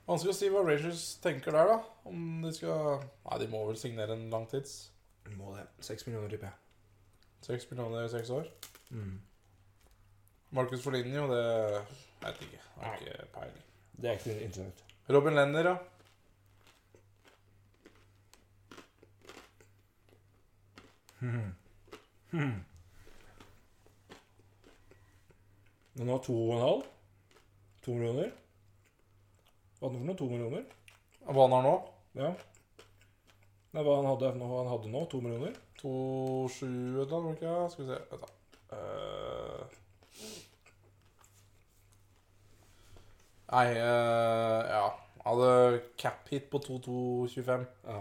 Vanskelig å si hva Rangers tenker der, da. Om de skal Nei, de må vel signere en langtids. Må det. 6 millioner, tipper jeg. Seks millioner i seks år. Mm. Markus Foligno, det vet jeg ikke. Jeg har ikke peiling. Det er ikke interessant. Robin Lenner, ja. Men nå 2,5? 2 millioner? Hva er han for noe? To millioner? Hva han har nå? Ja. Nei, hva han hadde, hva han hadde nå? 2 millioner? 2-7 eller noe ikke Skal vi se Vent, da. Uh... Nei, uh, ja. Hadde cap hit på 2-2-25. Ja.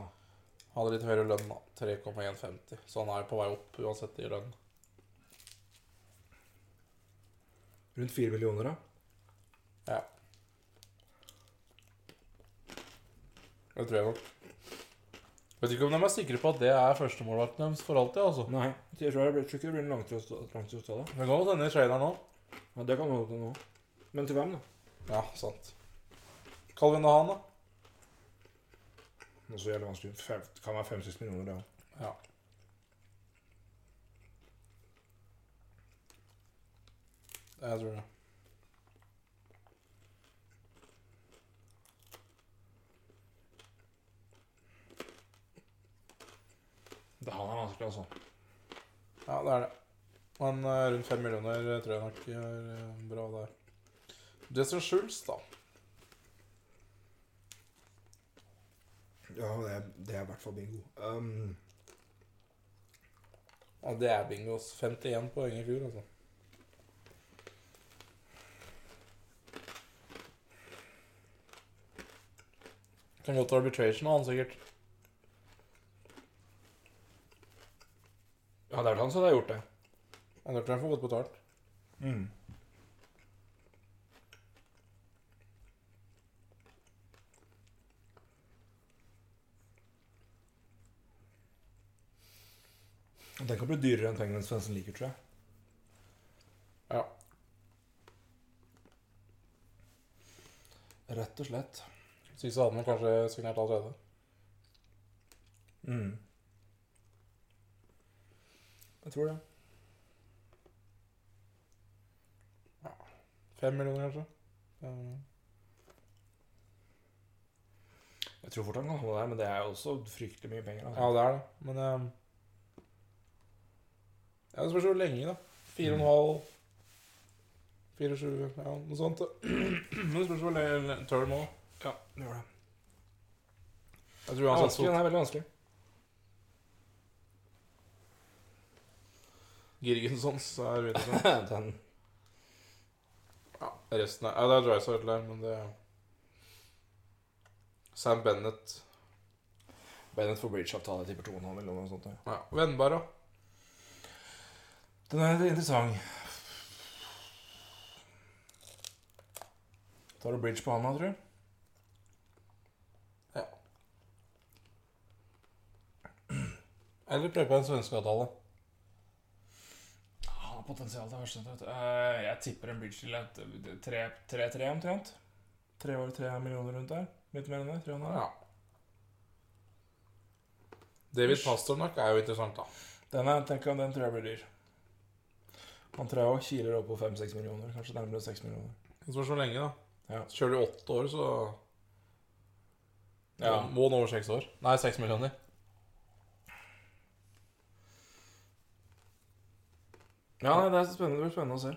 Hadde litt høyere lønn, da. 3,150. Så han er på vei opp uansett i lønn. Rundt 4 millioner, da? Ja. Det tror jeg nok. Vet ikke om de er sikre på at det er førstemålvakten deres for alltid, altså. Nei. Jeg tror, det blir en langtidsavtale. Det kan godt hende i traileren nå. Ja, det kan holde hende nå. Men til hvem, da? Ja, sant. Calvin Han da? Er så jævlig vanskelig. Fem, det kan være 5-6 millioner, det òg. Ja. Jeg tror det. Det han er vanskelig, altså. Ja, det er det. Men eh, rundt fem millioner eh, tror jeg nok er eh, bra der. Justin Schultz, da. Ja, det er, det er i hvert fall bingo. Um, Ja, det er bingos. 51 poeng i fjor, altså. Kan til arbitration, han sikkert. Ja, det er han som jeg gjort det. Jeg tror jeg får godt betalt. Mm. Den kan bli dyrere enn pengene Svendsen liker, tror jeg. Ja. Rett og slett. Sist så hadde man kanskje signert allerede. Mm. Jeg tror det. Ja. Fem millioner, kanskje. Um, Jeg tror fort han kan holde der, men det er jo også fryktelig mye penger. ja, Altså. det er det. Men um, Ja, det spørs hvor lenge, da. Fire og en halv Fire-sju, ja, noe sånt. Men det spørs hvor lenge term òg. Ja, det gjør det. Jeg tror det er uansett vanskelig, den er veldig vanskelig. Girgensons er videre. den. Ja, Resten er Ja, det er Drysdale der, men det er Sam Bennett. Bennett får bridge-avtale, tipper 2,5 eller noe sånt. Ja. Ja, Vennbar, da. Den er interessant. Tar du bridge på han da, tror du? Eller prøve på en svenskeavtale. Potensial til du. Eh, Jeg tipper en bridge til et 3-3 omtrent. Tre år, tre millioner rundt der. Litt mer enn det, Tre har. Ja. David Pastornak er jo interessant, da. Den, er, tenk om den tror jeg blir dyr. Han tror jeg også kiler opp på 5-6 millioner. Kanskje nærmere 6 millioner. Det var så lenge, da. Ja. Så Kjører du åtte år, så Ja. Må han over seks år. Nei, seks millioner. Ja, det er spennende, det blir spennende å se.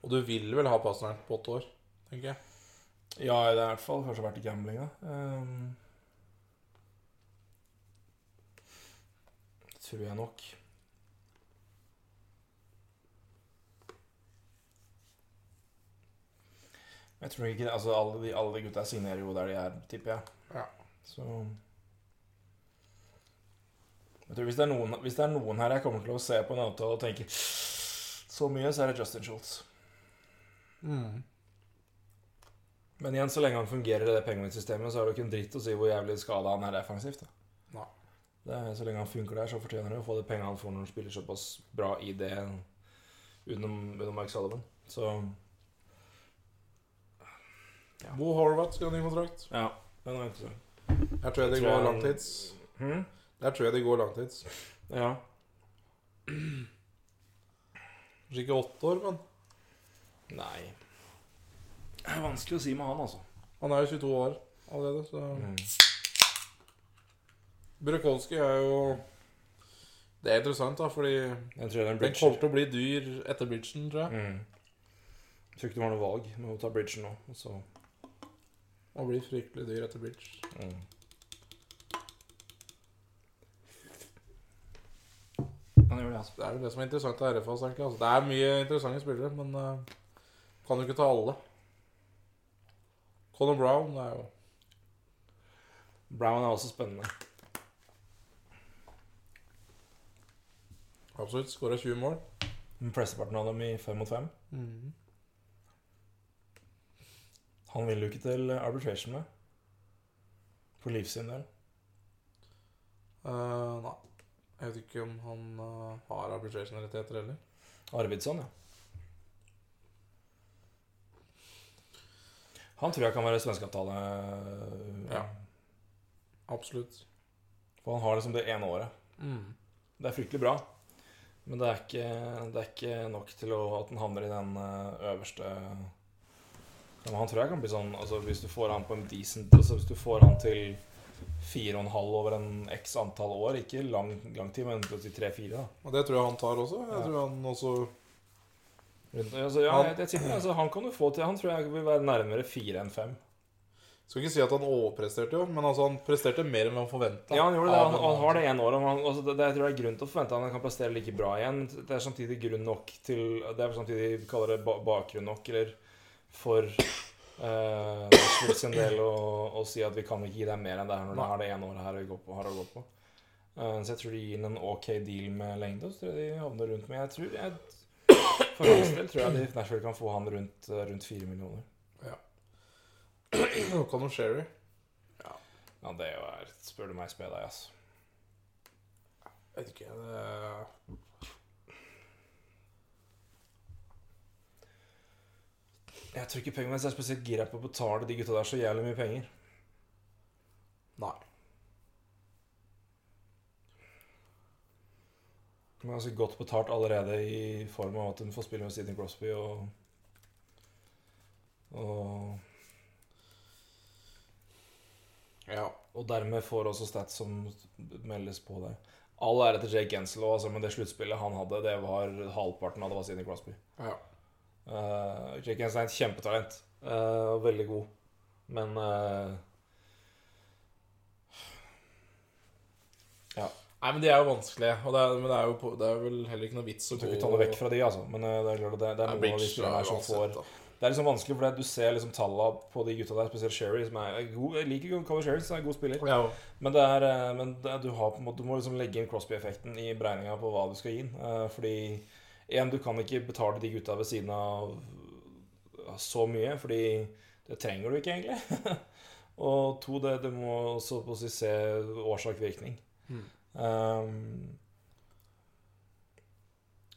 Og du vil vel ha Pasternak på åtte år, tenker jeg. Ja, det er i hvert fall kanskje vært gambling, da. Um, tror jeg nok. Jeg tror ikke Altså, alle de, alle de gutta signerer jo der de er, tipper jeg. Ja. Så Jeg tror hvis det, er noen, hvis det er noen her jeg kommer til å se på en avtale og tenke så mye, så er det Justin Schultz. Mm. Men igjen, så lenge han fungerer i det pengesystemet, så er det ikke en dritt å si hvor jævlig skada han er defensivt. Da. Er, så lenge han funker der, så fortjener han å få de pengene han får når han spiller såpass bra i det utenom, utenom Mike Sullivan. Så Bo Horvath skal ha ny kontrakt. ja, den er interessant. Her tror jeg det går langtids. Hmm? Der tror jeg det går langtids. Ja. Kanskje ikke åtte år, men Nei. Det er vanskelig å si med han, altså. han er jo 22 år allerede, så Mm. Burakovsky er jo Det er interessant, da, fordi Jeg tror det en den kommer til å bli dyr etter bridgen, tror jeg. Mm. Jeg tror ikke du har noe valg med å ta bridgen nå. Så. Og blir fryktelig dyr etter bridge. Mm. Han gjør det, altså. Det er jo det som er interessant til RFAs, egentlig. Altså, det er mye interessante spillere, men uh, kan jo ikke ta alle. Colin Brown er jo Brown er også spennende. absolutt skåra 20 mål. Flesteparten av dem i fem mot fem. Mm. Han vil jo ikke til arbitration med. For Leafs sin del. Uh, nei. Jeg vet ikke om han uh, har arbitration-rettigheter heller. Arvidsson, ja. Han tror jeg kan være svenskeavtale. Ja. Absolutt. For han har liksom det ene året. Mm. Det er fryktelig bra. Men det er ikke, det er ikke nok til å, at han havner i den eh, øverste han tror jeg kan bli sånn altså Hvis du får han på en decent altså Hvis du får han til fire og en halv over en x antall år, ikke lang, lang tid, men tre-fire. Og det tror jeg han tar også. Jeg Ja. tror han også Altså, ja, Han- jeg, jeg tipper, altså, han kan jo få til Han tror jeg vil være nærmere fire enn fem. Skal ikke si at han overpresterte, jo, men altså han presterte mer enn man forventa. Ja, han gjorde det. Han, han har det ene året. Han, altså, det, det, jeg tror det er grunn til å forvente at han kan prestere like bra igjen. Det er samtidig grunn nok til Det er samtidig kaller det bakgrunn nok, eller for uh, sin del å, si at vi kan ikke gi deg mer enn det her når det er det ene året her vi går på. Har å gå på. Uh, så jeg tror de gir en ok deal med lengde. Så tror jeg de havner rundt med Jeg tror jeg, For hans del tror jeg de Nashville kan få han rundt, eh, rundt 4 millioner. Conor Sherry. Ja, det er jo er, spør du meg, sped deg, altså. Vet ikke, det Jeg tror ikke Penguins er spesielt gira på å betale de gutta der så jævlig mye penger. Nei. De er ganske godt betalt allerede i form av at hun får spille med Sidney Crosby og og, Ja. og dermed får også stats som meldes på det. All ære til Jake Gensel, altså, men det sluttspillet han hadde, det var halvparten av det var Sidney Crosby. ja. Uh, Jake Jensen er et kjempetalent. Uh, og veldig god. Men eh, Nei, men de er jo vanskelige. Og det er, men det er jo det er vel heller ikke noe vits å tror ikke ta noe vekk fra de, altså. Men det er klart det, det er noen av de spillerne som får da. Det er liksom vanskelig, for du ser liksom tallene på de gutta der, spesielt Sherry, som er god. Jeg liker Cover Sherry, som er en god spiller. Ja, Men, det er, men det, du, har du må liksom legge inn Crosby-effekten i beregninga på hva du skal gi. Eh, Fordi en, du kan ikke betale de gutta ved siden av så mye, fordi det trenger du ikke egentlig. Og to, det, det må også på å si se årsak-virkning. Mm. Um,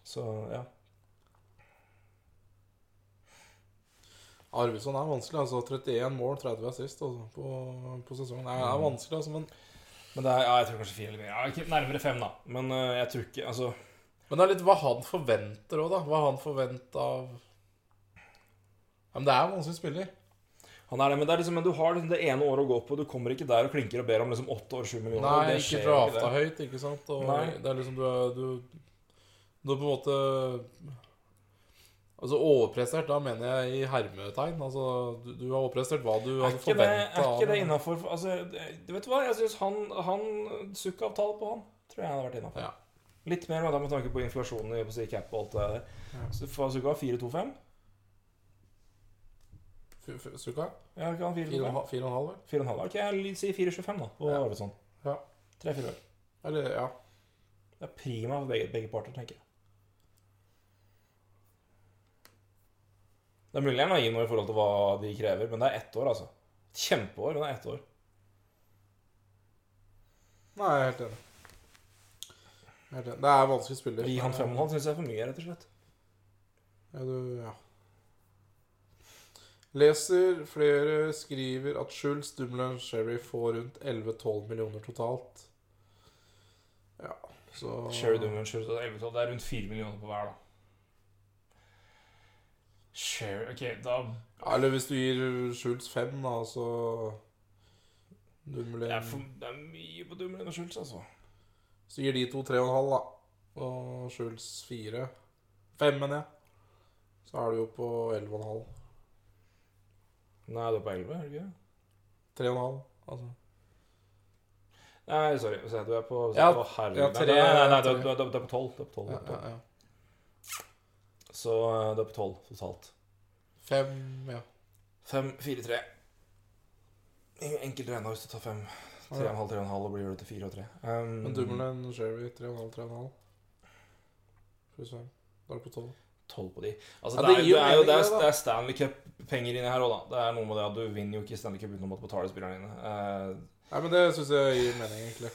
så ja. Arvidsson er vanskelig. altså 31 mål, 30 assist altså, på, på sesongen. Det er, er vanskelig, altså, men, Men det er, ja, jeg tror kanskje fire eller mer. Ja, nærmere fem, da. Men uh, jeg tror ikke Altså men det er litt hva han forventer òg, da. Hva han forventer av ja, Men det er en vanskelig spiller. Han er det, men, det er liksom, men du har liksom det ene året å gå på. Du kommer ikke der og klinker og ber om liksom åtte år, sju millioner. Nei, Det ikke drafta høyt, ikke sant. Og Nei. det er liksom du er du, du er på en måte Altså overprestert, da mener jeg i hermetegn. Altså du, du har overprestert hva du hadde forventa er ikke det innafor altså, Vet Du hva, jeg syns han, han Sukkavtale på han tror jeg hadde vært innafor. Ja. Litt mer med, da, med tanke på inflasjonen i si, cap og alt det der. Ja. Så får 4-2-5? F- F- Suka? Ja, ikke han 4-2-5? 4,5, vel? 4,5? Ok, jeg sier 4-25, da. På Ja. Arvidsson. Ja. 3-4 år. Eller, ja. Det er prima for begge, begge parter, tenker jeg. Det er mulig jeg er naiv nå i forhold til hva de krever, men det er ett år, altså. Kjempeår, men det er ett år. Nei, jeg er helt enig. Jeg er Helt enig. Det er vanskelig spiller. Gi han 5,5 syns jeg er for mye, rett og slett. Ja, du, ja. Leser flere skriver at Schultz, Dumoulin Sherry får rundt 11-12 millioner totalt. Ja, så Sherry Dumoulin, Schultz og 11 Det er rundt 4 millioner på hver, da. Sherry Ok, da Ja, Eller hvis du gir Schulz 5, da, så Dumoulin det er, det er mye på Dumoulin og Schulz, altså. Så gir de to 3,5, da. Og Schulz fire. Fem, mener jeg. Så er du jo på 11,5. Nei, du er på 11, er du ikke? 3,5, altså. Nei, sorry. Se, du er på Ja, Å, herregud. ja, Nei, tre- nei, nei, nei, er- du, er- på 12. Du er på 12, du Ja, på 12. ja, ja. Så eh, du er på 12 totalt. Fem, ja. 5, 4, 3. Enkelt regna hvis du tar 5. 3,5, 3,5 og blir det til 4 og 3. Um, Men Dumoulin Sherry 3,5, 3,5. Pluss 5. Da er du på 12. 12 på de. Altså, Ja, det, det er, jo det, er jo, det, er, det, er Stanley Cup-penger inni her òg, da. Det er noe med det at du vinner jo ikke Stanley Cup uten å måtte betale spillerne dine. Uh, Nei, men det syns jeg gir mening, egentlig.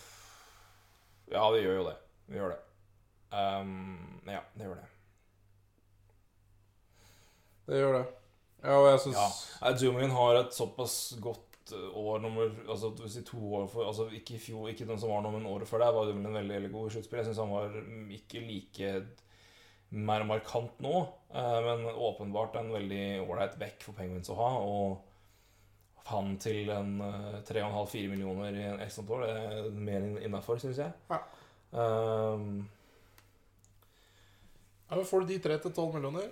ja, det gjør jo det. Det gjør det. Um, ja, det gjør det. Det gjør det. Ja, og jeg syns Ja. Dumoulin har et såpass godt eh, år nummer Altså si to år for Altså ikke i fjor, ikke den som var nå, men året før der, var Dumoulin veldig, veldig god i sluttspill. Jeg syns han var mm, ikke like mer markant nå, eh, men åpenbart en veldig ålreit back for Penguins å ha. Og han til en eh, 3,5-4 millioner i en ekstra år, det er mer innafor, syns jeg. Ja. Um, ja, men Får du de tre til 12 millioner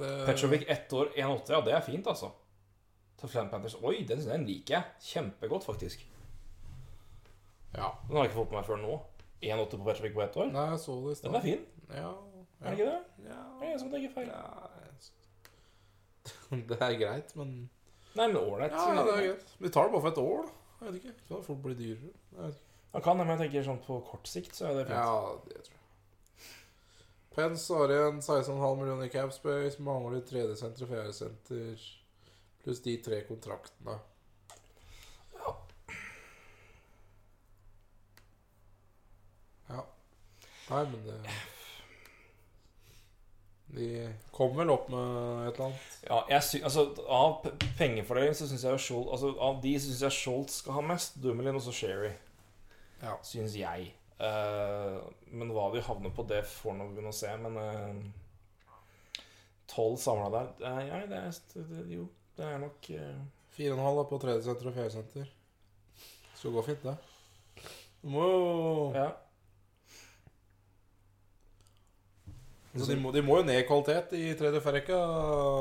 det... Petrovic ett år, 1,80, ja, det er fint, altså. Til Flam Panthers. Oi, den, den liker jeg. Kjempegodt, faktisk. Ja. Den har jeg ikke fått på meg før nå. 1,8 på Petrovic på ett år. Nei, jeg så det i sted. Den er fin. Ja. Er det ikke det? Ja. Det er jeg som tenker feil. ja. Det er greit, men Nei, men ålreit. Ja, ja, det er greit. Vi tar det bare for et år, da. Jeg vet ikke. Kan det fort bli dyrere? Jeg vet ikke. Han kan det, men jeg tenker sånn på kort sikt så er det fint. Ja, det tror jeg. Pence har igjen 16,5 millioner i cap space. Mangler tredje senter, fjerde senter. Pluss de tre kontraktene. Ja. ja. Nei, men det De kom vel opp med et eller annet. Ja, jeg sy altså, Av pengefordeling så syns jeg jo Schultz altså, Av de syns jeg Schultz skal ha mest. Dumoulin og så Sherry. Ja. Syns jeg. Uh, men hva vi havner på, det får nå begynne å se. Men tolv samla der uh, Ja, det er det, Jo, det er nok fire og en halv på tredje senter og fjerde senter. Skal gå fint, det. Du må jo Ja. Så de, må, de må jo ned i kvalitet i tredje rekka,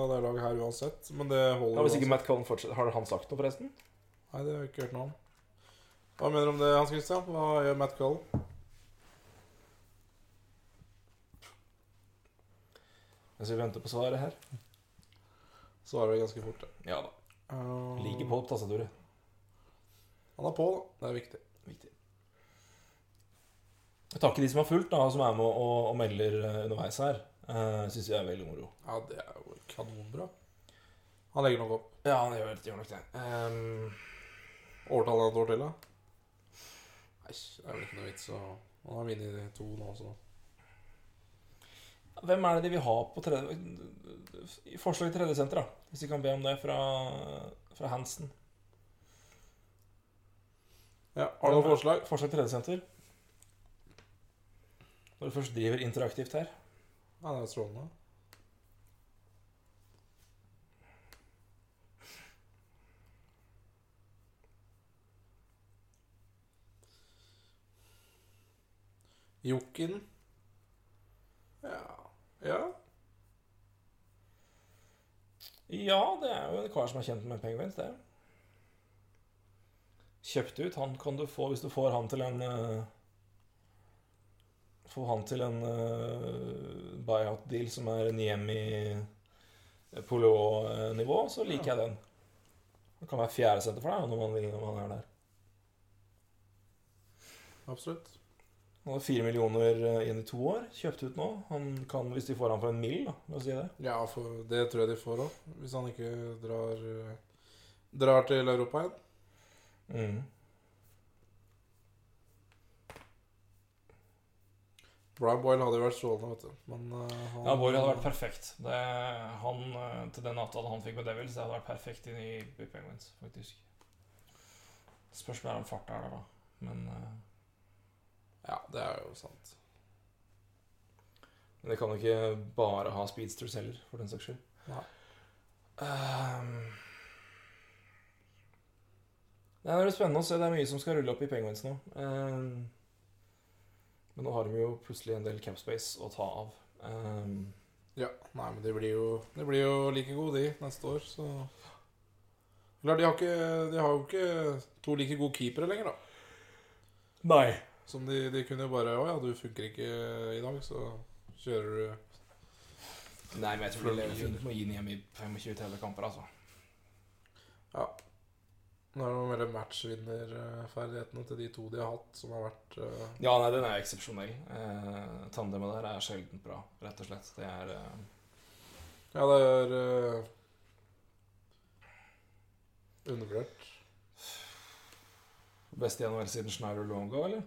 det laget her uansett. Men det holder ja hvis ikke uansett. Matt Cullen fortsetter Har han sagt noe, forresten? Nei, det har jeg ikke hørt noe om. Hva mener du om det, Hans Christian? Hva gjør Matt Cullen? Mens vi venter på svaret her. Svarer vi ganske fort. ja. Ja da. Uh, Ligger på tastaturet. Han er på, da. Det er viktig. Viktig. Takk til de som har fulgt, da, som er med og, og melder eh, underveis her. Uh, Syns vi er veldig moro. Ja, det er jo kanonbra. Han legger nok opp. Ja, han gjør, gjør nok det. Um, Overtaler han et år til, da? Nei, det er vel ikke noe vits å Han har vunnet to nå, så hvem er det de vil ha på tredje Forslag til tredje senter, da. Hvis vi kan be om det fra, fra Hansen. Ja, Har du noen forslag? Forslag til tredje senter. Når du først driver interaktivt her. Ja, det er strålende. Jokken. Ja Ja. Ja, det er jo en kar som er kjent med Penguins, det. Kjøpt ut. Han kan du få hvis du får han til en uh, Får han til en uh, buyout-deal som er Niemi-Polo-nivå, så liker jeg den. Han kan være fjerdesenter for deg når man, når man er der. Absolutt. Han hadde fire millioner inn igjen i to år. Kjøpt ut nå. Han kan, Hvis de får han for en mill, da, la oss si det. Ja, for det tror jeg de får òg. Hvis han ikke drar eh, Drar til Europa igjen. Mm. Brian Boyle hadde jo vært strålende, vet du. Men uh, han Ja, Boyle hadde vært perfekt. Det, han, eh, til den avtalen han fikk med Devils, det hadde vært perfekt inn i Big Penguins, faktisk. Spørsmålet er om farta er der, da. Men, eh, Ja, det er jo sant. men det kan jo ikke bare ha speedsters heller, for den saks skyld. Nei. Um... Nei, det blir spennende å se. Det er mye som skal rulle opp i Penguins nå. Um... men nå har de jo plutselig en del campspace å ta av. Um... Ja, nei, men de blir jo, de blir jo like gode, de, neste år, så Eller de har, ikke, de har jo ikke to like gode keepere lenger, da. Nei. Som de, de kunne bare Å ja, du funker ikke i dag, så kjører du Nei, men jeg tror de lever fint med å gi i 25 TV-kamper, altså. Ja. Nå er det mer matchvinnerferdighetene til de to de har hatt, som har vært uh... Ja, nei, den er eksepsjonell. Eh, tandemet der er sjelden bra, rett og slett. Det er eh, Ja, det er uh... undervurdert. beste i NHL siden Schneider Longo, eller?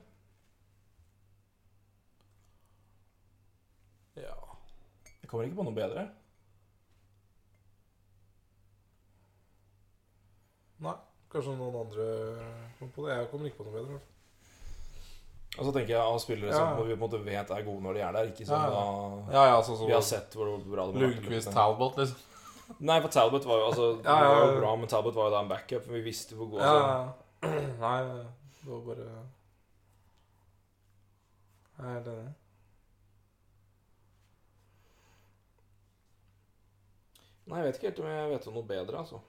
Ja. Jeg kommer ikke på noe bedre. Nei, kanskje noen andre kommer på det. Jeg kommer ikke på noe bedre. Og så tenker jeg av spillere Ja. som vi på en måte vet er gode når de er der. Ikke som Ja, Ja, ja, sånn så, Vi har sett hvor bra det. Lundqvist Talbot, liksom. Nei, for Talbot var jo altså, Det var jo bra, men Talbot var jo da en backup. Vi visste hvor god han var. Nei, det var bare Jeg er helt enig. Nei, jeg vet ikke helt om jeg vet om noe bedre, altså.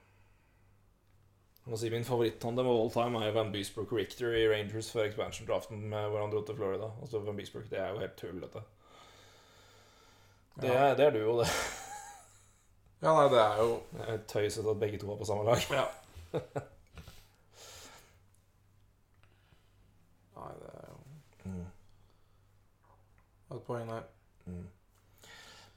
Jeg må si Min favorittandem of all time er Van Beesbrook Richter i Rangers før expansion-draften med hvor han dro til Florida. Altså Van Beesbrook, Det er jo helt tullete. Det, Ja. det er du jo, det. Ja, nei, det er jo Det er tøysete at begge to er på samme lag. Ja. Nei, det er jo Mm. et poeng der. Mm.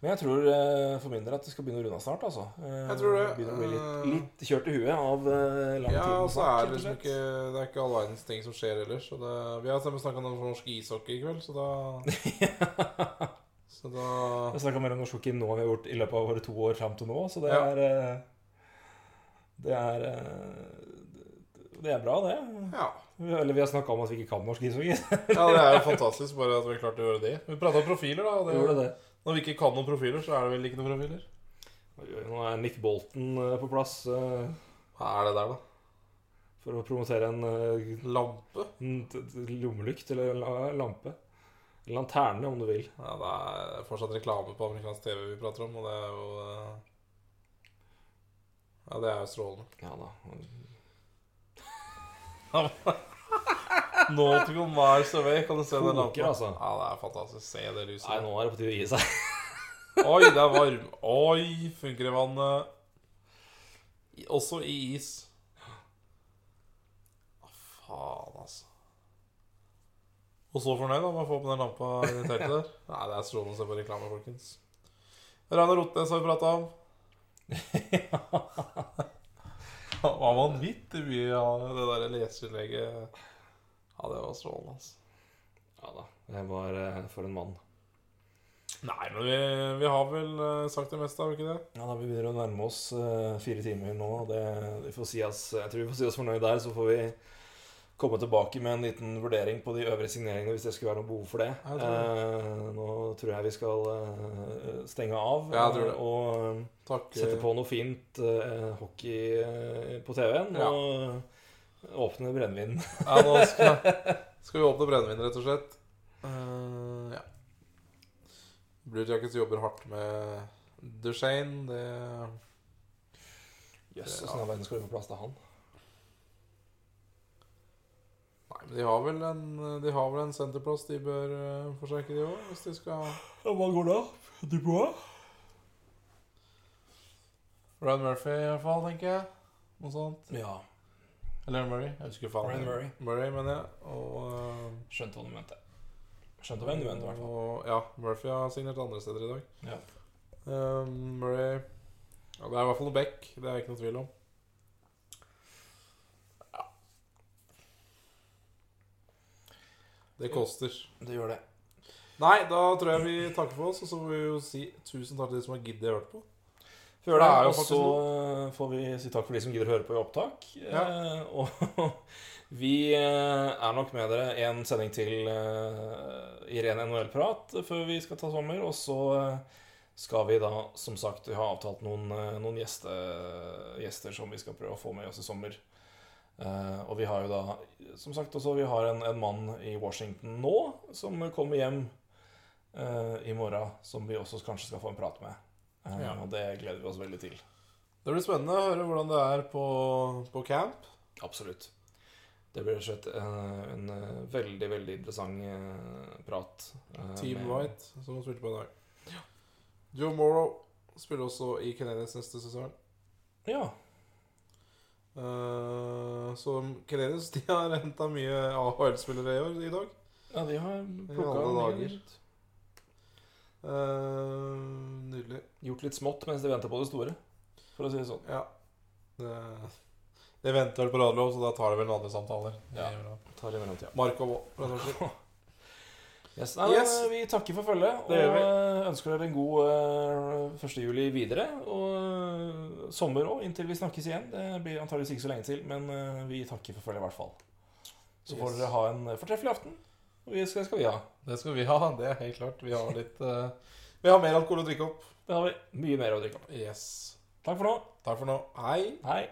Men jeg tror eh, for min del at det skal begynne å runde av snart. altså. Eh, Jeg tror det. Begynner å bli litt, Eh, litt kjørt i huet av lang Ja, tid. og så er det liksom ikke Det er ikke all verdens ting som skjer ellers. Så det, vi har snakka om norsk ishockey i kveld, så da Så da Jeg snakka mer om norsk hockey nå vi har gjort i løpet av våre to år fram til nå, så det Ja. er Det er Det er bra, det. Ja. Eller vi har snakka om at vi ikke kan norsk ishockey. ja, det er jo fantastisk bare at vi har klart å gjøre det. Vi prata om profiler, da. Og det, gjorde det. Når vi ikke kan noen profiler, så er det vel ikke noen profiler? Nå er Nick Bolton eh, på plass eh, Hva er det der, da? for å promotere en, eh, Lampe? en lommelykt eller en lampe. Lanterne, om du vil. Ja, det er fortsatt reklame på amerikansk TV vi prater om, og det er jo Ja, det er jo strålende. Ja da. Nautical miles Away, kan du se den lampa? altså. Ja, det er fantastisk. Se det lyset. Nei, nå er det på tide å gi seg. Oi, det er varm. Oi, funker i vannet. Også i is. Hva faen, altså. Og så fornøyd da med å få opp den lampa i teltet der. Nei, det er strålende å se på reklame, folkens. Ragnar Rotnes har vi prata om. Det var vanvittig mye av det der leserinnlegget. Ja, det var strålende, altså. Ja da. Det var eh, for en mann. Nei, men vi, vi har vel eh, sagt det meste, har vi ikke det? Ja, da Vi begynner å nærme oss eh, fire timer nå. og Det, vi får si oss, jeg tror vi får si oss fornøyd der. Så får vi komme tilbake med en liten vurdering på de øvrige signeringene hvis det skulle være noe behov for det. Jeg tror Eh, nå tror jeg vi skal eh, stenge av Ja, jeg tror det. eh, og Takk. sette på noe fint eh, hockey eh, på TV-en. Ja. Og åpne brennevin. Ja, nå skal, skal vi åpne brennevin, rett og slett. Uh, ja. Blue Jackets jobber hardt med Duchene. Det Jøss, Ja. åssen i all verden skal vi få plass til han? Nei, men de har vel en, de har vel en senterplass de bør uh, forsterke, de òg, hvis de skal ja, Hva går av? Dubois? Ryan Murphy, i hvert fall, tenker jeg. Noe sånt. Ja. Eller Murray. Jeg husker faen. Ryan Murray. Murray, mener jeg. Og, eh, Skjønte hva du mente. Skjønte hvem du mente, i hvert fall. og ja, Murphy har signert andre steder i dag. Ja. Um, Murray ja, Det er i hvert fall noe back, det er ikke noe tvil om. Ja. Det koster. Det gjør det. Nei, da tror jeg vi takker for oss, og så må vi jo si tusen takk til de som har giddet å høre på. Før det er jo faktisk så eh, får vi si takk for de som gidder å høre på i opptak. Ja. Eh, og vi eh, er nok med dere en sending til eh, i ren NHL-prat før vi skal ta sommer. Og så eh, skal vi da, som sagt, ha avtalt noen, noen gjeste, gjester som vi skal prøve å få med oss i sommer. Eh, og vi har jo da, som sagt, også vi har en, en mann i Washington nå som kommer hjem i morgen, som vi også kanskje skal få en prat med. Eh, Ja. Og det gleder vi oss veldig til. Det blir spennende å høre hvordan det er på, på camp. Absolutt. Det blir rett slett en, en eh, veldig, veldig interessant eh, prat. eh, Team med- White, som spilte på i dag. Joe Morrow spiller også i Canadiens neste sesong. Ja. Uh, så Canadiens de har henta mye AHL-spillere i år i dag. ja, de har plukka mye dager. nytt. Eh, nydelig. Gjort litt smått mens de venter på det store, for å si det sånn. Ja. Det, det venter vel på Radlov, så da tar det vel noen andre samtaler. Ja. det. Tar i mellomtida. Markov òg, slett. Yes. Nei, Yes. Vi takker for følget og vi. eh, ønsker dere en god eh, 1. juli videre. Og eh, sommer òg, inntil vi snakkes igjen. Det blir antakeligvis ikke så lenge til, men eh, vi takker for følget i hvert fall. Så får dere ha en fortreffelig aften. Skal, skal vi ha. Det skal vi ha, det er helt klart. Vi har litt uh, Vi har mer alkohol å drikke opp. Det har vi. Mye mer å drikke opp. Yes. Takk for nå. Takk for nå. Hei. Hei.